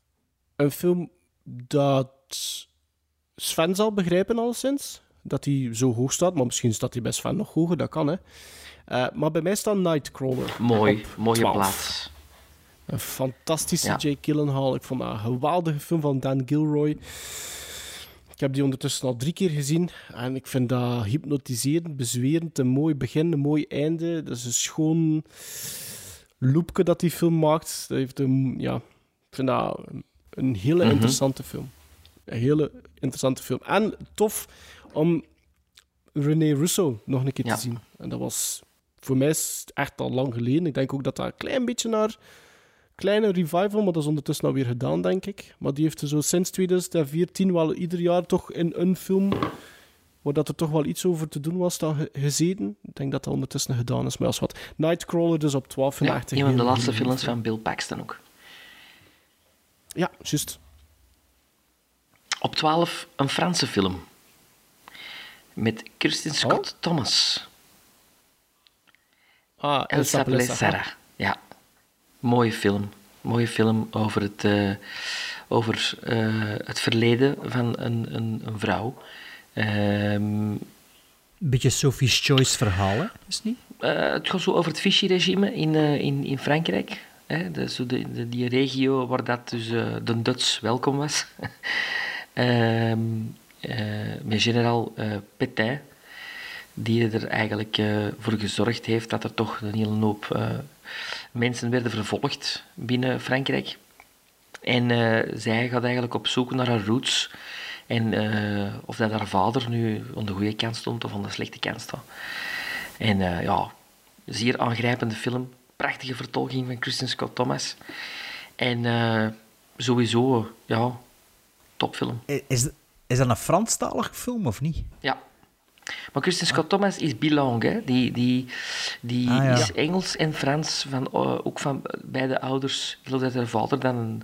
Een film dat Sven zal begrijpen alleszins. Dat hij zo hoog staat, maar misschien staat hij bij Sven nog hoger, dat kan hè. Eh, maar bij mij staat Nightcrawler. Mooi, op mooie 12. plaats. Een fantastische Ja. Jake Gyllenhaal. Ik vond dat een geweldige film van Dan Gilroy. Ik heb die ondertussen al drie keer gezien. En ik vind dat hypnotiserend, bezwerend. Een mooi begin, een mooi einde. Dat is een schoon loopje dat die film maakt. Dat heeft een, ja, ik vind dat een- hele Mhm. interessante film. Een hele interessante film. En tof om René Russo nog een keer Ja. te zien. En dat was voor mij echt al lang geleden. Ik denk ook dat dat een klein beetje naar kleine revival, maar dat is ondertussen alweer gedaan, denk ik. Maar die heeft er zo sinds 2014 wel ieder jaar toch in een film waar dat er toch wel iets over te doen was, dan ge- gezeten. Ik denk dat dat ondertussen gedaan is, maar als wat. Nightcrawler dus op 12 vind ik Ja, een van de laatste films film. van Bill Paxton ook. Ja, juist. Op 12 een Franse film. Met Kirsten Scott Thomas. Ah, El Sapele Sarah. Ja, mooie film. Mooie film over het, eh, over, eh, het verleden van een, een, een vrouw. Ehm, Een beetje Sophie's Choice verhaal, hè? Is het niet? Eh, het gaat zo over het Vichy-regime in, in, in Frankrijk. Hè? De, zo de, de- die regio waar dat dus de Duits welkom was. Ehm, eh, met generaal Pétain, die er eigenlijk voor gezorgd heeft dat er toch een hele hoop mensen werden vervolgd binnen Frankrijk. En eh, zij gaat eigenlijk op zoek naar haar roots. En eh, of dat haar vader nu aan de goede kant stond of aan de slechte kant staat. En eh, ja, zeer aangrijpende film. Prachtige vertolking van Kristen Scott Thomas. En sowieso, ja, topfilm. Is, is dat een Franstalige film of niet? Ja. Maar Kristen Scott Thomas is bilang, hè. Die, die, die Ah, ja. is Engels en Frans, van, eh, ook van beide ouders. Ik geloof dat haar vader dan een,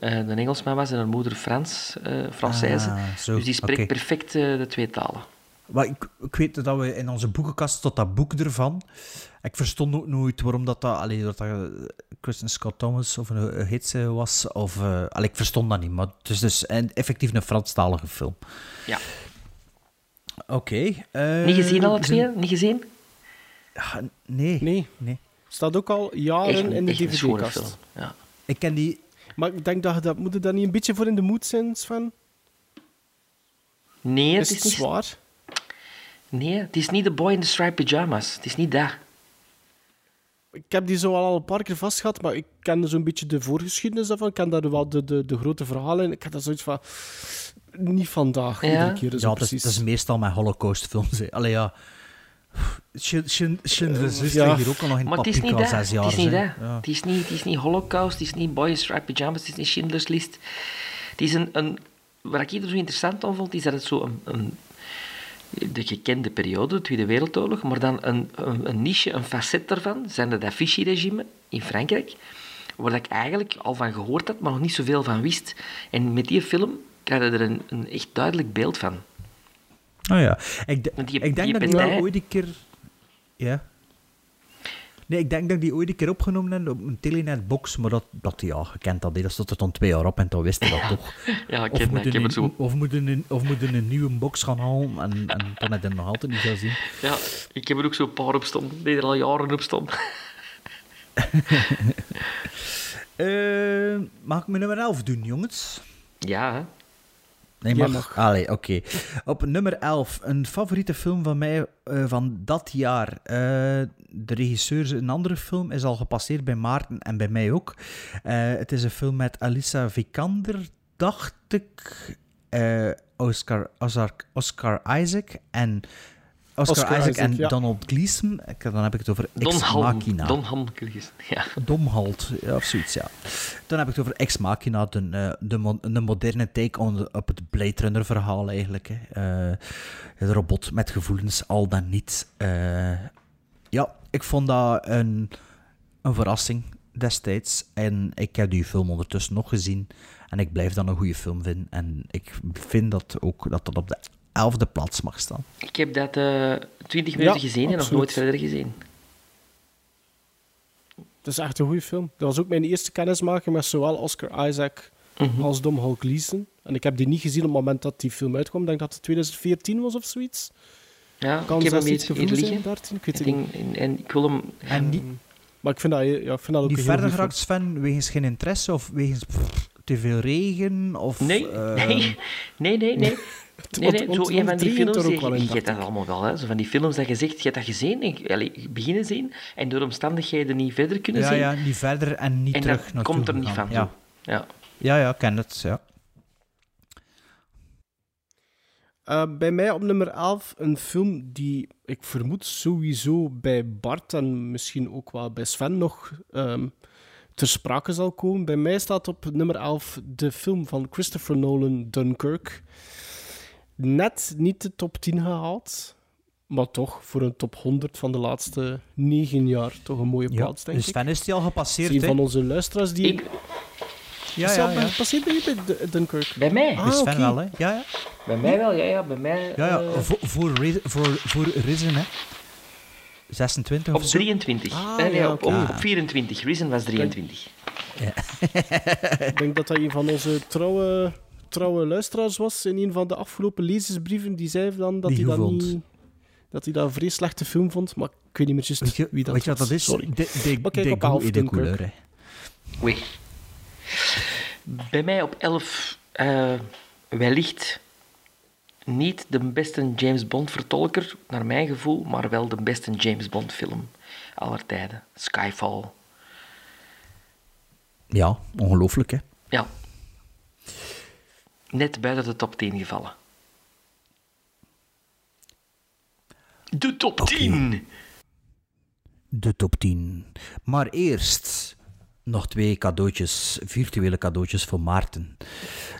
eh, een Engelsman was en haar moeder Frans, eh Française. Ah, dus die spreekt perfect de twee talen. Maar ik, ik weet dat we in onze boekenkast tot dat boek ervan. Ik verstond ook nooit waarom dat, dat, allee, dat, dat Kristen Scott Thomas of een, een hits was. Of, allee, ik verstond dat niet, maar het is dus een, effectief een Franstalige film. Ja. Oké. eh, Niet gezien alle zijn- twee? Niet gezien? Ja, nee. Nee. nee. Staat ook al jaren Echt in de dvd-kast. ja. Ik ken die... Maar ik denk dat je dat... Moet je daar niet een beetje voor in de mood zijn, Sven? Nee, Is het het is niet... zwaar? Nee, het is niet The Boy in the Striped Pyjamas. Het is niet dat. Ik heb die zo al een paar keer vast gehad, maar ik ken zo'n beetje de voorgeschiedenis daarvan. Ik ken daar wel de, de, de grote verhalen in. Ik had dat zoiets van... Niet vandaag, Ja? iedere keer. Zo ja, het is, het meestal met Holocaust-films. hè. Allee, ja. Schindler's List Ja. ligt hier ook al nog in Maar het is niet paprika dat. zes jaar. Het is niet dat. Ja. Het is niet, het is niet Holocaust, het is niet Boy in Striped Pyjamas, het is niet Schindler's List. Het is een, een... Wat ik er zo interessant aan vond, is dat het zo een... een de gekende periode, de Tweede Wereldoorlog, maar dan een, een, een niche, een facet daarvan, zijn de Vichy-regime in Frankrijk, waar ik eigenlijk al van gehoord had, maar nog niet zoveel van wist. En met die film krijg je er een, een echt duidelijk beeld van. Oh ja. Ik, de- Want die- ik denk dat ik ooit een keer... Ja. Nee, ik denk dat ik die ooit een keer opgenomen heb op een Telenet box, maar dat, dat ja, je kent dat, dat stond er dan twee jaar op en dan wist je dat toch. Ja, ik of ken moeten ik heb het zo. Of moeten een, of moeten een nieuwe box gaan halen en, en dan heb je het nog altijd niet gezien. Ja, ik heb er ook zo'n paar op staan, die er al jaren op staan. Eh, mag ik mijn nummer 11 doen, jongens? Ja, hè. Nee, Jij mag. mag. Allee, oké. Op nummer 11, een favoriete film van mij eh, van dat jaar. Eh, de regisseur, een andere film, is al gepasseerd bij Maarten en bij mij ook. Eh, het is een film met Alissa Vikander, dacht ik. Oscar, Oscar, Oscar Isaac en... Oscar, Oscar Isaac, Isaac, en ja. Donald Gleeson. Ik- Dan heb ik het over Don Ex Halm. Machina. Don Halm, ja. Domhalt, ja, of zoiets, ja. Dan heb ik het over Ex Machina, de, eh, de, mo- de moderne take on op het Blade Runner verhaal eigenlijk. Hè. Eh, de robot met gevoelens, al dan niet. Eh, ja, ik vond dat een, een verrassing destijds. En ik heb die film ondertussen nog gezien. En ik blijf dat een goede film vinden. En ik vind dat ook dat dat op de elfde plaats mag staan. Ik heb dat eh 20 minuten Ja, gezien en nog nooit verder gezien. Het is echt een goede film. Dat was ook mijn eerste kennismaking met zowel Oscar Isaac Mhm. als Dom Hall Gleeson. En ik heb die niet gezien op het moment dat die film uitkwam. Ik denk dat het 2014 was of zoiets. Ja, Kan ik heb hem iets liggen. 13, ik weet het niet. en, en ik wil hem... En niet, Maar ik vind dat, ja, ik vind dat ook heel verder geraakt, Sven, wegens geen interesse of wegens pff, te veel regen? Of, Nee, eh, nee, nee, nee, nee. Nee, zo een van die films, er je, je, dat allemaal wel, hè. Zo van die films dat je zegt, je hebt dat gezien, en, allee, beginnen zien, en door omstandigheden niet verder kunnen Ja, zien. ja, niet verder en niet en terug komt er niet van Ja. toe. Ja. ja, ja, ik ken het, ja. Eh, bij mij op nummer 11 een film die ik vermoed sowieso bij Bart en misschien ook wel bij Sven nog ehm, ter sprake zal komen. Bij mij staat op nummer 11 de film van Christopher Nolan, Dunkirk. Net niet de top 10 gehaald, maar toch voor een top 100 van de laatste 9 jaar toch een mooie ja. plaats, denk Dus ik. Sven is die al gepasseerd, een hè? van onze luisteraars die... Ik, Ja, Is ja, ja. Passeert bij je bij Dunkirk? bij mij. Ah, Dus Sven wel, hè? Ja, ja. Bij mij wel, ja, ja, bij mij... Ja, ja. eh, voor, voor, voor, voor Risen, hè? 26 op of zo. 23. Ah, nee, nee, ja, op, oké. op 24. Risen was 23. Ik denk dat dat een van onze trouwe, trouwe luisteraars was in een van de afgelopen lezersbrieven. Die zei dan dat Die hij dat niet... Dat hij dat een vrij slechte film vond, maar ik weet niet meer juist wie dat weet je wat was. dat is? Sorry. De, de, Maar kijk, de op et de couleur, hè. Oei. Bij mij op 11 eh, wellicht niet de beste James Bond vertolker, naar mijn gevoel, maar wel de beste James Bond film aller tijden. Skyfall. Ja, ongelooflijk, hè? Ja. Net buiten de top 10 gevallen. De top 10! De top 10. Maar eerst nog twee cadeautjes, virtuele cadeautjes voor Maarten.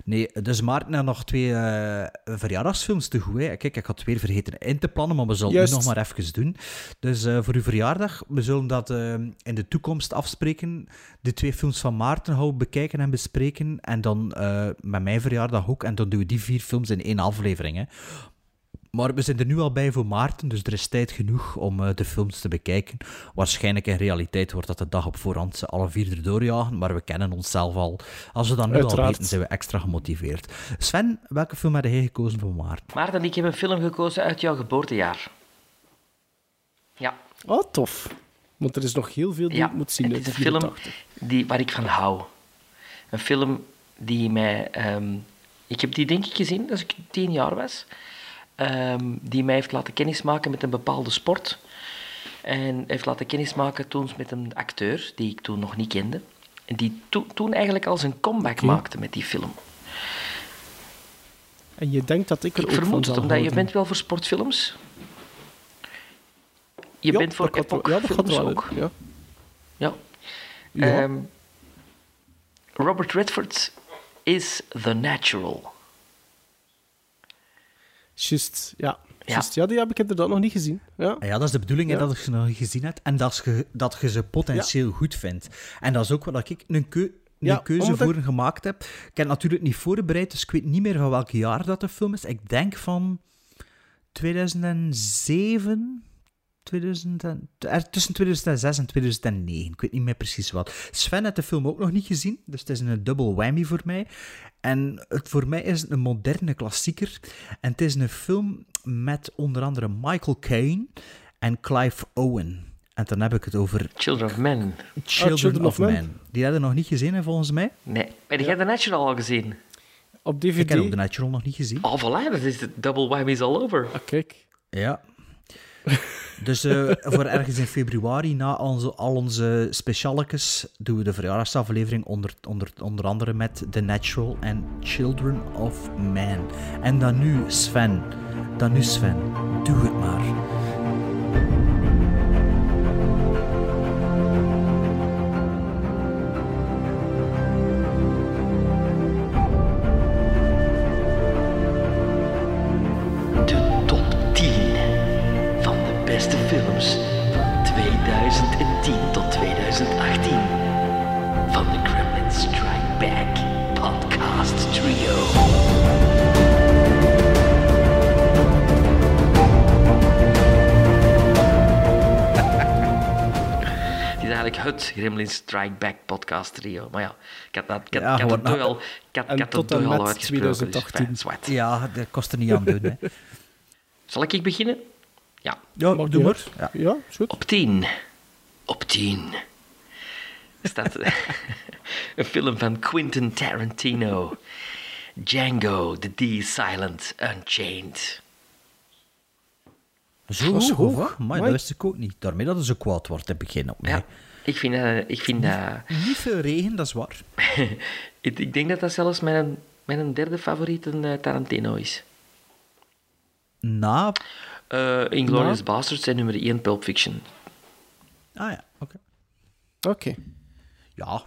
Nee, dus Maarten heeft nog twee eh, verjaardagsfilms te goed. Hè. Kijk, ik had weer vergeten in te plannen, maar we zullen het nu nog maar even doen. Dus eh, voor uw verjaardag, we zullen dat eh, in de toekomst afspreken. De twee films van Maarten we bekijken en bespreken. En dan met mijn verjaardag ook. En dan doen we die vier films in één aflevering. Hè. Maar we zijn er nu al bij voor Maarten, dus er is tijd genoeg om eh, de films te bekijken. Waarschijnlijk in realiteit wordt dat de dag op voorhand ze alle vier erdoor jagen, maar we kennen onszelf al. Als we dat nu al weten, zijn we extra gemotiveerd. Sven, welke film heb jij gekozen voor Maarten? Maarten, ik heb een film gekozen uit jouw geboortejaar. Ja. Oh, tof. Want er is nog heel veel die Ja, ik moet zien. het uit is een film 84. die, waar ik van hou. Een film die mij... ehm, ik heb die denk ik gezien als ik tien jaar was. Ehm, die mij heeft laten kennismaken met een bepaalde sport. En heeft laten kennismaken toen met een acteur die ik toen nog niet kende. En die to- toen eigenlijk al zijn comeback maakte met die film. En je denkt dat ik er Ik ook vermoed het, omdat je bent wel voor sportfilms. Je Ja, bent voor ja, Epoch-films wel, ook. Ja. Ja. Ja. Ehm, Robert Redford is The Natural. Juist, ja. Ja. Juist, ja, die heb ik inderdaad nog niet gezien. Ja. Ah Ja, dat is de bedoeling, hè, Ja. dat je ze nog niet gezien hebt en dat je, dat je ze potentieel goed vindt. En dat is ook wat ik een, keu- een keuze voor ik- gemaakt heb. Ik heb het natuurlijk niet voorbereid, dus ik weet niet meer van welk jaar dat de film is. Ik denk van 2007, 2000 en- er- tussen 2006 en 2009. Ik weet niet meer precies wat. Sven heeft de film ook nog niet gezien, dus het is een dubbel whammy voor mij. En het, voor mij is het een moderne klassieker. En het is een film met onder andere Michael Caine en Clive Owen. En dan heb ik het over Children of Men. Children, Ah, Children of, of Men. Men. Die hadden nog niet gezien, hè, volgens mij. Nee. Heb jij The Natural al gezien? Op Ik heb ook DVD. The Natural nog niet gezien. Oh, voilà, dat is de double whammies all over. Ah, kijk. Ja. Dus eh, voor ergens in februari, na al onze specialetjes, doen we de verjaardagsaflevering onder, onder, onder andere met The Natural en Children of Man. En dan nu Sven. Dan nu Sven. Doe het maar. Gremlin Strike Back Podcast Trio. Maar ja, ik had, dat, ik had, Ja, ik had het toch nou- al, ik had, ik had het toch al uitgesproken. dus 2018. fijn, zwart. Ja, dat kost er niet aan doen. Hè. Zal ik beginnen? Ja. Ja, Mag doe die maar. uit? Ja. Ja, is goed. Op 10. Op 10 staat een film van Quentin Tarantino. Django, The D Silent Unchained. Zo Dat is hoog, hoog. hoor. Maar dat wist ik ook niet. Daarmee dat is een kwaad wordt te beginnen op mij. Ja, ik vind, dat ik, vind dat, Niet veel regen, dat is waar. ik, ik denk dat dat zelfs mijn, mijn derde favoriete eh, Tarantino is. Na... Eh Inglourious Basterds en nummer 1 Pulp Fiction. Ah ja, oké. Oké. Ja.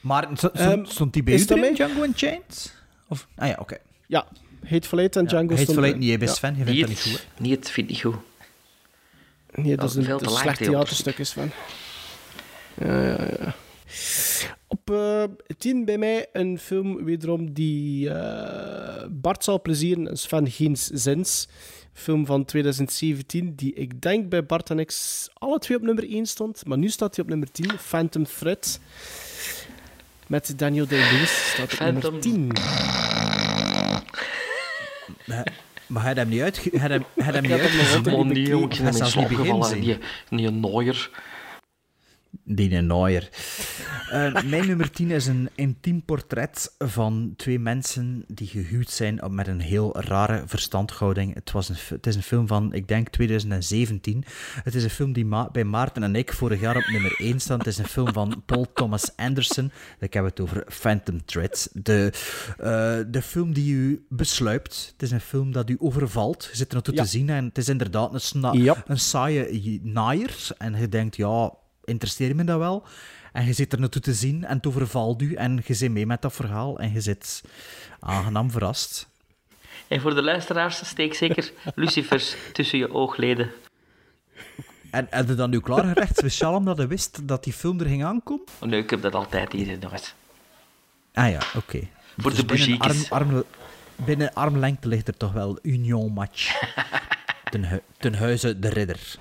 Maar st- stond, stond die bij dat mij? Django Unchained? Of... Ah ja, oké. Ja, Hateful Eight en Django Hateful stonden Eight niet, hè, bij Ja. Sven. Je vindt dat niet Niet, goed, hè? niet, het vind ik niet goed. Nee, dat is een, veel te dat een slecht theaterstuk is van. Ja, ja, ja. Op eh 10 bij mij een film wederom die eh, Bart zal plezieren en Sven Geens Zins. Film van 2017 die ik denk bij Bart en ik alle twee op nummer 1 stond. Maar nu staat hij op nummer 10, Phantom Thread. Met Daniel Day-Lewis staat op Phantom. nummer 10. Maar, maar hij had hem niet uit... Hij had hem, hij had hem Ik niet heb hem nog uitgezien. altijd Oh niet bekeken. jongen, ik Hij slaap niet begin Die, die Nooier. Die een Nooier. Eh, mijn nummer 10 is een intiem portret van twee mensen die gehuwd zijn op- met een heel rare verstandhouding. Het, was een, het is een film van, ik denk, 2017. Het is een film die Ma- bij Maarten en ik vorig jaar op nummer 1 staat. Het is een film van Paul Thomas Anderson. Ik heb het over Phantom Thread. De, eh, de film die u besluipt. Het is een film dat u overvalt. Je zit er naartoe Ja. te zien en het is inderdaad een, Ja. een saaie naaier. En je denkt, ja, interesseert me dat wel? En je zit er naartoe te zien en het overvalt u en je zit mee met dat verhaal en je zit aangenaam verrast. En voor de luisteraars, steek zeker lucifers tussen je oogleden. En heb je dan nu klaargerecht, speciaal omdat je wist dat die film er ging aankomen? Oh, nee, ik heb dat altijd hier nog eens. Ah ja, oké. Voor Dus de binnen bougiekes. arm, arm, binnen armlengte ligt er toch wel Union Match. ten, hu- ten huize de ridder.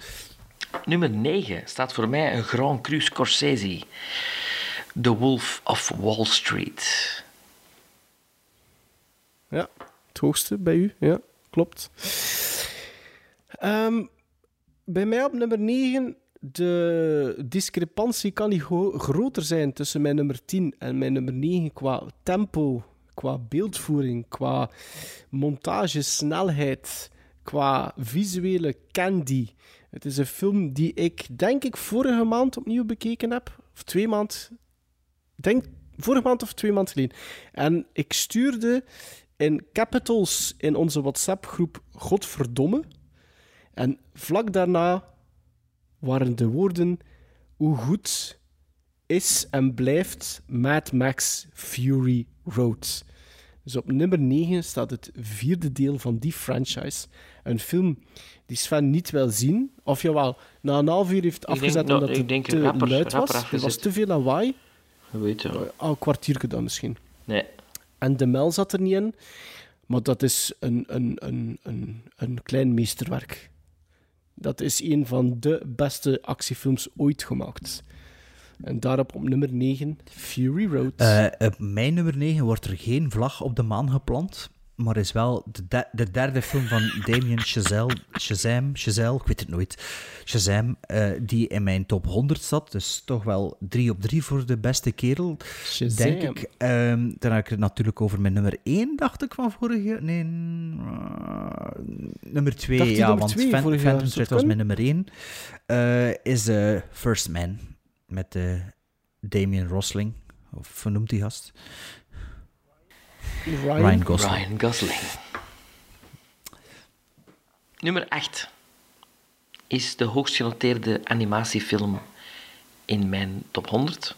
Nummer 9 staat voor mij een Grand Cru Scorsese. The Wolf of Wall Street. Ja, het hoogste bij u. Ja, klopt. Ehm, bij mij op nummer 9, de discrepantie kan niet groter zijn tussen mijn nummer 10 en mijn nummer 9 qua tempo, qua beeldvoering, qua montage, snelheid, qua visuele candy. Het is een film die ik, denk ik, vorige maand opnieuw bekeken heb. Of twee maand. Denk vorige maand of twee maanden geleden. En ik stuurde in capitals in onze WhatsApp-groep Godverdomme. En vlak daarna waren de woorden hoe goed is en blijft Mad Max Fury Road. Dus op nummer 9 staat het vierde deel van die franchise. Een film die Sven niet wil zien. Of jawel, na een half uur heeft denk afgezet dat- omdat ik het denk te rapper- luid was. Er was te veel lawaai. Je weet het. Oh, een kwartiertje dan misschien. Nee. En de Mel zat er niet in. Maar dat is een, een, een, een, een klein meesterwerk. Dat is een van de beste actiefilms ooit gemaakt. En daarop op nummer 9, Fury Road. Eh, op mijn nummer 9 wordt er geen vlag op de maan geplant, maar is wel de, de, de derde film van Damien Chazelle, Shazam, Chazelle, ik weet het nooit, Shazam, eh, die in mijn top 100 zat. Dus toch wel 3 op 3 voor de beste kerel, Shazam. denk ik. Ehm, dan heb ik het natuurlijk over mijn nummer 1, dacht ik, van vorig jaar. Nee, uh, nummer 2, Dacht je ja, nummer want twee Fan-? Phantom Thread was mijn nummer 1. is eh, First Man, met eh Damien Rosling, of hoe noemt die gast? Ryan, Ryan Gosling. Ryan Gosling. Nummer 8 is de hoogst genoteerde animatiefilm in mijn top 100. Het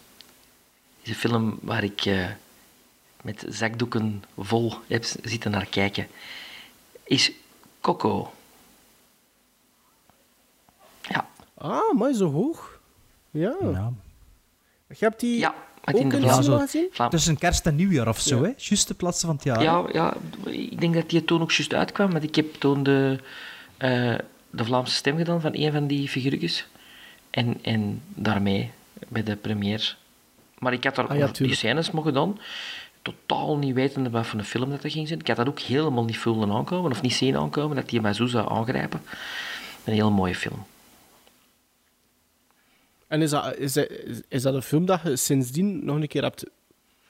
is een film waar ik eh, met zakdoeken vol heb zitten naar kijken. Is Coco. Ah, maar zo hoog. Ja. Je hebt die Ja, met ook in de Vlaam- Tussen kerst en nieuwjaar of zo, Ja. hè? Juist de plaatsen van het jaar. Ja, ja, ik denk dat die toen ook juist uitkwam, want ik heb toen de, eh, de Vlaamse stem gedaan van een van die figuurtjes. En, en daarmee bij de première. Maar ik had daar Ah, ja, die scènes mogen doen, totaal niet wetende wat voor een film dat er ging zijn. Ik had dat ook helemaal niet voelen aankomen, of niet zien aankomen, dat die mij zo zou aangrijpen. Een heel mooie film. En is dat, is, dat, is dat een film dat je sindsdien nog een keer hebt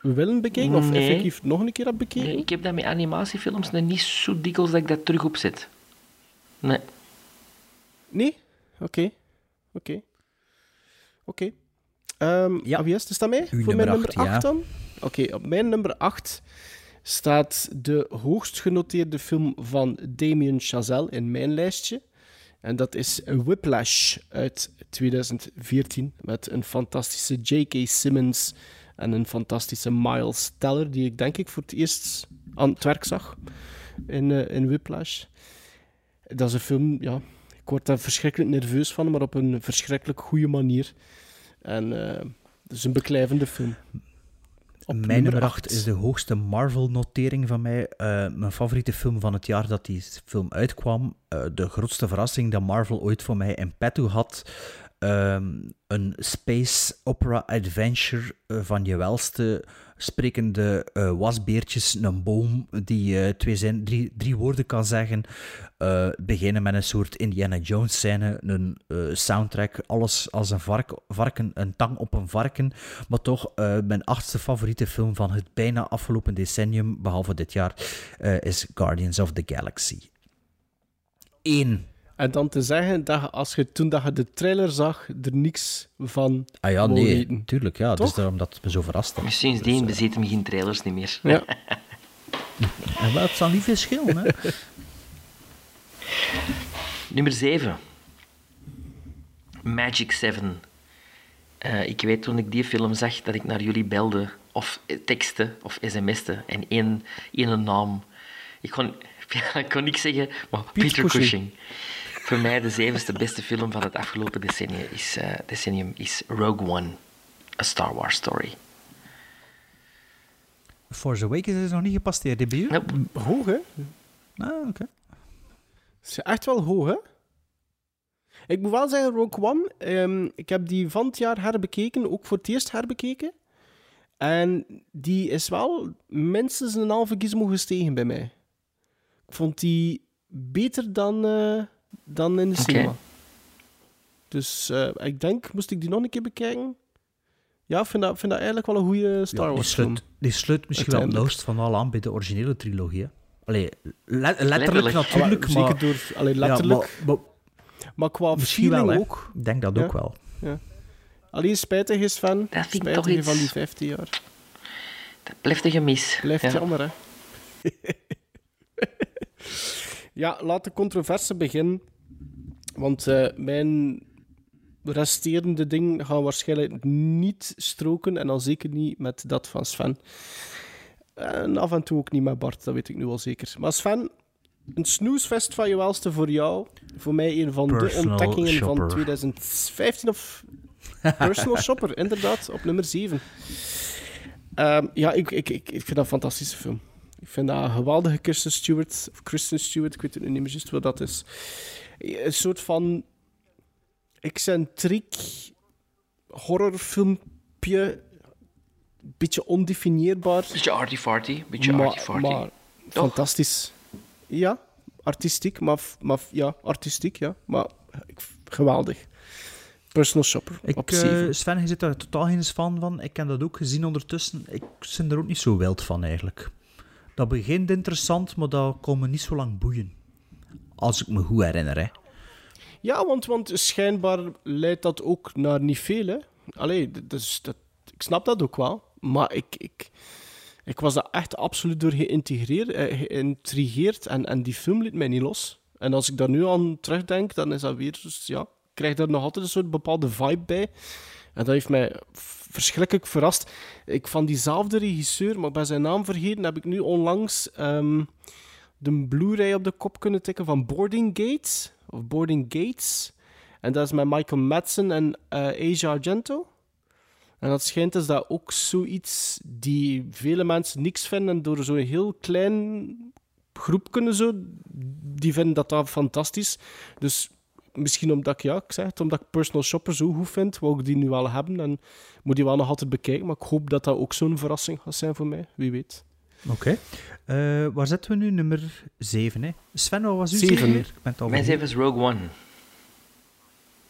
willen bekijken? Of Nee. effectief nog een keer hebt bekeken? Nee, ik heb dat met animatiefilms nog niet zo dikwijls dat ik dat terug opzet. Nee. Nee? Oké. Oké. Oké. Ehm, Ja. Wie is het? Is dat mij? Voor nummer mijn nummer 8 ja. dan? Oké, op mijn nummer 8 staat de hoogst genoteerde film van Damien Chazelle in mijn lijstje. En dat is Whiplash uit 2014 met een fantastische J.K. Simmons en een fantastische Miles Teller, die ik denk ik voor het eerst aan het werk zag in, eh, in Whiplash. Dat is een film, ja, ik word daar verschrikkelijk nerveus van, maar op een verschrikkelijk goede manier. En eh, het is een beklijvende film. Op Mijn nummer 8 acht. is de hoogste Marvel-notering van mij. Eh, mijn favoriete film van het jaar dat die film uitkwam. Eh, de grootste verrassing dat Marvel ooit voor mij in petto had. Ehm, een space opera adventure eh, van je welste sprekende eh, wasbeertjes, een boom die eh, twee zin, drie, drie woorden kan zeggen. Beginnen met een soort Indiana Jones scène, een soundtrack, alles als een vark, varken, een tang op een varken. Maar toch, mijn achtste favoriete film van het bijna afgelopen decennium, behalve dit jaar, is Guardians of the Galaxy. Eén. En dan te zeggen dat je, als je toen dat je de trailer zag, er niks van Ah ja, nee, weten. tuurlijk, ja. Dus Toch? daarom dat het me zo verrast heeft. Sindsdien bezeten me geen trailers niet meer. Ja. En wat zal niet verschil, hè? Nummer 7. Magic 7. Eh, ik weet toen ik die film zag dat ik naar jullie belde, of eh, teksten, of sms'te, en één, één naam. Ik kon, ik kon niks zeggen, maar Peter Cushing. Cushing. Voor mij de zevende beste film van het afgelopen decennium is, eh, decennium is Rogue One, A Star Wars Story. Force Awakens is nog niet gepasseerd, hè, bij u? Hoog, hè? Ah, oké. is echt wel hoog, hè? Ik moet wel zeggen, Rogue One, ehm, ik heb die van het jaar herbekeken, ook voor het eerst herbekeken. En die is wel minstens een halve gizmo gestegen bij mij. Ik vond die beter dan, eh, dan in de cinema. Dus eh, ik denk, moest ik die nog een keer bekijken? Ja, ik vind dat, vind dat eigenlijk wel een goede Star Ja, die, Wars film. sluit, die sluit misschien wel het nauwst van al aan bij de originele trilogie. Hè? Allee, le- letterlijk, Letterlijk. natuurlijk, maar... zeker door, allee, Ja, letterlijk. maar- maar, qua Misschien wel, feeling hè. ook. Ik denk dat Ja. ook wel. Ja. Alleen spijtig is van, Dat vind ik spijtig toch iets- van die 15 jaar. Dat blijft een gemis. Blijft Ja. jammer, hè? ja, laat de controverse beginnen. Want eh, mijn resterende dingen gaan waarschijnlijk niet stroken. En dan zeker niet met dat van Sven. En af en toe ook niet met Bart, dat weet ik nu wel zeker. Maar Sven, een snoesfest van je welste voor jou. Voor mij een van de ontdekkingen van shopper. 2015 of... Personal Shopper, inderdaad, op nummer 7. Ehm, ja, ik, ik, ik, ik vind dat een fantastische film. Ik vind dat een geweldige Kristen Stewart, of Kristen Stewart, ik weet het nu niet meer juist wat dat is. Een soort van excentriek horrorfilmpje, beetje ondefinieerbaar. Beetje arty-farty, beetje maar, arty-farty. maar fantastisch. Ja, artistiek, maar, maar ja, artistiek, ja. Maar ik- geweldig. Personal shopper, Ik, op eh. Sven, je zit daar totaal geen fan van. Ik heb dat ook gezien ondertussen. Ik ben er ook niet zo wild van, eigenlijk. Dat begint interessant, maar dat kon me niet zo lang boeien. Als ik me goed herinner, hè. Ja, want, want schijnbaar leidt dat ook naar niet veel, hè. Allee, dus dat, ik snap dat ook wel. Maar ik, ik, ik was daar echt absoluut door geïntegreerd, eh, geïntrigeerd. En, en die film liet mij niet los. En als ik daar nu aan terugdenk, dan is dat weer... Dus, ja, ik krijg daar nog altijd een soort bepaalde vibe bij. En dat heeft mij verschrikkelijk verrast. Ik van diezelfde regisseur, maar ben zijn naam vergeten, heb ik nu onlangs ehm, de Blu-ray op de kop kunnen tikken van Boarding Gates. Of Boarding Gates. En dat is met Michael Madsen en eh Asia Argento. En dat schijnt is dat ook zoiets die vele mensen niks vinden. En door zo'n heel klein groep kunnen zo, die vinden dat dat fantastisch. Dus misschien omdat ik, ja, ik zeg het, omdat ik Personal Shopper zo goed vind, wou ik die nu wel hebben. En moet die wel nog altijd bekijken. Maar ik hoop dat dat ook zo'n verrassing gaat zijn voor mij. Wie weet. Oké. Eh, waar zitten we nu? Nummer 7, hè? Sven, wat was uw Zeven. zeven weer? Ik ben het al Mijn vergeten. zeven is Rogue One.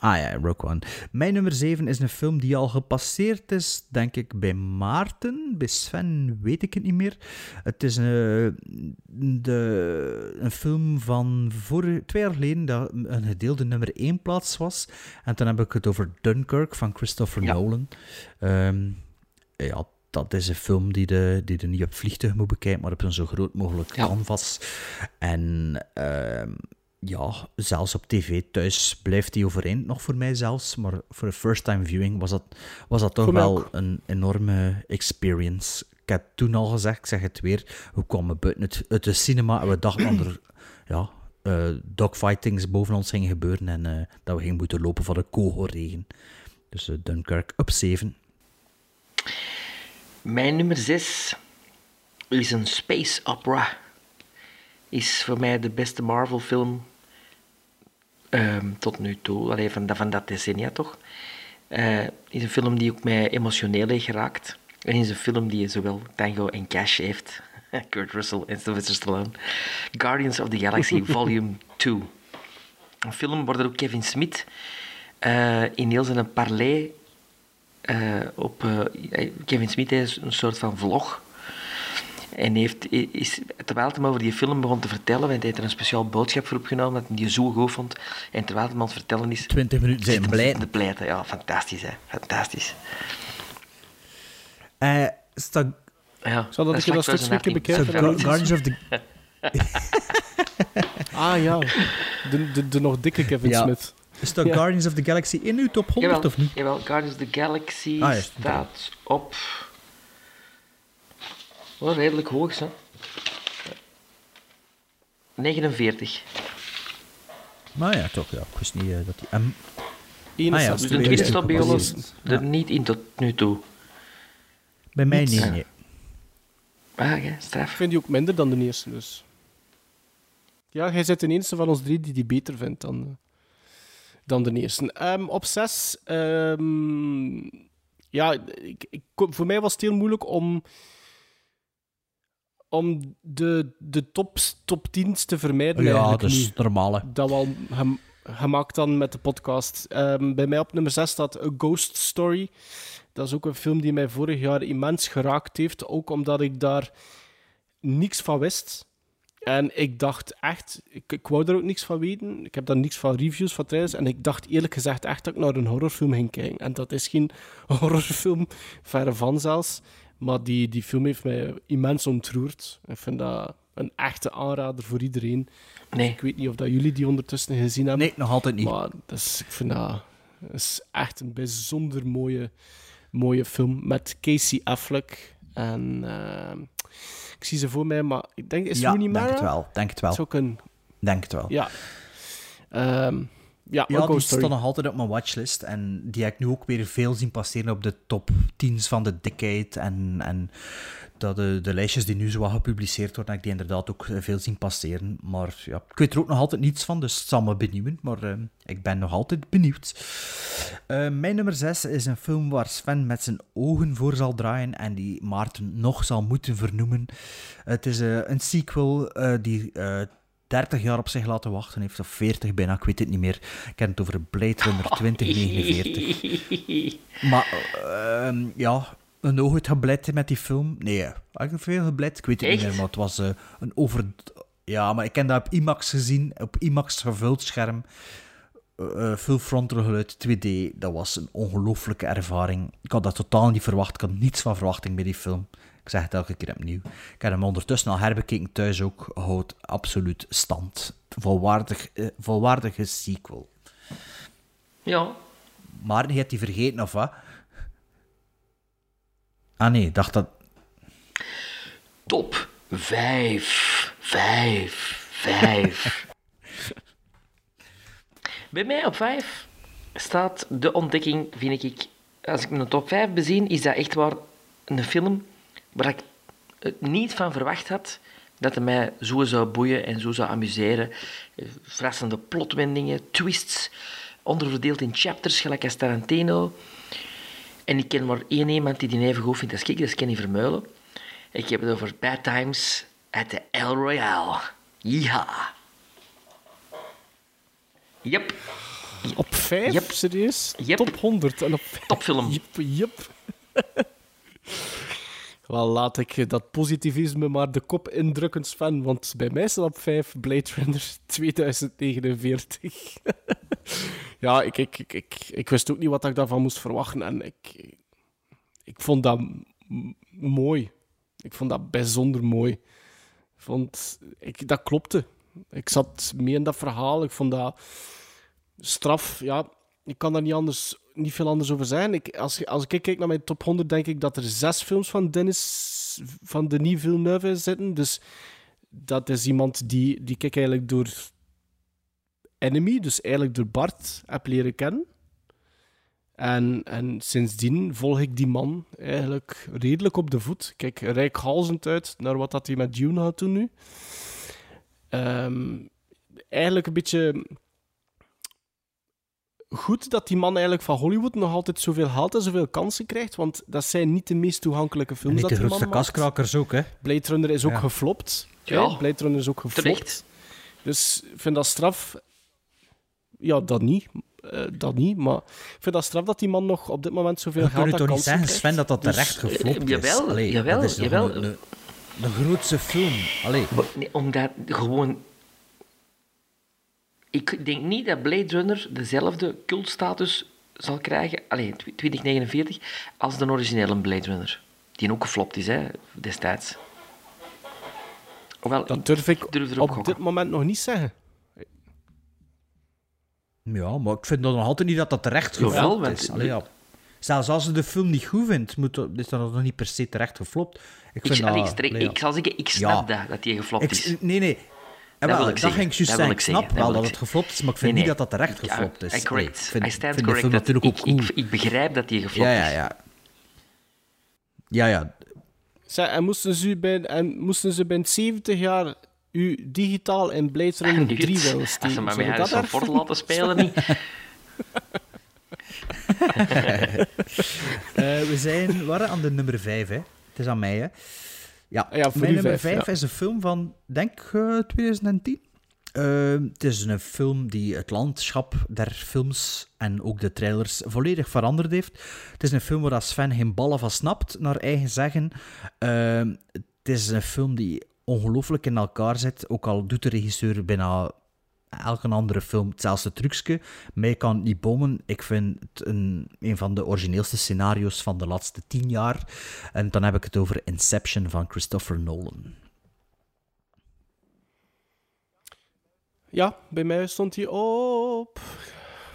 Ah ja, Rogue One. Mijn nummer 7 is een film die al gepasseerd is, denk ik, bij Maarten. Bij Sven weet ik het niet meer. Het is een, de, een film van voor, twee jaar geleden dat een gedeelde nummer 1 plaats was. En toen heb ik het over Dunkirk van Christopher Nolan. Ehm, ja, dat is een film die de, die de niet op vliegtuig moet bekijken, maar op een zo groot mogelijk canvas. En ehm, ja, zelfs op tv thuis blijft die overeind nog voor mij zelfs. Maar voor een first-time viewing was dat, was dat toch wel ook. een enorme experience. Ik heb toen al gezegd, ik zeg het weer, we kwamen buiten het, uit de cinema en we dachten dat er ja, eh, dogfightings boven ons gingen gebeuren en eh, dat we gingen moeten lopen van de kogelregen. Dus eh, Dunkirk op 7. Mijn nummer 6 is een space opera. Is voor mij de beste Marvel-film ehm, tot nu toe, alleen van, dat- van dat decennia toch. Eh, is een film die ook mij emotioneel heeft geraakt. En is een film die zowel Tango en Cash heeft. Kurt Russell en Sylvester Stallone. Guardians of the Galaxy Volume 2. Een film waar ook Kevin Smith eh, in heel zijn parley eh, op... Kevin Smith is een soort van vlog. En heeft, is, terwijl hij over die film begon te vertellen, want hij heeft er een speciaal boodschap voor opgenomen, dat hij die zo goed vond. En terwijl hij aan het vertellen is... 20 minuten zijn blijten. te pleiten. Ja, fantastisch, hè. Fantastisch. Eh sta, Ja, Zal dat is ik je dat vlak stuk tussen een keer haar bekijken? Gu- Guardians of the... Ah ja, de, de, de nog dikke Kevin Ja. Smith. Staat Ja. Guardians of the Galaxy in uw top 100 Jawel, of niet? jawel, Guardians of the Galaxy Ah, ja, staat op... Oh, redelijk hoog, hè. 49. Maar ja, toch, ja. Ik wist niet eh, dat die... M... 61. Dus twee de twist weken staat bij ons gepasseerd. er niet in tot nu toe. Bij mij Niet. Ja. nee. Ah, ja, straf. Ik vind die ook minder dan de eerste, dus. Ja, jij bent de eerste van ons drie die die beter vindt dan, eh, dan de eerste. Ehm, op zes... ehm, ja, ik, ik, voor mij was het heel moeilijk om... Om de, de top, top 10 te vermijden. Ja, dat is normale. Dat wel gem- gemaakt dan met de podcast. Ehm, bij mij op nummer 6 staat A Ghost Story. Dat is ook een film die mij vorig jaar immens geraakt heeft. Ook omdat ik daar niks van wist. En ik dacht echt, ik, ik wou er ook niks van weten. Ik heb daar niks van reviews van tijdens. En ik dacht eerlijk gezegd echt dat ik naar een horrorfilm ging kijken. En dat is geen horrorfilm, verre van zelfs. Maar die, die film heeft mij immens ontroerd. Ik vind dat een echte aanrader voor iedereen. Nee. Ik weet niet of dat jullie die ondertussen gezien hebben. Nee, nog altijd niet. Maar is, ik vind dat, dat is echt een bijzonder mooie, mooie film met Casey Affleck. En eh, ik zie ze voor mij, maar ik denk, is ja, Rooney denk Mara? het wel. Denk het wel. Dat is ook een... Denk het wel. Ja. Ehm, Ja, Ja, die staat nog altijd op mijn watchlist. En die heb ik nu ook weer veel zien passeren op de top 10 van de decade. En, en dat de, de lijstjes die nu zo wat gepubliceerd worden, heb ik die inderdaad ook eh, veel zien passeren. Maar ja, ik weet er ook nog altijd niets van, dus het zal me benieuwen. Maar eh, ik ben nog altijd benieuwd. Eh, mijn nummer 6 is een film waar Sven met zijn ogen voor zal draaien en die Maarten nog zal moeten vernoemen. Het is een sequel die 30 jaar op zich laten wachten heeft, of 40 bijna, ik weet het niet meer. Ik heb het over Blade Runner 2049. Maar ehm, ja, een oog het gebleid met die film. Nee, ik er veel gebleid? Ik weet het niet meer, maar het was eh, een over... Ja, maar ik heb dat op IMAX gezien, op IMAX gevuld scherm. eh, eh, full frontal geluid, 2D. Dat was een ongelooflijke ervaring. Ik had dat totaal niet verwacht. Ik had niets van verwachting bij die film. Ik zeg het elke keer opnieuw. Ik heb hem ondertussen al herbekeken thuis ook. Houdt absoluut stand. Volwaardig, eh, volwaardige sequel. Ja. Maar je hebt die vergeten, of wat? Ah nee, dacht dat... Top 5. 5. 5. Bij mij op 5 staat de ontdekking, vind ik. Als ik mijn top 5 bezien, is dat echt waar een film waar ik het niet van verwacht had dat het mij zo zou boeien en zo zou amuseren. Eh, Verrassende plotwendingen, twists, onderverdeeld in chapters, gelijk als Tarantino. En ik ken maar één iemand die die even goed vindt als ik, dat is Kenny Vermeulen. Ik heb het over Bad Times at the El Royale. Ja. Yep. Op 5? Yep. Serieus? Yep. Top 100 en op Topfilm. Yep, yep. Wel, laat ik dat positivisme maar de kop indrukken, Sven. Want bij mij staat op 5 Blade Runner 2049. ja, ik, ik, ik, ik, wist ook niet wat ik daarvan moest verwachten. En ik, ik vond dat mooi. Ik vond dat bijzonder mooi. Vond, ik, dat klopte. Ik zat mee in dat verhaal. Ik vond dat straf, ja, ik kan daar niet, anders, niet veel anders over zeggen. Ik, als, als ik kijk naar mijn top 100, denk ik dat er zes films van Dennis, van Denis Villeneuve zitten. Dus dat is iemand die, die ik eigenlijk door Enemy, dus eigenlijk door Bart, heb leren kennen. En, en sindsdien volg ik die man eigenlijk redelijk op de voet. Kijk rijkhalzend uit naar wat dat hij met Dune had toen nu. Ehm, eigenlijk een beetje goed dat die man eigenlijk van Hollywood nog altijd zoveel haalt en zoveel kansen krijgt, want dat zijn niet de meest toegankelijke En films niet dat de die grootste man maakt. kaskrakers ook, hè? Blade Runner is ook Ja. geflopt. Ja. hè. Blade Runner is ook geflopt. Terecht. Dus ik vind dat straf... Ja, dat niet. Eh, dat niet, maar ik vind dat straf dat die man nog op dit moment zoveel geld kunt aan toch niet zeggen, krijgt. Sven, dat dat Dus- terecht geflopt is? jawel, Allee, jawel, dat is jawel. een- een- De grootste film. Allee. Nee, omdat gewoon... Ik denk niet dat Blade Runner dezelfde cultstatus zal krijgen, alleen 2049, als de originele Blade Runner. Die ook geflopt is, hè, destijds. Hoewel, Dat durf ik durf op gokken. dit moment nog niet zeggen. Ja, maar ik vind nog altijd niet dat dat terecht Jawel, geflopt want- is. Allee, ja. Zelfs als ze de film niet goed vindt, moet dat, is dat nog niet per se terecht geflopt. Ik, Ik, vind allee, dat, ik, strek- allee, ja. ik zal zeggen, ik snap Ja. dat, dat die geflopt Ik- is. Nee, nee. En Dat wel, wil ik dat zeggen. ging ik juist Dat wil zeggen. ik snap zeggen. Dat wel dat ik het geflopt is, maar ik vind Nee, niet nee. dat dat terecht Ja, geflopt is. Correct. ik vind, I stand vind correct. dat- natuurlijk ook ik, goed. ik, ik begrijp dat die geflopt ja, ja, is. ja. Ja, ja. Zeg, en, moesten ze bij, en moesten ze binnen 70 jaar u digitaal in Blade Runner Nu 3 het. willen Als ze steken? maar met dat Harrison Ford vinden? laten spelen, niet? Eh, we zijn waren aan de nummer 5, hè. Het is aan mij, hè. Ja, Ja, voor mijn nummer vijf, 5 ja. is een film van, denk ik, eh, 2010. Eh, het is een film die het landschap der films en ook de trailers volledig veranderd heeft. Het is een film waar Sven geen ballen van snapt, naar eigen zeggen. Eh, het is een film die ongelooflijk in elkaar zit, ook al doet de regisseur bijna elke andere film hetzelfde trucje. Mij kan het niet bommen. Ik vind het een, een van de origineelste scenario's van de laatste tien jaar. En dan heb ik het over Inception van Christopher Nolan. Ja, bij mij stond hij op...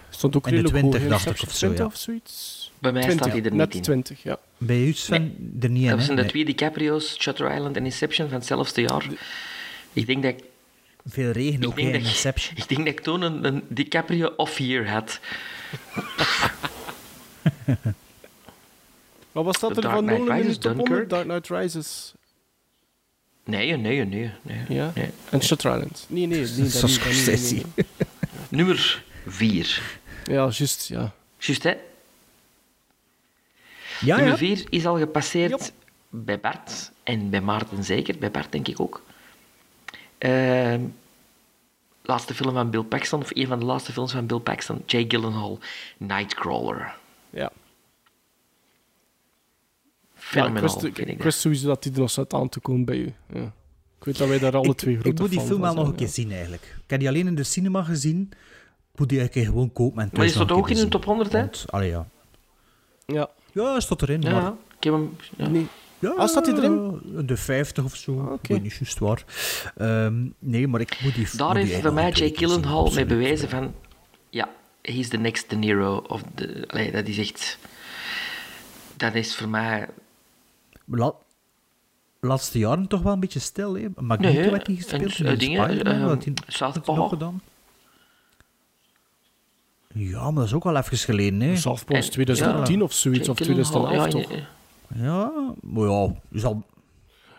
Stond ook In de redelijk 20 hoog, dacht ik of zo, 20 ja. of zoiets. Bij mij 20, staat hij er net niet in. 20, ja. Bij u, Sven, er niet in, Dat zijn de Nee. twee DiCaprio's, Shutter Island en Inception van hetzelfde jaar. Ik denk dat ik Veel regen ook, in Inception. Ik denk dat ik toen een, een DiCaprio off-year had. Wat was dat er van Knight Nolan in Rises, de top 100? Dunkirk. Dark Knight Rises. Nee, nee, nee. nee, Ja? nee. En Shutter Island. Nee, nee, nee. niet, Scorsese. nee, nee. Nummer 4. Ja, juist, ja. Juist, hè? Ja, Nummer ja. 4 is al gepasseerd bij Bart en bij Maarten zeker. Bij Bart denk ik ook. Ehm, laatste film van Bill Paxton, of een van de laatste films van Bill Paxton, Jay Gyllenhaal, Nightcrawler. Ja. Fenomenaal, Ja, ik wist, ik, dat. wist sowieso dat die er nog zat aan te komen bij u. Ja. Ik weet dat wij daar alle Ik, twee grote ik moet die film wel nog een keer zien, eigenlijk. Ik heb die alleen in de cinema gezien. Ik moet die eigenlijk gewoon kopen en Maar stond een ook in de top 100, hè? Allee, ja. Ja. Ja, hij staat erin, Ja, maar... ik heb hem... Ja. Nee. Ja, Ah, staat hij erin? De 50 of zo. Oké. Ik weet niet juist waar. Ehm, nee, maar ik moet die Daar heeft voor mij zien, Gyllenhaal mee bewezen van... Ja, he's the next De Niro. Of the, allee, dat is echt... Dat is voor mij... La- laatste jaren toch wel een beetje stil, hè? Nee, Magneto werd hij en, gespeeld. in dingen, Spider-Man, ehm, wat hij- Southpaw. wat hij nog gedaan? Ja, maar dat is ook al even geleden, hè? Southpaw is En- 2010 ja. of zoiets, of Gyllenhaal, 2011 ja, toch? Ja, Ja, maar ja, is al...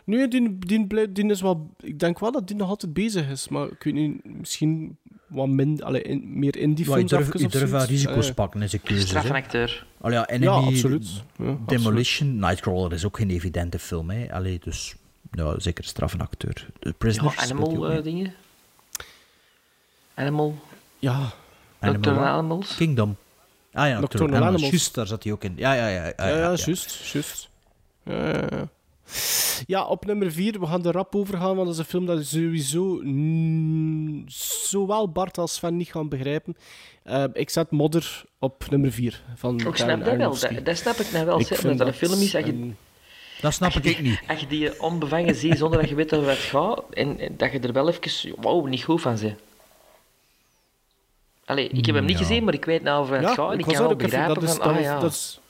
Nee, die, die, die is wel... Ik denk wel dat die nog altijd bezig is, maar ik weet niet, misschien wat minder, allee, in- meer in die Ja, je films je durft wel zoiets. risico's Eh, pakken in zijn keuzes, hè? Strafenacteur. Allee, ja, Ja, Enemy, absoluut. Ja, Demolition, Nightcrawler is ook geen evidente film, hè? Allee, dus... Ja, zeker strafenacteur. De Ja, Prisoner speelt hij Animal eh, dingen. Animal. Ja. Wat? Animals. Kingdom. Ah ja, Nocturnal Nocturnal Animals. Animals. Juist, daar zat hij ook in. Ja, ja, ja. Ja, ja, juist, juist. Ja, ja, ja. Ja, op nummer 4, we gaan er rap over gaan, want dat is een film dat sowieso mm, zowel Bart als Sven niet gaan begrijpen. Eh, ik zet Modder op nummer 4 van Ik snap dat wel. Dat, dat snap ik nou wel. Ik zeg, dat dat een film is dat je, een- Dat snap ik niet. als je die onbevangen ziet zonder dat je weet over wat het gaat, en, en dat je er wel even wow, niet goed van bent. Allee, ik heb hem niet Ja. gezien, maar ik weet nou over het gaat en ik was kan wel ook even- begrijpen dat is, van, dat, ah is- ja. dat is,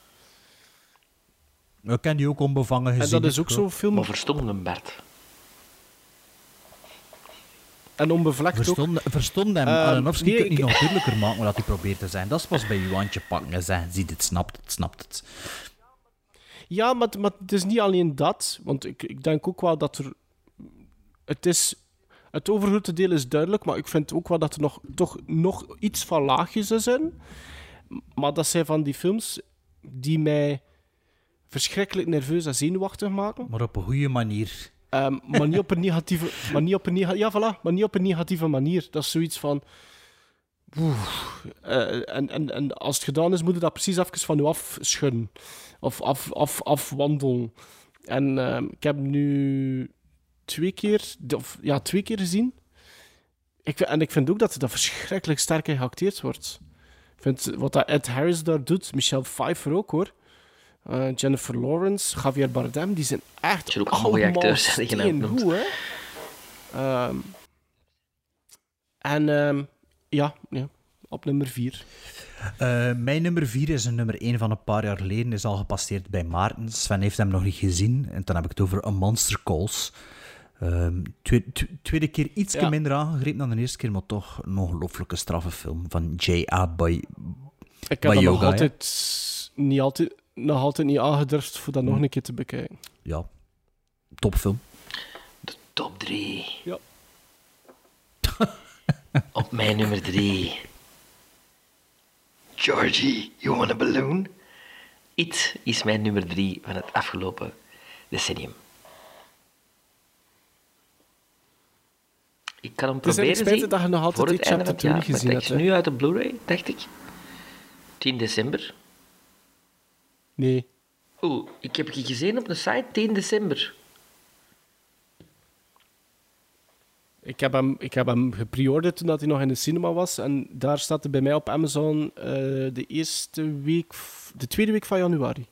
Ik ken die ook onbevangen gezien. en dat is ook zo'n film, Maar verstond hem, Bert. en onbevlekt ook. Verstond, verstond hem. Ehm, Aronofsky nee, kan het niet ik- nog duidelijker maken wat hij probeert te zijn. Dat is pas bij uw handje pakken en zeggen, ziet het, snapt het, snapt het. Ja, maar, maar het is niet alleen dat. Want ik, ik denk ook wel dat er... Het is... Het overgrote deel is duidelijk, maar ik vind ook wel dat er nog, toch nog iets van laagjes is in. Maar dat zijn van die films die mij verschrikkelijk nerveus en zenuwachtig maken. Maar op een goede manier. Ehm, maar niet op een negatieve... Maar niet op een nega- ja, voilà. Maar niet op een negatieve manier. Dat is zoiets van... eh, en, en, en als het gedaan is, moet je dat precies even van je afschudden. Of af, af, afwandelen. En ehm, ik heb nu twee keer... Of, ja, twee keer gezien. Ik, vind- en ik vind ook dat dat verschrikkelijk sterk geacteerd wordt. Ik vind wat dat Ed Harris daar doet, Michelle Pfeiffer ook hoor. Eh, Jennifer Lawrence, Javier Bardem, die zijn echt ook allemaal goede acteurs, die steengoed, hè. Ehm, en ehm, ja, ja, op nummer vier. Eh, mijn nummer 4 is een nummer 1 van een paar jaar geleden. Is al gepasseerd bij Maarten. Sven heeft hem nog niet gezien. En dan heb ik het over A Monster Calls. Ehm, tweede, tw- tweede keer iets Ja. minder aangegrepen dan de eerste keer, maar toch een ongelooflijke straffe film van J.A. Bay Ik heb nog altijd niet, altijd, nog altijd niet aangedurfd voor dat nog Hm. een keer te bekijken. Ja, topfilm. Top 3. Ja. Op mijn nummer 3. Georgie, you want a balloon? It is mijn nummer 3 van het afgelopen decennium. Ik kan hem Het is proberen zien dat je nog altijd voor het It einde van Chapter het 2 jaar, niet maar gezien dat is hebt, nu uit de Blu-ray, dacht ik. 10 december. Nee. Oeh, ik heb je gezien op de site 10 december. Ik heb hem, ik heb hem gepreorderd toen dat hij nog in de cinema was. En daar staat er bij mij op Amazon eh, de eerste week, de tweede week van januari.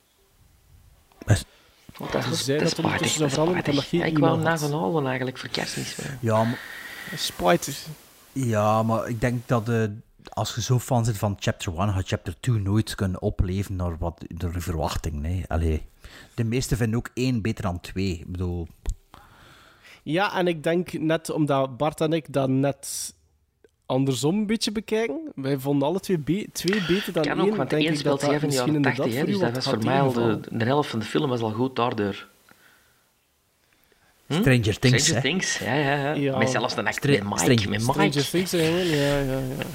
Want dat is, dat is dat spijtig, dat is nog spijtig. geen Ja, ik wou e-mail na van Alwen eigenlijk Spijtig. ja, maar ik denk dat eh, als je zo fan zit van chapter 1, gaat chapter 2 nooit kunnen opleven naar wat de verwachting. Nee. Allee, de meesten vinden ook één beter dan twee. Ik bedoel, Ja, en ik denk net omdat Bart en ik dat net andersom een beetje bekijken. Wij vonden alle twee, be- twee beter dan Kan één. ook, want denk één ik speelt dat zich dat af in de misschien jaren 80, inderdaad hè, voor dus u dat was voor mij al de, de helft van de film was al goed daardoor. Hm? Stranger Things, Stranger hè? Things, ja, ja, ja. Ja. Met zelfs een act Stra- met Mike. Stranger- met Stranger Mike. Things, eigenlijk. Ja, ja, ja.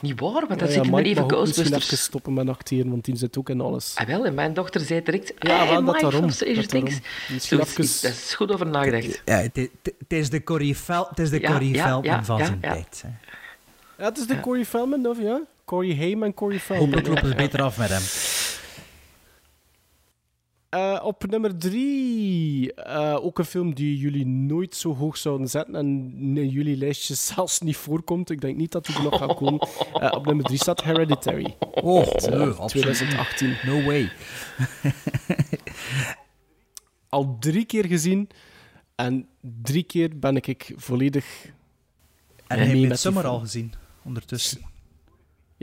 Niet waar, want Ja, dat ja, zit in Mike even misschien Ghostbusters. even stoppen met acteren, want die zit ook in alles. Ah, wel, en mijn dochter zei direct... Ja, hey, dat daarom, van Stranger dat daarom. Things. Misschien Zo is- even- Daar is goed over nagedacht. Ja, het is- het de Corey, Fel, het is de Ja, Corey ja, Feldman ja, van ja, zijn ja. tijd. Hè. Ja, het is de Corey Feldman, of ja? Corey Haim en Corey Feldman. Hopelijk lopen we beter af met hem. Eh, op nummer drie, eh, ook een film die jullie nooit zo hoog zouden zetten en in jullie lijstjes zelfs niet voorkomt. Ik denk niet dat die er nog gaat komen. Eh, op nummer drie staat Hereditary. Oh, Het, eh, nee, absoluut. 2018. No way. Al drie keer gezien en drie keer ben ik, ik volledig En heb je met het zomer al gezien, ondertussen?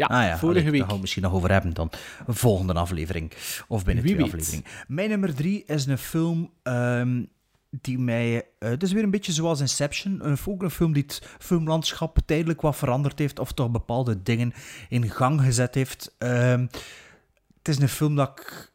Ja, ah, ja vorige allee, week. Daar gaan we misschien nog over hebben dan. Een volgende aflevering. Of binnen Wie twee weet. afleveringen. Mijn nummer drie is een film ehm, die mij... eh, het is weer een beetje zoals Inception. Een, ook een film die het filmlandschap tijdelijk wat veranderd heeft. Of toch bepaalde dingen in gang gezet heeft. Ehm, het is een film dat ik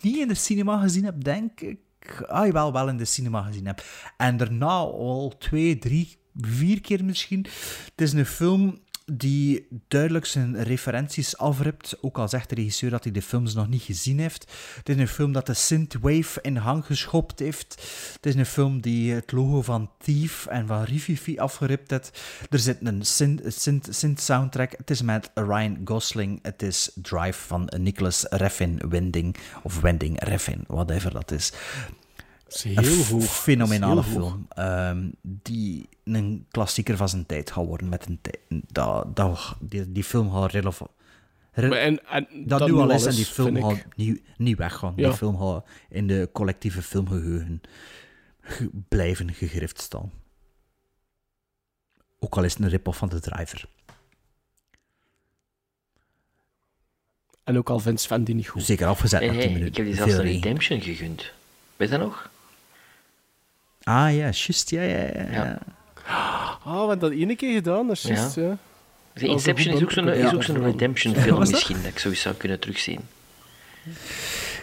niet in de cinema gezien heb, denk ik. Ah, jawel, wel in de cinema gezien heb. En daarna al twee, drie, vier keer misschien. Het is een film die duidelijk zijn referenties afript, ook al zegt de regisseur dat hij de films nog niet gezien heeft. Het is een film dat de synthwave in hang geschopt heeft. Het is een film die het logo van Thief en van Rififi afgeript heeft. Er zit een synth, synth. Het is met Ryan Gosling. Het is Drive van Nicholas Refn Winding, of Wending Refn, whatever dat is. Is heel een fenomenale heel film. ehm, die een klassieker van zijn tijd gaat worden. Met een tijd. Dat, dat, die, die film gaat relevant. Maar en- en dat, dat nu al is en die film gaat ik. niet, niet weggaan. Ja. Die film gaat in de collectieve filmgeheugen ge- blijven gegrift staan. Ook al is het een rip-off van de driver. En ook al vindt Sven die niet goed. Zeker afgezet Hey, na hey, 10 minuten. ik heb die zelfs een regen. Redemption gegund. Weet je dat nog? Ah ja, juist. Ja, ja, ja. ja. Ah, we hebben dat ene keer gedaan, dat is juist, Ja. ja. De Inception is ook zo'n Ja. ook zo'n redemption film misschien, dat ik zoiets zou kunnen terugzien.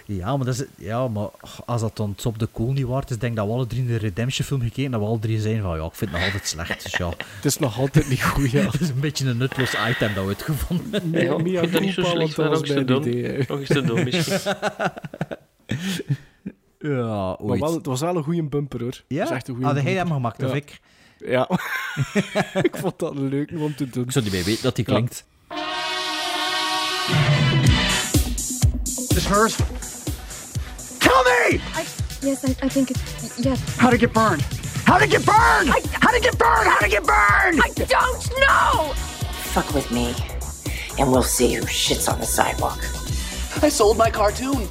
Ja, maar, dat is, ja, maar als dat dan op de cool niet waard is, denk ik dat we alle drie de Redemption film gekeken dat we alle drie zijn van ja, ik vind het nog altijd slecht. Dus ja. Het is nog altijd niet goed, ja. Het is een beetje een nutloos item dat we het gevonden hebben. Ja, Mia ik vind dat niet zo slecht, maar nog eens te doen. mijn idee, hè. Nog eens te doen, misschien. Ja, Maar wel, het was wel een goede bumper, hoor. Ja? Echt een goeie Had hij bumper. hem gemaakt, of Ja. ik? Ja. ik vond dat leuk om te doen. Ik zou niet meer weten dat die Ja. klinkt. This hers? Tell me! Yes, I, I think it's yes. How to get burned? How to get burned? how to get burned? How to get burned? I don't know. Fuck with me, and we'll see who shits on the sidewalk. I sold my cartoon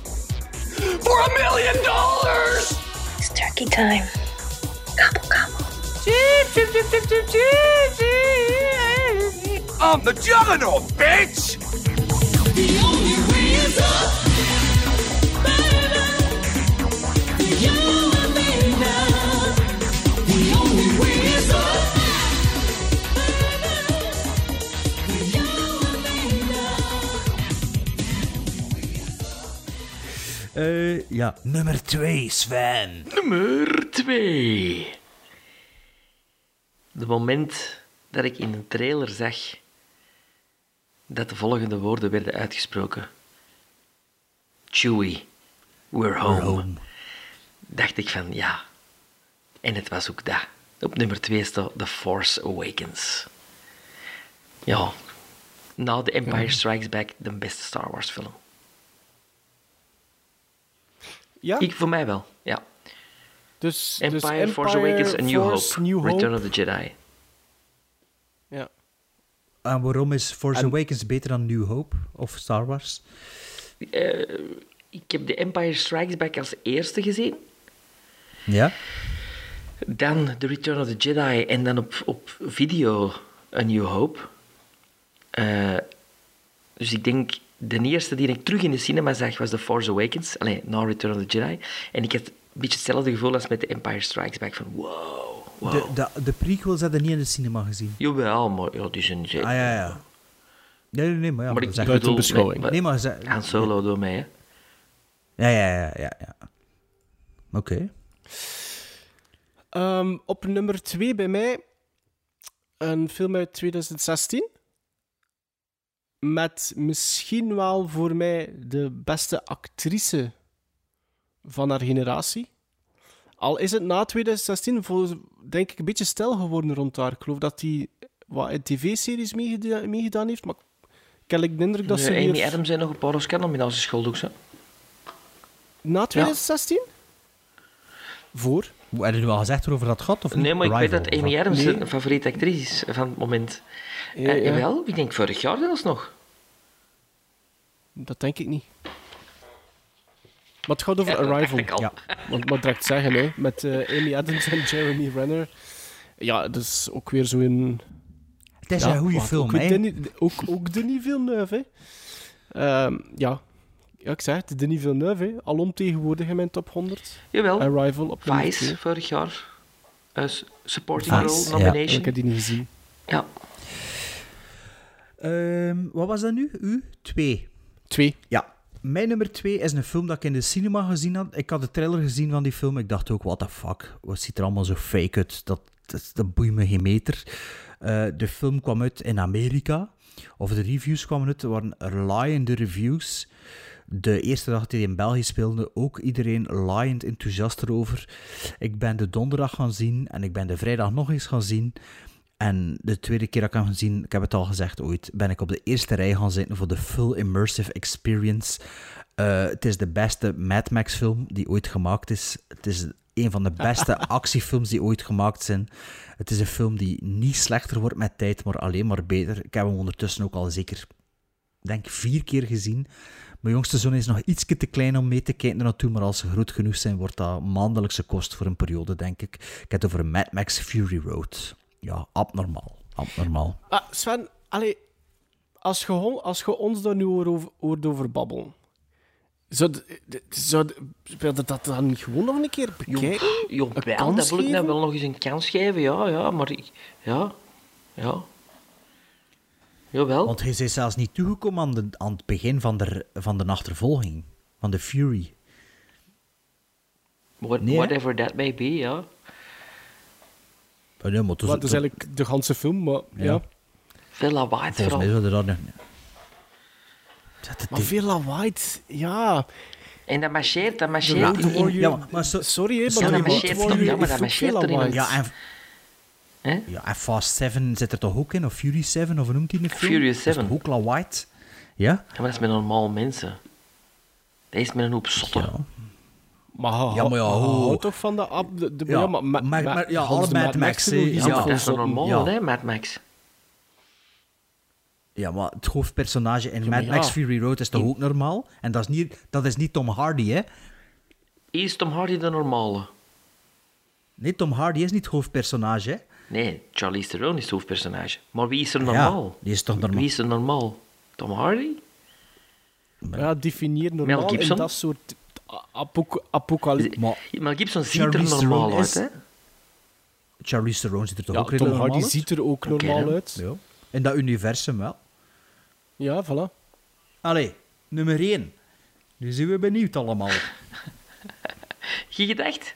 for a million dollars! It's turkey time. Gobble, gobble. I'm the juggernaut, bitch! The only way is up. Eh, ja, nummer 2, Sven. Nummer 2. De moment dat ik in een trailer zag dat de volgende woorden werden uitgesproken. Chewie, we're home. Dacht ik van ja. En het was ook dat. Op nummer 2 staat The Force Awakens. Ja, na The Empire Strikes Back de beste Star Wars film. Ja? Ik, voor mij wel, ja. Dus, Empire, dus Force Awakens, A New Force, Hope, New Hope. Return of the Jedi. Ja. En waarom is Force En- Awakens beter dan New Hope of Star Wars? Eh, ik heb The Empire Strikes Back als eerste gezien. Ja? Dan The Return of the Jedi en dan op, op video A New Hope. Eh, dus ik denk, de eerste die ik terug in de cinema zag was The Force Awakens. Allee, na Return of the Jedi. En ik had beetje hetzelfde gevoel als met The Empire Strikes Back. Van wow, wow. De, de, de prequels hadden niet in de cinema gezien. Jawel, maar ja, die zijn zeker... Ah ja, ja. Nee, nee, nee, maar ja. Maar dat ik buiten beschouwing. Nee, maar ze... Solo door mij, hè. Ja, ja, ja, ja. ja. Oké. Ehm, op nummer 2 bij mij een film uit 2016. Met misschien wel voor mij de beste actrice van haar generatie. Al is het na 2016 vol- denk ik een beetje stil geworden rond haar. Ik geloof dat hij wat in tv-series meegeda- meegedaan heeft, maar ik heb de indruk dat ze Nee, Amy weer... Adams zijn nog een paar Oscar-nominaties schuldig, hè. Na 2016? Voor? Hoe heb je al gezegd waarover dat gaat? Of Nee, maar ik weet dat Amy? Adams Nee. een favoriete actrice is van het moment. Ja, Eh, ja. Jawel, ik denk vorig jaar zelfs nog. Dat denk ik niet. Maar het gaat over Ja, Arrival. Ja. Want wat direct zeggen, hè, met eh, Amy Adams en Jeremy Renner. Ja, dat is ook weer zo'n... Het is ja, een goede film, ook, hè? ook, ook Denis Villeneuve, hè. Ehm, ja. ja, ik zeg het, Denis Villeneuve, hè. alom tegenwoordig in mijn top 100. Jawel. Arrival op Vice, vorig jaar. Eh, supporting Vice, Role ja. nomination. Ik heb die niet gezien. Ja. Ehm, wat was dat nu? U? Twee. Twee. Ja. Mijn nummer twee is een film dat ik in de cinema gezien had. Ik had de trailer gezien van die film. Ik dacht ook, what the fuck? Wat ziet er allemaal zo fake uit? Dat, dat, dat boeit me geen meter. Eh, de film kwam uit in Amerika. Of de reviews kwamen uit. Er waren laaiende reviews. De eerste dag dat hij in België speelde, ook iedereen laaiend enthousiast erover. Ik ben de donderdag gaan zien en ik ben de vrijdag nog eens gaan zien. En de tweede keer dat ik hem gezien, ik heb het al gezegd ooit, ben ik op de eerste rij gaan zitten voor de full immersive experience. Eh, het is de beste Mad Max film die ooit gemaakt is. Het is een van de beste actiefilms die ooit gemaakt zijn. Het is een film die niet slechter wordt met tijd, maar alleen maar beter. Ik heb hem ondertussen ook al zeker, denk vier keer gezien. Mijn jongste zoon is nog iets te klein om mee te kijken naartoe, maar als ze groot genoeg zijn, wordt dat maandelijkse kost voor een periode, denk ik. Ik heb het over Mad Max Fury Road. Ja, abnormaal. Abnormaal. Ah, Sven, allee, als je, als je ons daar nu over, hoort over babbelen, zou, zou, d- wil je dat dan niet gewoon nog een keer bekijken? Dat wil ik nou wel nog eens een kans geven, ja, ja, maar ik, ja, ja. Jawel. Want hij is zelfs niet toegekomen aan, de, aan het begin van de, van de achtervolging. Van de Fury. What, Nee, hè? whatever that may be, ja. Nee, maar het is- Maar dat is eigenlijk de ganse film, maar ja. Ja. Veel lawaai Volgens mij zouden dat nog... Maar veel lawaai, ja. En dat marcheert, dat marcheert in, in- Ja, maar- Sorry, hè, Ja, maar dat The marcheert toch, ja, maar dat marcheert erin. lawaai. Ja, en, Hè? ja, en Fast 7 zit er toch ook in? Of Fury 7, of hoe noemt hij de film? Furious Dat is 7. toch ook lawaai? Ja? Ja, maar dat is met normaal mensen. Dat is met een hoop zotten. Ja. Maar Ja, maar ja, houdt toch van de... ab- de, de Ja, ja, maar, maar, maar- maar- ja, alle de Mad Max, Ja, dat is normaal, ja. hè, Mad Max? Ja, maar het hoofdpersonage in Mad Max. Fury Road is toch ook normaal? En dat is niet, dat is niet Tom Hardy, hè? Is Tom Hardy de normale? Nee, Tom Hardy is niet het hoofdpersonage, hè? Nee, Charlize Theron is het hoofdpersonage. Maar wie is er Ja, normaal? die is toch normaal? Wie is er normaal? Tom Hardy? Ja, definieer normaal Gibson? in dat soort apocalypse. Maar Mel Gibson ziet Charlize er normaal Theron uit, is- hè? Charlize Theron ziet er toch Ja, ook Hardy normaal uit? ziet er ook normaal uit. Ja. In dat universum wel. Ja, voilà. Allee, nummer 1. Nu zijn we benieuwd allemaal. Je gedacht?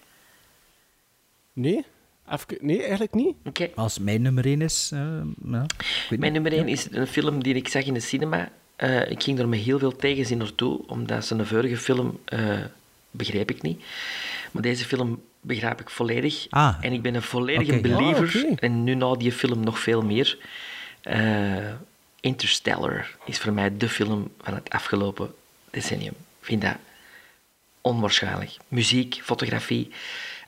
Nee? Even, nee, eigenlijk niet. Oké. Als mijn nummer 1 is... eh, ja, ik weet Mijn niet. nummer 1 is een film die ik zag in de cinema. Eh, ik ging er met heel veel tegenzin naartoe, omdat ze een vorige film eh, begreep ik niet. Maar deze film begrijp ik volledig. Ah. En ik ben een volledige believer. Ah. En nu na die film nog veel meer. Eh, Interstellar is voor mij de film van het afgelopen decennium. Ik vind dat onwaarschijnlijk. Muziek, fotografie,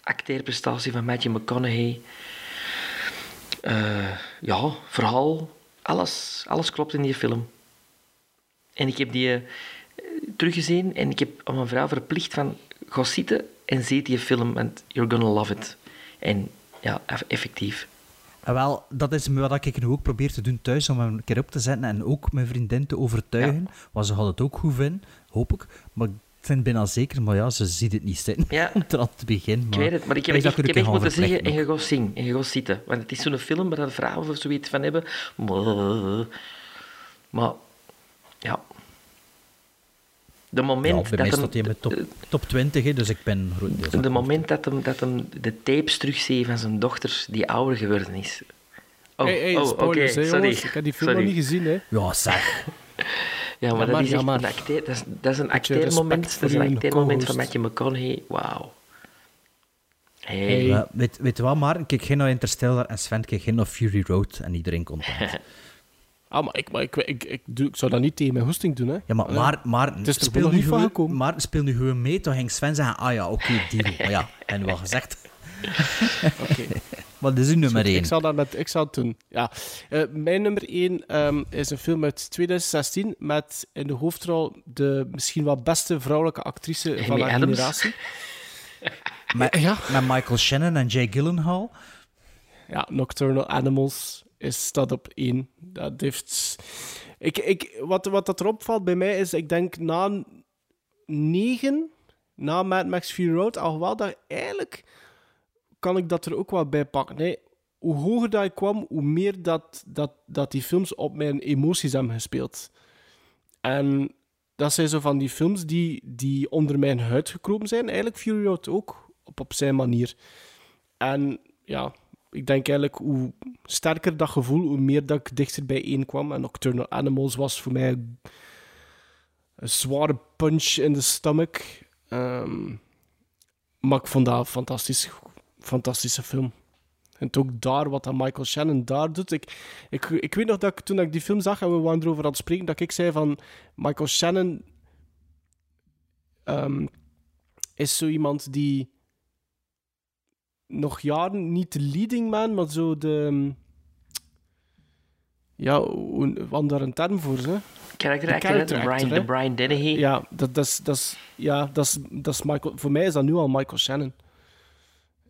acteerprestatie van Matthew McConaughey. Ja, verhaal, alles, alles klopt in die film. En ik heb die eh, teruggezien en ik heb aan mijn vrouw verplicht van ga zitten en zie die film, want you're gonna love it. En ja, eff- effectief. En wel, dat is wat ik nu ook probeer te doen thuis, om hem een keer op te zetten en ook mijn vriendin te overtuigen. Want ze had het ook goed vinden, hoop ik. Maar zijn bijna zeker, maar ja, ze ziet het niet zitten Ja. om eraan te beginnen. Ik weet het, maar ik heb, ik ik, ik echt moeten zeggen, en je gaat zingen, en je gaat zitten. Want het is zo'n film waar de vrouwen of zoiets van hebben. Maar, ja. De moment Ja, bij mij dat staat hij hem, met top, top 20, hè, dus ik ben grotendeels de moment dat hem, dat hem de tapes terugziet van zijn dochter die ouder geworden is. Oh, hey, hey, oh, spoilers, oké, hè, sorry. jongens. Ik heb die film sorry. nog niet gezien, hè. Ja, zeg. Ja, maar Ja, dat maar, is ja, echt maar. een acteer, dat is, dat is een acteermoment, dat is een acteermoment van. Matthew McConaughey. Wauw. Hey. Ja, weet, weet je wat, Maarten? Kijk geen naar Interstellar en Sven keek geen naar Fury Road en iedereen content. Ah, maar ik, maar ik, ik, ik, doe, ik zou dat niet tegen mijn hoesting doen, hè. Ja, maar, maar, maar Het is er speel, nog nu niet van gewoon, gekomen. maar speel nu gewoon mee, dan ging Sven zeggen, ah ja, oké, deal. Maar ja, en wel gezegd. Oké. Wat is uw nummer Goed, 1? Ik zal dat met, ik zal het doen. Ja. Eh, mijn nummer 1 is een film uit 2016 met in de hoofdrol de misschien wel beste vrouwelijke actrice van haar Adams. generatie. Met, Ja. met Michael Shannon en Jay Gyllenhaal. Ja, Nocturnal Animals is staat op één. Dat heeft... Ik, ik, wat, wat dat erop valt bij mij is, ik denk na negen, na Mad Max Fury Road, alhoewel dat eigenlijk kan ik dat er ook wel bij pakken. Nee, hoe hoger dat ik kwam, hoe meer dat, dat, dat die films op mijn emoties hebben gespeeld. En dat zijn zo van die films die, die onder mijn huid gekropen zijn. Eigenlijk Fury Road ook, op, op zijn manier. En ja, ik denk eigenlijk hoe sterker dat gevoel, hoe meer dat ik dichter kwam. En Nocturnal Animals was voor mij een zware punch in de stomach. Ehm, maar ik vond dat een fantastisch, fantastische film. En ook daar, wat dat Michael Shannon daar doet. Ik, ik, ik weet nog dat ik toen ik die film zag en we waren erover aan het spreken, dat ik zei van Michael Shannon ehm, is zo iemand die nog jaren niet de leading man, maar zo de. ehm, Ja, hoe- wat daar een term voor, hè? Character actor, de character Brian, actor, de? Brian Dennehy. Ja, dat, dat, is, dat, is, ja dat, is, dat is Michael. Voor mij is dat nu al Michael Shannon.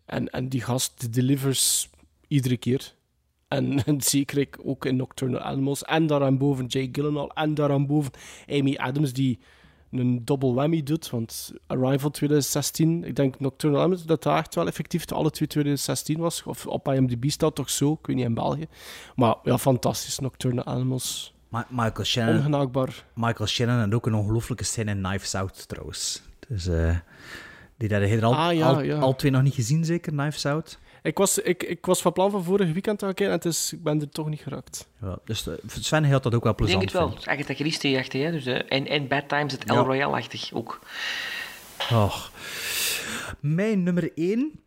En, en die gast delivers iedere keer. En, en zeker ik ook in Nocturnal Animals. En daaraan boven Jay Gyllenhaal. En daaraan boven Amy Adams, die een double whammy doet. Want Arrival 2016, ik denk Nocturnal Animals, dat dat echt wel effectief alle twee 2016 was. Of op IMDb staat toch zo, ik weet niet in België. Maar ja, fantastisch, Nocturnal Animals. Ma- Michael Shannon. Ongenaakbaar. Michael Shannon en ook een ongelooflijke scène in Knives Out trouwens. Dus eh die hadden al, Ah, ja, al, ja. al twee nog niet gezien, zeker, Knives Out. Ik was, ik, ik was van plan van vorig weekend te gaan kijken en het is, ik ben er toch niet geraakt. Ja, dus eh, Sven had dat ook wel Ik plezant. denk het wel. vind Het is Agatha Christie-achtig, hè. Dus, eh, en, en Bad Times, het El Ja. Royale-achtig ook. Och. Mijn nummer 1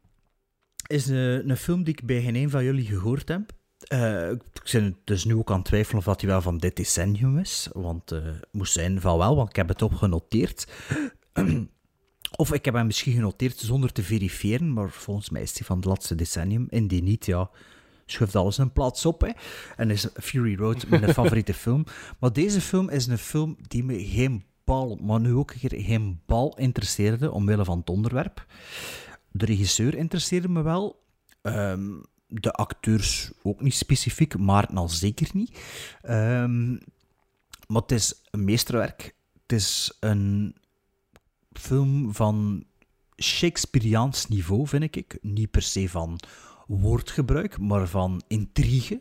is een, een film die ik bij geen een van jullie gehoord heb. Eh, ik ben dus nu ook aan het twijfelen of dat hij wel van dit decennium is. Want eh, het moest zijn van wel, want ik heb het opgenoteerd. of ik heb hem misschien genoteerd zonder te verifiëren, maar volgens mij is hij van het laatste decennium. Indien niet, ja, schuift alles een plaats op. Hè. En is Fury Road mijn favoriete film. Maar deze film is een film die me geen bal, maar nu ook een keer geen bal interesseerde, omwille van het onderwerp. De regisseur interesseerde me wel. Ehm, de acteurs ook niet specifiek, maar al zeker niet. Ehm, maar het is een meesterwerk. Het is een film van Shakespeareaans niveau, vind ik. Niet per se van woordgebruik, maar van intrigue.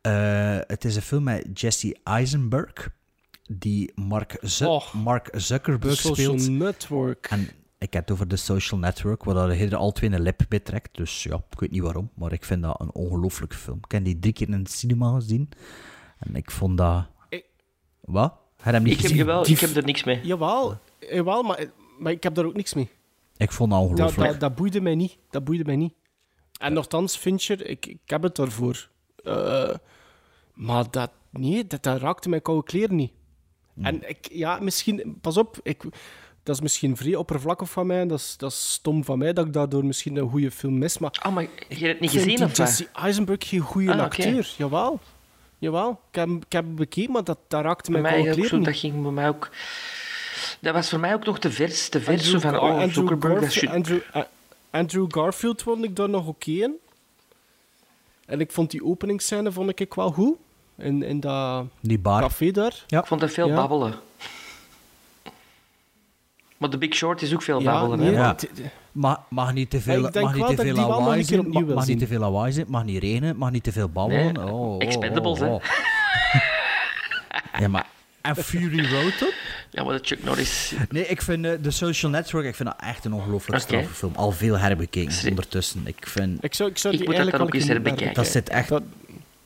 Eh, het is een film met Jesse Eisenberg, die Mark, Mark Zuckerberg The Social speelt. Network. En ik heb het over de Social Network, waar hij er al twee een lip bij trekt. Dus ja, ik weet niet waarom, maar ik vind dat een ongelooflijke film. Ik heb die drie keer in het cinema gezien. En ik vond dat... Wat? Heb hem niet Ik heb, gezien? jawel, ik heb er niks mee. Jawel, jawel maar, maar ik heb daar ook niks mee. Ik vond Dat, ongelooflijk. dat, dat boeide mij niet. Dat boeide mij niet. En nogthans, Fincher, ik, ik heb het daarvoor. Eh, maar dat, nee, dat, dat raakte mijn koude kleren niet. En ik, ja, misschien, pas op, ik, dat is misschien vrij oppervlakkig van mij. Dat is, dat is stom van mij dat ik daardoor misschien een goede film mis. Maar Oh, maar je hebt het niet gezien, die of? Jesse Eisenberg geen goede Ah, acteur. Jawel. Jawel. Ik heb, hem- ik heb hem bekeken, maar dat, dat raakte Bij mijn mij koude ook kleren zo, niet. dat ging bij mij ook... Dat was voor mij ook nog te vers, te vers. Andrew, van, oh, Andrew Zuckerberg, Garfield. Andrew, eh, Andrew Garfield vond ik daar nog oké in. En ik vond die openingsscène vond ik wel goed. In, in dat Die bar. café daar. Ja. Ik vond het veel Ja. babbelen. Maar The Big Short is ook veel Ja, babbelen, nee, hè? Ja. Mag, mag niet te veel, mag niet te veel lawaai zijn, mag, niet te veel lawaai zijn, mag niet regenen, mag niet te veel babbelen. Nee, Oh, oh, Expendables, oh, hè? oh. Ja, maar... En Fury Road? Ja, maar dat Chuck Norris... Nee, ik vind eh, The Social Network ik vind dat echt een ongelooflijk straffe film. Al veel herbekeken ondertussen. Ik vind... Ik zou, ik zou Ik die moet dat eigenlijk dan ook al eens herbekijken. Dat zit echt, Dat-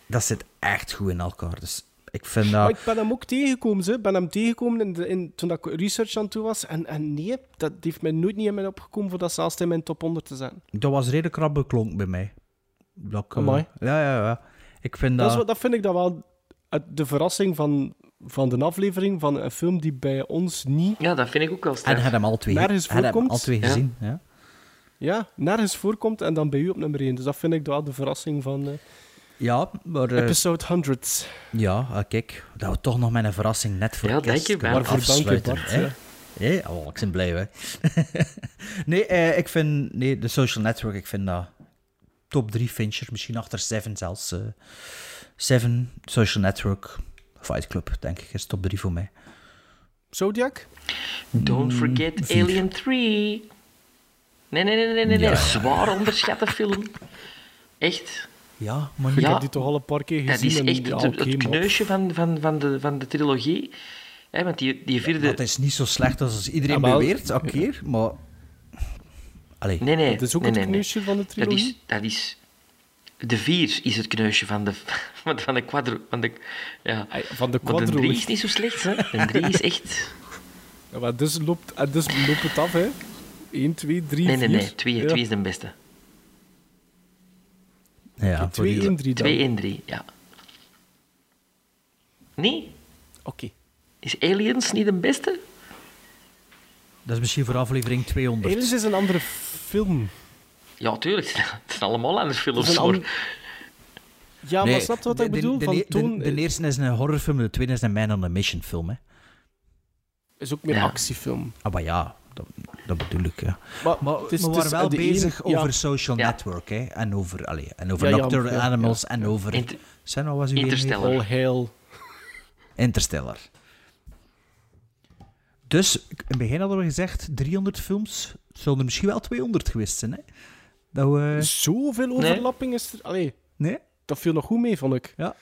dat zit echt goed in elkaar. Dus ik vind dat... ik ben hem ook tegengekomen. Ik ben hem tegengekomen in de, in, toen ik research aan het doen was. En, en nee, dat heeft mij nooit niet in mij opgekomen voor dat zelfs in mijn top 100 te zetten. Dat was redelijk krap beklonken bij mij. Dat, eh, Amai. ja, ja, ja. Ik vind Dat, dat... is, wat- dat vind ik dan wel de verrassing van, van de aflevering van een film die bij ons niet, Ja, dat vind ik ook wel En straf. had hem al twee, Nergens had hem voorkomt. al twee Ja. gezien. Ja. ja, nergens voorkomt en dan bij u op nummer 1. Dus dat vind ik wel de verrassing van eh, Ja, maar... eh, episode 100. ja, ah, kijk. Dat we toch nog met een verrassing net voor Ja, kerst dank je, Waarvoor dank je. Bart, hè. ja. Hé, oh, ik ben blij, hè. nee, eh, ik vind... Nee, de Social Network, ik vind dat... Top 3 Fincher, misschien achter Seven zelfs. eh Seven, Social Network, Fight Club, denk ik, is top 3 voor mij. Zodiac? Don't forget vier. Alien 3. Nee, nee, nee, nee, nee. nee. Ja. Zwaar onderschatte film. Echt. Ja, maar Ik Ja. heb die toch al een paar keer Dat gezien. is en echt ja, het, kneusje van, van, van, de, van de trilogie. Hè, want die, die vierde... Dat is niet zo slecht als iedereen Ja, maar- beweert, oké, maar... Allee. Nee, nee. Dat is ook nee, het nee, nee. kneusje van de Dat trilogie? is, dat is... De vier is het kneusje van de... Van de, van de quadro... Van de, ja. Van de Maar de quadro. drie is niet zo slecht, hè. De drie is echt... Ja, maar dus loopt, en dus loopt het af, hè? 1, 2, 3, Nee, 4. nee, nee. Twee, Ja. twee is de beste. Ja, voor 2, die- 1, 3 dan. 2 en 3, ja. Nee? Oké. Is Aliens niet de beste? Dat is misschien voor aflevering 200. Aliens is een andere film. Ja, tuurlijk. Het zijn allemaal andere Het films. is een hoor. Ja, maar snap je wat ik bedoel? De, Van de, toon de, de eerste is een horrorfilm, de tweede is een Man on a Mission film. Hè. is ook meer Ja. actiefilm. Ah, maar ja, dat, dat bedoel ik. Ja. Maar, Maar het is- we het waren is wel bezig ene- ja. over Social Ja. Network. Hè, en over, allee, en over Ja, ja, Nocturnal. Animals en over... Inter- Zijn wat was uw Interstellar. All hail. Interstellar. Dus, in het begin hadden we gezegd 300 films. Het zullen er misschien wel 200 geweest zijn. Hè? Dat we... Zoveel overlapping is er. Allee, Nee? dat viel nog goed mee, vond ik. Ja.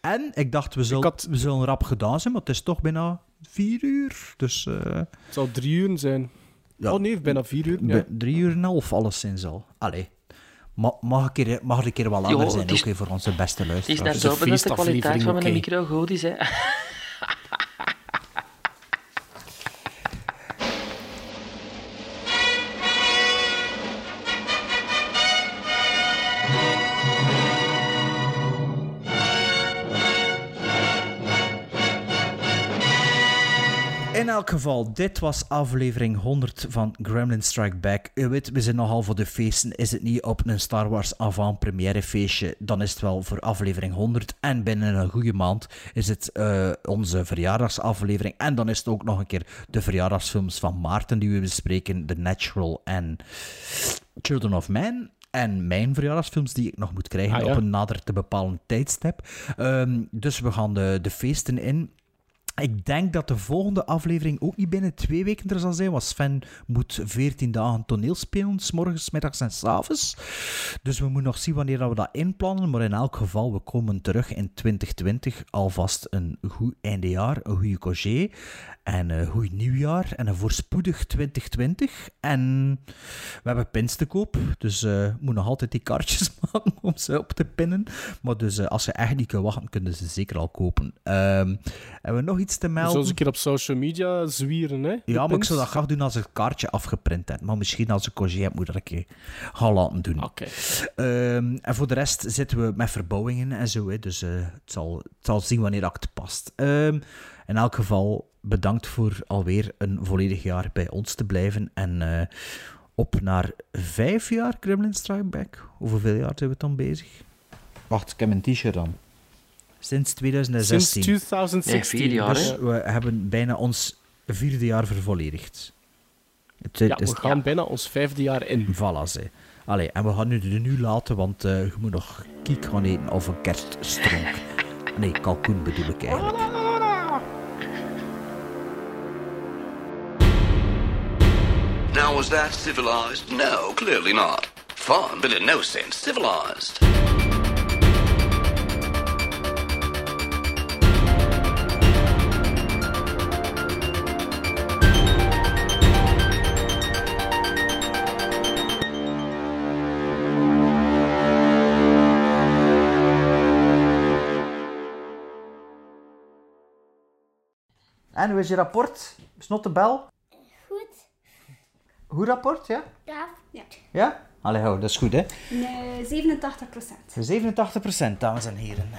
En ik dacht, we zullen, had- we zullen rap gedaan zijn, maar het is toch bijna vier uur. Dus eh, Het zou drie uur zijn. Ja. Oh nee, bijna vier uur. Ja. drie uur en een half alleszins al. Allee. Ma mag, een keer, mag er een keer wel langer Jo, zijn, is- ook voor onze beste Het is luisteraars. net is zo dat de kwaliteit van mijn micro goed is. Hè. elk geval, dit was aflevering 100 van Gremlin Strike Back. U weet, we zijn nogal voor de feesten. Is het niet op een Star Wars avant-première feestje, dan is het wel voor aflevering 100. En binnen een goede maand is het eh, onze verjaardagsaflevering. En dan is het ook nog een keer de verjaardagsfilms van Maarten die we bespreken. The Natural en Children of Man. En mijn verjaardagsfilms die ik nog moet krijgen Ah, ja. op een nader te bepalen tijdstip. Ehm, dus we gaan de, de feesten in. Ik denk dat de volgende aflevering ook niet binnen twee weken er zal zijn, want Sven moet 14 dagen toneel spelen, s morgens, middags en s avonds. Dus we moeten nog zien wanneer dat we dat inplannen, maar in elk geval, we komen terug in 2020. Alvast een goed eindejaar, een goede congé en een goed nieuwjaar en een voorspoedig 2020. En we hebben pins te koop, dus eh we moeten nog altijd die kaartjes maken om ze op te pinnen. Maar dus eh, als je echt niet kunt wachten, kunnen ze zeker al kopen. Ehm, hebben we nog iets te melden? eens een keer op social media zwieren, hè? Ja, maar ik zou dat graag doen als ik het kaartje afgeprint heb. Maar misschien als ik congé heb, moet ik dat een keer gaan laten doen. Oké. Ehm, en voor de rest zitten we met verbouwingen en zo. Hè, dus eh, het, zal, het zal zien wanneer dat het past. Ehm, in elk geval, bedankt voor alweer een volledig jaar bij ons te blijven. En eh, op naar vijf jaar Gremlin Strike Back. Hoeveel jaar zijn we dan bezig? Wacht, ik heb een t-shirt aan. Sinds 2016. Sinds 2016. Nee, vier jaar, Dus hè. we hebben bijna ons vierde jaar vervolledigd. Het, Ja, is, we gaan bijna ons vijfde jaar in. Voilà, ze. Allee, en we gaan nu de nu laten, want eh, je moet nog kiek gaan eten of een kerststronk. Nee, kalkoen bedoel ik eigenlijk. That civilized? No, clearly not. Fun, but in no sense civilized. En, hoe is je rapport? Snot de bel? Goed. Goed rapport, ja? Ja. Ja. Ja? Allee, hou, dat is goed, hè? Nee, 87 procent. 87% dames en heren.